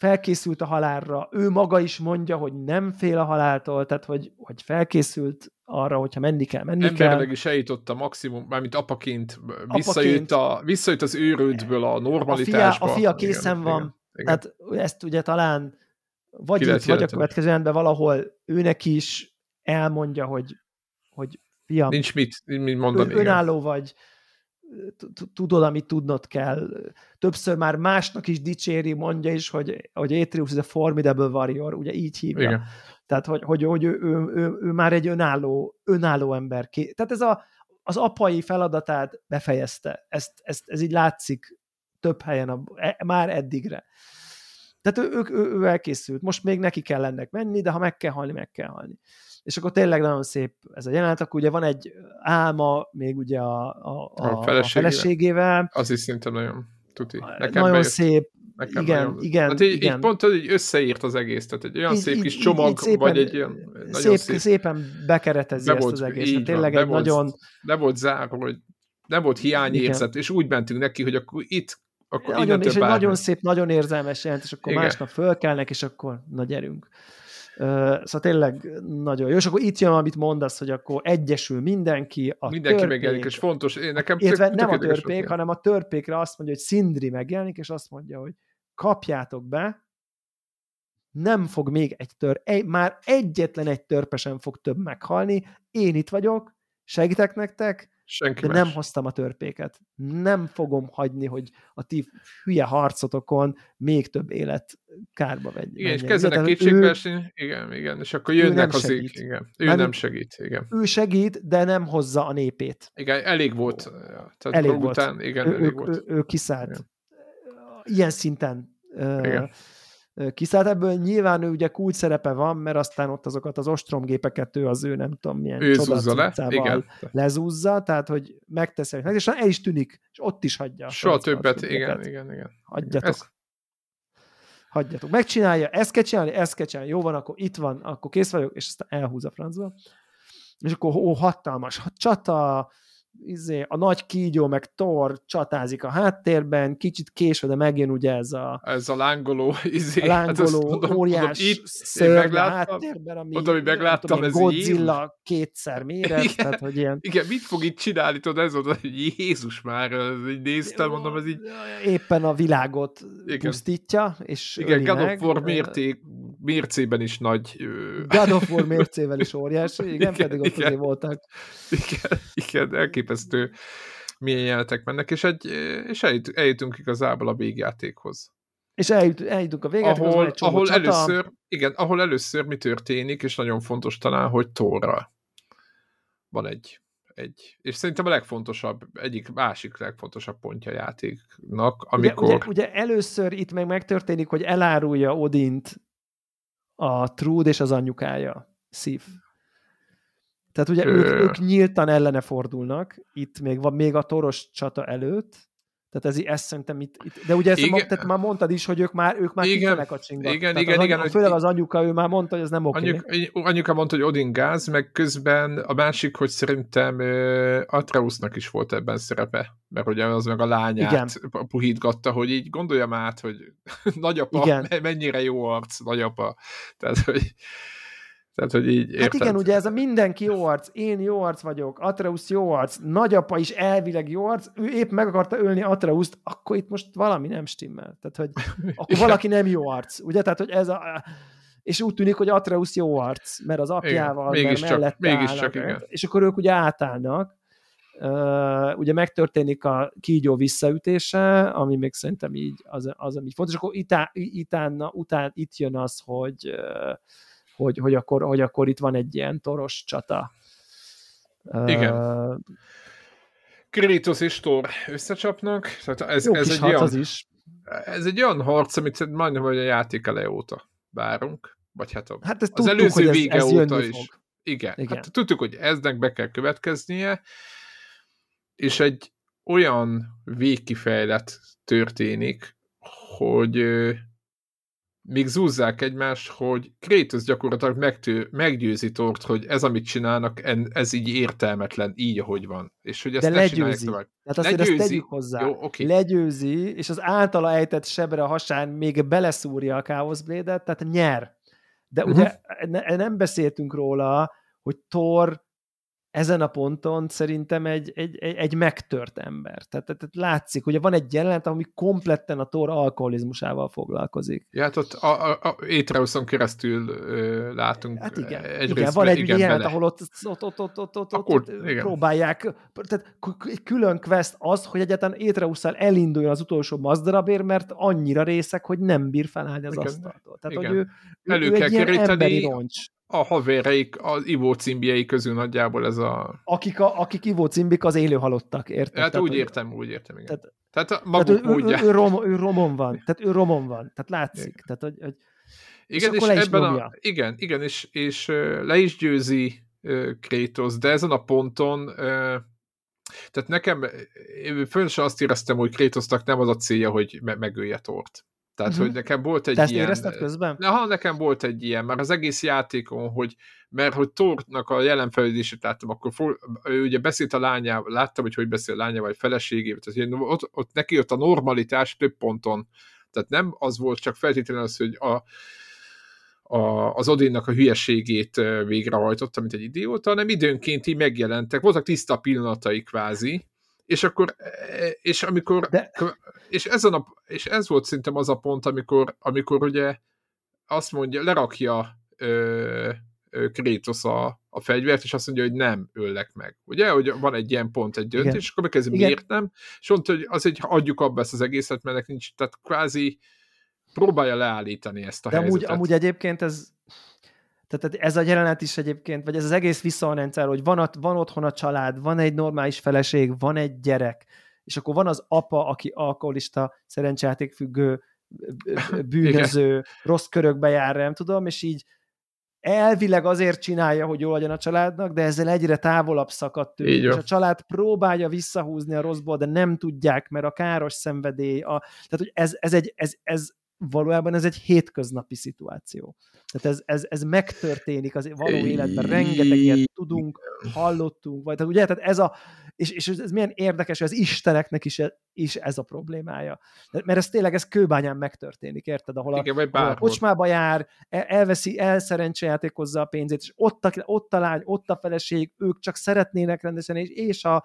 felkészült a halálra, ő maga is mondja, hogy nem fél a haláltól, tehát hogy, hogy felkészült arra, hogyha menni kell, menni Emberileg kell. is eljutott a maximum, mármint apaként, visszajött, a, visszajött az őrődből a normalitásba. A fia, a fia készen igen, van, igen, tehát ezt ugye talán vagy itt, vagy a következő rendben valahol őnek is elmondja, hogy, hogy fiam, nincs mit, mit mondani. Önálló igen. vagy, tudod, amit tudnod kell. Többször már másnak is dicséri, mondja is, hogy, hogy Atreus is a formidable warrior, ugye így hívja. Igen. Tehát, hogy, hogy, hogy ő, ő, ő, ő, már egy önálló, önálló ember. Tehát ez a, az apai feladatát befejezte. Ezt, ezt, ez így látszik több helyen, a, e, már eddigre. Tehát ő, ő, ő, ő elkészült. Most még neki kell ennek menni, de ha meg kell halni, meg kell halni. És akkor tényleg nagyon szép ez a jelenet, akkor ugye van egy álma még ugye a, a, a, a, feleségével. a feleségével. Az is szinte nagyon tuti. Nekem nagyon bejött. szép, Nekem igen, nagyon... igen. Hát így, igen. így pont hogy összeírt az egész, tehát egy olyan így, szép kis csomag, így szépen, vagy egy ilyen szép, szép... Szépen bekeretezi be ezt volt, az egész. Hát tényleg van, egy volt, nagyon... Le volt zárva, hogy nem volt hiányérzet, és úgy mentünk neki, hogy akkor itt akkor nagyon, és egy nagyon szép, nagyon érzelmes jelent, és akkor Igen. másnap fölkelnek, és akkor na gyerünk. Szóval tényleg nagyon jó. És akkor itt jön, amit mondasz, hogy akkor egyesül mindenki. A mindenki törpék, megjelenik, és fontos. Én nekem tök, nem a törpék, hanem a törpékre azt mondja, hogy Szindri megjelenik, és azt mondja, hogy kapjátok be, nem fog még egy tör, egy, már egyetlen egy törpe sem fog több meghalni, én itt vagyok, segítek nektek, Senki de más. nem hoztam a törpéket. Nem fogom hagyni, hogy a ti hülye harcotokon még több élet kárba vegy. Igen, és kezdenek kétségbeesni, igen, igen, és akkor nem jönnek az segít. igen. Ő Mármint- nem segít, igen. Ő segít, de nem hozza a népét. Igen, elég volt. Tehát Elég volt. Után, igen, ő, elég ő, volt. ő, ő kiszállt. Igen. Ilyen szinten Igen. uh, kiszállt. Ebből nyilván ő ugye kulcs szerepe van, mert aztán ott azokat az ostromgépeket ő az ő nem tudom milyen Ő zúzza le, igen. lezúzza, tehát hogy megteszi, meg, és el is tűnik, és ott is hagyja. Soha többet, igen, igen, igen. Hagyjatok. Ez- Hagyjatok. Megcsinálja, ezt kell csinálni, ezt kell csinálni. Jó van, akkor itt van, akkor kész vagyok, és aztán elhúz a francba. És akkor ó, hatalmas csata, izé, a nagy kígyó meg Thor csatázik a háttérben, kicsit késve, de megjön ugye ez a, Ez a lángoló, izé, a lángoló, hát mondom, óriás mondom, itt, én szörny a háttérben, ami mondom, hogy megláttam, tudom, ez Godzilla kétszer méret, Igen. tehát hogy ilyen Igen, mit fog itt csinálni, tudod, ez volt, hogy Jézus már, így néztem, mondom, ez így, éppen a világot Igen. pusztítja, és igen, God of meg. War mérték, mércében is nagy, God of War mércével is óriási, igen, Igen, pedig ott igen. azért voltak. igen, igen, elképesztő milyen jelenetek mennek, és, egy, és eljut, eljutunk igazából a végjátékhoz. És eljut, eljutunk a van ahol, egy ahol csata. először, igen, ahol először mi történik, és nagyon fontos talán, hogy Torra van egy, egy, és szerintem a legfontosabb, egyik másik legfontosabb pontja a játéknak, amikor... Ugye, ugye, ugye először itt meg megtörténik, hogy elárulja Odint a Trud és az anyukája, Sif. Tehát ugye ők, ők nyíltan ellene fordulnak, itt még van még a toros csata előtt, tehát ez, ez szerintem itt, itt de ugye ezt Igen. ma, tehát már mondtad is, hogy ők már, ők már Igen. kifele kacsingattak. Igen, Tehát igen, az, igen, Főleg az anyuka, ő már mondta, hogy ez nem oké. Anyuk, anyuka mondta, hogy Odin gáz, meg közben a másik, hogy szerintem uh, Atreusnak is volt ebben szerepe, mert ugye az meg a lányát Igen. Puhítgatta, hogy így gondoljam át, hogy nagyapa, Igen. me- mennyire jó arc, nagyapa. Tehát, hogy, tehát, hogy így érted. Hát igen, ugye ez a mindenki jó arc, én jó arc vagyok, Atreus jó arc, nagyapa is elvileg jó arc, ő épp meg akarta ölni Atreuszt, akkor itt most valami nem stimmel. Tehát, hogy akkor valaki nem jó arc, ugye? Tehát, hogy ez a... És úgy tűnik, hogy Atreus jó arc, mert az apjával, Igen, mert mégiscsak- mellette mégiscsak, állnak, igen. És akkor ők ugye átállnak, Uh, ugye megtörténik a kígyó visszaütése, ami még szerintem így az, az ami fontos, akkor itá, itána, után itt jön az, hogy, uh, hogy, hogy, akkor, hogy akkor itt van egy ilyen toros csata. Igen. Uh, Kratos és Thor összecsapnak, tehát ez, jó ez, egy olyan, az is. ez egy olyan harc, amit majdnem, hogy a játék eleje óta várunk, vagy hát a, Hát az tudtuk, előző hogy ez, vége ez óta jönni is. fog. Igen, Igen. Hát tudtuk, hogy eznek be kell következnie, és egy olyan végkifejlet történik, hogy még zúzzák egymást, hogy Kratos gyakorlatilag megtő, meggyőzi Tort, hogy ez, amit csinálnak, en- ez így értelmetlen, így, ahogy van. És hogy ezt De ne legyőzi. tovább. Tehát azért ezt Legyőzi. tegyük hozzá. Jó, oké. Legyőzi, és az általa ejtett sebre a hasán még beleszúrja a Chaos Blade-et, tehát nyer. De ugye ne, nem beszéltünk róla, hogy Thor ezen a ponton szerintem egy, egy, egy, egy megtört ember. Tehát, tehát, tehát látszik, hogy van egy jelenet, ami kompletten a Thor alkoholizmusával foglalkozik. Ja, hát ott a, a, a Étreuszon keresztül ö, látunk Hát igen, egy igen van egy igen, jelenet, bele. ahol ott, ott, ott, ott, ott, ott, Akkor- ott igen. próbálják, tehát külön quest az, hogy egyáltalán Étreusszal elinduljon az utolsó mazdarabér, mert annyira részek, hogy nem bír felállni az Igen. asztaltól. Tehát, Igen. hogy ő, Elő ő kell egy ilyen emberi roncs. A havereik, az ivó címbjei közül nagyjából ez a... Akik, a, akik ivó cimbik, az élő halottak, érted? Hát Tehát, úgy értem, úgy értem, igen. Tehát- Tehát, a Tehát maguk ő, módján. ő, ő, rom, ő romon van. Tehát ő romon van. Tehát látszik. Igen. Tehát, hogy, hogy Igen, és és, ebben nyomja. a, igen, igen, és, és le is győzi Kratos, de ezen a ponton tehát nekem én se azt éreztem, hogy Kratosnak nem az a célja, hogy me- megölje Tort. Tehát, Mhm. hogy nekem volt egy te ezt ilyen... érezted közben? Ha nekem volt egy ilyen, már az egész játékon, hogy mert hogy Tortnak a jelenfelődését láttam, akkor for, ő ugye beszélt a lányával, láttam, hogy hogy beszél a lányával, vagy feleségével, tehát ott, ott neki ott a normalitás több ponton. Tehát nem az volt csak feltétlenül az, hogy a, a, az Odinnak a hülyeségét végrehajtotta, mint egy idióta, hanem időnként így megjelentek, voltak tiszta pillanatai kvázi, és akkor, e, és amikor, De- és, ezen a, és ez volt szerintem az a pont, amikor, amikor ugye azt mondja, lerakja ö, Kratos a, a fegyvert, és azt mondja, hogy nem öllek meg. Ugye, hogy van egy ilyen pont, egy döntés, Igen. és akkor megkezdi, miért nem, és mondta, hogy az, hogy adjuk abba ezt az egészet, mert nincs, tehát kvázi próbálja leállítani ezt a De helyzetet. amúgy, amúgy egyébként ez, tehát ez a jelenet is egyébként, vagy ez az egész visszarendszer, hogy van, a, van otthon a család, van egy normális feleség, van egy gyerek, és akkor van az apa, aki alkoholista, szerencsejátékfüggő, bűnöző, Igen. rossz körökbe jár, nem tudom, és így elvileg azért csinálja, hogy jó legyen a családnak, de ezzel egyre távolabb szakadt tőle. És a család próbálja visszahúzni a rosszból, de nem tudják, mert a káros szenvedély, a, tehát hogy ez, ez, egy, ez, ez valójában ez egy hétköznapi szituáció. Tehát ez, ez, ez megtörténik az való életben, rengeteg ilyet tudunk, hallottunk, vagy tehát ugye, tehát ez a, és, és ez milyen érdekes, hogy az istenek is, is ez a problémája. Mert ez tényleg, ez kőbányán megtörténik, érted? Ahol a, Igen, ahol a kocsmába jár, elveszi, elszerencsejátékozza a pénzét, és ott a, ott a lány, ott a feleség, ők csak szeretnének rendesen, és, és a,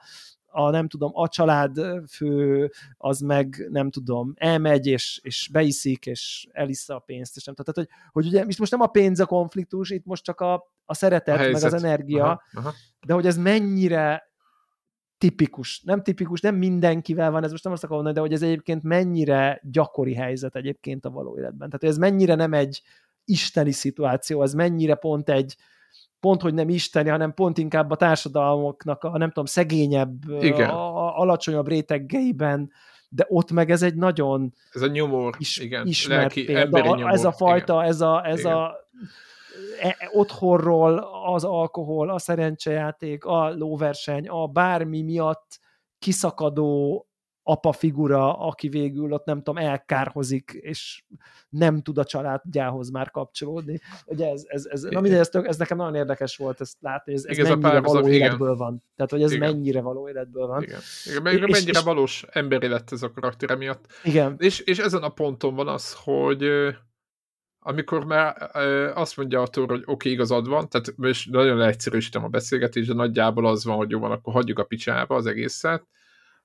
a nem tudom, a család fő az meg nem tudom, elmegy és, és beiszik, és elissza a pénzt, és nem tudom. Tehát, hogy, hogy ugye most nem a pénz a konfliktus, itt most csak a, a szeretet, a meg az energia, aha, aha. de hogy ez mennyire tipikus, nem tipikus, nem mindenkivel van, ez most nem azt akarom mondani, de hogy ez egyébként mennyire gyakori helyzet egyébként a való életben. Tehát, hogy ez mennyire nem egy isteni szituáció, ez mennyire pont egy, pont, hogy nem isteni, hanem pont inkább a társadalmaknak a nem tudom, szegényebb, igen. A, a, alacsonyabb rétegeiben, de ott meg ez egy nagyon ez a nyomor, is, igen, ismert lelki, példa. Nyomor, ez a fajta, igen. ez a, ez igen. a e, e, otthonról az alkohol, a szerencsejáték, a lóverseny, a bármi miatt kiszakadó apa figura, aki végül ott nem tudom, elkárhozik, és nem tud a családjához már kapcsolódni. Ugye ez, ez, ez, na mindegy, ez, tök, ez nekem nagyon érdekes volt ezt látni, hogy ez, ez mennyire pár, való igen. életből van. Tehát, hogy ez igen. mennyire való életből van. Igen, igen mennyire, és, mennyire és, valós emberi lett ez a karakter miatt. Igen. És, és ezen a ponton van az, hogy amikor már azt mondja a Thor, hogy oké, okay, igazad van, tehát most nagyon leegyszerűsítem a beszélgetést, de nagyjából az van, hogy jó van, akkor hagyjuk a picsába az egészet,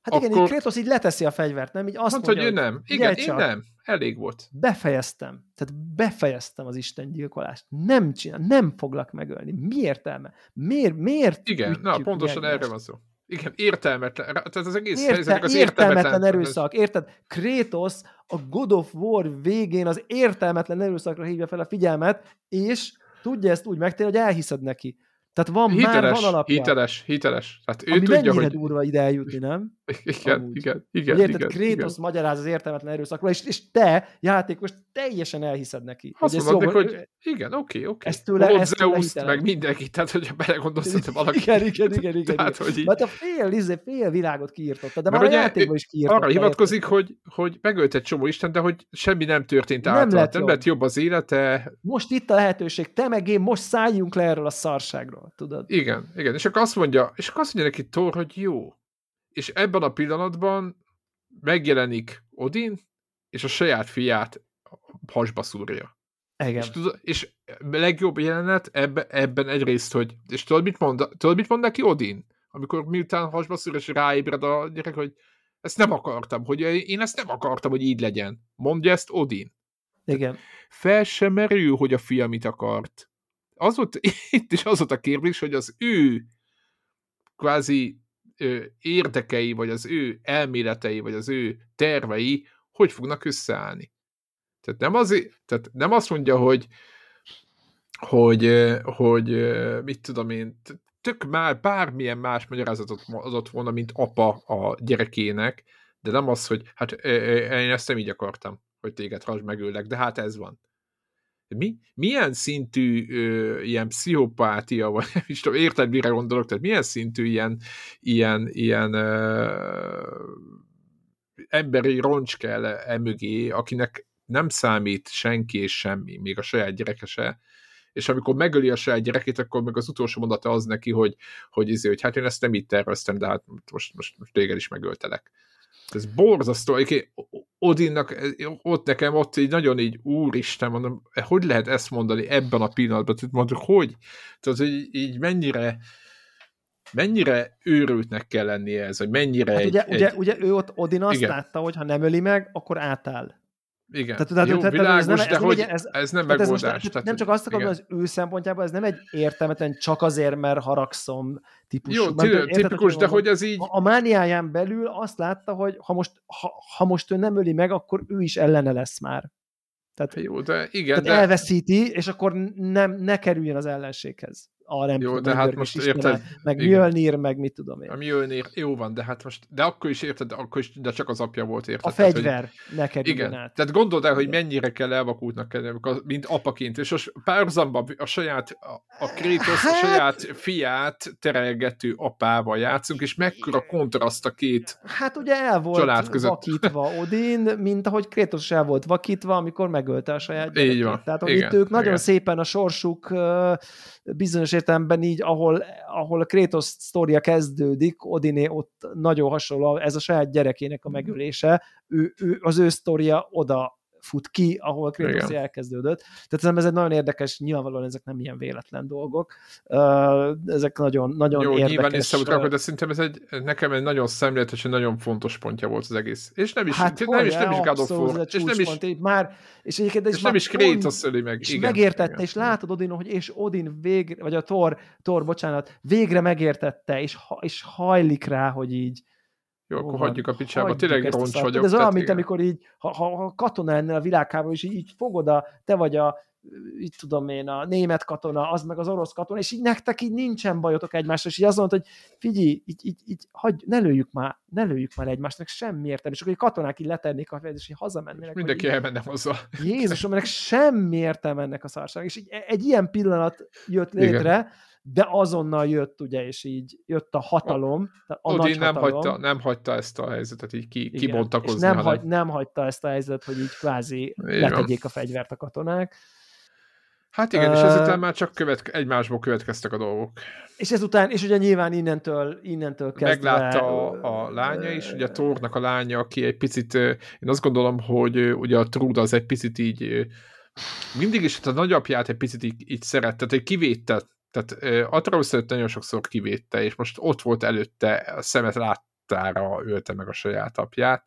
Hát igen, akkor... így Kratos így leteszi a fegyvert, nem? Így azt mondja, hogy ő nem. Igen, én nem. Elég volt. Befejeztem. Tehát befejeztem az Isten gyilkolást. Nem csinál, nem foglak megölni. Mi értelme? Miért? Miért? Igen, na, pontosan erre van szó. Igen, értelmetlen. Tehát az egész Érte, helyzetnek az értelmetlen, értelmetlen erőszak. Érted? Kratos a God of War végén az értelmetlen erőszakra hívja fel a figyelmet, és tudja ezt úgy megtenni, hogy elhiszed neki. Tehát van hiteles, már van alapja. Hiteles, hiteles. Tehát ő Ami tudja, hogy... durva ide eljutni, nem? Igen, Amúgy. igen, igen. Ugye, igen, Kratos igen. magyaráz az értelmetlen erőszakról, és, és te, játékos, teljesen elhiszed neki. Azt hogy mondod, hogy igen, oké, oké. Ezt tőle, ezt tőle meg mindenki, tehát hogyha belegondolsz, hogy valaki... Igen, igen, igen, igen. tehát, hogy így... Mert a fél, izé, fél világot kiírtotta, de Mert már a játékban is kiírtotta. Arra hivatkozik, hogy, hogy megölt egy csomó Isten, de hogy semmi nem történt nem által. Lett nem lett jobb az élete. Most itt a lehetőség, te meg én, most szálljunk le erről a szarságról, tudod? Igen, igen, és akkor azt mondja, és akkor azt mondja neki Thor, hogy jó. És ebben a pillanatban megjelenik Odin, és a saját fiát hasba szúrja. Igen. És, tudod, és a legjobb jelenet ebbe, ebben egyrészt, hogy, és tudod mit, mond, tudod, mit mond neki Odin? Amikor miután hasba szúr, és ráébred a gyerek, hogy ezt nem akartam, hogy én ezt nem akartam, hogy így legyen. Mondja ezt Odin. Igen. Fel sem merül, hogy a fia mit akart az volt, itt is az volt a kérdés, hogy az ő kvázi érdekei, vagy az ő elméletei, vagy az ő tervei hogy fognak összeállni. Tehát nem, azért, tehát nem azt mondja, hogy hogy, hogy mit tudom én, tök már bármilyen más magyarázatot adott volna, mint apa a gyerekének, de nem az, hogy hát én ezt nem így akartam, hogy téged hasd megöllek, de hát ez van mi, milyen szintű ö, ilyen pszichopátia, vagy nem is tudom, érted, mire gondolok, tehát milyen szintű ilyen, ilyen, ilyen ö, emberi roncs kell emögé, akinek nem számít senki és semmi, még a saját gyereke se, és amikor megöli a saját gyerekét, akkor meg az utolsó mondata az neki, hogy, hogy, izé, hogy hát én ezt nem így terveztem, de hát most, most, most téged is megöltelek. Ez borzasztó. Odinnak, ott nekem ott így nagyon így, úristen, mondom, hogy lehet ezt mondani ebben a pillanatban? Tehát mondjuk, hogy? Tehát, hogy így mennyire mennyire őrültnek kell lennie ez, hogy mennyire hát egy, ugye, egy... Ugye, ugye ő ott Odin azt igen. látta, hogy ha nem öli meg, akkor átáll. Igen. Tehát, tehát, Jó, tehát, világos, ez nem, de ez hogy ez, ez nem megoldás. Ez most, tehát, nem csak azt akarom, az ő szempontjából ez nem egy értelmetlen csak azért, mert haragszom típusú. Jó, mert, tipikus, de hogy ez így... A, a mániáján belül azt látta, hogy ha most, ha, ha most ő nem öli meg, akkor ő is ellene lesz már. Tehát, Jó, de igen, tehát de... elveszíti, és akkor nem, ne kerüljön az ellenséghez a nem jó, tudom, de hát most érted, meg Mjölnir, meg mit tudom én. A Mjölnir, jó van, de hát most, de akkor is érted, akkor is, de csak az apja volt, érted? A fegyver tehát, hogy, ne kerüljön igen, át. tehát gondold el, hogy mennyire kell elvakultnak mint apaként, és most párhuzamban a saját, a Kratos hát... a saját fiát terelgető apával játszunk, és mekkora kontraszt a két Hát ugye el volt között. vakítva Odin, mint ahogy Kratos el volt vakítva, amikor megölte a saját gyerekét. Így van. Tehát, hogy igen, itt ők igen. nagyon szépen a sorsuk bizonyos értelemben így, ahol, ahol a Kratos sztoria kezdődik, Odiné ott nagyon hasonló, ez a saját gyerekének a mhm. megölése, ő, ő, az ő sztoria oda fut ki, ahol Kratos elkezdődött. Tehát ez egy nagyon érdekes, nyilvánvalóan ezek nem ilyen véletlen dolgok. Ezek nagyon, nagyon Jó, érdekes. nyilván észrevutakod, de szerintem ez egy, nekem egy nagyon szemléletes, nagyon fontos pontja volt az egész. És nem is, hát nem, is, nem is God of War. És nem is, már, és egyébként és nem is Kratos öli meg. És igen, megértette, igen. és látod Odin, hogy és Odin végre, vagy a Thor, Thor, bocsánat, végre megértette, és, és hajlik rá, hogy így jó, akkor van, hagyjuk a picsába, tényleg roncs vagyok. Ez olyan, mint amikor így, ha, ha, ha katona ennél a világháború, és így, így fogod a, te vagy a, így tudom én, a német katona, az meg az orosz katona, és így nektek így nincsen bajotok egymással, és így azt mondod, hogy figyelj, így, így, így hagyj, ne lőjük már, ne lőjük már egymásnak, semmi értelme, és akkor egy katonák így letennék a fejed, és így hazamennének. Mindenki így, elmenne hozzá. Jézusom, ennek semmi értelme ennek a szarság. És így egy ilyen pillanat jött létre, Igen de azonnal jött ugye, és így jött a hatalom. A, nagy nem hagyta, nem hagyta ezt a helyzetet így ki, kibontakozni. Nem, hagy, nem hagyta ezt a helyzetet, hogy így kvázi Igen. letegyék a fegyvert a katonák. Hát igen, uh, és ezután már csak követ, egymásból következtek a dolgok. És ezután, és ugye nyilván innentől, innentől kezdve... Meglátta a, a lánya is, ugye a Thornak a lánya, aki egy picit, én azt gondolom, hogy ugye a Trud az egy picit így mindig is a nagyapját egy picit így, így szerette, tehát kivétte tehát Atreus előtt nagyon sokszor kivédte, és most ott volt előtte, a szemet láttára ölte meg a saját apját.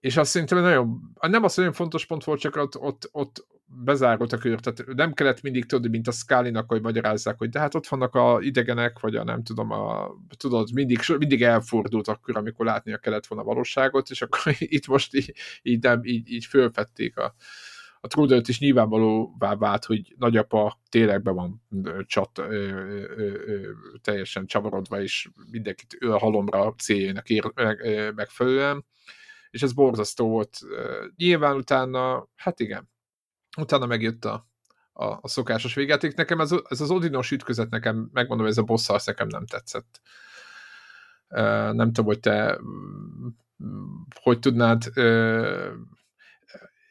És azt szerintem nagyon, nem az nagyon fontos pont volt, csak ott, ott, ott bezárult a kör, tehát nem kellett mindig tudni, mint a Skálinak, hogy magyarázzák, hogy de hát ott vannak a idegenek, vagy a nem tudom, a, tudod, mindig, mindig elfordult akkor, amikor látnia kellett volna a valóságot, és akkor itt most így, így, nem, így, így fölfették a, a Trudert is nyilvánvalóvá vált, hogy nagyapa tényleg be van csat, ö, ö, ö, teljesen csavarodva, és mindenkit ő a halomra céljának ér, meg, ö, megfelelően, és ez borzasztó volt. Nyilván utána, hát igen, utána megjött a, a, a szokásos végjáték. Nekem ez, ez az Odinos ütközet nekem, megmondom, ez a boss nekem nem tetszett. Nem tudom, hogy te hogy tudnád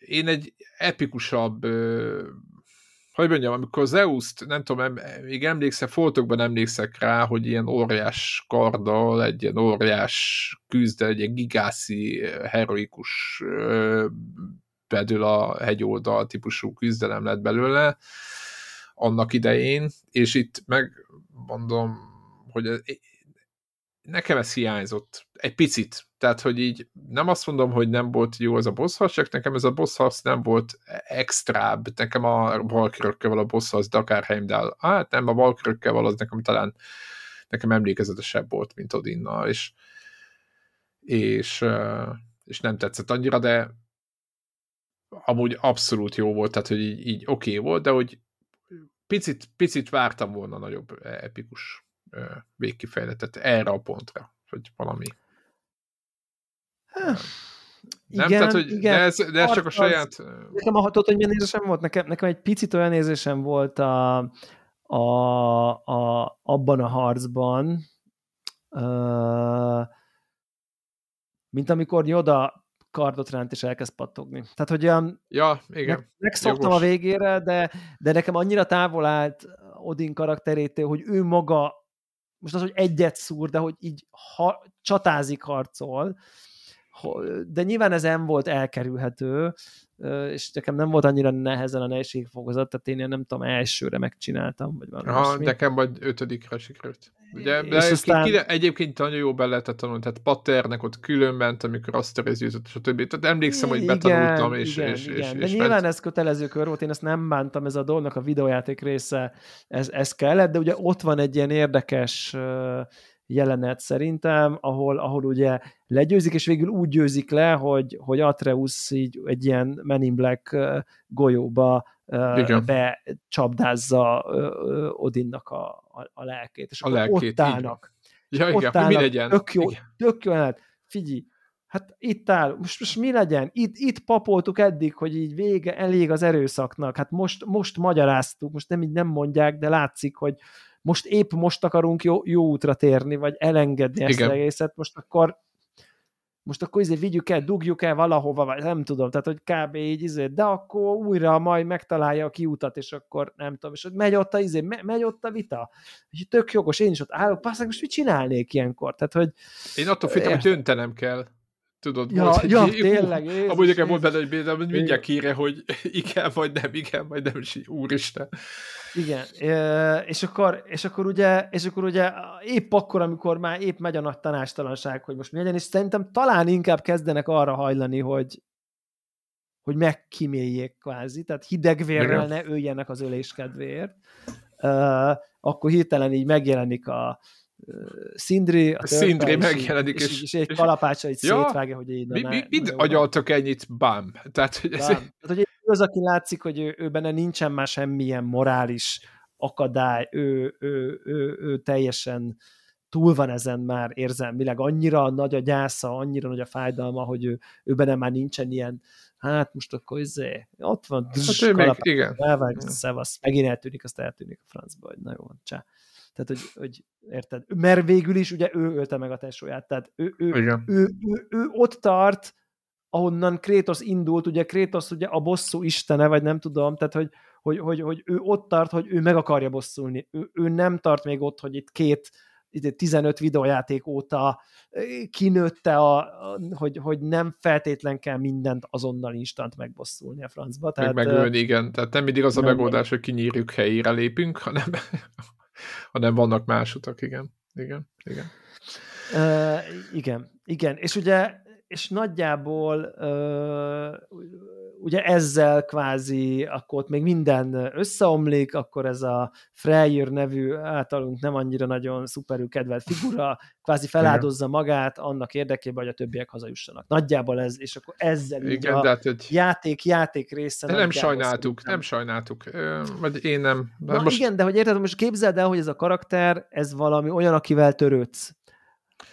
én egy epikusabb, hogy mondjam, amikor Zeus-t, nem tudom, még emlékszek, fotokban emlékszek rá, hogy ilyen óriás karddal, egy ilyen óriás küzde, egy ilyen gigászi, heroikus bedül a hegyoldal típusú küzdelem lett belőle annak idején, és itt megmondom, hogy nekem ez hiányzott. Egy picit. Tehát, hogy így nem azt mondom, hogy nem volt jó ez a boss harc, csak nekem ez a boss harc nem volt extrább. Nekem a Valkyrökkel a boss harc, de Heimdall. Hát nem, a Valkyrökkel az nekem talán nekem emlékezetesebb volt, mint Odinnal, és, és, és nem tetszett annyira, de amúgy abszolút jó volt, tehát hogy így, így oké okay volt, de hogy picit, picit vártam volna nagyobb epikus végkifejletet erre a pontra, hogy valami. Nem, igen, tehát, hogy igen. De, ez, de ez csak a saját... Az, nekem a hatott, hogy milyen érzésem volt? Nekem, nekem egy picit olyan érzésem volt a, a, a, abban a harcban, uh, mint amikor Yoda kardot ránt és elkezd pattogni. Tehát, hogy olyan, ja, igen. megszoktam a végére, de, de nekem annyira távol állt Odin karakterétől, hogy ő maga most az, hogy egyet szúr, de hogy így ha, csatázik, harcol, de nyilván ez nem volt elkerülhető, és nekem nem volt annyira nehezen a nehézségfokozat, tehát én ilyen nem tudom, elsőre megcsináltam, vagy valami Aha, nekem vagy ötödikre sikerült. Ugye, de És aztán... aztán- egyébként nagyon jó be lehetett tanulni, tehát patternek ott külön ment, amikor azt a többi. Tehát emlékszem, hogy betanultam, és, igen, és, igen. és, De és nyilván ment. ez kötelező kör volt, én ezt nem bántam, ez a dolognak a videójáték része, ez, ez kellett, de ugye ott van egy ilyen érdekes jelenet szerintem, ahol, ahol ugye legyőzik, és végül úgy győzik le, hogy, hogy Atreus így egy ilyen Men in Black golyóba Igen. becsapdázza Odinnak a, a, a lelkét, és A lelkét, ott állnak, Ja, ott igen, hogy mi állnak, legyen. Tök jó, Igen. tök jó jelenet. Figyelj, hát itt áll, most, most mi legyen? Itt, itt papoltuk eddig, hogy így vége, elég az erőszaknak. Hát most, most magyaráztuk, most nem így nem mondják, de látszik, hogy most épp most akarunk jó, jó útra térni, vagy elengedni ezt Igen. az egészet, most akkor most akkor izé vigyük el, dugjuk el valahova, vagy nem tudom, tehát hogy kb. így izé, de akkor újra majd megtalálja a kiutat, és akkor nem tudom, és ott megy ott a, izé, me- megy ott a vita. És tök jogos, én is ott állok, passz, most mit csinálnék ilyenkor? Tehát, hogy Én attól féltem, hogy döntenem kell. Tudod, ja, volt egy ja hú, tényleg, Jézus, Amúgy nekem volt benne egy bédem, hogy mindjárt kére, hogy igen, vagy nem, igen, vagy nem, és úristen. Igen, és akkor, és akkor ugye, és akkor ugye épp akkor, amikor már épp megy a nagy tanástalanság, hogy most mi legyen, és szerintem talán inkább kezdenek arra hajlani, hogy hogy megkíméljék kvázi, tehát hidegvérrel ne öljenek az ölés kedvéért. Uh, akkor hirtelen így megjelenik a Szindri, a így- megjelenik, és, és- és, egy kalapácsa így Ja, szétvágja, hogy így Mi, mi, jó. agyaltok ennyit? Bám. Tehát, hogy ez, Bám. Tehát, hogy az, aki látszik, hogy ő, ő benne nincsen már semmilyen morális akadály, ő, ő, ő, ő teljesen túl van ezen már érzelmileg, annyira nagy a gyásza, annyira nagy a fájdalma, hogy ő, ő benne már nincsen ilyen, hát most akkor izé, ott van, hát ő kalapács, igen. elvág, szevasz, megint eltűnik, azt eltűnik a francba, hogy na jó, csá. Tehát, hogy, hogy érted? Mert végül is ugye ő ölte meg a tesóját, tehát ő, ő, Igen. ő, ő, ő ott tart, ahonnan Krétosz indult, ugye Krétosz ugye a bosszú istene, vagy nem tudom, tehát hogy, hogy, hogy, hogy ő ott tart, hogy ő meg akarja bosszulni. Ő, ő nem tart még ott, hogy itt két itt 15 videójáték óta kinőtte, a, hogy, hogy nem feltétlen kell mindent azonnal instant megbosszulni a francba. Meg Tehát, megölni, igen. Tehát nem mindig az a megoldás, hogy kinyírjuk helyére lépünk, hanem, hanem vannak más utak, igen. Igen, igen. Uh, igen, igen, és ugye, és nagyjából ugye ezzel kvázi, akkor ott még minden összeomlik, akkor ez a Freyr nevű általunk nem annyira nagyon szuperül kedvelt figura kvázi feláldozza magát annak érdekében, hogy a többiek hazajussanak. Nagyjából ez, és akkor ezzel így Igen, a de hát egy... játék-játék része De nem sajnáltuk, szerintem- nem sajnáltuk. Ö, Vagy én nem. Na most igen, de hogy érted, most képzeld el, hogy ez a karakter, ez valami olyan, akivel törődsz.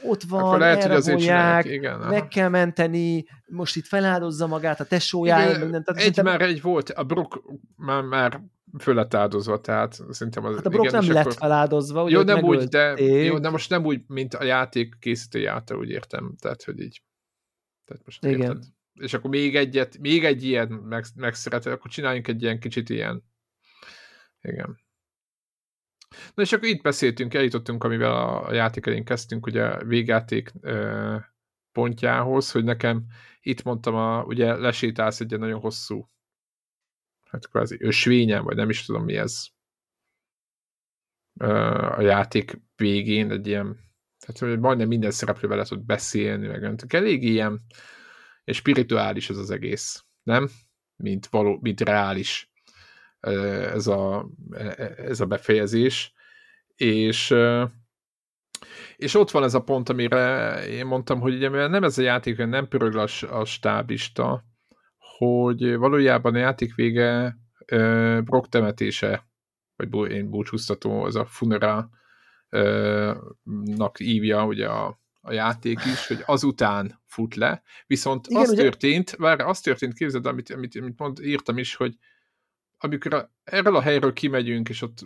Ott van, akkor lehet, hogy azért elrabolják, Igen, aha. meg kell menteni, most itt feláldozza magát, a tesójáért, minden. Tehát egy szerintem- már egy volt, a Brock már, már föl lett áldozva, tehát szerintem az... hát a Brock igen, nem lett akkor- feláldozva, ugye Jó, nem úgy, de, megölték. jó, de most nem úgy, mint a játék készítő által, úgy értem. Tehát, hogy így. Tehát most Igen. érted? És akkor még egyet, még egy ilyen meg, megszereted, akkor csináljunk egy ilyen kicsit ilyen. Igen. Na és akkor itt beszéltünk, eljutottunk, amivel a, játék elén kezdtünk, ugye végjáték pontjához, hogy nekem itt mondtam, a, ugye lesétálsz egy nagyon hosszú hát kvázi ösvényen, vagy nem is tudom mi ez a játék végén, egy ilyen tehát majdnem minden szereplővel lehet ott beszélni, meg önök. elég ilyen és spirituális ez az egész, nem? Mint, való, mint reális ez a, ez a befejezés. És és ott van ez a pont, amire én mondtam, hogy ugye mivel nem ez a játék, nem pörög a, a stábista, hogy valójában a játék vége ö, Brock temetése, vagy én búcsúztató, ez a funeral ö, nak ívja ugye a, a játék is, hogy azután fut le, viszont Igen, az ugye- történt, várj, az történt, képzeld, amit, amit, amit mond, írtam is, hogy amikor a, erről a helyről kimegyünk, és ott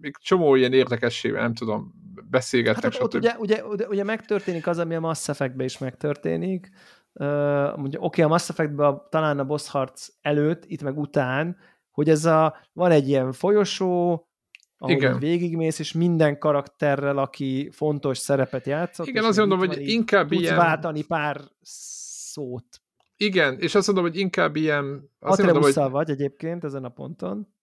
még csomó ilyen érdekességben, nem tudom, beszélgetnek, Hát ott, ott stb. ugye, ugye, ugye, ugye megtörténik az, ami a Mass Effect-ben is megtörténik. Uh, ugye, oké, a Mass Effect-ben a, talán a boss harc előtt, itt meg után, hogy ez a, van egy ilyen folyosó, ahol Igen. végigmész, és minden karakterrel, aki fontos szerepet játszott. Igen, még mondom, hogy inkább tudsz ilyen... váltani pár szót. Igen, és azt mondom, hogy inkább ilyen... Azt mondom, hogy... vagy egyébként ezen a ponton.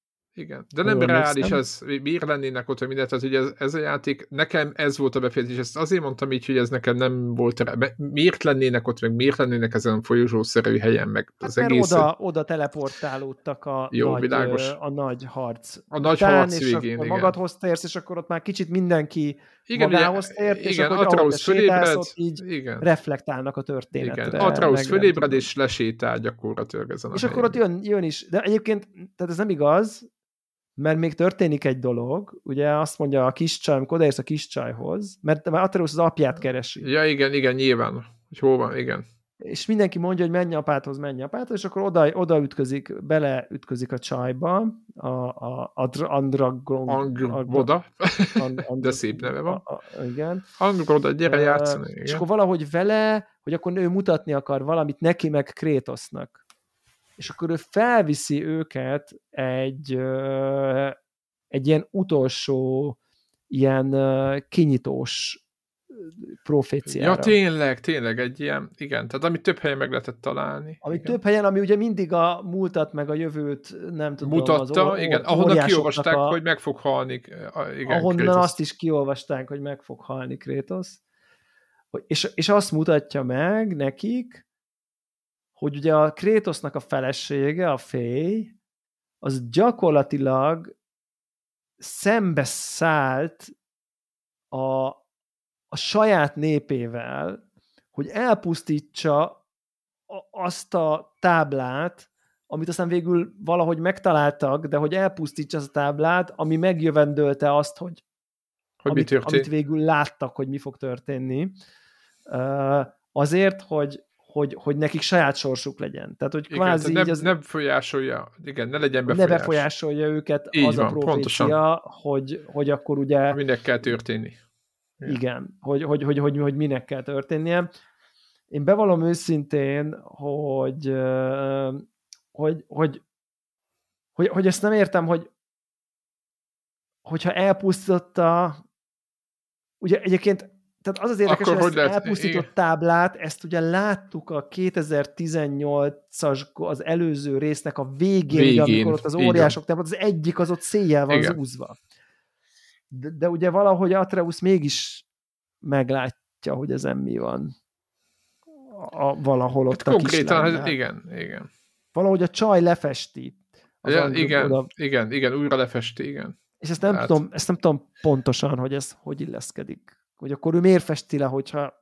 Igen, de nem reális ez, miért lennének ott, vagy mindent, tehát hogy ez, ez a játék, nekem ez volt a befejezés, ezt azért mondtam így, hogy ez nekem nem volt, miért lennének ott, meg miért lennének ezen a folyosószerű helyen, meg az hát, egész... Oda, oda teleportálódtak a, Jó, nagy, világos. a nagy harc. A nagy után, harc és végén, akkor igen. magadhoz térsz, és akkor ott már kicsit mindenki igen, magához tért, és igen, akkor Atraus fölébred, így igen. reflektálnak a történetre. Igen, Atraus fölébred, és lesétál gyakorlatilag ezen És akkor ott jön, jön is, de egyébként, tehát ez nem igaz, mert még történik egy dolog, ugye azt mondja a kis csaj, amikor odaérsz a kis csajhoz, mert Atreus az apját keresi. Ja, igen, igen, nyilván, hogy hol van, igen. És mindenki mondja, hogy menj apádhoz, menj apádhoz, és akkor oda, oda ütközik, bele ütközik a csajba, a, a, a Andragon... Angroda, de szép neve van. A, a, igen. Angroda, gyere játszani. Igen. És akkor valahogy vele, hogy akkor ő mutatni akar valamit neki meg Krétosznak és akkor ő felviszi őket egy, egy ilyen utolsó, ilyen kinyitós proféciára. Ja, tényleg, tényleg, egy ilyen, igen, tehát amit több helyen meg lehetett találni. Ami igen. több helyen, ami ugye mindig a múltat, meg a jövőt, nem tudom, Mutatta, az or- igen, ahonnan kiolvasták, a, hogy meg fog halni. Igen, ahonnan Kratos. azt is kiolvasták, hogy meg fog halni Kratos. És, és azt mutatja meg nekik, hogy ugye a Krétosznak a felesége, a féj, az gyakorlatilag szembeszállt a, a saját népével, hogy elpusztítsa azt a táblát, amit aztán végül valahogy megtaláltak, de hogy elpusztítsa azt a táblát, ami megjövendölte azt, hogy, hogy amit, amit végül láttak, hogy mi fog történni. Uh, azért, hogy, hogy, hogy nekik saját sorsuk legyen. Tehát, hogy kvázi igen, így az... Nem befolyásolja, igen, ne legyen befolyás. Ne befolyásolja őket így az van, a profécia, hogy, hogy akkor ugye... Minek kell történni. Igen, igen hogy, hogy, hogy, hogy, hogy minek kell történnie. Én bevallom őszintén, hogy, hogy, hogy, hogy, hogy ezt nem értem, hogy hogyha elpusztította, ugye egyébként tehát az az érdekes, Akkor hogy, ezt elpusztított igen. táblát, ezt ugye láttuk a 2018-as, az előző résznek a végén, végén amikor ott az óriások, tehát az egyik az ott széjjel van igen. zúzva. De, de ugye valahogy Atreus mégis meglátja, hogy ezen mi van. A, valahol ott hát a Konkrétan, hát igen, igen. Valahogy a csaj lefesti. Ja, igen, oda. igen, igen, újra lefesti, igen. És ezt nem, hát. tudom, ezt nem tudom pontosan, hogy ez hogy illeszkedik hogy akkor ő miért festi le, hogyha...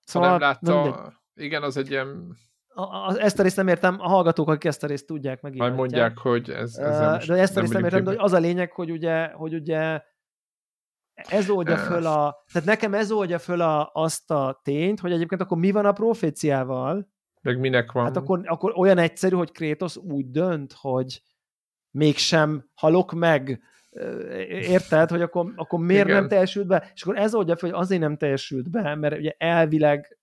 Szóval, ha nem látta, nem igen, az egy ilyen... A, a, ezt a részt nem értem, a hallgatók, akik ezt a részt tudják meg. Majd mondják, hogy ez, ez De ezt a részt nem értem, de hogy az a lényeg, hogy ugye, hogy ugye ez oldja föl a... Tehát nekem ez oldja föl a, azt a tényt, hogy egyébként akkor mi van a proféciával? Meg minek van? Hát akkor, akkor olyan egyszerű, hogy Krétos úgy dönt, hogy mégsem halok meg, érted, hogy akkor, akkor miért Igen. nem teljesült be? És akkor ez oldja fel, hogy azért nem teljesült be, mert ugye elvileg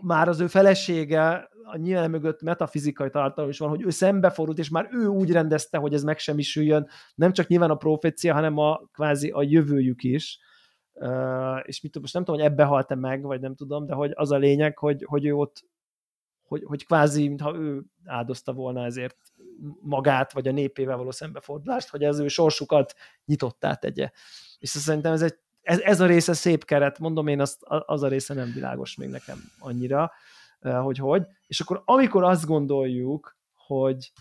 már az ő felesége a nyilván mögött metafizikai tartalom is van, hogy ő szembefordult, és már ő úgy rendezte, hogy ez megsemmisüljön, nem csak nyilván a profécia, hanem a kvázi a jövőjük is. Uh, és mit most nem tudom, hogy ebbe halt-e meg, vagy nem tudom, de hogy az a lényeg, hogy, hogy ő ott, hogy, hogy kvázi, mintha ő áldozta volna ezért magát, vagy a népével való szembefordulást, hogy az ő sorsukat nyitottá tegye. És szerintem ez, egy, ez, ez a része szép keret, mondom én, azt, az a része nem világos még nekem annyira, hogy hogy. És akkor amikor azt gondoljuk, hogy,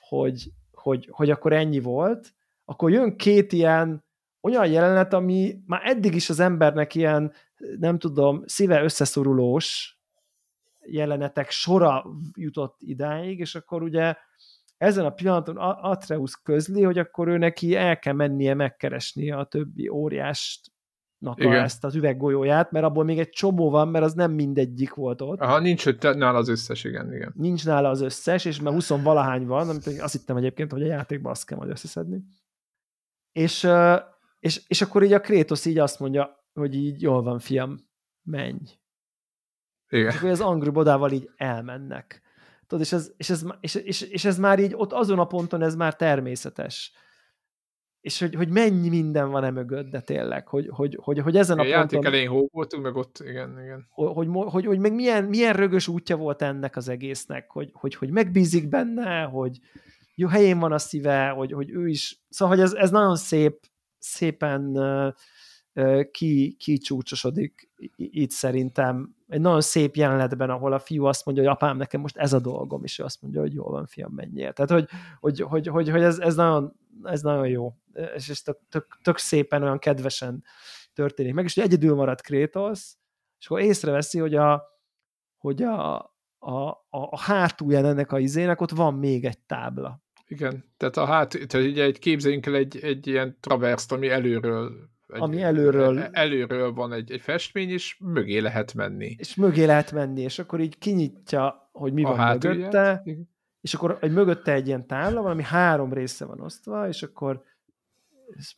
hogy, hogy, hogy akkor ennyi volt, akkor jön két ilyen olyan jelenet, ami már eddig is az embernek ilyen, nem tudom, szíve összeszorulós jelenetek sora jutott idáig, és akkor ugye ezen a pillanaton Atreus közli, hogy akkor ő neki el kell mennie megkeresni a többi óriást ezt az üveggolyóját, mert abból még egy csomó van, mert az nem mindegyik volt ott. Aha, nincs ott nála az összes, igen, igen. Nincs nála az összes, és már 20 valahány van, amit azt hittem egyébként, hogy a játékban azt kell majd összeszedni. És, és, és akkor így a Krétosz így azt mondja, hogy így jól van, fiam, menj. Igen. És akkor az Angry Bodával így elmennek. Tudod, és ez, és, ez, és, és, és ez már így ott azon a ponton ez már természetes. és hogy, hogy mennyi minden van e mögött, de tényleg, hogy, hogy, hogy, hogy ezen a, a játék ponton... elején hó voltunk, meg ott, igen, igen. Hogy, hogy, hogy, hogy meg milyen, milyen rögös útja volt ennek az egésznek, hogy, hogy, hogy megbízik benne, hogy jó helyén van a szíve, hogy, hogy ő is, szóval, hogy ez, ez nagyon szép, szépen ki, kicsúcsosodik itt szerintem. Egy nagyon szép jelenetben, ahol a fiú azt mondja, hogy apám, nekem most ez a dolgom, és ő azt mondja, hogy jól van, fiam, menjél. Tehát, hogy, hogy, hogy, hogy, hogy ez, ez, nagyon, ez nagyon jó, és ez tök, tök, tök szépen, olyan kedvesen történik meg, és hogy egyedül marad Kratos, és akkor észreveszi, hogy a, hogy a, a, a, a hátulján ennek a izének ott van még egy tábla. Igen, tehát a hát, tehát ugye egy képzeljünk el egy, egy ilyen traverszt, ami előről egy, ami előről... E, előről van egy, egy festmény, és mögé lehet menni. És mögé lehet menni, és akkor így kinyitja, hogy mi a van mögötte, és akkor egy mögötte egy ilyen tábla van, ami három része van osztva, és akkor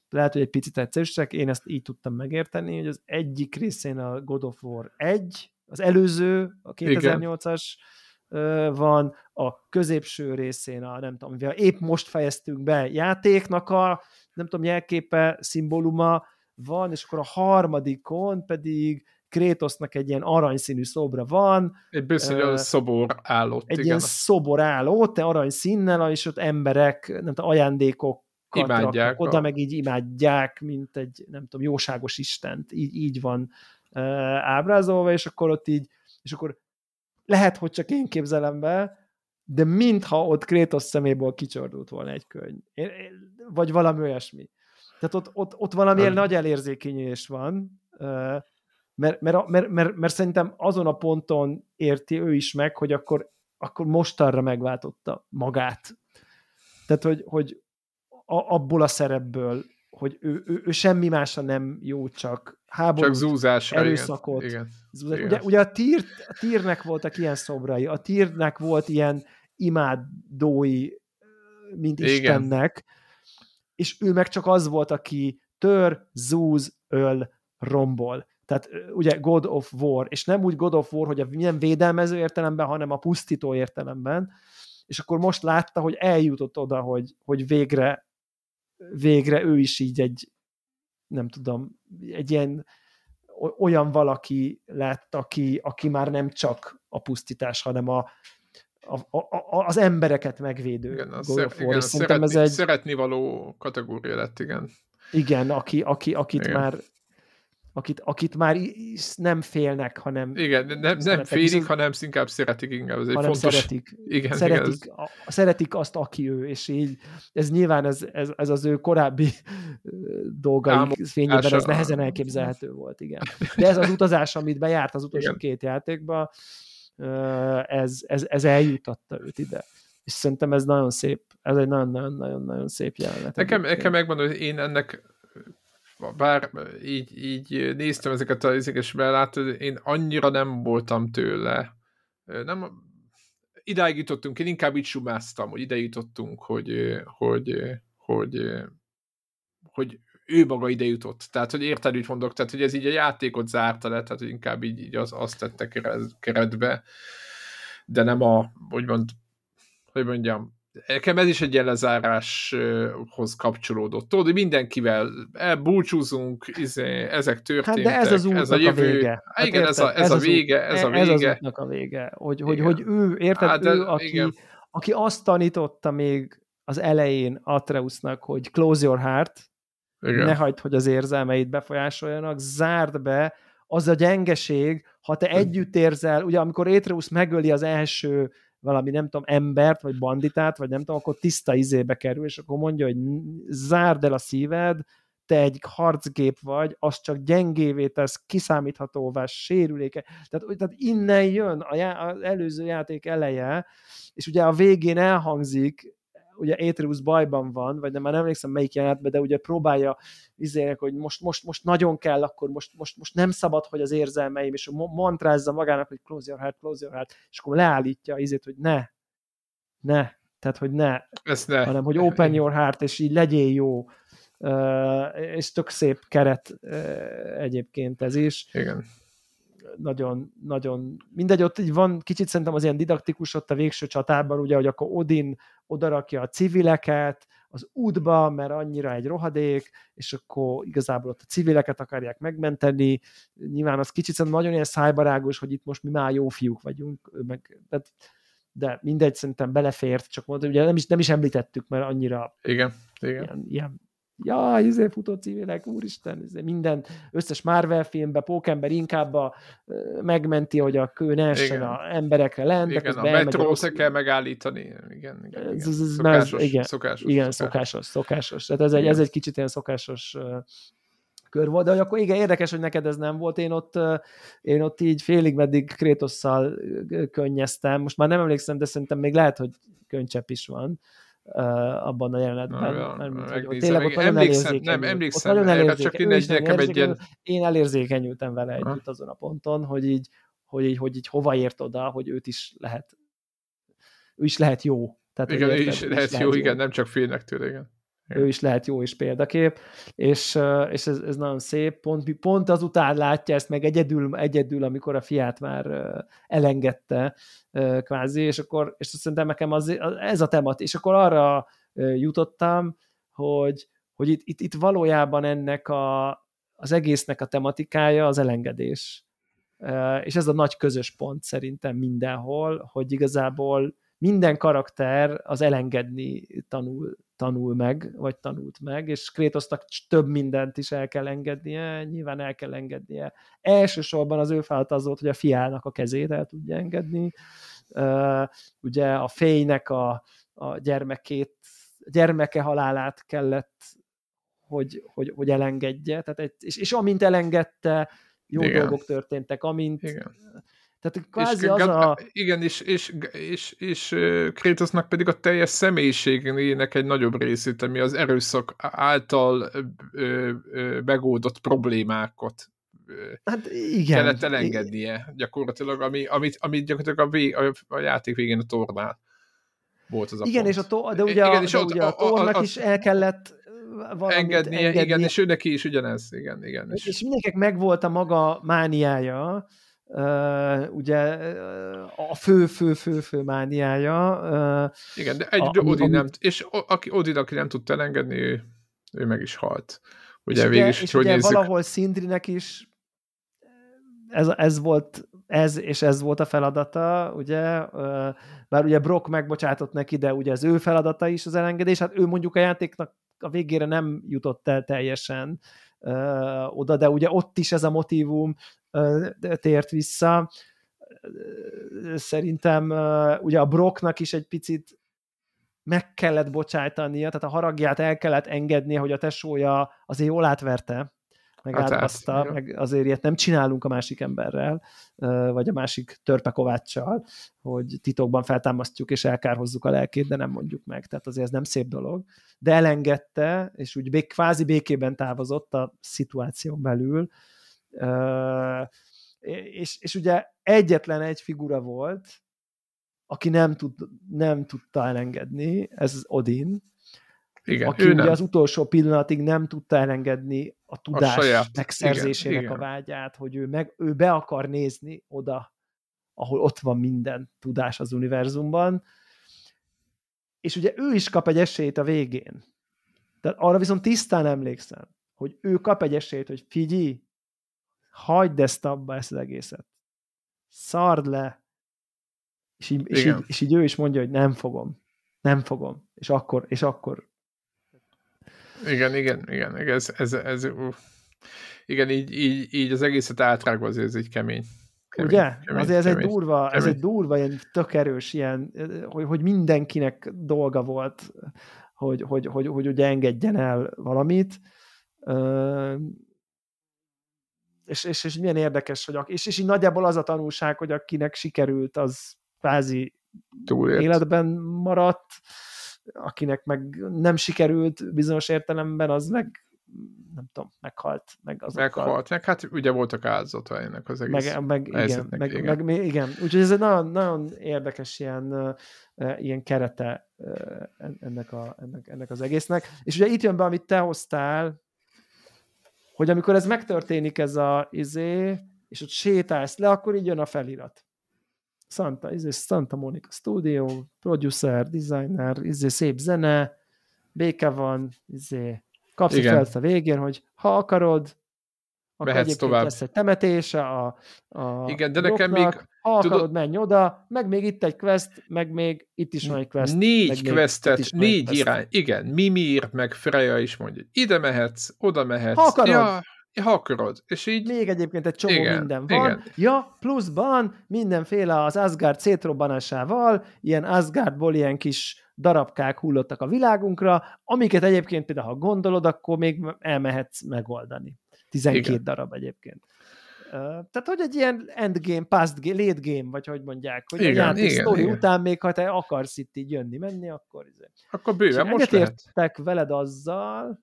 lehet, hogy egy picit egyszerűsek, én ezt így tudtam megérteni, hogy az egyik részén a God of War 1, az előző, a 2008-as van, a középső részén a, nem tudom, mivel épp most fejeztünk be játéknak a, nem tudom, jelképe, szimbóluma van, és akkor a harmadikon pedig Krétosznak egy ilyen aranyszínű szobra van. Egy bizonyos uh, szobor állott. Egy igen. ilyen szobor állott, te aranyszínnel, és ott emberek, nem tudom, ajándékok imádják oda, a... meg így imádják, mint egy, nem tudom, jóságos istent. Így, így van uh, ábrázolva, és akkor ott így, és akkor lehet, hogy csak én képzelem be, de mintha ott Krétos szeméből kicsordult volna egy könyv. Vagy valami olyasmi. Tehát ott, ott, ott valamilyen nagy elérzékenyülés van, mert, mert, mert, mert, mert szerintem azon a ponton érti ő is meg, hogy akkor, akkor mostanra megváltotta magát. Tehát, hogy, hogy a, abból a szerepből, hogy ő, ő, ő semmi másra nem jó, csak háborút, csak zúzásra, erőszakot. Igen. Igen. Zúzás. Igen. Ugye, ugye a, tír, a tírnek voltak ilyen szobrai, a tírnek volt ilyen imádói, mint Igen. Istennek, és ő meg csak az volt, aki tör, zúz, öl, rombol. Tehát ugye God of War, és nem úgy God of War, hogy a nem védelmező értelemben, hanem a pusztító értelemben, és akkor most látta, hogy eljutott oda, hogy, hogy végre, végre ő is így egy, nem tudom, egy ilyen olyan valaki lett, aki, aki már nem csak a pusztítás, hanem a, a, a, az embereket megvédő igen, a szer, igen, szeretni, ez egy... szeretni való kategória lett, igen. Igen, aki, aki, akit igen. már akit, akit már nem félnek, hanem igen, nem, nem félik, viszont, hanem inkább szeretik, inkább ez egy hanem fontos... szeretik, igen, szeretik, igen, ez... a, szeretik azt, aki ő, és így ez nyilván ez, ez, ez az ő korábbi dolgai fényében ez nehezen elképzelhető volt, igen. De ez az utazás, amit bejárt az utolsó igen. két játékba, ez, ez, ez eljutatta őt ide. És szerintem ez nagyon szép, ez egy nagyon-nagyon-nagyon szép jelenet. Nekem, nekem megmondom, hogy én ennek bár így, így néztem ezeket a és belátod, én annyira nem voltam tőle. Nem, idáig jutottunk, én inkább így sumáztam, hogy ide jutottunk, hogy, hogy, hogy, hogy ő maga ide jutott. Tehát, hogy érted, mit mondok, tehát, hogy ez így a játékot zárta le, tehát, hogy inkább így, így az, azt tette keretbe, de nem a, hogy mond, hogy mondjam, nekem ez is egy ilyen lezáráshoz kapcsolódott. Tudod, mindenkivel elbúcsúzunk, izé, ezek történtek. Hát de ez az útnak ez a, jövő. a vége. Hát igen, érted, ez, a, ez, ez a vége, ez a vége. Ez az útnak a vége. Hogy, hogy, hogy ő, érted, hát, ő, aki, aki azt tanította még az elején Atreusnak, hogy close your heart, igen. ne hagyd, hogy az érzelmeid befolyásoljanak, zárd be, az a gyengeség, ha te együtt érzel, ugye amikor Atreus megöli az első valami, nem tudom, embert, vagy banditát, vagy nem tudom, akkor tiszta izébe kerül, és akkor mondja, hogy zárd el a szíved, te egy harcgép vagy, az csak gyengévé tesz, kiszámíthatóvá, sérüléke. Tehát, tehát innen jön a já- az előző játék eleje, és ugye a végén elhangzik ugye Atreus bajban van, vagy nem, már nem emlékszem melyik jelenetben, de ugye próbálja izének, hogy most, most, most nagyon kell, akkor most, most, most nem szabad, hogy az érzelmeim, és mantrázza magának, hogy close your heart, close your heart, és akkor leállítja izét, hogy ne, ne, tehát, hogy ne, Ezt ne. hanem, hogy open your heart, és így legyél jó. Uh, és tök szép keret uh, egyébként ez is. Igen nagyon, nagyon, mindegy, ott így van, kicsit szerintem az ilyen didaktikus ott a végső csatában, ugye, hogy akkor Odin odarakja a civileket, az útba, mert annyira egy rohadék, és akkor igazából ott a civileket akarják megmenteni. Nyilván az kicsit nagyon ilyen szájbarágos, hogy itt most mi már jó fiúk vagyunk, meg, tehát de mindegy, szerintem belefért, csak mondtam, ugye nem is, nem is említettük, mert annyira igen, igen. Ilyen, ilyen ja, izé futó civilek, úristen, izé minden, összes Marvel filmbe, Pókember inkább a, megmenti, hogy a kő ne essen a emberekre lent. Igen, a metrót kell megállítani. Igen, igen, igen. Ez, ez, szokásos, igen, szokásos, igen, szokásos, szokásos. Tehát ez egy, ez egy kicsit ilyen szokásos kör volt, de hogy akkor igen, érdekes, hogy neked ez nem volt. Én ott, én ott így félig meddig Krétosszal könnyeztem. Most már nem emlékszem, de szerintem még lehet, hogy könycsepp is van uh, abban a jelenetben. Mert, mert, hogy, hogy tényleg ott nagyon emlékszem, nem, emlékszem, ott nagyon erre, csak én nekem egy ilyen... Én elérzékenyültem vele együtt ha? azon a ponton, hogy így, hogy így, hogy így hova ért oda, hogy őt is lehet ő is lehet jó. Tehát igen, ő is, lehet, lehet jó, jó, igen, nem csak félnek tőle, igen ő is lehet jó is példakép, és, és ez, ez nagyon szép, pont, pont azután látja ezt meg egyedül, egyedül, amikor a fiát már elengedte kvázi, és akkor, és szerintem nekem az, ez a temat, és akkor arra jutottam, hogy, hogy itt, itt, itt valójában ennek a, az egésznek a tematikája az elengedés. És ez a nagy közös pont szerintem mindenhol, hogy igazából minden karakter az elengedni tanul, tanul meg, vagy tanult meg, és Krétosznak több mindent is el kell engednie, nyilván el kell engednie. Elsősorban az ő feladata az volt, hogy a fiának a kezét el tudja engedni, ugye a fénynek a, a gyermekét, gyermeke halálát kellett, hogy, hogy, hogy elengedje, tehát egy, és, és amint elengedte, jó Igen. dolgok történtek, amint Igen tehát kvázi és, az a... Igen, és, és, és, és Krétosznak pedig a teljes személyiségének egy nagyobb részét, ami az erőszak által ö, ö, megoldott problémákat hát igen. kellett elengednie gyakorlatilag, ami, amit, amit gyakorlatilag a, vég, a, a játék végén a tornál volt az a Igen, pont. és a to, de ugye, igen, a, és de ugye a, a, tornak a, a, is el kellett engednie, engednie, igen, és ő neki is ugyanez, igen, igen. És, és mindenkinek megvolt a maga mániája, Uh, ugye a fő-fő-fő-fő mániája. Uh, Igen, de egy a, Odin nem, és aki, Odin, aki nem tudta elengedni, ő, ő meg is halt. Ugye és végig is, és hogy ugye nézzük. valahol Szindrinek is ez, ez volt ez és ez volt a feladata, ugye, bár ugye Brock megbocsátott neki, de ugye az ő feladata is az elengedés, hát ő mondjuk a játéknak a végére nem jutott el teljesen oda, de ugye ott is ez a motivum tért vissza. Szerintem ugye a Brocknak is egy picit meg kellett bocsájtania, tehát a haragját el kellett engednie, hogy a tesója azért jól átverte, meg hát átbaszta, át, meg azért ilyet nem csinálunk a másik emberrel, vagy a másik törpekováccsal, hogy titokban feltámasztjuk és elkárhozzuk a lelkét, de nem mondjuk meg. Tehát azért ez nem szép dolog. De elengedte, és úgy bék, kvázi békében távozott a szituáción belül, és, és ugye egyetlen egy figura volt, aki nem, tud, nem tudta elengedni, ez Odin, igen, aki ugye nem. az utolsó pillanatig nem tudta elengedni a tudás a saját, megszerzésének igen, a vágyát, hogy ő, meg, ő be akar nézni oda, ahol ott van minden tudás az univerzumban, és ugye ő is kap egy esélyt a végén. Tehát arra viszont tisztán emlékszem, hogy ő kap egy esélyt, hogy figyelj, hagyd ezt abba, ezt az egészet. Szard le. És így, és, így, és így ő is mondja, hogy nem fogom. Nem fogom. És akkor, és akkor. Igen, igen, igen. Ez, ez, ez, uh. Igen, így, így, így az egészet átrágva azért ez egy kemény. kemény Ugye? Kemény, azért ez kemény, egy durva, kemény. ez egy durva, ilyen tök erős, ilyen, hogy, hogy mindenkinek dolga volt, hogy, hogy, hogy, hogy ugye engedjen el valamit és, és, és milyen érdekes, hogy és, és így nagyjából az a tanulság, hogy akinek sikerült, az kvázi Túlért. életben maradt, akinek meg nem sikerült bizonyos értelemben, az meg nem tudom, meghalt. Meg azokkal. Meghalt, meg hát ugye voltak áldozata ennek az egész meg, meg, igen, meg, igen. Meg, igen. Úgyhogy ez egy nagyon, nagyon érdekes ilyen, ilyen kerete ennek, a, ennek, ennek az egésznek. És ugye itt jön be, amit te hoztál, hogy amikor ez megtörténik, ez a izé, és ott sétálsz le, akkor így jön a felirat. Santa, izé, Santa Monica Studio, producer, designer, izé, szép zene, béke van, izé, kapsz fel a végén, hogy ha akarod, akkor Mehetsz tovább. lesz egy temetése a, a Igen, de nekem még... Ha akarod, tudod, menj oda, meg még itt egy quest, meg még itt is van egy quest. Négy questet, négy quest. irány. Igen, Mimir, meg Freya is mondja, ide mehetsz, oda mehetsz. Ha akarod. Ja, ha akarod. És így... Még egyébként egy csomó igen, minden van. Igen. Ja, pluszban mindenféle az Asgard szétrobbanásával, ilyen Asgardból ilyen kis darabkák hullottak a világunkra, amiket egyébként például, ha gondolod, akkor még elmehetsz megoldani. 12 Igen. darab egyébként. Tehát, hogy egy ilyen endgame, past game, late game, vagy hogy mondják, hogy igen, a játék igen, sztori igen. után még, ha te akarsz itt így jönni, menni, akkor... Izé. Akkor bőven most lehet. veled azzal,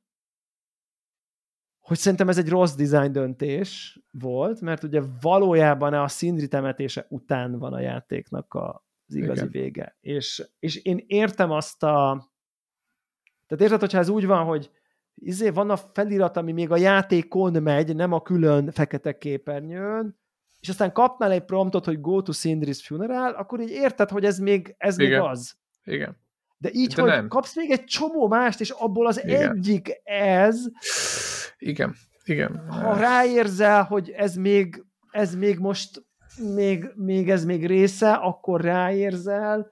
hogy szerintem ez egy rossz design döntés volt, mert ugye valójában a szindri temetése után van a játéknak a, az igazi Igen. vége. És, és én értem azt a... Tehát érted, hogyha ez úgy van, hogy izé van a felirat, ami még a játékon megy, nem a külön fekete képernyőn, és aztán kapnál egy promptot, hogy go to Sindri's funeral, akkor így érted, hogy ez még, ez Igen. még az. Igen. De így, De hogy nem. kapsz még egy csomó mást, és abból az Igen. egyik ez. Igen. Igen. Ha ráérzel, hogy ez még, ez még most még, még ez még része, akkor ráérzel,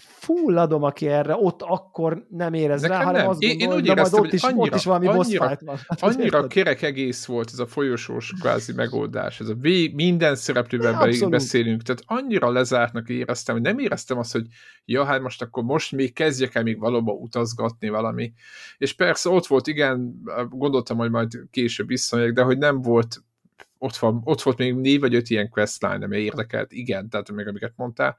fulladom, aki erre ott akkor nem érez Nekem rá, hanem nem. azt gondolom, én, én úgy éreztem, ott, is, annyira, ott is valami annyira, boss van. Annyira kerek egész volt ez a folyosós kvázi megoldás, ez a vég, minden szereplővel ja, beszélünk, tehát annyira lezártnak éreztem, hogy nem éreztem azt, hogy ja, hát most akkor most még kezdjek el még valóban utazgatni valami. És persze ott volt, igen, gondoltam, hogy majd később visszamegyek, de hogy nem volt ott, van, ott volt még négy vagy öt ilyen questline, ami érdekelt, igen, tehát még amiket mondtál,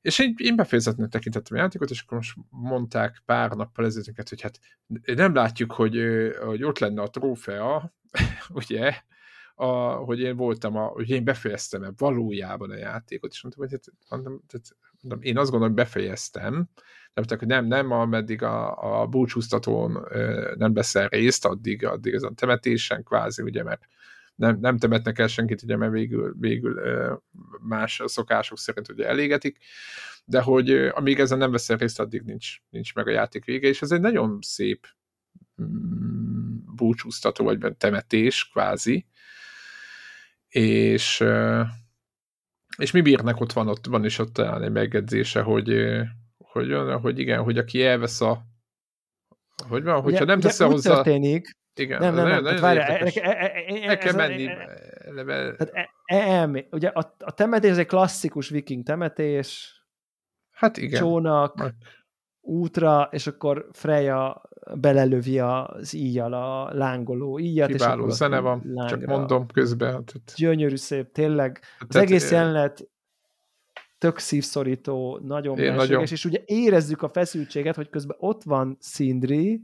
és én, én befejezetnek tekintettem a játékot, és akkor most mondták pár nappal ezelőtt, hogy hát nem látjuk, hogy, hogy ott lenne a trófea, ugye, a, hogy én voltam, a, hogy én befejeztem -e valójában a játékot, és mondtam, hogy hát, mondtam, tehát, mondtam, én azt gondolom, hogy befejeztem, de hogy nem, nem, ameddig a, a búcsúztatón nem veszel részt, addig, addig ez a temetésen kvázi, ugye, mert nem, nem temetnek el senkit, ugye, mert végül, végül más szokások szerint ugye elégetik, de hogy amíg ezen nem veszel részt, addig nincs, nincs meg a játék vége, és ez egy nagyon szép mm, búcsúztató, vagy temetés, kvázi, és és mi bírnak ott van, ott van is ott talán egy megjegyzése, hogy, hogy, hogy igen, hogy aki elvesz a hogy van, hogyha ugye, nem tesz hozzá... történik, igen, nem, nem, nem, nem várjál, el kell menni. Tehát, e, ugye a, a temetés egy klasszikus viking temetés, hát igen. csónak, útra, és akkor Freya belelövi az íjjal a lángoló íjat. Kiváló és zene van, lángra. csak mondom közben. Tehát... Gyönyörű szép, tényleg. Az tehát, egész jelenet tök szívszorító, nagyon meséges, és ugye érezzük a feszültséget, hogy közben ott van Sindri,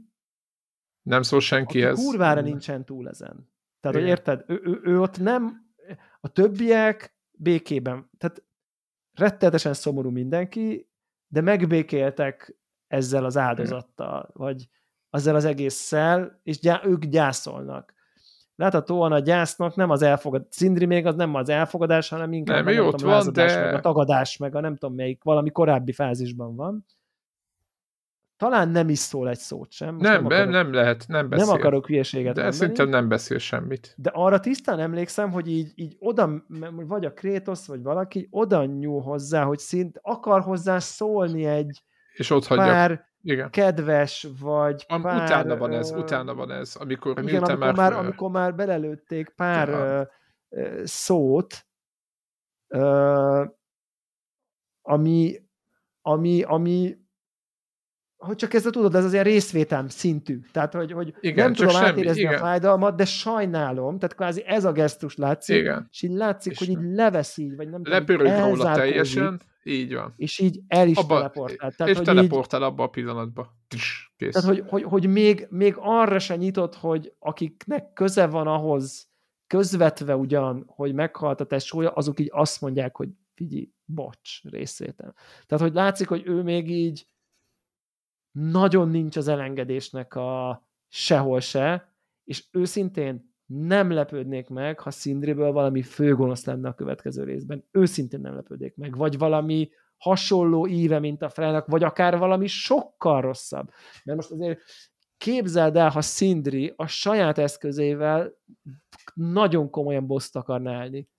nem szól senki ez. kurvára nincsen túl ezen. Tehát, Igen. hogy érted, ő, ő, ő ott nem, a többiek békében, tehát rettenetesen szomorú mindenki, de megbékéltek ezzel az áldozattal, vagy ezzel az egésszel, és gyá, ők gyászolnak. Láthatóan a gyásznak nem az elfogadás, Szindri még az nem az elfogadás, hanem inkább nem, nem tudom, van, de... meg a tagadás, meg a nem tudom melyik, valami korábbi fázisban van talán nem is szól egy szót sem. Most nem, nem, akarok, nem lehet, nem beszél. Nem akarok hülyeséget De mondani, szerintem nem beszél semmit. De arra tisztán emlékszem, hogy így, így oda, vagy a Krétosz, vagy valaki oda nyúl hozzá, hogy szint akar hozzá szólni egy és ott hagyja. pár igen. kedves, vagy Am, pár... Utána van ez, utána van ez, amikor igen, amikor már, már, amikor már belelőtték pár ö, ö, szót, ö, ami, ami, ami hogy csak ezt tudod, ez az ilyen részvétem szintű. Tehát, hogy, hogy Igen, nem tudom semmi, átérezni igen. a fájdalmat, de sajnálom, tehát kvázi ez a gesztus látszik, Igen. és így látszik, és hogy így levesz így, vagy nem Lepörög róla teljesen, így van. És így el is abba, teleportál. Tehát, és teleportál így, abba a pillanatba. Tss, kész. Tehát, hogy, hogy, hogy még, még arra se nyitott, hogy akiknek köze van ahhoz, közvetve ugyan, hogy meghalt a tesója, azok így azt mondják, hogy figyelj, bocs, részvétel. Tehát, hogy látszik, hogy ő még így nagyon nincs az elengedésnek a sehol se, és őszintén nem lepődnék meg, ha Szindriből valami főgonosz lenne a következő részben. Őszintén nem lepődnék meg. Vagy valami hasonló íve, mint a Freynak, vagy akár valami sokkal rosszabb. Mert most azért képzeld el, ha Szindri a saját eszközével nagyon komolyan boszt akarna állni.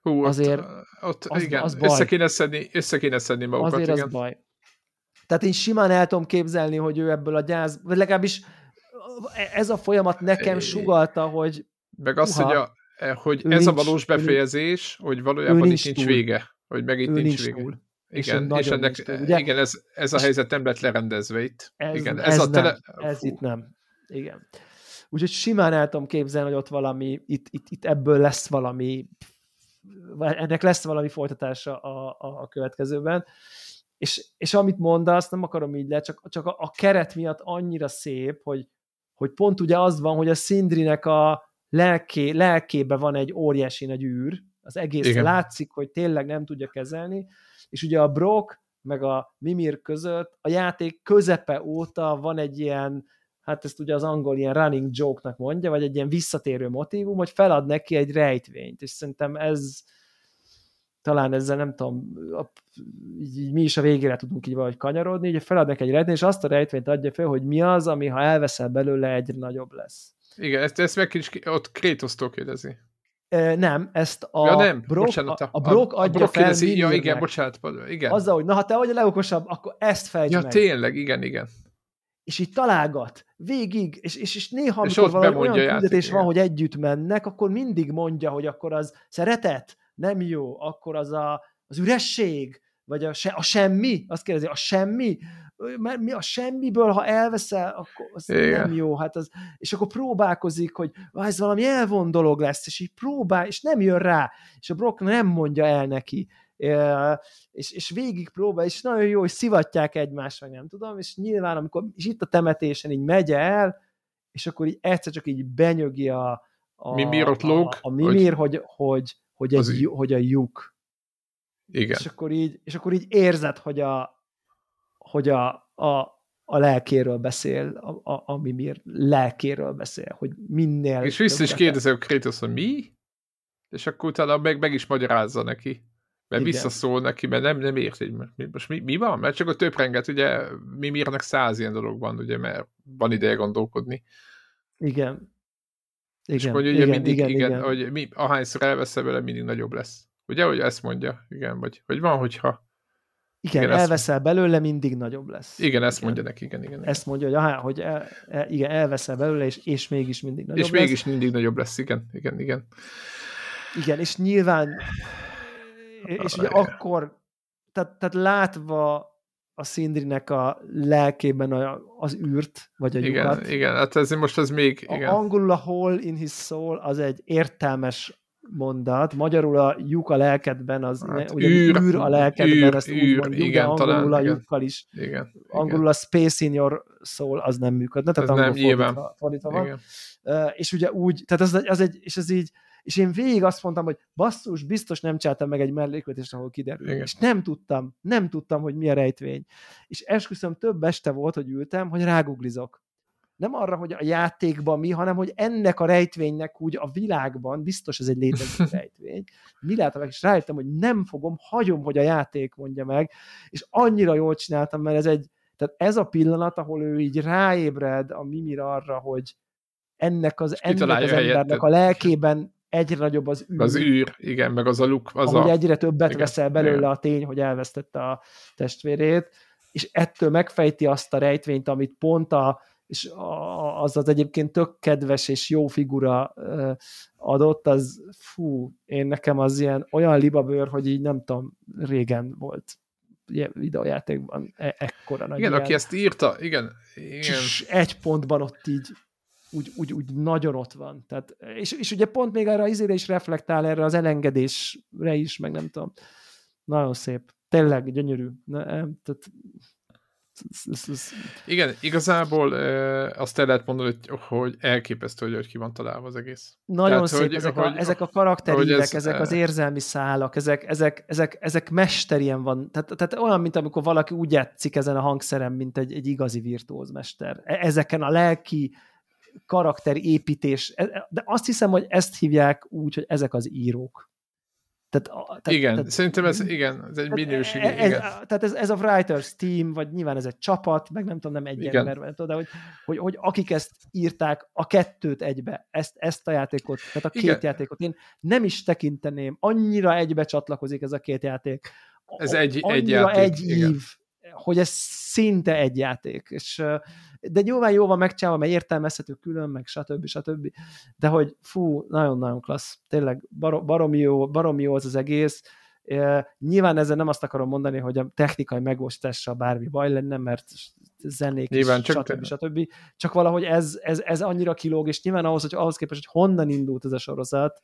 Hú, azért ott, ott az, igen, az baj. Össze, kéne szedni, össze kéne szedni magukat. Azért igen. az baj. Tehát én simán el tudom képzelni, hogy ő ebből a gyász, vagy legalábbis ez a folyamat nekem sugalta, hogy meg az, hogy, a, hogy ez nincs, a valós befejezés, hogy valójában nincs, nincs vége. Hogy meg itt nincs, nincs vége. Túl. Igen, és, és ennek, túl, ugye? igen ez, ez a helyzet nem lett lerendezve itt. Ez, igen, ez, ez, a tele... nem, ez itt nem. Igen. Úgyhogy simán el tudom képzelni, hogy ott valami, itt, itt, itt ebből lesz valami, ennek lesz valami folytatása a, a, a következőben. És, és amit mondasz, nem akarom így le, csak, csak a, a keret miatt annyira szép, hogy, hogy pont ugye az van, hogy a Szindrinek a lelké, lelkébe van egy óriási nagy űr, az egész Igen. látszik, hogy tényleg nem tudja kezelni, és ugye a Brock meg a Mimir között a játék közepe óta van egy ilyen, hát ezt ugye az angol ilyen running joke-nak mondja, vagy egy ilyen visszatérő motivum, hogy felad neki egy rejtvényt, és szerintem ez talán ezzel nem tudom, így, így mi is a végére tudunk így valahogy kanyarodni, ugye felad neki egy rejtvényt, és azt a rejtvényt adja fel, hogy mi az, ami ha elveszel belőle, egyre nagyobb lesz. Igen, ezt, ezt meg is ott Krétosztól kérdezi. Nem, ezt a ja, nem. Brock, bocsánat, a, a Brock a, adja a Brock fel kérdezi, Ja, igen, bocsánat, igen. Azzal, hogy na, ha te vagy a legokosabb, akkor ezt fejtsd ja, meg. tényleg, igen, igen. És így találgat, végig, és, és, és néha, és amikor valami olyan küldetés van, hogy együtt mennek, akkor mindig mondja, hogy akkor az szeretet, nem jó, akkor az a, az üresség, vagy a, se, a semmi, azt kérdezi, a semmi, mert mi a semmiből, ha elveszel, akkor az Igen. nem jó. Hát az, és akkor próbálkozik, hogy ez valami elvon dolog lesz, és így próbál, és nem jön rá, és a Brock nem mondja el neki, és, és végig próbál, és nagyon jó, hogy szivatják egymást, meg nem tudom, és nyilván, amikor, és itt a temetésen így megy el, és akkor így egyszer csak így benyögi a, a, Mimir ott lóg, a, a Mimir, hogy, hogy, hogy, hogy, egy, hogy a lyuk. Igen. És akkor így, és akkor így érzed, hogy a, hogy a, a, a lelkéről beszél, a, a, a Mimir lelkéről beszél, hogy minél... És vissza is kérdezi a Kratos, hogy mi? És akkor utána meg, meg is magyarázza neki. Mert Igen. visszaszól neki, mert nem, nem érti, hogy most mi, mi van? Mert csak a töbrenget, ugye Mimirnek száz ilyen dolog van, ugye, mert van ideje gondolkodni. Igen. Igen, és mondja, ugye igen, mindig, igen, igen, igen, hogy mi, ahányszor elveszel vele, mindig nagyobb lesz. Ugye, hogy ezt mondja? Igen, vagy, vagy van, hogyha igen, igen elveszel ezt... belőle, mindig nagyobb lesz. Igen, ezt igen. mondja neki, igen, igen. igen. Ezt mondja, hogy, aha, hogy el, el, igen, elveszel belőle, és, és mégis mindig nagyobb és lesz. És mégis mindig nagyobb lesz, igen, igen, igen. Igen, és nyilván, és ugye akkor, tehát, tehát látva a Szindrinek a lelkében a, az űrt, vagy a igen, lyukat. Igen, hát ez most az még... Igen. A angolul a hole in his soul az egy értelmes mondat, magyarul a lyuk a lelkedben, az hát, ugye űr, űr a lelkedben, űr, ezt űr, úgy mondjuk, igen, de angolul talán, a lyukkal is. Igen, angolul igen. a space in your soul az nem működne, tehát ez angol nem, fordítva, fordítva van. Igen. Uh, és ugye úgy, tehát az, az egy, és ez így, és én végig azt mondtam, hogy basszus, biztos nem csináltam meg egy mellékvetést, ahol kiderül. Igen. És nem tudtam, nem tudtam, hogy mi a rejtvény. És esküszöm több este volt, hogy ültem, hogy ráguglizok nem arra, hogy a játékban mi, hanem hogy ennek a rejtvénynek úgy a világban, biztos ez egy létező rejtvény, mi látom meg, és rájöttem, hogy nem fogom, hagyom, hogy a játék mondja meg, és annyira jól csináltam, mert ez egy, tehát ez a pillanat, ahol ő így ráébred a Mimir arra, hogy ennek az, ennek az embernek a lelkében egyre nagyobb az űr. Az űr, igen, meg az a luk. Az ahogy a... egyre többet igen, veszel belőle igen. a tény, hogy elvesztette a testvérét, és ettől megfejti azt a rejtvényt, amit pont a és az az egyébként tök kedves és jó figura adott, az fú, én nekem az ilyen olyan libabőr, hogy így nem tudom, régen volt videójátékban e- ekkora nagy Igen, ilyen. aki ezt írta, igen. igen. És egy pontban ott így úgy, úgy, úgy nagyon ott van. Tehát, és, és ugye pont még erre az izére is reflektál, erre az elengedésre is, meg nem tudom. Nagyon szép. Tényleg gyönyörű. Ne, tehát ez, ez... Igen, igazából e, azt el lehet mondani, hogy, hogy elképesztő, hogy, hogy ki van találva az egész. Nagyon Tehát, szép, hogy, ezek, hogy, a, ezek a karakterívek, ez, ezek az érzelmi szálak, ezek, ezek, ezek, ezek mesterien van. Tehát, tehát olyan, mint amikor valaki úgy játszik ezen a hangszerem, mint egy, egy igazi virtuóz mester. E, ezeken a lelki karakterépítés, e, de azt hiszem, hogy ezt hívják úgy, hogy ezek az írók. Tehát, tehát, igen, tehát, szerintem ez, igen, ez egy minőség. Ez, igen. Tehát ez, ez a writers team, vagy nyilván ez egy csapat, meg nem tudom, nem egy igen. ember, de hogy, hogy, hogy akik ezt írták, a kettőt egybe, ezt, ezt a játékot, tehát a két igen. játékot, én nem is tekinteném, annyira egybe csatlakozik ez a két játék. Ez egy, egy játék. egy igen. Hogy ez szinte egy játék. És, de nyilván jó van megcsinálva, mert értelmezhető külön, meg stb. stb. De hogy fú, nagyon-nagyon klassz. Tényleg baromi jó, baromi jó az az egész. Nyilván ezzel nem azt akarom mondani, hogy a technikai megostással bármi baj lenne, mert zenék nyilván, is, csak stb. stb. Csak valahogy ez, ez, ez annyira kilóg, és nyilván ahhoz, hogy ahhoz képest, hogy honnan indult ez a sorozat,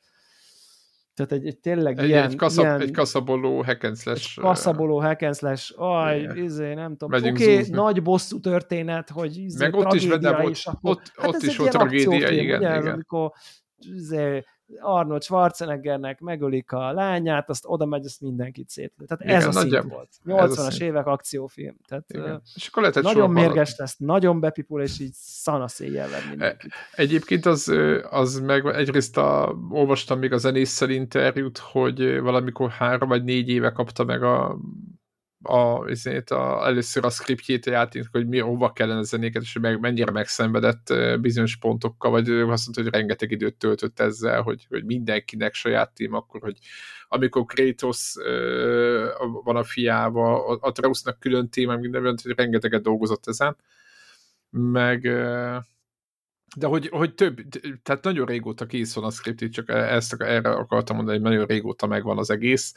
tehát egy, egy tényleg egy, ilyen... Egy, kaszab, ilyen, egy kaszaboló hack and slash. Egy kaszaboló hack and slash, aj, yeah. izé, nem tudom. Oké, okay, nagy bosszú történet, hogy izé, Meg ott is benne volt, akkor, ott, hát ott is volt tragédia, igen, ugye, igen. amikor izé, Arnold Schwarzeneggernek megölik a lányát, azt oda megy, azt mindenkit szétlő. Tehát Igen, ez a szint volt. 80-as évek akciófilm. Tehát, Igen. És akkor lehet, nagyon mérges lesz, nagyon bepipul, és így szanasz éjjel mindenkit. Egyébként az, az meg egyrészt a, olvastam még a zenésszel interjút, hogy valamikor három vagy négy éve kapta meg a a, azért a, először a scriptjét a játéknak, hogy mi, hova kellene zenéket, és meg, mennyire megszenvedett bizonyos pontokkal, vagy azt mondta, hogy rengeteg időt töltött ezzel, hogy, hogy mindenkinek saját tím, akkor, hogy amikor Kratos uh, van a fiával, a, Atreusnak külön téma, minden, hogy rengeteget dolgozott ezen, meg uh, de hogy, hogy több, tehát nagyon régóta kész van a script, csak ezt erre akartam mondani, hogy nagyon régóta megvan az egész,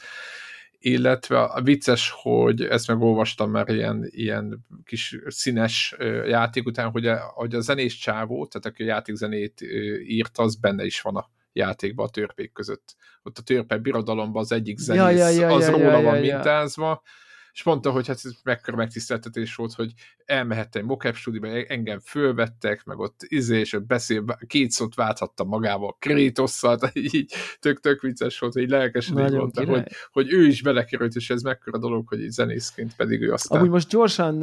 illetve a vicces, hogy ezt megolvastam már ilyen, ilyen kis színes játék után, hogy a, hogy a zenés csávó, tehát aki a játékzenét írta, az benne is van a játékban a törpék között. Ott a törpe birodalomban az egyik zenész, ja, ja, ja, az ja, róla ja, van ja, mintázva, és mondta, hogy hát ez mekkora megtiszteltetés volt, hogy elmehettem egy mocap stúdióba, engem fölvettek, meg ott izé, és ott beszél, két szót válthattam magával Krétosszal, így tök-tök vicces volt, hogy lelkesen így mondta, hogy, hogy ő is belekerült, és ez mekkora dolog, hogy így zenészként pedig ő aztán... Amúgy most gyorsan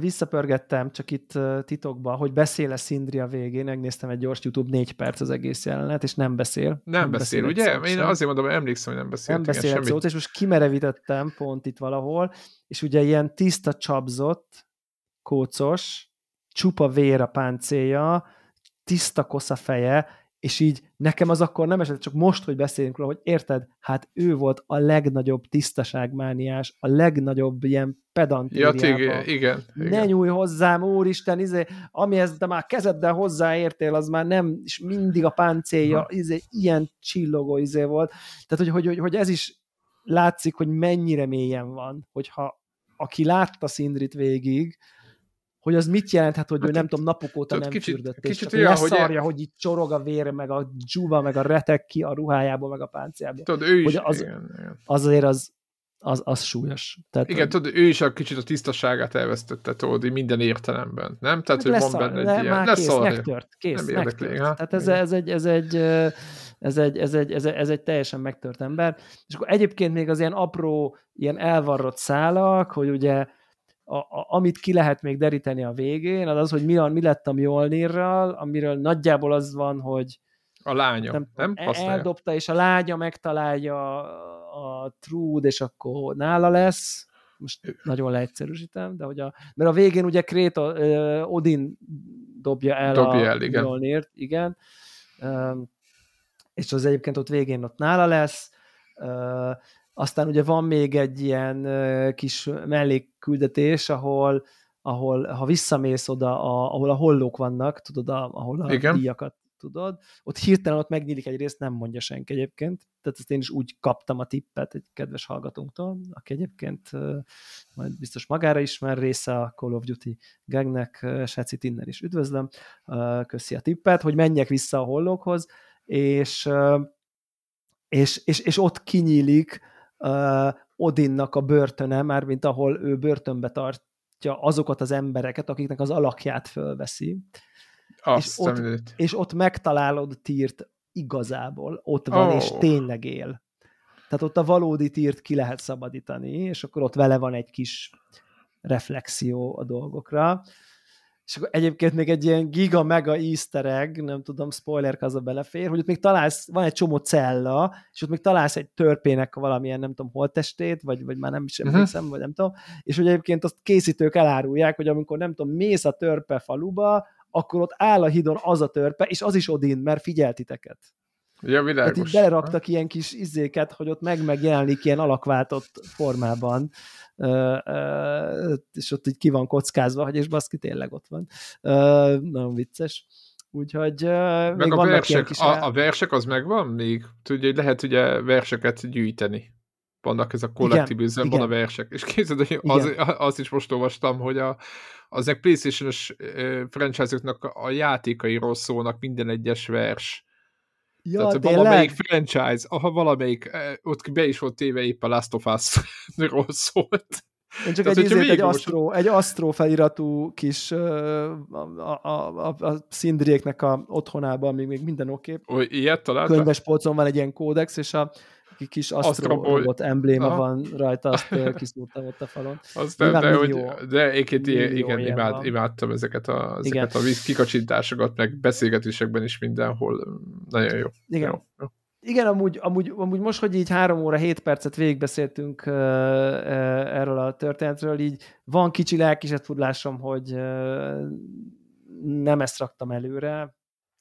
visszapörgettem, csak itt titokba, hogy beszél-e Szindri a végén, megnéztem egy gyors YouTube négy perc az egész jelenet, és nem beszél. Nem, nem beszél, beszél ugye? Én azért mondom, hogy emlékszem, hogy nem beszél. Nem beszél szót, és most kimerevítettem pont itt valahol, és ugye ilyen tiszta csapzott, kócos, csupa vér a páncélja, tiszta kosza feje, és így nekem az akkor nem esett, csak most, hogy beszélünk róla, hogy érted, hát ő volt a legnagyobb tisztaságmániás, a legnagyobb ilyen pedantériában. Ja, igen, igen. Ne nyújj hozzám, úristen, izé, amihez te már kezeddel hozzáértél, az már nem, és mindig a páncélja, izé, ilyen csillogó izé volt. Tehát, hogy, hogy, hogy, hogy ez is látszik, hogy mennyire mélyen van, hogyha aki látta Szindrit végig, hogy az mit jelenthet, hogy hát ő nem tudom, napok óta nem kicsit, fürdött, kicsit és olyan, hogy szarja, hogy itt csorog a vér, meg a dzsuva, meg a retek ki a ruhájából, meg a páncéljából. Tudod, ő is, az, igen, igen. az azért az, az, az súlyos. Tehát, igen, tudod, ő is a kicsit a tisztaságát elvesztette, tudod, minden értelemben, nem? Tehát, hogy van benne egy le, ilyen... Már kész, megtört, kész, nem megtört. Érdekli, Tehát ez, ez, egy, ez, egy, ez, egy, ez, egy, ez, egy, ez egy teljesen megtört ember. És akkor egyébként még az ilyen apró, ilyen elvarrott szálak, hogy ugye a, a, amit ki lehet még deríteni a végén, az az, hogy mi, mi lett a Mjolnirral, amiről nagyjából az van, hogy a lánya, nem? nem? Eldobta, és a lánya megtalálja a Trúd, és akkor nála lesz. Most nagyon leegyszerűsítem, de hogy a, mert a végén ugye Kréta, Odin dobja el dobja a el, igen. Mjolnirt, igen. És az egyébként ott végén ott nála lesz. Aztán ugye van még egy ilyen kis mellékküldetés, ahol, ahol ha visszamész oda, a, ahol a hollók vannak, tudod, a, ahol a Igen. díjakat tudod, ott hirtelen ott megnyílik egy rész, nem mondja senki egyébként, tehát ezt én is úgy kaptam a tippet egy kedves hallgatónktól, aki egyébként majd biztos magára ismer része a Call of Duty gangnek, Secit innen is üdvözlöm, köszi a tippet, hogy menjek vissza a hollókhoz, és, és, és, és ott kinyílik Odinnak a börtöne, mármint ahol ő börtönbe tartja azokat az embereket, akiknek az alakját fölveszi. Azt és, ott, és ott megtalálod Tírt igazából, ott van, oh. és tényleg él. Tehát ott a valódi Tírt ki lehet szabadítani, és akkor ott vele van egy kis reflexió a dolgokra. És akkor egyébként még egy ilyen giga-mega easter egg, nem tudom, spoiler az a belefér, hogy ott még találsz, van egy csomó cella, és ott még találsz egy törpének valamilyen, nem tudom, holtestét, vagy, vagy már nem is mhm. emlékszem, uh-huh. vagy nem tudom, és hogy egyébként azt készítők elárulják, hogy amikor nem tudom, mész a törpe faluba, akkor ott áll a hidon az a törpe, és az is Odin, mert figyeltiteket. Ja, világos. Tehát így beleraktak ilyen kis izéket, hogy ott meg megjelenik ilyen alakváltott formában, és ott így ki van kockázva, hogy és baszki tényleg ott van. Nagyon vicces. Úgyhogy Meg még a versek, kis a, a versek az megvan még? Tudja, hogy lehet ugye verseket gyűjteni. Vannak ez a kollektivizm, van a versek. És képzeld, hogy az, az, is most olvastam, hogy a, azok PlayStation-os franchise-oknak a játékairól szólnak minden egyes vers Ja, Tehát tényleg? valamelyik franchise, aha, valamelyik, ott be is volt téve épp a Last of Us-ról szólt. Én csak Tehát, egy, izét, egy, Astro, egy Astro feliratú kis a, a, a, a szindriéknek a otthonában még, még minden oké. Ilyet találtál? Könyves polcon van egy ilyen kódex, és a kis Astro Robot embléma Aha. van rajta, azt kiszúrtam ott a falon. Az de, de, hogy, de egyébként igen, imád, imádtam ezeket a, ezeket igen. a kikacsintásokat, meg beszélgetésekben is mindenhol. Nagyon jó. Igen. Jó. jó. Igen, amúgy, amúgy, amúgy most, hogy így három óra, hét percet végigbeszéltünk uh, uh, erről a történetről, így van kicsi lelkisetfudlásom, hogy uh, nem ezt raktam előre.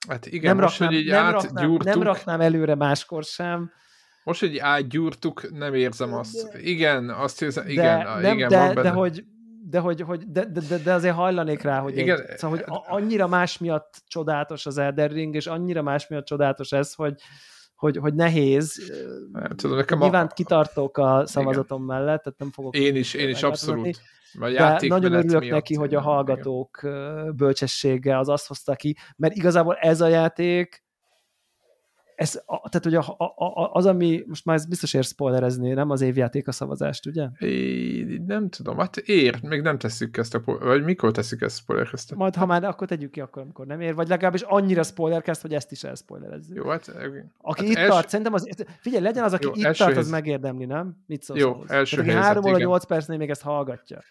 Hát igen, nem most, raknám, hogy így nem, raknám, nem raknám előre máskor sem, most, hogy átgyúrtuk, nem érzem azt. De, igen, azt érzem, igen, de, nem, igen, de, de, hogy, de, hogy, hogy de, de, de, azért hajlanék rá, hogy, igen, egy, szóval, hogy annyira más miatt csodálatos az Elden Ring, és annyira más miatt csodálatos ez, hogy, hogy, hogy nehéz. Nem, tudom, nekem Nyilván a... kitartok a szavazatom igen. mellett, tehát nem fogok... Én is, én is abszolút. De nagyon örülök neki, hogy a hallgatók igen. bölcsessége az azt hozta ki, mert igazából ez a játék ez, a, tehát hogy a, a, a, az, ami, most már ez biztos ér spoilerezni, nem az évjáték a szavazást, ugye? É, nem tudom, hát ér, még nem tesszük ezt a, vagy mikor tesszük ezt a spoilerkeztet? Majd, ha már, akkor tegyük ki, akkor, amikor nem ér, vagy legalábbis annyira spoilerkezt, hogy ezt is elspoilerezzük. Jó, hát... Aki hát itt els... tart, szerintem az, figyelj, legyen az, aki Jó, itt tart, az megérdemli, nem? Mit szólsz? Jó, ahhoz? első Tehát, helyzet, 3 óra 8 percnél még ezt hallgatja.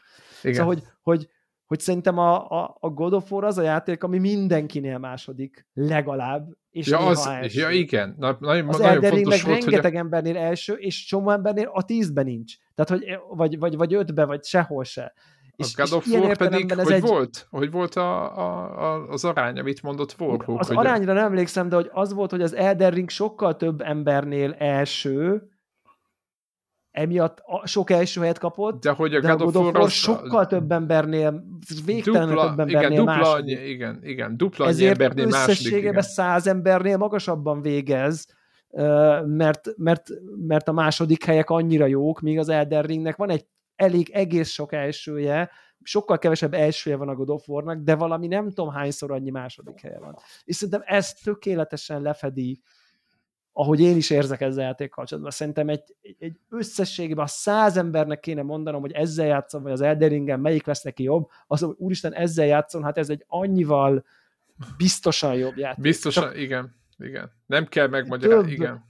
Igen. Szóval, hogy, hogy hogy szerintem a, a, a God of War az a játék, ami mindenkinél második, legalább, és ja, az, első. ja igen, Na, nagyon, az nagyon Elden fontos meg volt, rengeteg a... embernél első, és csomó embernél a tízben nincs. Tehát, hogy, vagy, vagy, vagy ötbe, vagy sehol se. A és, God of War pedig, hogy egy... volt? Hogy volt a, a, a, az arány, amit mondott Warhawk? Az arányra nem emlékszem, de hogy az volt, hogy az Elden Ring sokkal több embernél első, emiatt a, sok első helyet kapott, de, hogy a de God, of War sokkal több embernél, végtelenül több embernél igen, dupla második. Annyi, igen, igen, dupla annyi Ezért embernél összességében száz embernél magasabban végez, mert, mert, mert a második helyek annyira jók, míg az Elden Ringnek van egy elég egész sok elsője, sokkal kevesebb elsője van a God of War-nak, de valami nem tudom hányszor annyi második helye van. És szerintem ez tökéletesen lefedi ahogy én is érzek ezzel a játék kapcsolatban. Szerintem egy, egy összességében a száz embernek kéne mondanom, hogy ezzel játszom, vagy az Elderingen melyik lesz neki jobb, az, hogy úristen, ezzel játszom, hát ez egy annyival biztosan jobb játék. Biztosan, Csak igen. Igen. Nem kell megmagyarázni, igen.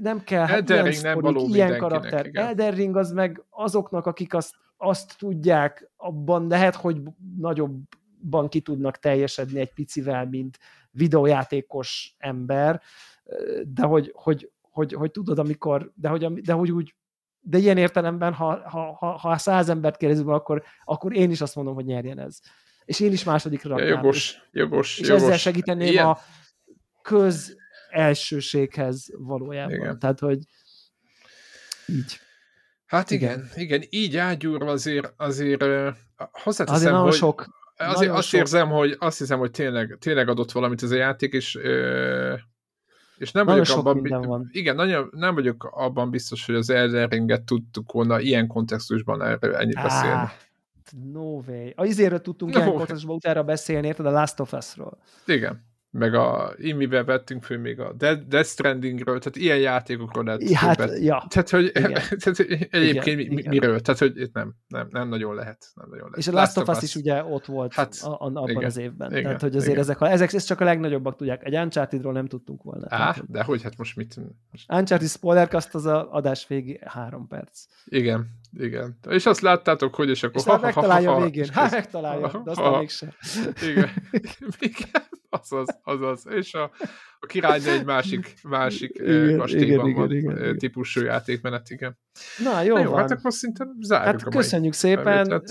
Nem kell, hát Elden Ring nem való ilyen karakter. Igen. Elden Ring az meg azoknak, akik azt, azt tudják, abban lehet, hogy nagyobban ki tudnak teljesedni egy picivel, mint videójátékos ember, de hogy, hogy, hogy, hogy tudod, amikor, de hogy, de hogy úgy, de ilyen értelemben, ha, ha, ha, ha száz embert kérdezünk, akkor, akkor én is azt mondom, hogy nyerjen ez. És én is másodikra raknám. Ja, jogos, jogos, és jogos. ezzel segíteném Ilyen. a köz elsőséghez valójában. Igen. Tehát, hogy így. Hát igen, igen, igen így ágyúrva azért, azért hozzáteszem, azért hogy sok, azért azt sok. érzem, hogy azt hiszem, hogy tényleg, tényleg adott valamit ez a játék, és ö, és nem nagyon vagyok abban, van. igen, nagyon, nem vagyok abban biztos, hogy az Elden Ringet tudtuk volna ilyen kontextusban erről ennyit ah, beszélni. No way. A izéről tudtunk no ilyen kontextusban utána beszélni, érted? A Last of Us-ról. Igen. Meg a Imibe vettünk föl még a Death Strandingről, tehát ilyen játékokról lehet hát, többet. Ja. Tehát, hogy, tehát, hogy egyébként igen, mi, igen. miről? Tehát, hogy itt nem, nem, nem nagyon lehet. Nem nagyon lehet. És a Last, of Us is ugye ott volt hát, a, a, abban igen, az évben. Igen, tehát, hogy azért igen. ezek, ezek, ezek csak a legnagyobbak tudják. Egy Uncharted-ról nem tudtunk volna. Á, tehát, de hogy hát most mit? Most... Uncharted spoilercast az a adás végi három perc. Igen, igen. És azt láttátok, hogy és akkor... És ha, ha, megtalálja ha, ha, végén. Hát megtalálja, de aztán mégsem. Igen. igen. Azaz, azaz. És a, a királynő egy másik, másik igen, kastélyban igen, van igen, igen, típusú játékmenet, igen. Na, jó, Na, jó van. hát akkor szinte zárjuk hát köszönjük szépen.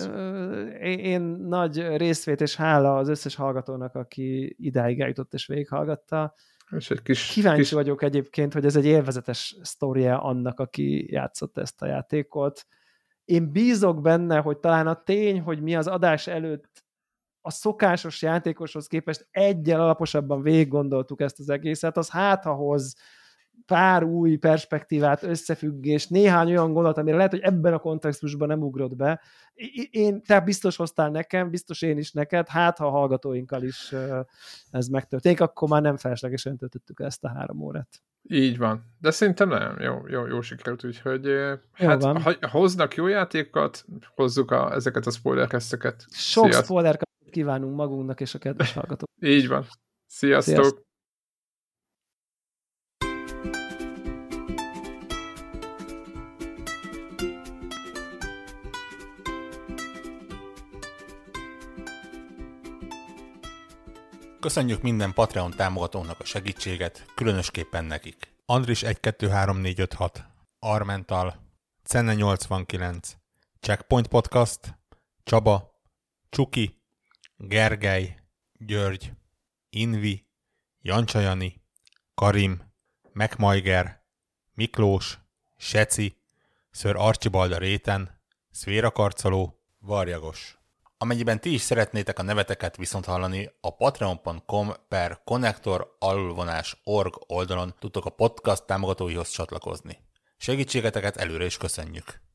Én nagy részvét és hála az összes hallgatónak, aki idáig eljutott és végighallgatta. És egy kis, Kíváncsi kis... vagyok egyébként, hogy ez egy élvezetes sztoria annak, aki játszott ezt a játékot. Én bízok benne, hogy talán a tény, hogy mi az adás előtt a szokásos játékoshoz képest egyel alaposabban végig gondoltuk ezt az egészet, az hát hoz pár új perspektívát, összefüggés, néhány olyan gondolat, amire lehet, hogy ebben a kontextusban nem ugrott be. Én, te biztos hoztál nekem, biztos én is neked, hát ha a hallgatóinkkal is ez megtörténik, akkor már nem feleslegesen töltöttük ezt a három órát. Így van. De szerintem nem. Jó, jó, jó sikerült, úgyhogy jó hát, van. ha hoznak jó játékokat, hozzuk a, ezeket a spoilerkeszteket. Sok spoiler kívánunk magunknak és a kedves hallgatók. Így van. Sziasztok! Sziasztok. Köszönjük minden Patreon támogatónak a segítséget, különösképpen nekik. Andris 123456, Armental, Cenne 89, Checkpoint Podcast, Csaba, Csuki, Gergely, György, Invi, Jancsajani, Karim, Megmajger, Miklós, Seci, Ször Archibalda Réten, Szvéra Karcoló, Varjagos. Amennyiben ti is szeretnétek a neveteket viszont hallani, a patreon.com per connector org oldalon tudtok a podcast támogatóihoz csatlakozni. Segítségeteket előre is köszönjük!